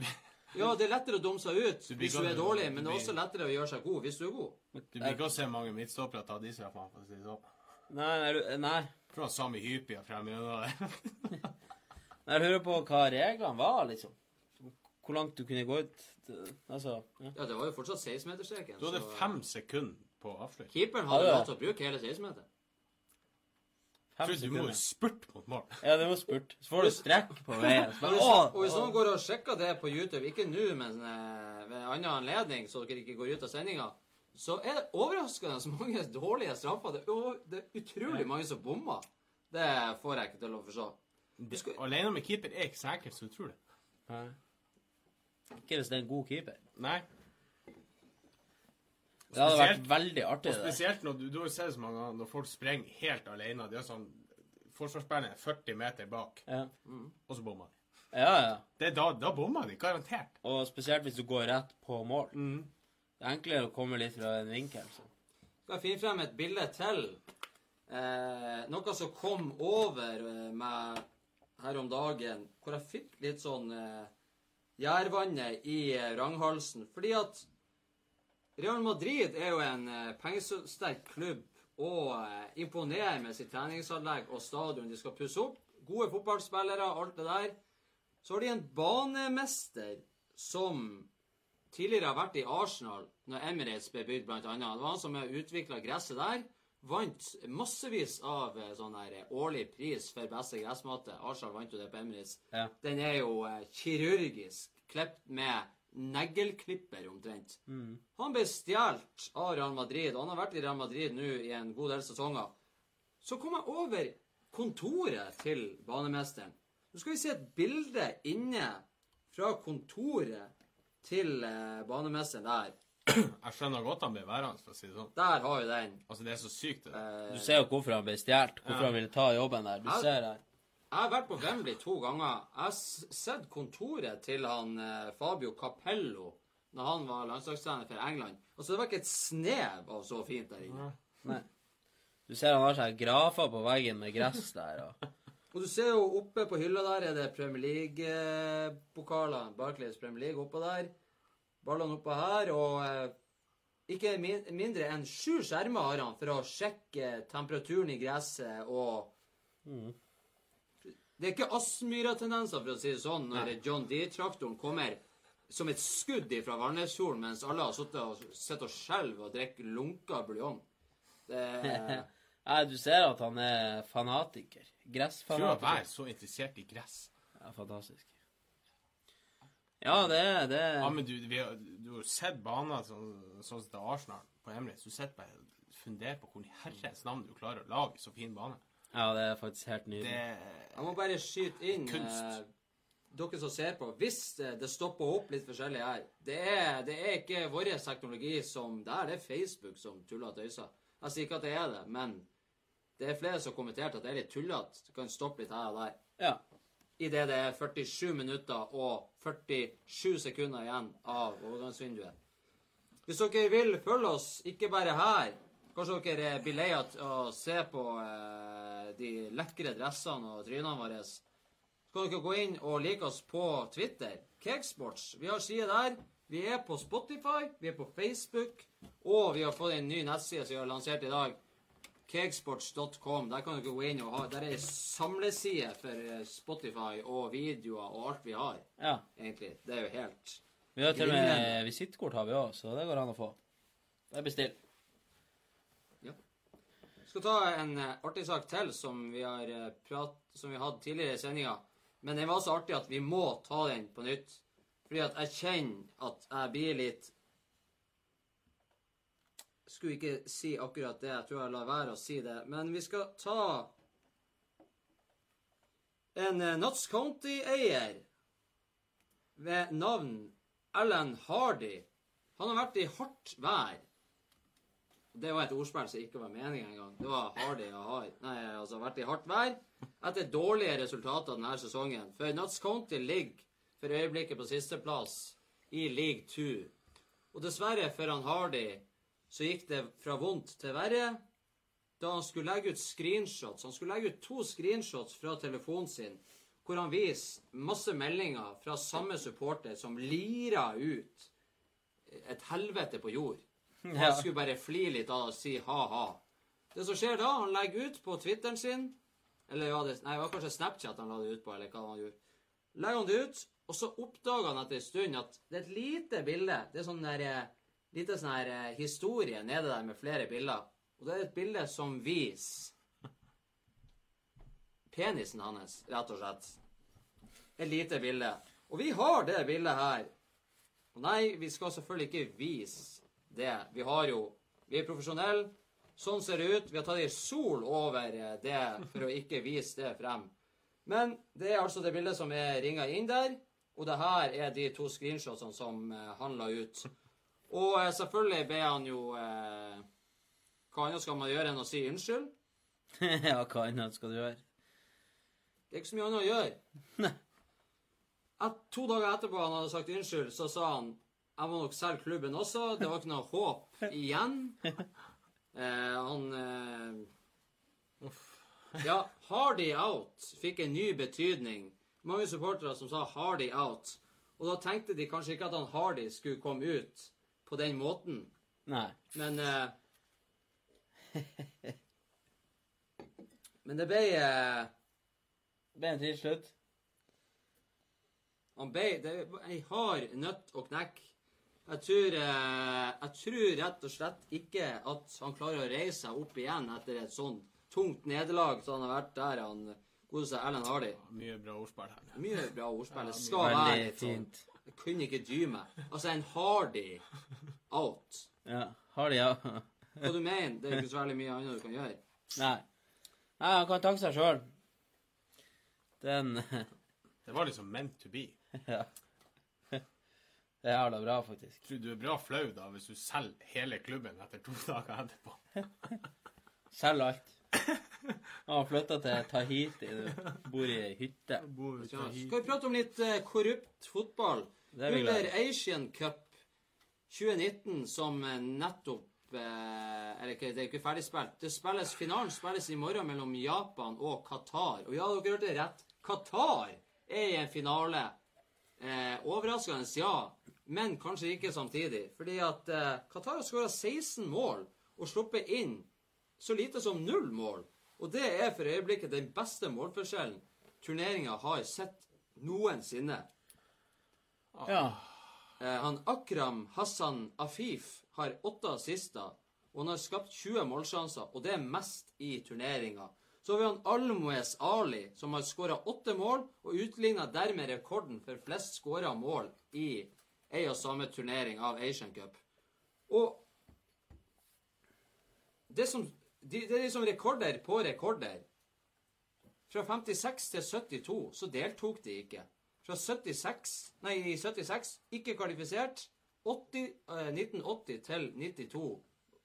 Ja, det er lettere å dumme seg ut Du hvis du er dårlig, men det er også lettere å gjøre seg god hvis du er god. du blir ikke å se mange midtstoppere ta de straffene, for å si det sånn. Nei, er du- nei. Fra Sami Hypia frem gjennom det. Jeg lurer på hva reglene var, liksom. Hvor langt du kunne gå ut. Altså ja. Ja, det var jo fortsatt 16-meterstreken. Du hadde så- fem sekunder på avslutning. Keeperen Hadde lov til å bruke hele 16-meteren. Fem Tror du må jo sekunder. spurte mot mål. Ja, det var spurt. Så får du strekk på veien. Så Og hvis, Åh! og hvis noen går og sjekker det på YouTube, ikke nå, men eh, ved en annen anledning, så dere ikke går ut av sendinga, så er det overraskende så mange dårlige straffer. Det er, det er utrolig mange som bommer. Det får jeg ikke til å forstå. Det, alene med keeper er ikke så du tror det. Nei. Ikke hvis det er en god keeper. Nei. Det hadde vært veldig artig. Og spesielt når du, du har sett så mange ganger når folk sprenger helt alene. De har sånn Forsvarsspilleren er 40 meter bak, Ja. og så bommer de. ja, ja. Det er da, da bommer de, garantert. Og spesielt hvis du går rett på mål. Mm. Det er enklere å komme litt fra en vinkel. Så. skal jeg finne frem et bilde til. Eh, noe som kom over eh, meg her om dagen, hvor jeg fikk litt sånn eh, Jærvannet i eh, ranghalsen. Fordi at Real Madrid er jo en eh, pengesterk klubb og eh, imponerer med sitt treningsanlegg og stadion de skal pusse opp. Gode fotballspillere, alt det der. Så har de en banemester som tidligere har vært i Arsenal når Emirates ble bygd, annet. Det var han som utvikla gresset der. Vant massevis av eh, sånn her eh, årlig pris for beste gressmatte. Arsenal vant jo det på Emirates. Ja. Den er jo eh, kirurgisk klipt med neglklipper omtrent. Han ble stjålet av Real Madrid, og han har vært i Real Madrid nå i en god del sesonger. Så kom jeg over kontoret til banemesteren. Nå skal vi se et bilde inne fra kontoret til eh, banemesteren der. Jeg skjønner godt han blir værende, for å si det sånn. Der har vi den. Altså, det er så sykt, det. Eh, Du ser jo hvorfor han ble stjålet. Hvorfor Ja. han ville ta jobben der. Du Ja. ser her. Jeg har vært på Wembley to ganger. Jeg har s- sett kontoret til han eh, Fabio Capello når han var landslagstrener for England. Altså, det var ikke et snev av så fint der inne. Nei. Du ser han har seg grafer på veggen med gress der. Og... Og du ser jo oppe på hylla der er det Premier League-pokaler. Barclays Premier League oppå der. Ballene oppå her. Og eh, ikke mindre enn sju skjermer har han for å sjekke temperaturen i gresset og Det er ikke Aspmyra-tendenser, for å si det sånn, når John D-traktoren kommer som et skudd ifra Valnesfjorden mens alle har sittet og, og skjelver og drikker lunka buljong. Det Nei, du ser at han er fanatiker. Gressfanatiker. Tror jeg er så interessert i gress. Ja, fantastisk. Ja, det er det. Ja, men du, vi har, du har jo sett baner sånn som som til Arsenal på Emirates. Du sitter bare og funderer på hvor i herrens navn du klarer å lage så fin bane. Ja, det er faktisk helt nydelig. Det Jeg må bare skyte inn Kunst. eh, dere som ser på. Hvis eh, det stopper opp litt forskjellig her Det er, det er ikke vår teknologi som Der det er Facebook som tuller og tøyser. Jeg sier ikke at det er det, men det er flere som har kommentert at det er litt tullete. Du kan stoppe litt her og der. Ja. Idet det er 47 minutter og 47 sekunder igjen av overgangsvinduet. Hvis dere vil følge oss, ikke bare her Kanskje dere blir lei av å se på eh, de lekre dressene og trynene våre. Så kan dere gå inn og like oss på Twitter. Cakesports. Vi har side der. Vi er på Spotify, vi er på Facebook, og vi har fått en ny nettside som vi har lansert i dag. Cakesports.com. Der kan dere gå inn og ha Der er samleside for eh, Spotify og videoer og alt vi har, ja. egentlig. Det er jo helt Vi har til og med visittkort har vi òg, så det går an å få. Det er bestilt. skal ta en eh, artig sak til som vi har eh, prat, som vi hadde tidligere i sendinga. Men den var så artig at vi må ta den på nytt. Fordi at jeg kjenner at jeg blir litt Skulle ikke si akkurat det. Jeg tror jeg lar være å si det. Men vi skal ta en eh, Nuts County-eier ved navn Alan Hardy. Han har vært i hardt vær. Det var et ordspill som ikke var meningen engang. Det var Hardy og hard. Nei, altså vært i hardt vær etter dårlige resultater denne sesongen. For Nuts County ligger for øyeblikket på sisteplass i League 2. Og dessverre for han Hardy så gikk det fra vondt til verre da han skulle legge ut screenshots. Han skulle legge ut to screenshots fra telefonen sin hvor han viser masse meldinger fra samme supporter som lira ut et helvete på jord. Han skulle bare fli litt av det og si ha-ha. Det som skjer da, han legger ut på Twitteren sin Eller ja, det, nei, det var kanskje Snapchat han la det ut på, eller hva han gjorde. Legger han det ut, og så oppdager han etter en stund at det er et lite bilde. Det er sånn der lite sånn her eh, historie nede der med flere bilder. Og det er et bilde som viser penisen hans, rett og slett. Et lite bilde. Og vi har det bildet her. Og nei, vi skal selvfølgelig ikke vise det. Vi har jo Vi er profesjonelle. Sånn ser det ut. Vi har tatt ei sol over eh, det for å ikke vise det frem. Men det er altså det bildet som er ringa inn der. Og det her er de to screenshotsene som eh, han la ut. Og eh, selvfølgelig ber han jo eh, Hva annet skal man gjøre enn å si unnskyld? ja, hva annet skal du gjøre? Det er ikke så mye annet å gjøre. Et, to dager etterpå han hadde sagt unnskyld, så sa han jeg må nok selge klubben også. Det var ikke noe håp igjen. Eh, han eh, Ja, Hardy out fikk en ny betydning. Mange supportere som sa Hardy out. Og da tenkte de kanskje ikke at han Hardy skulle komme ut på den måten. Nei. Men eh, Men det ble eh, Det ble en trill slutt. Han ble Det er ei hard nøtt å knekke. Jeg tror, eh, jeg tror rett og slett ikke at han klarer å reise seg opp igjen etter et sånn tungt nederlag som han har vært der, han godeste Ellen Hardy. Mye bra ordspill her. Mye bra ordspill. Det skal være fint. sånn. Jeg kunne ikke dy meg. Altså, en Hardy out. Ja. Hardy out. ja? Hva du mener? Det er ikke så veldig mye annet du kan gjøre. Nei. Nei, han kan takke seg sjøl. Den Det var liksom meant to be. Ja. Det er jævla bra, faktisk. Tror du er bra flau da hvis du selger hele klubben etter to dager etterpå. Selger alt. Han har flytta til Tahiti. Du bor i ei hytte. Skal vi prate om litt eh, korrupt fotball? Det er vi glad Under i. Asian Cup 2019, som eh, nettopp eh, Eller det er ikke ferdigspilt. Det spilles, finalen spilles i morgen mellom Japan og Qatar. Og ja, dere hørte rett. Qatar er i en finale. Eh, overraskende, ja. Men kanskje ikke samtidig. Fordi at eh, Qatar har skåra 16 mål og sluppet inn så lite som null mål. Og det er for øyeblikket den beste målforskjellen turneringa har sett noensinne. Ja. Eh, han Akram Hassan Afif har åtte assister, og han har skapt 20 målsjanser, og det er mest i turneringa. Så har vi han Almoez Ali, som har skåra åtte mål, og utligna dermed rekorden for flest skåra mål i ei og samme turnering av Asian Cup. Og det, som, de, det er liksom rekorder på rekorder. Fra 56 til 72 så deltok de ikke. Fra 76, nei, 76 ikke kvalifisert. 80, eh, 1980 til 92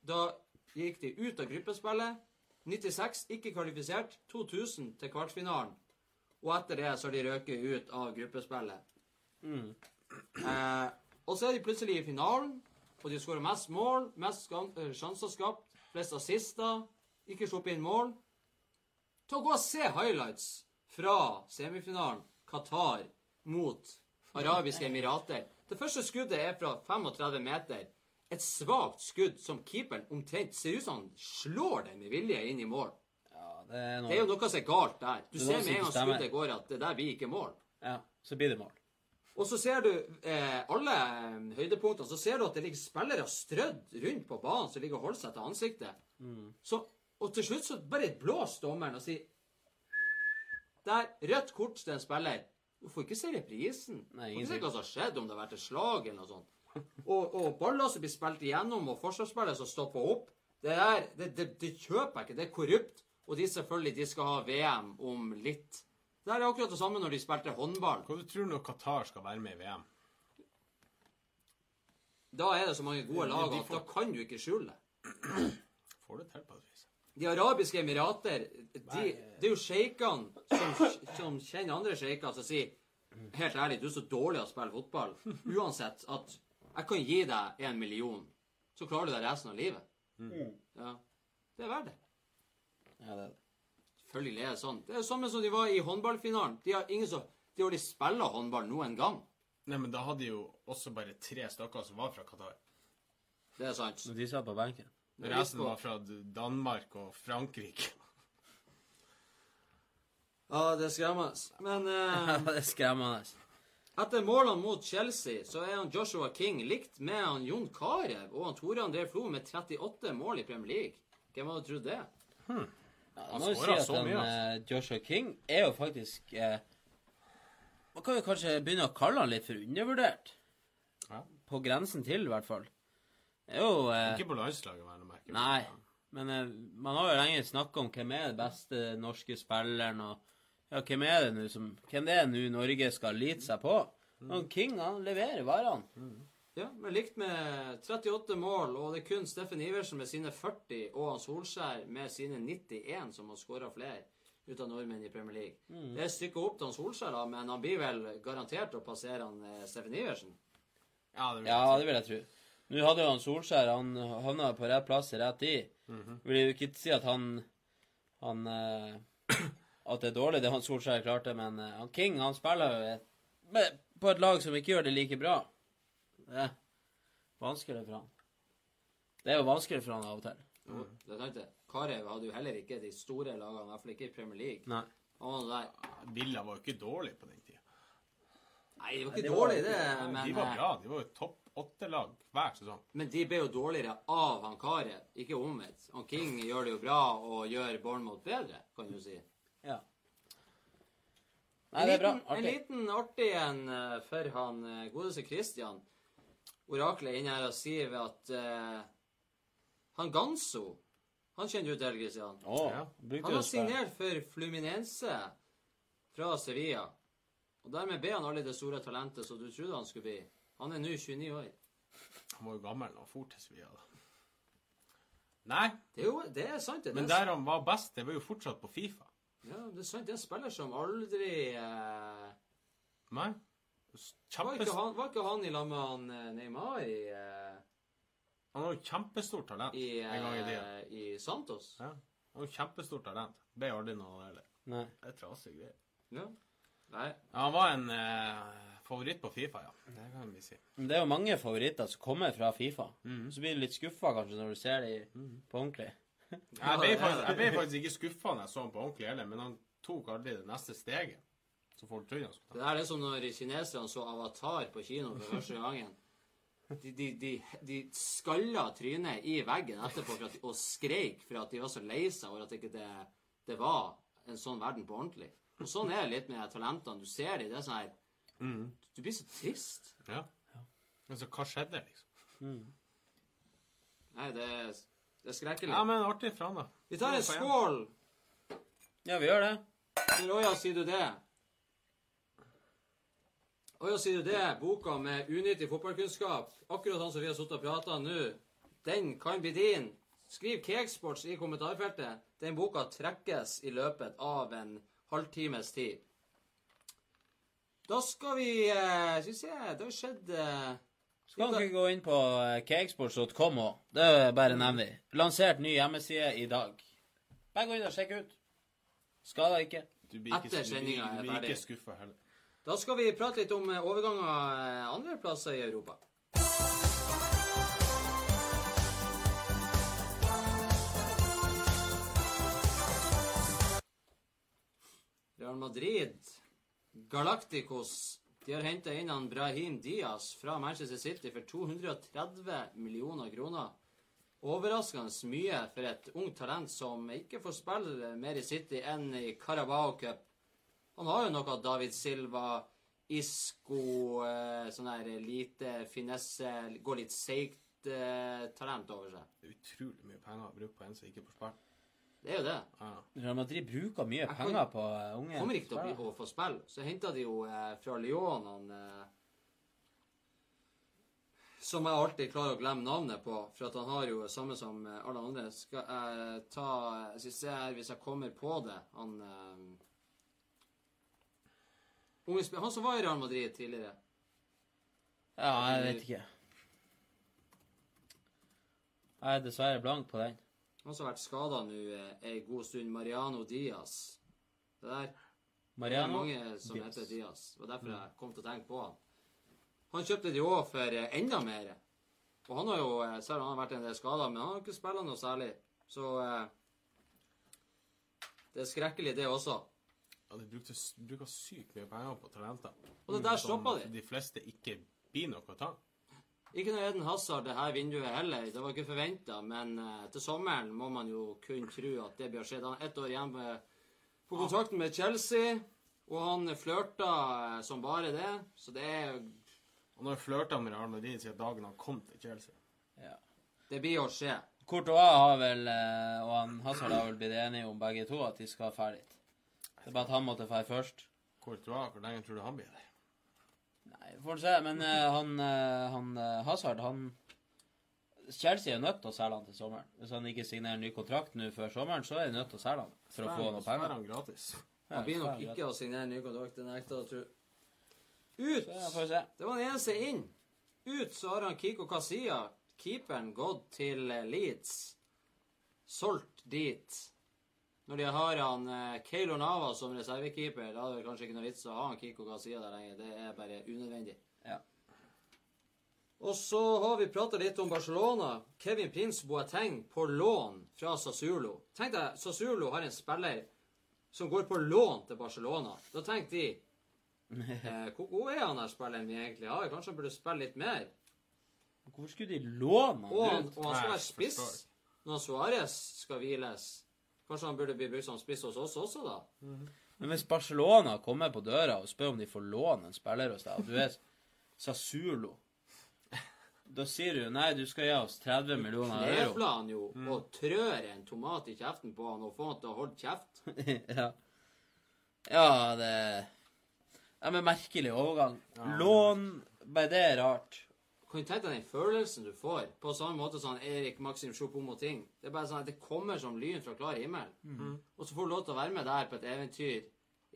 da gikk de ut av gruppespillet. 96 ikke kvalifisert. 2000 til kvartfinalen. Og etter det så har de røket ut av gruppespillet. Eh, og så er de plutselig i finalen, og de skårer mest mål, mest eh, sjanser skapt, flest assister, ikke sluppet inn mål. Ta og Gå og se highlights fra semifinalen Qatar mot Arabiske Emirater. Det første skuddet er fra 35 meter. Et svakt skudd som keeperen omtrent ser ut som han slår det med vilje inn i mål. ja det er Det er jo noe noe som er galt der. Du er ser med en gang skuddet går at det der blir ikke mål. Ja, så blir det mål. Og så ser du eh, alle eh, høydepunktene, så ser du at det ligger spillere strødd rundt på banen som ligger og holder seg til ansiktet. Så, og til slutt så bare blåser dommeren og sier Der, rødt kort til en spiller. Du får ikke se reprisen. Nei, du får ikke se hva som har skjedd, om det har vært et slag eller noe sånt. Og, og baller som blir spilt igjennom, og forsvarsspillere som stopper opp. Det der, det, det, det kjøper jeg ikke. Det er korrupt. Og de selvfølgelig, de skal ha VM om litt. Det er akkurat det samme når de spilte håndball. Du tror du Qatar skal være med i VM? Da er det så mange gode lag at får- da kan du ikke skjule det. Får det til på et vis. De arabiske emirater de, Det er jo sjeikene som, som kjenner andre sjeiker som sier Helt ærlig, du er så dårlig å spille fotball. Uansett at jeg kan gi deg en million, så klarer du deg resten av livet. Ja. Det er verdt det. Ja, det er det. Selvfølgelig er det sånn. Det er jo samme som de var i håndballfinalen. De har ingen som De har de spilla håndball noen gang. Nei, men da hadde de jo også bare tre stykker som var fra Qatar. Det er sant. Men de satt på benken. Resten var fra Danmark og Frankrike. Ja, det er skremmende. Men eh, Ja, det er skremmende. Etter målene mot Chelsea så er han Joshua King likt med han Jon Carew og han Tore André Flo med 38 mål i Premier League. Hvem hadde trodd det? Han jeg må jo si at han, mye, altså. eh, Joshua King er jo faktisk eh, Man kan jo kanskje begynne å kalle han litt for undervurdert. Ja. På grensen til, i hvert fall. Jo eh, Ikke på landslaget, vel å merke. Nei. Men eh, man har jo lenge snakka om hvem er den beste norske spilleren, og ja, hvem er det nå som Hvem det er nå Norge skal lite seg på? Og King, han leverer varene. Ja, men likt med 38 mål, og det er kun Steffen Iversen med sine 40 og Solskjær med sine 91 som har skåra flere ut av nordmenn i Premier League. Det er stykket opp til han Solskjær, da, men han blir vel garantert å passere han eh, Steffen Iversen. Ja, det vil jeg ja, det vil jeg tro. Nå hadde jo han Solskjær Han havna på rett plass i rett tid. Vil jo ikke si at han Han eh, At det er dårlig, det han Solskjær klarte, men eh, han King han spiller jo på et lag som ikke gjør det like bra. Det er vanskelig for han. Det er jo vanskelig for han av og til. Mm. Det er sant det. Karev hadde jo heller ikke de store lagene, i hvert fall ikke i Premier League. Nei. Han var der. Villa var jo ikke dårlig på den tida. Nei, de var ikke det var- dårlig, det, men, De var eh, bra. De var jo topp åtte-lag hver sesong. men de ble jo dårligere av han Karev, ikke omvendt. Han King gjør det jo bra og gjør Bournemouth bedre, kan du si. Ja. Nei, det er bra. En liten, en liten artig en eh, for han eh, godeste Christian. Oraklet er inne her og sier at uh, han Ganso Han kjenner du til, Christian? Å, Ja. Han har signert for Fluminense fra Sevilla. Og dermed ble han alle det store talentet som du trodde han skulle bli. Han er nå 29 år. Han var jo gammel da han for til Sevilla. da. Nei, Det er jo det er sant, det. men er, der han var best, det var jo fortsatt på Fifa. ja, det er sant. Det er en spiller som aldri eh, Nei. Var, ikke han, var ikke han i lag med han eh, Neymar i, uh... han var jo kjempestort talent i, en gang i tida. eh, i Santos? Ja. Han var jo kjempestort talent. Ble aldri noe heller. Nei. Det er trasige greier. Ja. Nei. Ja, han var en eh, favoritt på Fifa, ja. Det kan vi si. Men det er jo mange favoritter som kommer fra Fifa. Så blir du litt skuffa kanskje når du ser dem på ordentlig. Jeg ble, er faktisk, jeg ble faktisk ikke skuffa når jeg så ham på ordentlig heller, men han tok aldri det neste steget. Så folk trodde han skulle Det der er som når kineserne så Avatar på kino for første gangen. De, de, de, de skalla trynet i veggen etterpå for at og skreik for at de var så lei seg over at ikke det, det var en sånn verden på ordentlig. Og sånn er det litt med talentene. Du ser dem, det er sånn her Du blir så trist. Ja. Men så hva skjedde, liksom? Nei, det, er- det er skrekkelig. Ja, men artig fra han, da. Vi tar en skål. Ja, vi gjør det. Roya, sier du det? Å ja, sier du det? Boka med unyttig fotballkunnskap, akkurat sånn som vi har sittet og prata nå, den kan bli din. Skriv Cakesports i kommentarfeltet. Den boka trekkes i løpet av en halvtimes tid. Da skal vi eh, Skal vi se Det har skjedd eh, Skal dere gå inn på eh, cakesports.com òg? Det er bare nevner vi. Lansert ny hjemmeside i dag. Bare gå inn og sjekk ut. Skader ikke. Du blir ikke, Etter du blir, sendinga er du blir ferdig. ikke skuffa heller. Da skal vi prate litt om eh, overganger eh, andre plasser i Europa. Real Madrid, Galacticos De har henta inn han Brahim Diaz fra Manchester City for 230 millioner kroner. Overraskende mye for et ungt talent som ikke får spille mer i City enn i Carabao Cup. Han har jo noe av David Silva, Isco, eh, sånn der lite finesse, går litt seigt eh, talent over seg. Det er utrolig mye penger å bruke på en som ikke får spille. Det er jo det. Ja. Real Madrid bruker mye penger på eh, unge Kommer ikke til å, få spille. Så henta de jo eh, fra Lyon han eh, som jeg alltid klarer å glemme navnet på, for at han har jo samme som alle andre. Skal jeg ta Skal vi se her hvis jeg kommer på det. Han eh, Han som var i Real Madrid tidligere. Ja, jeg vet ikke. Jeg er dessverre blank på den. Han som har vært skada nå eh, ei god stund. Mariano Diaz. Det der. Mariano Det er mange som Diaz. heter Diaz. Det var derfor jeg kom til å tenke på han. Han kjøpte de òg for eh, enda mer. Og han har jo, eh, selv om han har vært en del skada, men han har ikke spilt noe særlig. Så eh, Det er skrekkelig, det også. Ja, de brukte, bruker sykt mye penger på talenter. Og det der stoppa de. De fleste ikke blir noe å ta. Ikke noe Eden Hazard det her vinduet heller. Det var ikke forventa, men eh, til sommeren må man jo kunne tro at det blir skjedd. Han er ett år igjen på kontrakten med Chelsea, og han flørta eh, som bare det. Så det, er, Han har flørta med Real Madrid siden dagen han kom til Chelsea. Ja. det blir å skje. Courtois har vel, eh, og han Hazard har vel blitt enige om begge to at de skal ha dit. Det er bare at han måtte dra først. Courtois, hvor lenge tror du han blir der? Nei, får får se. Men uh, han, uh, han uh, Hazard, han Chelsea er nødt til å selge han til sommeren. Hvis han ikke signerer ny kontrakt nå før sommeren, så er de nødt til å selge han for å få noe er penger. han gratis. Han blir nok er ikke å signere ny kontrakt. Det nekter jeg å tro. Ut! Det var den eneste inn. Ut så har han Kiko Kasia, keeperen, gått til Leeds. Solgt dit. Når de har han eh, Keylor Nava som reservekeeper, da er det kanskje ikke noe vits å ha han Kiko Gazia der lenger. Det er bare unødvendig. Ja. Og så har vi prata litt om Barcelona. Kevin Prince Boateng på lån fra Sassuolo. Tenk deg, Sassuolo har en spiller som går på lån til Barcelona. Da tenker de eh, Hvor god er han her spilleren vi egentlig har? Kanskje han burde spille litt mer? Hvorfor skulle de låne Og han, han ut? og han skal være spiss når Suárez skal hviles. Kanskje han burde bli brukt som spiss hos oss også, da? Men hvis Barcelona kommer på døra og spør om de får låne en spiller hos deg, og du er Sasulo Da sier du nei, du skal gi oss 30 millioner euro. Knefler han jo og trør en tomat i kjeften på han og får han til å holde kjeft. ja. ja, det Ja, men merkelig overgang. Lån Bare det er rart. Kan du tenke deg den følelsen du får, på samme måte som han Erik Maxim Choupo-Moting? Det er bare sånn at det kommer som lyn fra klar himmel. Og så får du lov til å være med der på et eventyr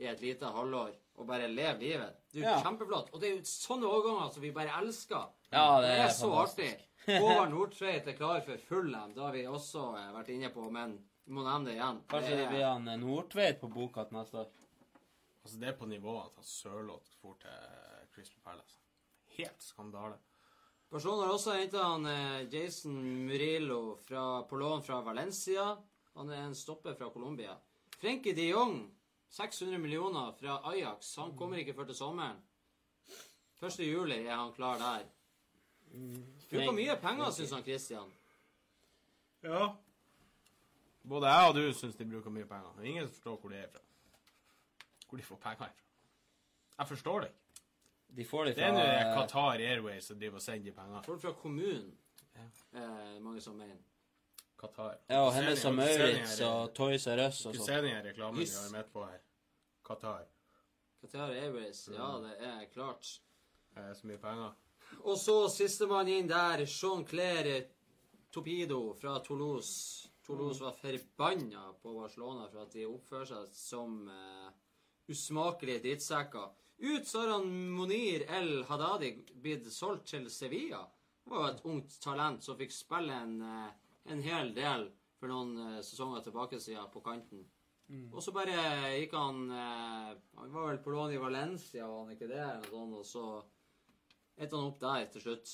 i et lite halvår og bare leve livet. Det er jo Ja. kjempeflott. Og det er jo sånne overganger som vi bare elsker. Ja, det Det er er så artig. Håvard Nordtveit er klar for Fulham. Det har vi også eh, vært inne på, men vi må nevne det igjen. Kanskje det blir han eh, Nordtveit på boka til neste år. Altså, det er på nivået at han Sørloth for til Crystal Palace. Helt skandale. Barcelona har også henta han eh, Jason Murillo fra, på lån fra Valencia. Han er en stopper fra Colombia. Frenkie de Jong, 600 millioner fra Ajax. Han kommer ikke før til sommeren. 1. juli er han klar der. Bruker mye penger, syns han Christian. Ja. Både jeg og du syns de bruker mye penger. Ingen forstår hvor de er fra. Hvor de får penger fra. Jeg forstår det ikke. De får det Det er nå Qatar Airways som driver og sender de Får det fra kommunen, eh, mange som mener. Qatar. Ja, og Hennes og Maurits og Toys R Us og Du sånn. ser den reklamen vi har midt på her. Qatar. Qatar Airways, ja, det er klart. Det er så mye penger. Og så sistemann inn der, Jean-Claire Topido fra Toulouse. Toulouse var forbanna på Barcelona for at de oppfører seg som uh, usmakelige drittsekker. Ut så har han Monir El Hadadi blitt solgt til Sevilla. Det var jo et ungt talent som fikk spille en, eh, en hel del for noen eh, sesonger tilbake siden på kanten. Og så bare gikk han eh, Han var vel på lån i Valencia, var han ikke det? Sånt, og så endte han opp der til slutt.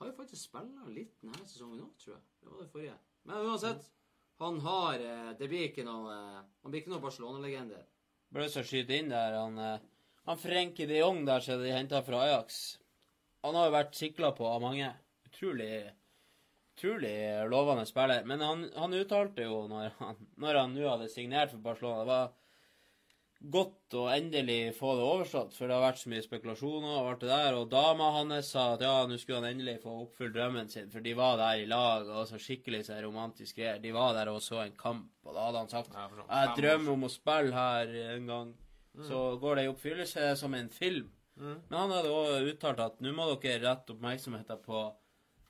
Har jo faktisk spilla litt denne sesongen òg, tror jeg. Det var det forrige. Men uansett, han har Det blir ikke noe Han blir ikke noe Barcelona-legende. Bare så skyte inn der. Han, eh, han Frenkie de Jong der som de henta fra Ajax. Han har jo vært sikla på av mange. Utrolig utrolig lovende spiller. Men han, han uttalte jo når han, nå hadde signert for Barcelona Det var godt å endelig få det overstått, for det har vært så mye spekulasjoner og alt det der. Og dama hans sa at ja, nå skulle han endelig få oppfylt drømmen sin, for de var der i lag og så skikkelig så romantisk greier. De var der og så en kamp, og da hadde han sagt sånn jeg drømmer om å spille her en gang. Så går det i oppfyllelse som en film. Men han hadde òg uttalt at nå må dere rette oppmerksomheten på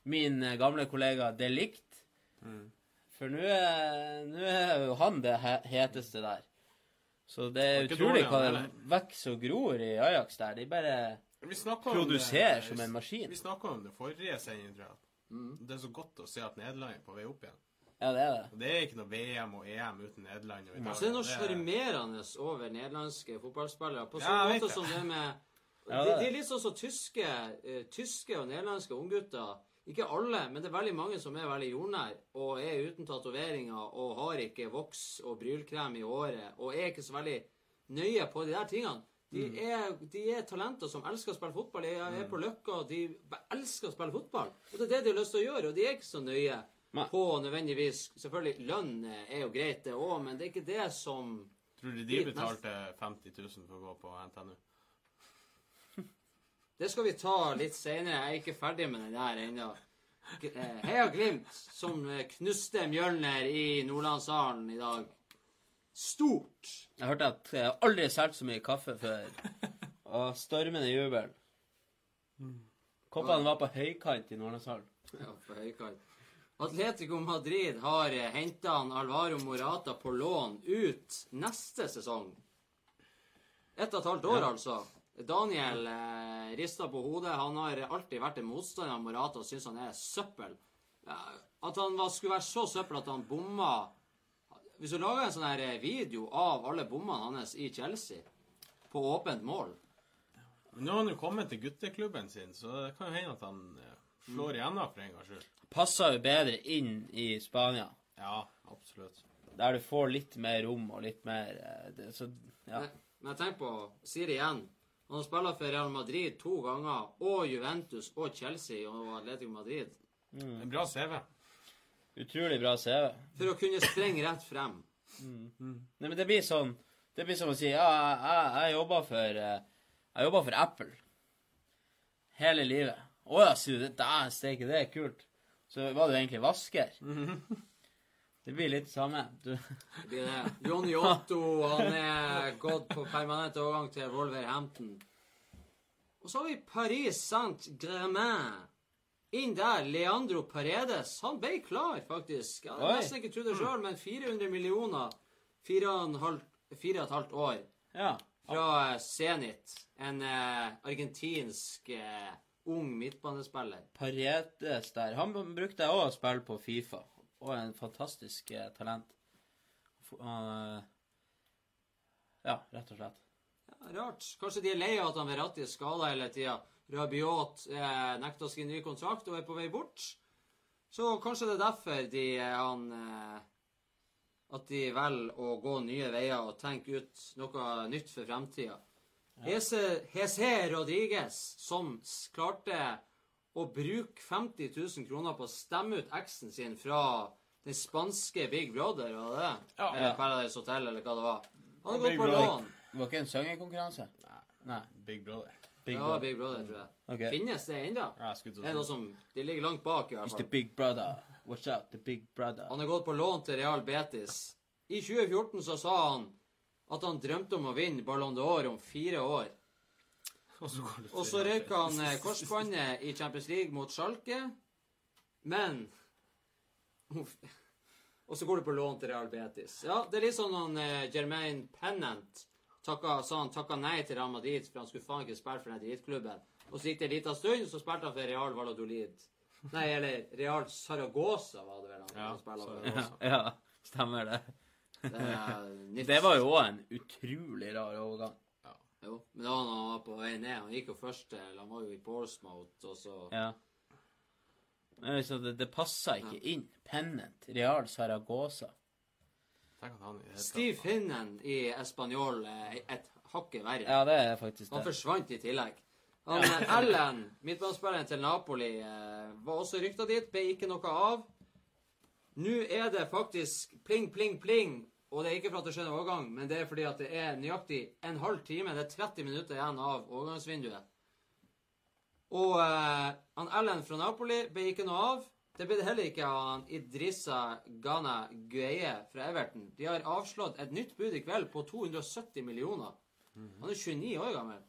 min eh, gamle kollega Delikt. Mm. For nå er, er jo han det heteste der. Så det er utrolig dårlig, hva det vokser og gror i Ajax der. De bare produserer det- som en maskin. Vi snakka om det forrige sending, tror jeg. Det er så godt å se at Nederland er på vei opp igjen. Ja, det er det. Og Det er ikke noe VM og EM uten Nederland og Italia. Så det er noe er- sjarmerende over nederlandske fotballspillere. På Ja, jeg vet måte det. som det med Ja, de, det de er litt sånn som tyske, uh, tyske og nederlandske unggutter. Ikke alle, men det er veldig mange som er veldig jordnær og er uten tatoveringer og har ikke voks og brylkrem i håret og er ikke så veldig nøye på de der tingene. De, Mm. er, de er talenter som elsker å spille fotball. De er, er på Løkka, de elsker å spille fotball. Og det er det de har lyst til å gjøre, og de er ikke så nøye Nei. på nødvendigvis Selvfølgelig, lønn er jo greit, det òg, men det er ikke det som Tror du de betalte 50 000 for å gå på NTNU? Det skal vi ta litt senere. Jeg er ikke ferdig med den der ennå. Eh, Heia Glimt, som knuste Mjølner i Nordlandshallen i dag. Stort. Jeg hørte at jeg aldri har solgt så mye kaffe før. Og stormende jubel. Koppene var på høykant i Nordlandshallen. Ja, på høykant. Atletico Madrid har henta Alvaro Morata på lån ut neste sesong. Ett og et halvt år, altså. Daniel eh, rister på hodet. Han har alltid vært en motstander av Morata og syns han er søppel. At han var, skulle være så søppel at han bomma Hvis du lager en sånn her eh, video av alle bommene hans i Chelsea, på åpent mål nå har han jo kommet til gutteklubben sin, så det kan jo hende at han eh, slår igjennom for en gangs skyld. Passer jo bedre inn i Spania, Ja, absolutt. der du får litt mer rom og litt mer eh, det, Så ja. Men, men tenk på, sier det igjen Han har spilt for Real Madrid to ganger, og Juventus og Chelsea og Atletico Madrid. En bra CV. Utrolig bra CV. For å kunne sprenge rett frem. Nei, men det blir sånn Det blir som å si Ja, jeg, jeg, jeg jobba for eh, Jeg jobber for Apple hele livet. Å ja, sier du det? Dæven steike, det er kult. Så var du egentlig vasker. Det blir litt samme. Du, Det blir det. Johnny Otto han er gått på permanent overgang til Wolverhampton. Og så har vi Paris Saint-Germain. Inn der, Leandro Paredes. Han ble klar, faktisk. Jeg hadde nesten ikke trodd det sjøl, men 400 millioner, fire og halv- fire og et halvt år ja. fra Zenit. En eh, argentinsk eh, ung midtbanespiller. Paredes der. Han brukte jeg òg å spille på Fifa. Og en fantastisk eh, talent. Eh, ja, rett og slett. Ja, rart. Kanskje de er lei av at han Verratti er skada hele tida. Rabiot eh, nekter å skrive ny kontrakt og er på vei bort. Så kanskje det er derfor de eh, han eh, At de velger å gå nye veier og tenke ut noe nytt for fremtida. Hese, Hese Rodriguez, som klarte å bruke 50 000 kroner på å stemme ut eksen sin fra den spanske Big Brother, var det det? Ja. Eller Paradise Hotel, eller hva det var. Han har gått på lån. Det var ikke en sangerkonkurranse? Nei. Big Brother. Big ja, Big Brother, tror jeg. Okay. Finnes det ennå? Ja, Det er noe som De ligger langt bak, i hvert fall. It's the big brother. Watch out, the big brother. Han har gått på lån til Real Betis. I 2014 så sa han at han drømte om å vinne Ballon d'Or om fire år. Og så går det Og så røyka han eh, korsbåndet i Champions League mot Schalke. Men Uff. Og så går du på lån til Real Betis. Ja, det er litt sånn han eh, Jermaine Pennant takka, sa han takka nei til Real Madrid, for han skulle faen ikke spille for den drittklubben. Og så gikk det en liten stund, så spilte han for Real Valladolid. Nei, eller Real Saragosa, var det vel han Ja, spilte for. Saragossa. Ja, stemmer det. Det. Det var jo òg en utrolig rar overgang. Jo, men da han var på vei ned. Han gikk jo først til Han var jo i Portsmouth, og så Ja. Men Så det, det passa ikke inn. Pennant, Real Saragosa. Han Steve Finnen i Espanol er et hakket verre. Ja, det er faktisk Han det. forsvant i tillegg. Han, eh, Ellen, midtbanespilleren til Napoli, eh, var også rykta dit. Ble ikke noe av. Nå er det faktisk pling, pling, pling. Og det er ikke for at det skjer overgang, men det er fordi at det er nøyaktig en halv time. Det er 30 minutter igjen av overgangsvinduet. Og eh, han Ellen fra Napoli ble ikke noe av. Det ble det heller ikke av han Idrissa Ghana Gueye fra Everton. De har avslått et nytt bud i kveld på 270 millioner. Han er 29 år gammel.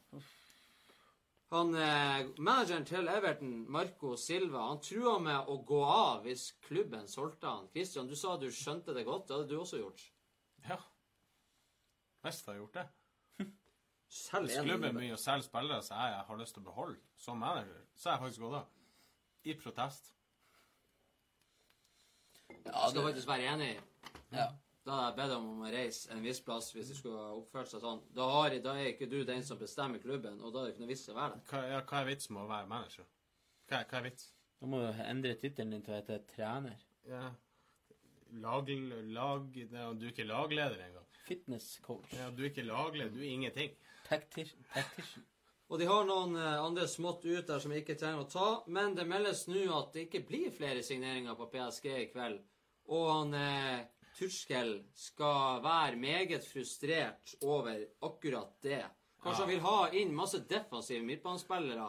Han, eh, Manageren til Everton, Marco Silva, han trua med å gå av hvis klubben solgte han. Christian, du sa du skjønte det godt. Det hadde du også gjort. Ja. Visst har jeg gjort det. Selv Hvis en- klubben begynner å selge spillere som jeg har lyst til å beholde som manager, så har jeg faktisk gått av. I protest. Ja, du skal faktisk være enig. Ja. Da hadde jeg bedt dem om å reise en viss plass hvis de skulle oppført seg sånn. Da, har, da er ikke du den som bestemmer klubben, og da er det ikke noe vits i å være der. Hva, ja, hva er vitsen med å være manager? Hva, hva er vits? Da må du endre tittelen din til å hete trener. Ja. Lag, lag ja, Du er ikke lagleder engang. Fitness coach. Ja, du er ikke lagleder, du er ingenting. Tacti- Tactician. Og de har noen eh, andre smått ut der som vi ikke trenger å ta, men det meldes nå at det ikke blir flere signeringer på PSG i kveld. Og han eh, Turskel skal være meget frustrert over akkurat det. Kanskje han vil ha inn masse defensive midtbanespillere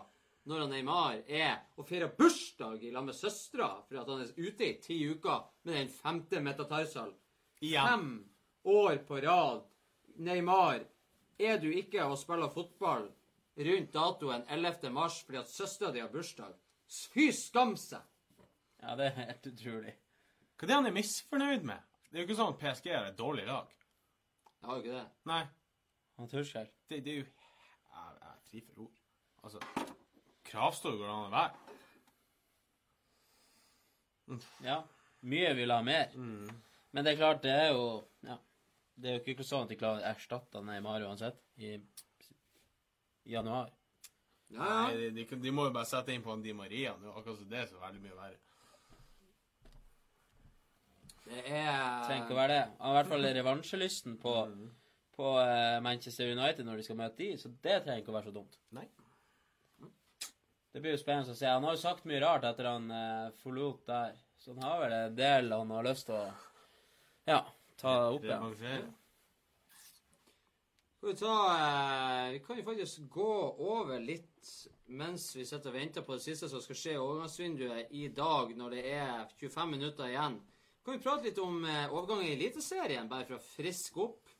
når han Neymar er og feirer bursdag i lag med søstera for at han er ute i ti uker med den femte metatarsal. Ja. Fem år på rad. Neymar, er du ikke og spiller fotball rundt datoen 11. mars fordi at søstera di har bursdag? Fy skam seg! Ja, det er helt utrolig. Hva er det han er misfornøyd med? Det er jo ikke sånn at PSG er et dårlig lag. Jeg har jo ikke det. Nei, Han Turskel. det, det er jo Jeg jeg er fri for ord. Altså Kravstor går det an å være. Ja. Mye vil ha mer. Men det er klart, det er jo Ja. Det er jo ikke sånn at de klarer å erstatte Neymar uansett i i januar. Ja, Nei, de, de, de må jo bare sette inn på en Di Maria nå. Akkurat som det er så veldig mye verre. Det er Trenger ikke å være det. Han har i hvert fall revansjelysten på, på eh, Manchester United når de skal møte de, så det trenger ikke å være så dumt. Nei. Det blir jo spennende å se. Han har jo sagt mye rart etter han eh, forlot der, så han har vel en del han har lyst til å ja, ta opp igjen. Revansjere. Skal vi ta eh, Vi kan jo faktisk gå over litt mens vi sitter og venter på det siste som skal skje i overgangsvinduet i dag, når det er 25 minutter igjen. Kan vi prate litt om eh, overgangen i Eliteserien, bare for å friske opp?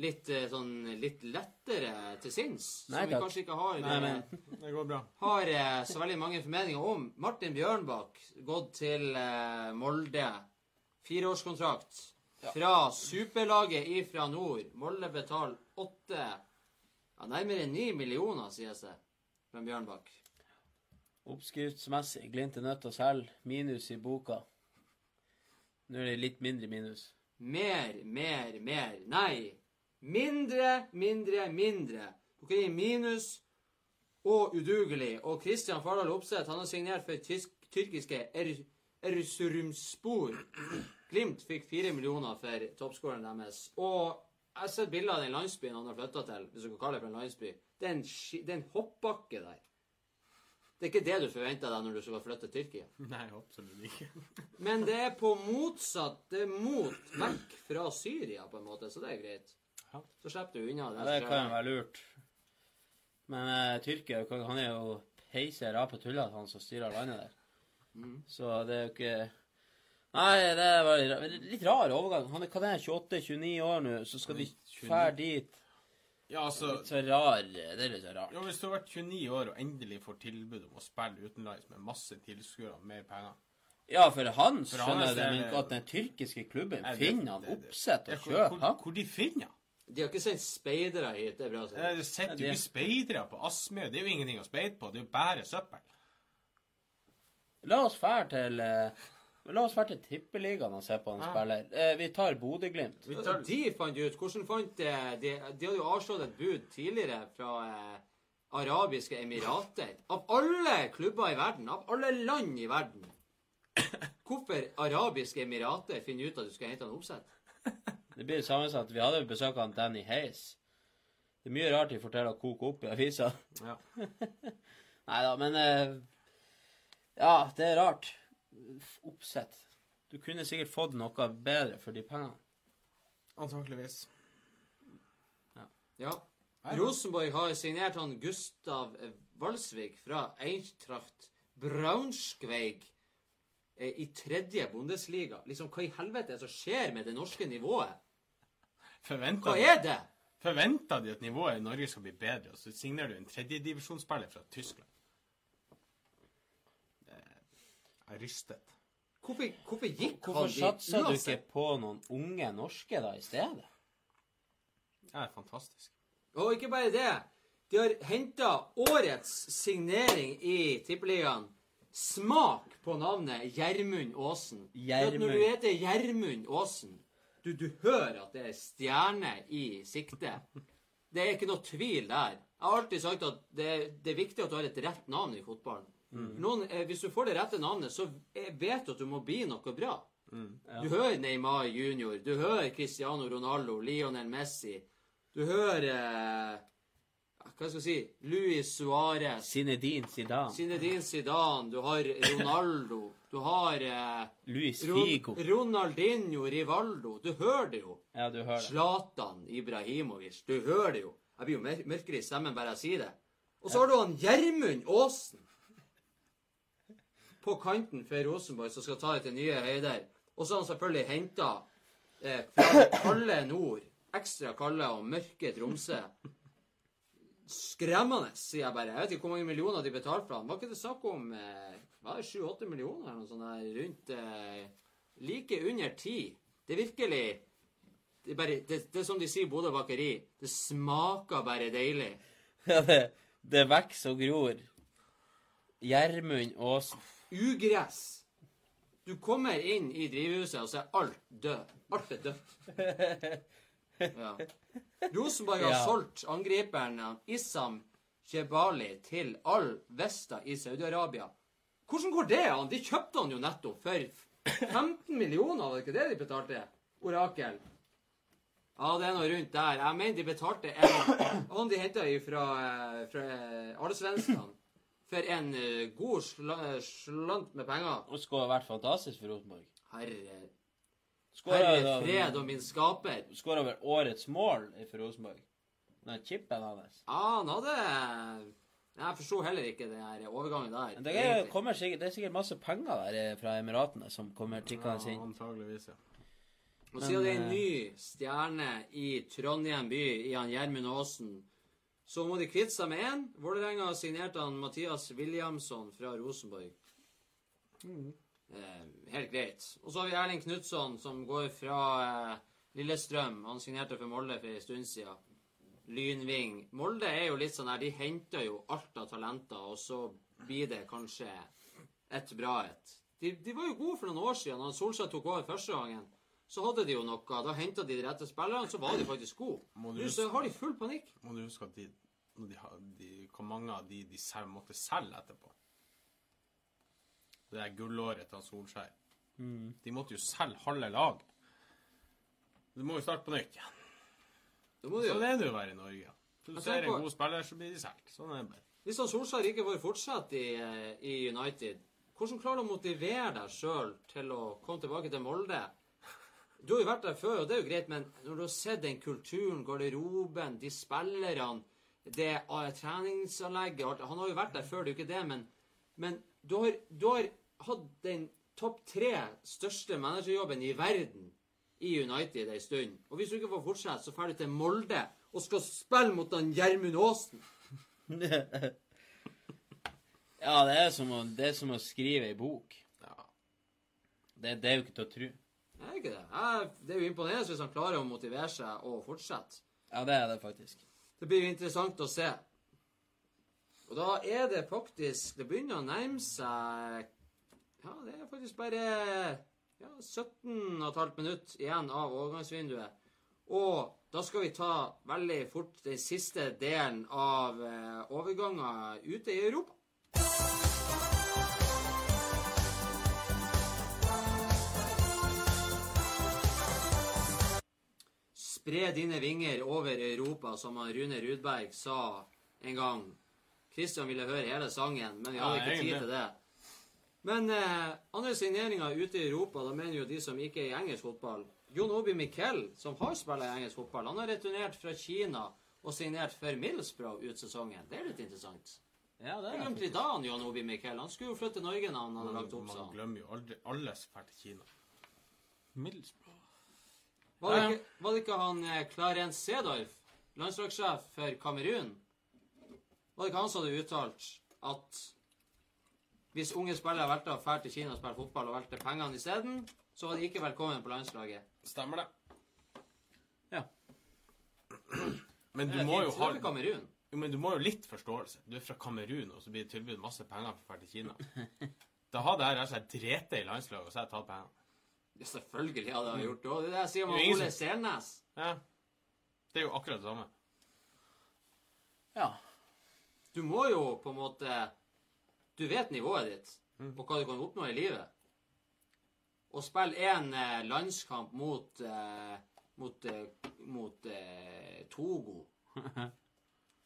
Litt eh, sånn litt lettere til sinns, Nei, som vi kanskje ikke har, Nei, eh, men Det går bra. har så veldig mange formeninger om. Martin Bjørnbakk gått til Molde. Fireårskontrakt. Fra superlaget ifra nord. Molde betaler åtte ja, Nærmere ni millioner, sies det, fra Bjørnbakk. oppskriftsmessig, Glimt er nødt til å selge. Minus i boka. Nå er det litt mindre minus. Mer, mer, mer. Nei. Mindre, mindre, mindre. Dere er i minus og udugelig. Og Kristian Fardal Opseth han har signert for tysk, tyrkiske er Erzurumspor. Glimt fikk fire millioner for toppskåreren deres. Og jeg har sett bilder av den landsbyen han har flytta til, hvis du kan kalle det for en landsby. Det er en hoppbakke der. Det er ikke det du forventa deg når du skulle flytte til Tyrkia. Nei, absolutt ikke. Men det er på motsatt Det er mot vekk fra Syria, på en måte, så det er greit. Ja. Så slipper du unna det. Ja, det kan jo være lurt. Men uh, Tyrkia han er jo peiser av på tullete, han som styrer landet der. Så det er jo ikke Nei, det er bare litt rar overgang. Han er hva det er, 28-29 år nå, så skal vi 29. fære dit. Ja, altså Litt så rar Det er litt så rart. ja, Hvis du har vært 29 år og endelig får tilbud om å spille utenlands med masse tilskuere og mer penger Ja, for han For skjønner hans jeg det, men at den tyrkiske klubben det- finner han oppsett og kjøper hvor, han. hvor de finner han? De har ikke sendt speidere hit, det er bra. å si. Nei, Det sitter jo ikke speidere på Aspmyr. Det er jo ingenting å speide på. Det er jo bare søppel. La oss fære til eh, La oss være til Tippeligaen og se på han Ja. spiller. Eh, vi tar Bodø-Glimt. Tar, De fant ut Hvordan fant de De, de hadde jo avslått et bud tidligere fra eh, Arabiske Emirater. Av alle klubber i verden, av alle land i verden. Hvorfor Arabiske Emirater finner ut at du skal hente en oppsett? Det blir det samme som at Vi hadde besøk av Danny Hayes. Det er mye rart de forteller å koke opp i avisa. ja. Nei da, men eh, Ja, det er rart. Oppsett. Du kunne sikkert fått noe bedre for de pengene. Antakeligvis. Ja. Rosenborg har signert han Gustav Valsvik fra Eintracht Braunschweig eh, i tredje Bundesliga. Liksom, hva i helvete er det som skjer med det norske nivået? Forventa Hva er det? forventer de at nivået i Norge skal bli bedre, og så signerer du en tredjedivisjonsspiller fra Tyskland. Det er rystet. Hvorfor, hvorfor gikk Hvorfor han dit satsa du ikke på noen unge norske da i stedet? Det er fantastisk. Og ikke bare det. De har henta årets signering i Tippeligaen. Smak på navnet Gjermund Aasen. Gjermund. Når du heter Gjermund Aasen, du, du hører at det er stjerne i sikte. Det er ikke noe tvil der. Jeg har alltid sagt at det, det er viktig at du har et rett navn i fotballen. Noen, eh, hvis du får det rette navnet, så eh, vet du at du må bli noe bra. Du hører Neymar junior, du hører Cristiano Ronaldo, Lionel Messi. Du hører eh, Hva skal jeg si Luis Suárez, Zinedine Zidane. Zinedine Zidane, du har Ronaldo, du har eh, Luis Ron Figo. Ronaldinho Rivaldo. Du hører det jo. Ja, du hører det. Zlatan Ibrahimovic. Du hører det jo. Jeg blir jo mørkere i stemmen bare jeg sier det. Og så har du han Gjermund Aasen på kanten for Rosenborg, som skal ta det til nye høyder. Og så har han selvfølgelig henta eh, fra kalde nord, ekstra kalde og mørke Tromsø. Skremmende, sier jeg bare. Jeg vet ikke hvor mange millioner de betalte for han. Var ikke det snakk om eh, 7-8 millioner eller noe sånt der, rundt eh, Like under ti. Det er virkelig det bare, det, det er som de sier i Bodø bakeri. Det smaker bare deilig. Ja, det, det vokser og gror. Gjermund Aasen. Ugress. Du kommer inn i drivhuset, og så er alt død. Alt er dødt. Ja. Rosenborg har Ja. solgt angriperen eh, Issam Jebali til Al Vesta i Saudi-Arabia. Hvordan går det an? De kjøpte han jo nettopp for 15 millioner, var det ikke det de betalte? Orakel. Ja, det er noe rundt der. Jeg mener de betalte en Han de henta fra, fra fra Arnesvenskene for en eh, god sla, slant med penger. Og skulle ha vært fantastisk for Rosenborg. Herre, herre fred og min skaper. Skåra vel årets mål for Rosenborg. Den chipen hans. Ja, han hadde Jeg forsto heller ikke den her overgangen der. Det er, sikkert, det er sikkert masse penger der eh, fra Emiratene som kommer tikkende inn. antageligvis, ja. Og siden det er en ny stjerne i Trondheim by, i han Gjermund Aasen, så må de kvitte seg med én. Vålerenga signerte han Mathias Williamson fra Rosenborg. Eh, helt greit. Og så har vi Erling Knutson, som går fra eh, Lillestrøm. Han signerte for Molde for en stund siden. Lynving. Molde er jo litt sånn her, de henter jo alt av talenter, og så blir det kanskje et bra et. De, de var jo gode for noen år siden, da Solskjær tok over første gangen. Så hadde de jo noe. Da henta de de rette spillerne, så var de faktisk gode. Nå så har de full panikk. Må du huske at de, når de, de, hvor mange av de de selv måtte selge etterpå Det der gullåret til Solskjær. Mm. De måtte jo selge halve lag. Du må jo starte på nytt igjen. Det må Sånn er det jo å være i Norge. Du ser en god spiller, så blir de solgt. Sånn er det bare. Hvis han Solskjær ikke får fortsette i, eh, i United, hvordan klarer du å motivere deg sjøl til å komme tilbake til Molde? Du har jo vært der før, og det er jo greit, men når du har sett den kulturen, garderoben, de spillerne, det eh, treningsanlegget alt, Han har jo vært der før, det er jo ikke det, men, men du, har, du har hatt den topp tre største managerjobben i verden i United ei stund. Og hvis du ikke får fortsette, så drar du til Molde og skal spille mot han Gjermund Aasen. Ja, det er som å, det er som å skrive ei bok. Ja. Det, det er jo ikke til å tro. Det er ikke det. Jeg, det er jo imponerende hvis han klarer å motivere seg og fortsette. Ja, det er det faktisk. Det blir jo interessant å se. Og da er det faktisk Det begynner å nærme seg Ja, det er faktisk bare ja, 17,5 minutt igjen av overgangsvinduet. Og da skal vi ta veldig fort den siste delen av eh, overganger ute i Europa. Spre dine vinger over Europa, som Rune Rudberg sa en gang. Kristian ville høre hele sangen, men vi hadde Ja, ikke tid til det. Men eh, andre signeringer ute i Europa, da mener jo de som ikke er i engelsk fotball. Jon Obi Miquel, som har spilt i engelsk fotball, han har returnert fra Kina og signert for Middlesbrough ut sesongen. Det er litt interessant. Ja, det Jeg er det. glemte i dag han Jon Obi Miquel. Han skulle jo flytte til Norge når han hadde lagt opp Man glemmer jo aldri alle som drar til Kina. Middlesbrough. Var det ikke, var det ikke han eh, Clarence Sedorf landslagssjef for Kamerun, var det ikke han som hadde uttalt at hvis unge spillere valgte å dra til Kina og spille fotball og valgte pengene isteden, så var de ikke velkommen på landslaget. Stemmer det. Ja. Men du må jo ha Kamerun. Jo, men du må jo litt forståelse. Du er fra Kamerun, og så blir det tilbudt masse penger for å dra til Kina. Da hadde jeg rett og slett drete i landslaget, og så hadde jeg tatt pengene. Ja, selvfølgelig hadde jeg gjort det. Og det er det jeg sier om Det er ingen Ole Selnes. Ja. Det er jo akkurat det samme. Ja. Du må jo på en måte Du vet nivået ditt, og hva du kan oppnå i livet. Å spille én eh, landskamp mot eh, mot, eh, mot eh, Togo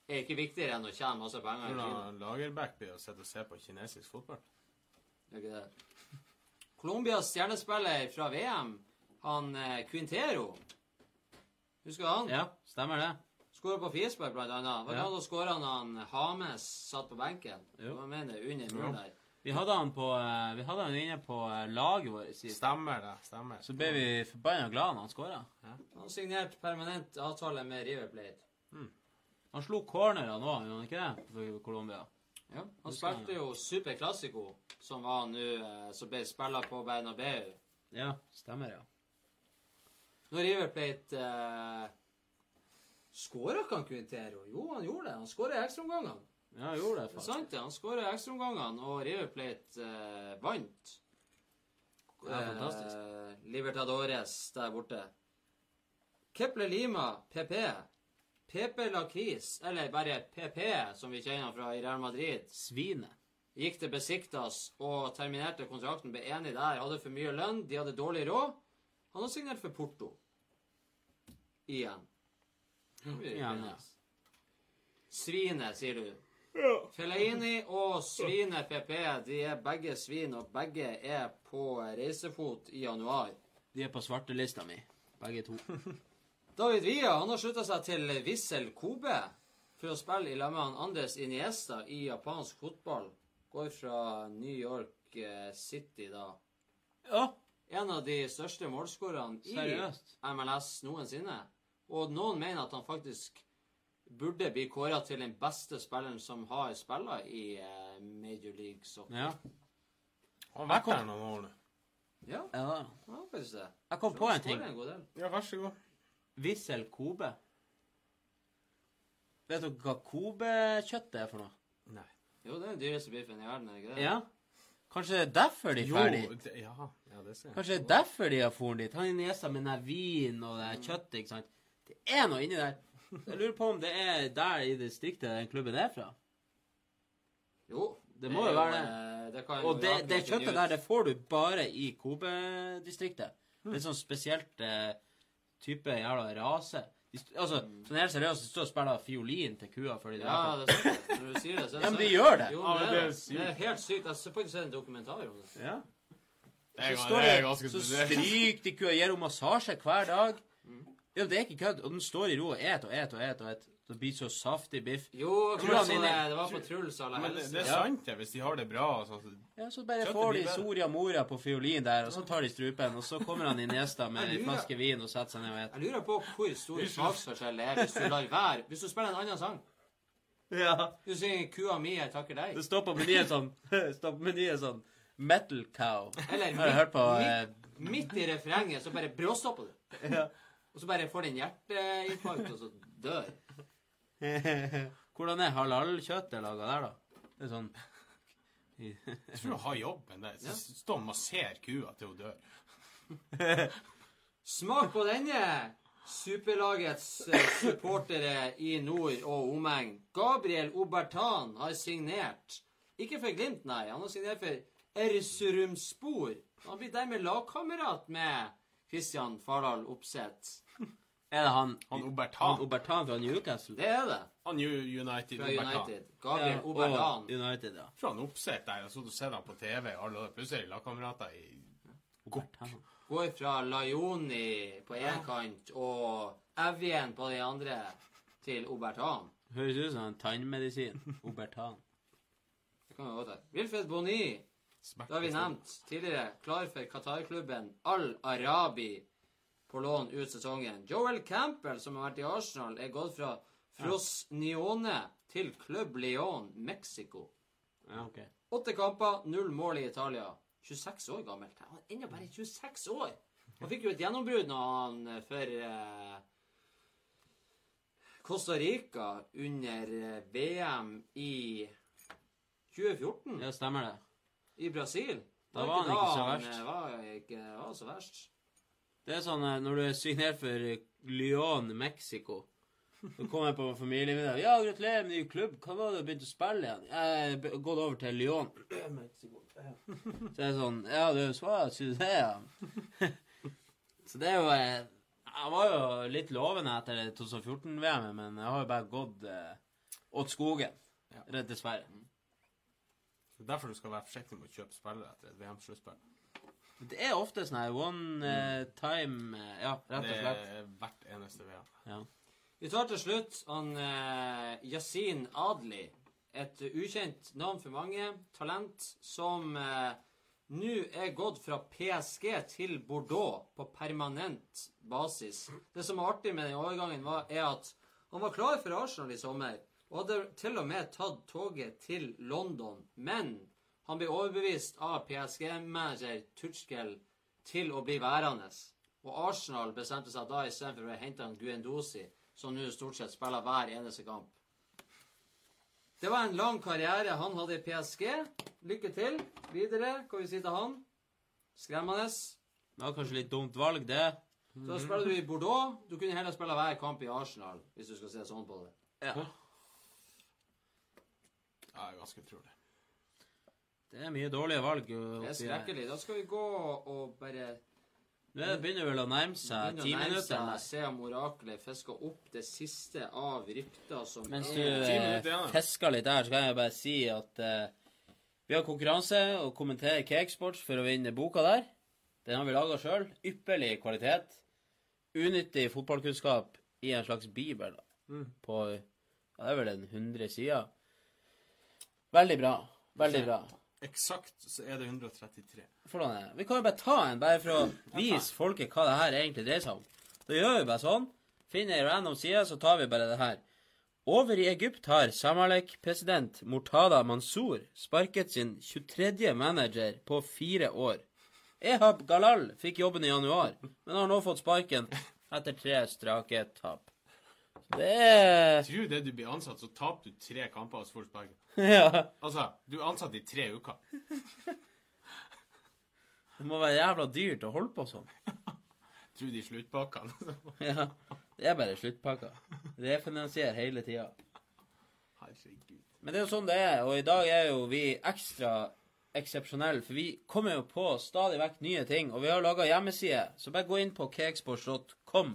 er ikke viktigere enn å tjene masse penger. i Kina. Hvordan Lagerbäck blir å sitte og se på kinesisk fotball. Det er ikke det. Colombias stjernespiller fra VM, han eh, Quintero Husker du han? ja, stemmer det. Skåra på frispark, blant annet. Var det Ja. han som skåra da han Hames satt på benken? Jo. Jeg mener under mål der. Vi hadde han, på, eh, vi hadde han inne på eh, laget vårt sist. Stemmer det. Stemmer. Så ble vi forbanna glad når han skåra. Han signerte permanent avtale med River Plate. Han slo cornera nå, gjorde han ikke det? For Colombia. Ja. Han spilte jo Super Classico, som var nå eh, Som ble spilt på Bernabeu. Ja, stemmer, ja. Når River Plate eh, Skåra ikke han Quintero? Jo, han gjorde det. Han skåra i ekstraomgangene. Ja, han gjorde det, faktisk. Det er sant, ja. Han skåra i ekstraomgangene, og River Plate eh, vant. Ja, fantastisk. Eh, Libertadores der borte. Kepler Lima, PP. PP Lakis, eller bare PP, som vi kjenner fra i Real Madrid, Svinet. gikk til Besiktas og terminerte kontrakten, ble enig der, hadde for mye lønn, de hadde dårlig råd. Han har signert for Porto. Igjen. Igjen, ja. Svinet, sier du. Fellaini og Svinet PP, de er begge svin, og begge er på reisefot i januar. De er på svartelista mi, begge to. David Villa han har slutta seg til Wissel Kobe for å spille i lag med Andres Iniesta i japansk fotball. Går fra New York eh, City, da. Ja, En av de største målskårerne i. MLS noensinne. Og noen mener at han faktisk burde bli kåra til den beste spilleren som har spilla i eh, Major League Soccer. Ja. Han har vært der noen år nå. Ja, ja. har faktisk det. Jeg kom på en ting. En. Ja, vær så god. Wissel Kobe. Vet dere hva Kobe-kjøtt er for noe? Nei. Jo, det er den dyreste biffen i verden, er ikke det? Ja? Kanskje det er derfor de drar dit? ja, ja, det ser jeg. Kanskje det er derfor de har dratt dit? Han Inesa med den vinen vin og det kjøttet, ikke sant? Det er noe inni der. Jeg lurer på om det er der i distriktet den klubben er fra. Jo. Det må er jo være det. det kan Og det, det kjøttet der, det får du bare i Kobe-distriktet. Det er sånn spesielt eh, type jævla rase. De, altså, sånn helt seriøst, de står og spiller fiolin til kua før de Ja, det er sant. Når du sier det, så er det Ja, men sant. de gjør det. Jo, Ja, det, men er, det er det. sykt. det er helt sykt. Jeg har faktisk sett en dokumentar om det. Ja. Det er, Så står det er det, ganske så spesielt. stryker de kua, gir henne massasje hver dag. Ja, det er ikke kødd. Og den står i ro og et og et og et og et. Det blir så saftig biff. Jo, han det, det var på Truls alle Men det, det er sant, det, hvis de har det bra. sånn. så- Ja, så bare får de. Soria Moria på fiolin der, og så tar de strupen, og så kommer han inn Niesta med en flaske vin og setter seg ned og Jeg lurer på hvor stor smaksforskjell det er hvis du lar være Hvis du spiller en annen sang. Ja. Du synger 'Kua mi, jeg takker deg'. Det står på menyen sånn sånn Metal cow. Eller Har du hørt på eh, midt, midt i refrenget så bare bråstopper du. ja. Og så bare får den hjerteinfarkt, og så dør. Hvordan er halal-kjøttet laga der, da? Det er sånn Jeg tror du har jobben der. Ja. Stå og masser kua til hun dør. Smak på denne! Superlagets eh, supportere i nord og omegn. Gabriel Obertan har signert. Ikke for Glimt, nei. Han har signert for Ersurumspor. Han blir dermed lagkamerat med Christian Fardal Opseth. Er det han, Han Obertan? han Obertan. Fra Newcastle? Det er det. Han United. Fra Obertan. United. Gabriel Ja, Obertan. United, ja. Fra han oppsett der og så du ser han på TV. Alle der. Plutselig er lagkamerater i Obertan. Går fra Laioni på én kant og Evjen på den andre til Obertan. Høres ut som en tannmedisin. Obertan. Det kan vi godt være. Wilfred Boni. Det har vi nevnt tidligere. Klar for Qatar-klubben Al Arabi. På lån ut sesongen. Joel Campbell, som har vært i Arsenal, er gått fra Frosnione til Club Leon, Mexico. Ja, ok. Åtte kamper, null mål i Italia. 26 år gammelt. Han er ennå bare 26 år! Han fikk jo et gjennombrudd når han eh, for eh, Costa Rica under eh, VM i 2014 Ja, stemmer det. i Brasil. Da var han ikke så verst. Eh, var ikke var så verst. Det er sånn eh, når du er signert for eh, Lyon, Mexico Så kommer jeg på familiemiddag. Ja, gratulerer med ny klubb. Hva var det du begynte å spille igjen? Jeg har gått over til Lyon. Mexico. Så det er sånn Ja, du svarer, syns jeg, ja. Så det er jo eh, Jeg var jo litt lovende etter 2014-VM-et, men jeg har jo bare gått eh, åt skogen. Ja. Rett dessverre. Det er derfor du skal være forsiktig med å kjøpe spillere etter et VM-sluttspill. Det er ofte sånn her one eh, time eh, Ja, rett og slett. Det er hvert eneste VM. Ja. Vi tar til slutt han eh, Yasin Adli. Et ukjent navn for mange. Talent som eh, nå er gått fra PSG til Bordeaux på permanent basis. Det som er artig med den overgangen, var, er at han var klar for Arsenal i sommer. Og hadde til og med tatt toget til London. Men han blir overbevist av PSG-manager Tuchel til å bli værende. Og Arsenal bestemte seg da istedenfor å hente han Guendosi, som nå stort sett spiller hver eneste kamp. Det var en lang karriere han hadde i PSG. Lykke til videre. Hva vi si til han? Skremmende. Det var kanskje litt dumt valg, det. Da spiller du i Bordeaux. Du kunne heller spille hver kamp i Arsenal, hvis du skal se sånn på det. Ja. Ja, det er ganske utrolig. Det er mye dårlige valg. Det er skrekkelig. Da skal vi gå og bare er det begynner vel å nærme seg ti minutter. se om oraklet fisker opp det siste av rykter som Mens du eh, fisker litt der, så kan jeg bare si at eh, vi har konkurranse og kommenterer Cakesports for å vinne boka der. Den har vi laga sjøl. Ypperlig kvalitet. Unyttig fotballkunnskap i en slags bibel. Mm. På ja, det er vel en 100 sider. Veldig bra. Veldig bra. Eksakt så er det 133. Hvordan er? Vi kan jo bare ta en, bare for å vise folket hva det her egentlig dreier seg om. Da gjør vi bare sånn. Finner ei random side, så tar vi bare det her. Over i Egypt har Samalek-president Mortada Mansour sparket sin 23. manager på fire år. Ehab Galal fikk jobben i januar, men har nå fått sparken etter tre strake tap. Det er Tror du det du blir ansatt, så taper du tre kamper hos Forsberg. Ja. Altså, du er ansatt i tre uker. Det må være jævla dyrt å holde på sånn. Tror de sluttpakkene. Ja. Det er bare sluttpakka. Refinansier hele tida. Herregud. Men det er jo sånn det er, og i dag er jo vi ekstra eksepsjonelle, for vi kommer jo på stadig vekk nye ting, og vi har laga hjemmeside, så bare gå inn på cakesports.com.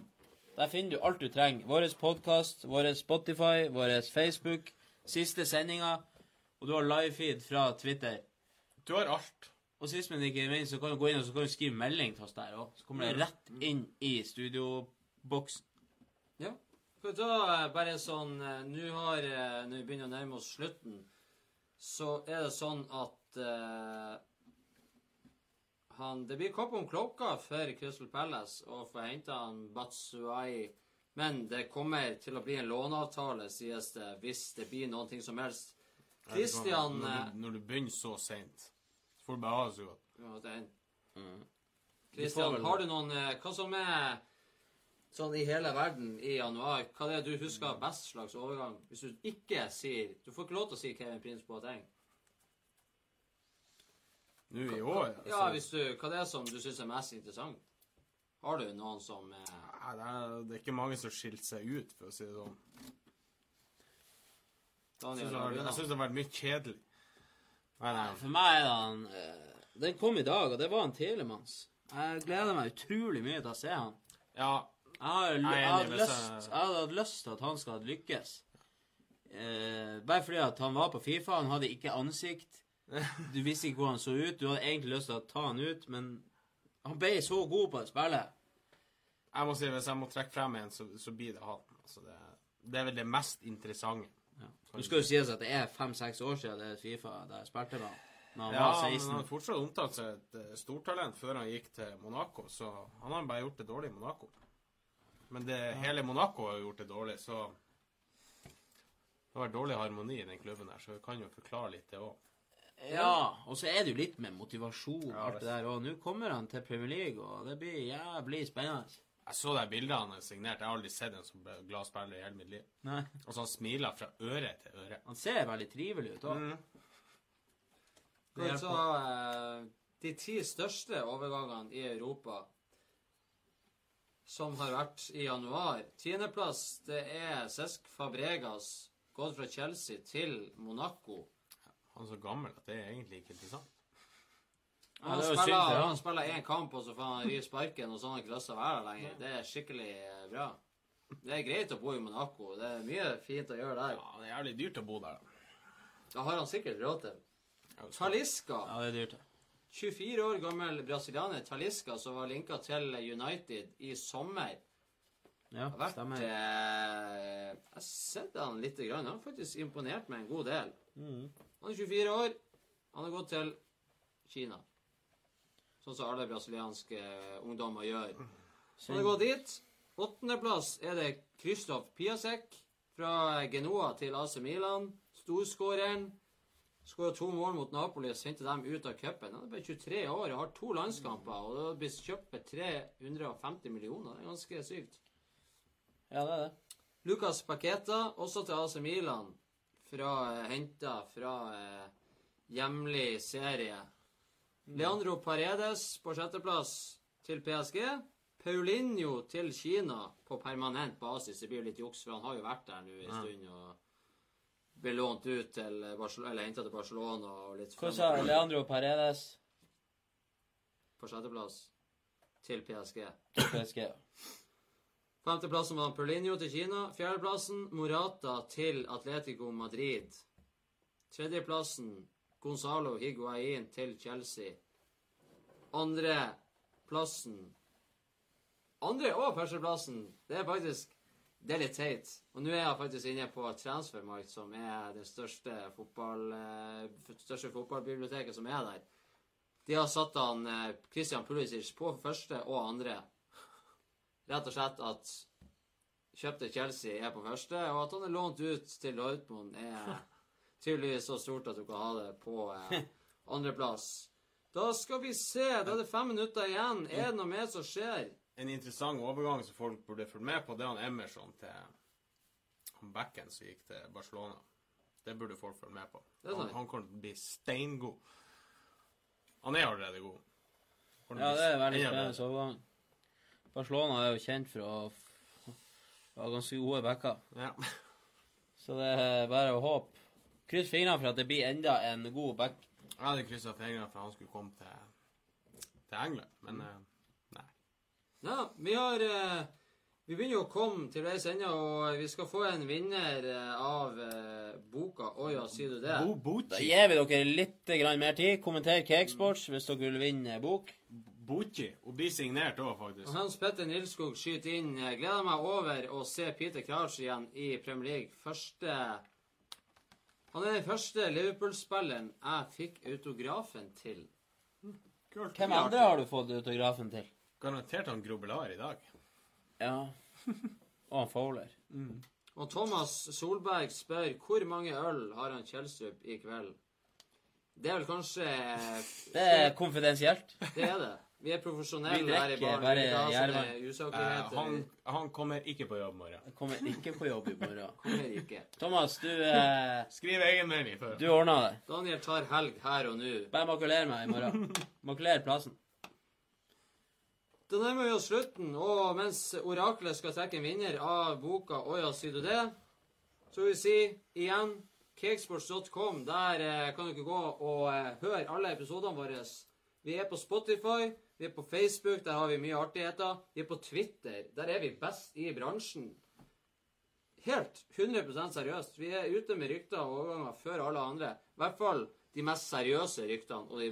Der finner du alt du trenger. Vår podkast, vår Spotify, vår Facebook, siste sendinger, og du har livefeed fra Twitter. Du har alt. Og sist, men ikke minst, så kan du gå inn og så kan du skrive melding til oss der òg. Så kommer det rett inn i studioboksen. Ja. Skal vi ta eh, bare sånn eh, Nå har eh, Når vi begynner å nærme oss slutten, så er det sånn at eh, han, Det blir kopp om klokka for Crystal Palace å få henta han Batsuai. Men det kommer til å bli en låneavtale, sies det, hvis det blir noe som helst. Christian Når eh, du, når du begynner så seint, så får du bare ha det så godt. ja, den. Mm. Christian, har du noen eh, Hva som er sånn i hele verden i januar? Hva er det du husker best slags overgang? Hvis du ikke sier Du får ikke lov til å si Kevin Prince Boateng. Nå i år altså. Ja, hvis du Hva det er som du syns er mest interessant? Har du noen som eh, Nei, det, er, det er ikke mange som skilte seg ut, for å si det sånn. Daniel jeg syns det har vært mye kjedelig. Nei, nei. For meg er han eh, Den kom i dag, og det var han Telemanns. Jeg gleder meg utrolig mye til å se han. Ja, Jeg hadde, lyst til at han skal lykkes. Eh, bare fordi at han var på Fifa, han hadde ikke ansikt. Du visste ikke hvordan han så ut. Du hadde egentlig lyst til å ta han ut, men han ble så god på det spillet. jeg må si hvis jeg må trekke frem en, så, så blir det han. Altså, det, det er vel det mest interessante. Ja. Nå skal jo sies at det er fem-seks år siden det er Fifa der jeg spilte med han. han Ja, men han har fortsatt omtalt seg et eh, stortalent før han gikk til Monaco, så han har bare gjort det dårlig i Monaco. Men det, hele Monaco har jo gjort det dårlig, så det har vært dårlig harmoni i den klubben her, så vi kan jo forklare litt det òg. Ja, og så er det jo litt med motivasjon og alt det der. Og nå kommer han til Premier League, og det blir jævlig spennende. Jeg så de bildene han har signert. Jeg har aldri sett en som glad spiller i hele mitt liv. Nei. så han smiler fra øre til øre. Han ser veldig trivelig ut òg. Mm. Vi ta eh, de ti største overgangene i Europa som har vært i januar. Tiendeplass, det er Cesc Fabregas, gått fra Chelsea til Monaco. Han er så gammel at det er egentlig ikke interessant. Ja, Han er spiller, for han. han spiller én kamp, og så får han rive sparken, og så har han ikke lyst til å være der lenger. Det er skikkelig eh, bra. Det er greit å bo i Monaco. Det er mye fint å gjøre der. Ja, det er jævlig dyrt å bo der. da. Det har han sikkert råd til. Talisca. Ja, det er dyrt. 24 år gammel brasilianer Talisca som var linka til United i sommer. Ja, Har vært stemmer. eh, Jeg har sett han litt. Grann. Han har faktisk imponert meg en god del. Mm. Han er 24 år. Han har gått til Kina. Sånn som alle brasilianske ungdommer gjør. Så han har gått dit. Åttendeplass er det Kristoff Piasek fra Genoa til AC Milan. Storskåreren. Skåra to mål mot Napoli og sendte dem ut av cupen. Han er bare 23 år og har to landskamper. Og det blitt kjøpt for 350 millioner. Det er ganske sykt. Ja, det er det. Lucas Paqueta, også til AC Milan, fra, henta fra eh, hjemlig serie. Leandro Paredes på sjetteplass til PSG. Paulinho til Kina på permanent basis. Det blir jo litt juks, for han har jo vært der nå en stund og ble lånt ut til Barcelona, eller henta til Barcelona og litt Hva sa Leandro Paredes på sjetteplass til PSG. til PSG? Femteplassen var Paulinho til Kina. Fjerdeplassen Morata til Atletico Madrid. Tredjeplassen Gonzalo Higuain til Chelsea. Andreplassen Andre- og førsteplassen, det er faktisk Det er litt teit. Og nå er jeg faktisk inne på Transfermarkt, som er det største, fotball, eh, største fotballbiblioteket som er der. De har satt han eh, Christian Pulisic på første og andre. Rett og slett at kjøpte Chelsea er på første, og at han er lånt ut til Dortmund er tydeligvis så stort at du kan ha det på eh, andreplass. Da skal vi se. Da er det fem minutter igjen. Er det noe mer som skjer? En interessant overgang som folk burde følge med på, det er han Emerson til han backen som gikk til Barcelona. Det burde folk følge med på. Han, han kommer til å bli steingod. Han er allerede god. Ja, det er veldig spennende overgang. Barcelona er jo kjent for å ha ganske gode backer. Ja. Så det er bare å håpe. Kryss fingrene for at det blir enda en god back. Jeg hadde kryssa fingrene for at han skulle komme til, til England, men mm. nei. Ja, vi har eh, Vi begynner jo å komme til veis ende, og vi skal få en vinner eh, av eh, boka Å ja, sier du det? Bo Da gir vi dere litt mer tid. Kommenter Cakesports hvis dere vil vinne bok. Bochi. og blir signert òg, Og faktisk. Hans Petter Nilskog skyter inn Gleder meg over å se Peter Crouch igjen i Premier League. Første Han er den første Liverpool-spilleren jeg fikk autografen til. Kult. Hvem andre har du fått autografen til? Garantert han Grobelar i dag. Ja. Og han Fowler. Og Thomas Solberg spør hvor mange øl har han Kjelstrup i kveld? Det er vel kanskje Det er konfidensielt. Det er det. Vi er profesjonelle Vi drikker bare Jervan. Eh, han, han kommer ikke på jobb i morgen. Kommer ikke på jobb i morgen. Kommer ikke. Thomas, du, eh, Skriv egenmelding før. du ordna det. Daniel tar helg her og nå. Bare makuler meg i morgen. Makuler plassen. Da nærmer vi oss slutten, og mens oraklet skal trekke en vinner av boka 'Åja, sier du det', så vil vi si igjen cakesports.com. Der eh, kan dere gå og eh, høre alle episodene våre. Vi er på Spotify, vi er på Facebook, der har vi mye artigheter. Vi er på Twitter, der er vi best i bransjen. Helt 100% seriøst. Vi er ute med rykter og overganger før alle andre. I hvert fall de mest seriøse ryktene og de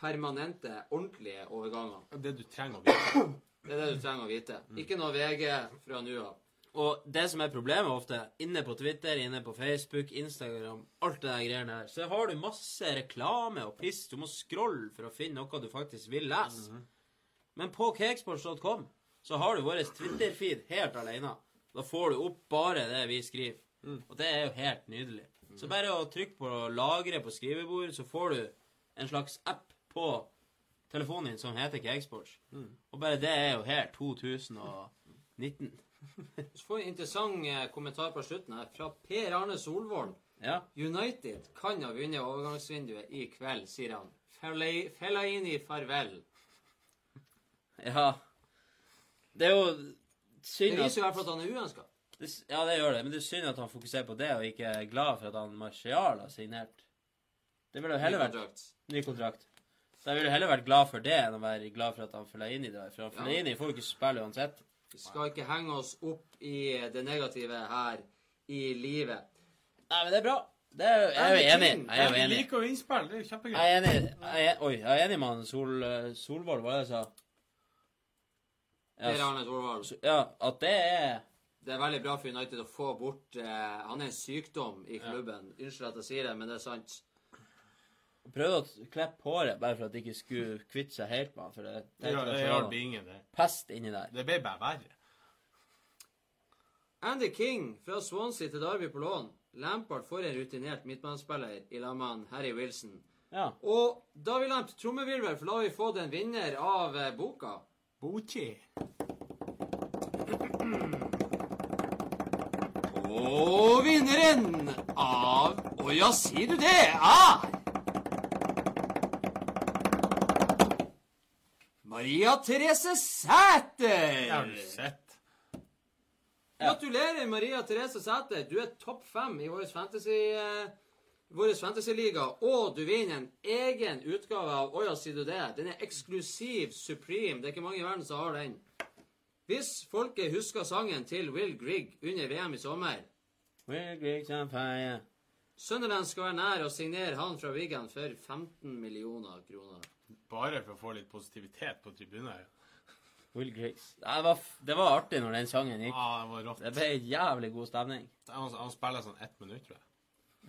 permanente, ordentlige overgangene. Det du trenger å vite. Det er det du trenger å vite. Ikke noe VG fra nå av. Og det som er problemet ofte, inne på Twitter, inne på Facebook, Instagram, alt det der greiene her, så har du masse reklame og piss. Du må scrolle for å finne noe du faktisk vil lese. Men på cakesports.com så har du vår Twitter-feed helt alene. Da får du opp bare det vi skriver. Og det er jo helt nydelig. Så bare å trykke på 'lagre på skrivebordet, så får du en slags app på telefonen din som heter Cakesports. Og bare det er jo helt 2019. Så får vi en interessant eh, kommentar på slutten her fra Per Arne Solvold. Ja. United kan ha vunnet overgangsvinduet i kveld, sier han. Fellaini Fellaini farvel. Ja. Det er jo Det synd at viser i hvert fall at han er uønska. Ja, det gjør det, men det er synd at han fokuserer på det og ikke er glad for at han Martial har signert. Det ville jo heller vært kontrakt. ny kontrakt. Så jeg ville heller vært glad for det enn å være glad for at han følger inn i det. For han følger inn i får jo ikke spille uansett. Vi skal ikke henge oss opp i det negative her i livet. Nei, men det er bra. Det er, jeg er jo enig. Jeg er jo enig. liker jo innspill. Det er jo kjempegøy. Jeg er enig. Jeg er, oi, jeg er enig med han Sol, Solvold, hva var det jeg sa? Per Ja, Arne Solvold. ja, at det er Det er veldig bra for United å få bort eh, Han er en sykdom i klubben. Unnskyld at jeg sier det, men det er sant. Prøvde å klippe håret bare for at de ikke skulle kvitte seg helt med. For det, Det gjør- det hjalp ingen, det. pest inni der. Det ble bare verre. Andy King fra Swansea til Derby på lån. Lampard får en rutinert midtbanespiller i lag med Harry Wilson. Ja. Og da vil han trommevirvel, for da har vi fått en vinner av eh, boka. Bochi. Og vinneren av Å ja, sier du det? Er Maria Therese Sæter. Det har du sett. Gratulerer, Maria Therese Sæter. Du er topp fem i vår fantasy... eh, vår fantasyliga, og du vinner en egen utgave av Oja, sier du det? Den er eksklusiv, supreme. Det er ikke mange i verden som har den. Hvis folket husker sangen til Will Grigg under VM i sommer Will Greeks on fire. Sunderland skal være nær å signere han fra Wigan for 15 millioner kroner. Bare for å få litt positivitet på tribunen. Will Grace. Det var, det var artig når den sangen gikk. Ah, det var rått. Det ble jævlig god stemning. Han, han spiller sånn ett minutt, tror jeg.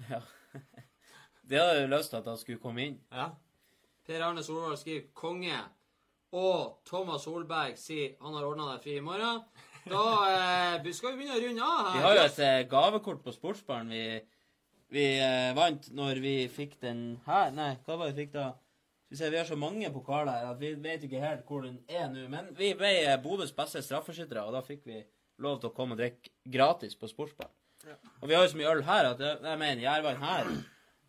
Ja. De hadde jo lyst til at han skulle komme inn. Ja. Per Arne Solvald skriver 'konge', og Thomas Solberg sier han har ordna deg fri i morgen. Da eh, skal vi begynne å runde av her. Vi har jo et eh, gavekort på Sportsbaren vi, vi eh, vant når vi fikk den her. Nei, hva var det vi fikk da? Skal vi se, vi har så mange pokaler her at vi vet ikke helt hvor den er nå. Men vi ble Bodøs beste straffeskyttere, og da fikk vi lov til å komme og drikke gratis på Sportsbaren. Og vi har jo så mye øl her at det, jeg mener Jærvann her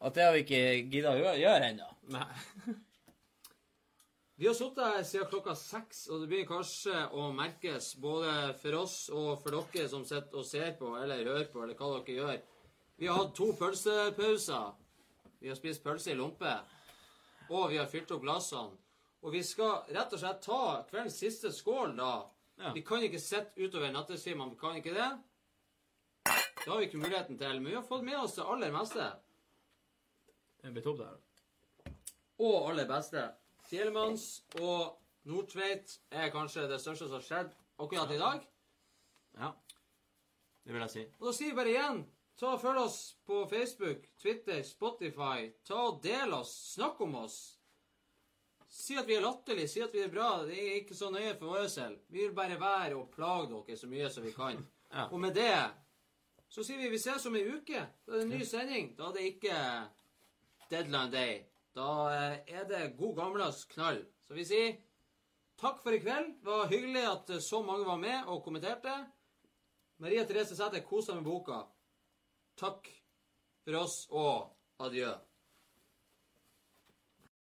at det har vi ikke gidda å gjøre, gjøre ennå. Vi har sittet her siden klokka seks, og det begynner kanskje å merkes både for oss og for dere som sitter og ser på eller hører på, eller hva dere gjør. Vi har hatt to pølsepauser. Vi har spist pølse i lompe, og vi har fylt opp glassene. Og vi skal rett og slett ta kveldens siste skål, da. Ja. Vi kan ikke sitte utover nattestimene, vi kan ikke det. Det har vi ikke muligheten til, men vi har fått med oss det aller meste. Det blir topp her. og aller beste. Fjellmanns og Nordtveit er kanskje det største som har skjedd akkurat i dag. Ja. Det vil jeg si. Og da sier vi bare igjen ta og Følg oss på Facebook, Twitter, Spotify. Ta og Del oss. Snakk om oss. Si at vi er latterlige, si at vi er bra. Det er ikke så nøye for vår selv. Vi vil bare være og plage dere så mye som vi kan. Ja. Og med det så sier vi vi ses om ei uke. Da er det en ny sending. Da er det ikke deadline day. Da eh, er det god gamlas knall. Så vi sier takk for i kveld. Det var hyggelig at så mange var med og kommenterte. Maria Therese Sæther kosa med boka. Takk for oss og adjø.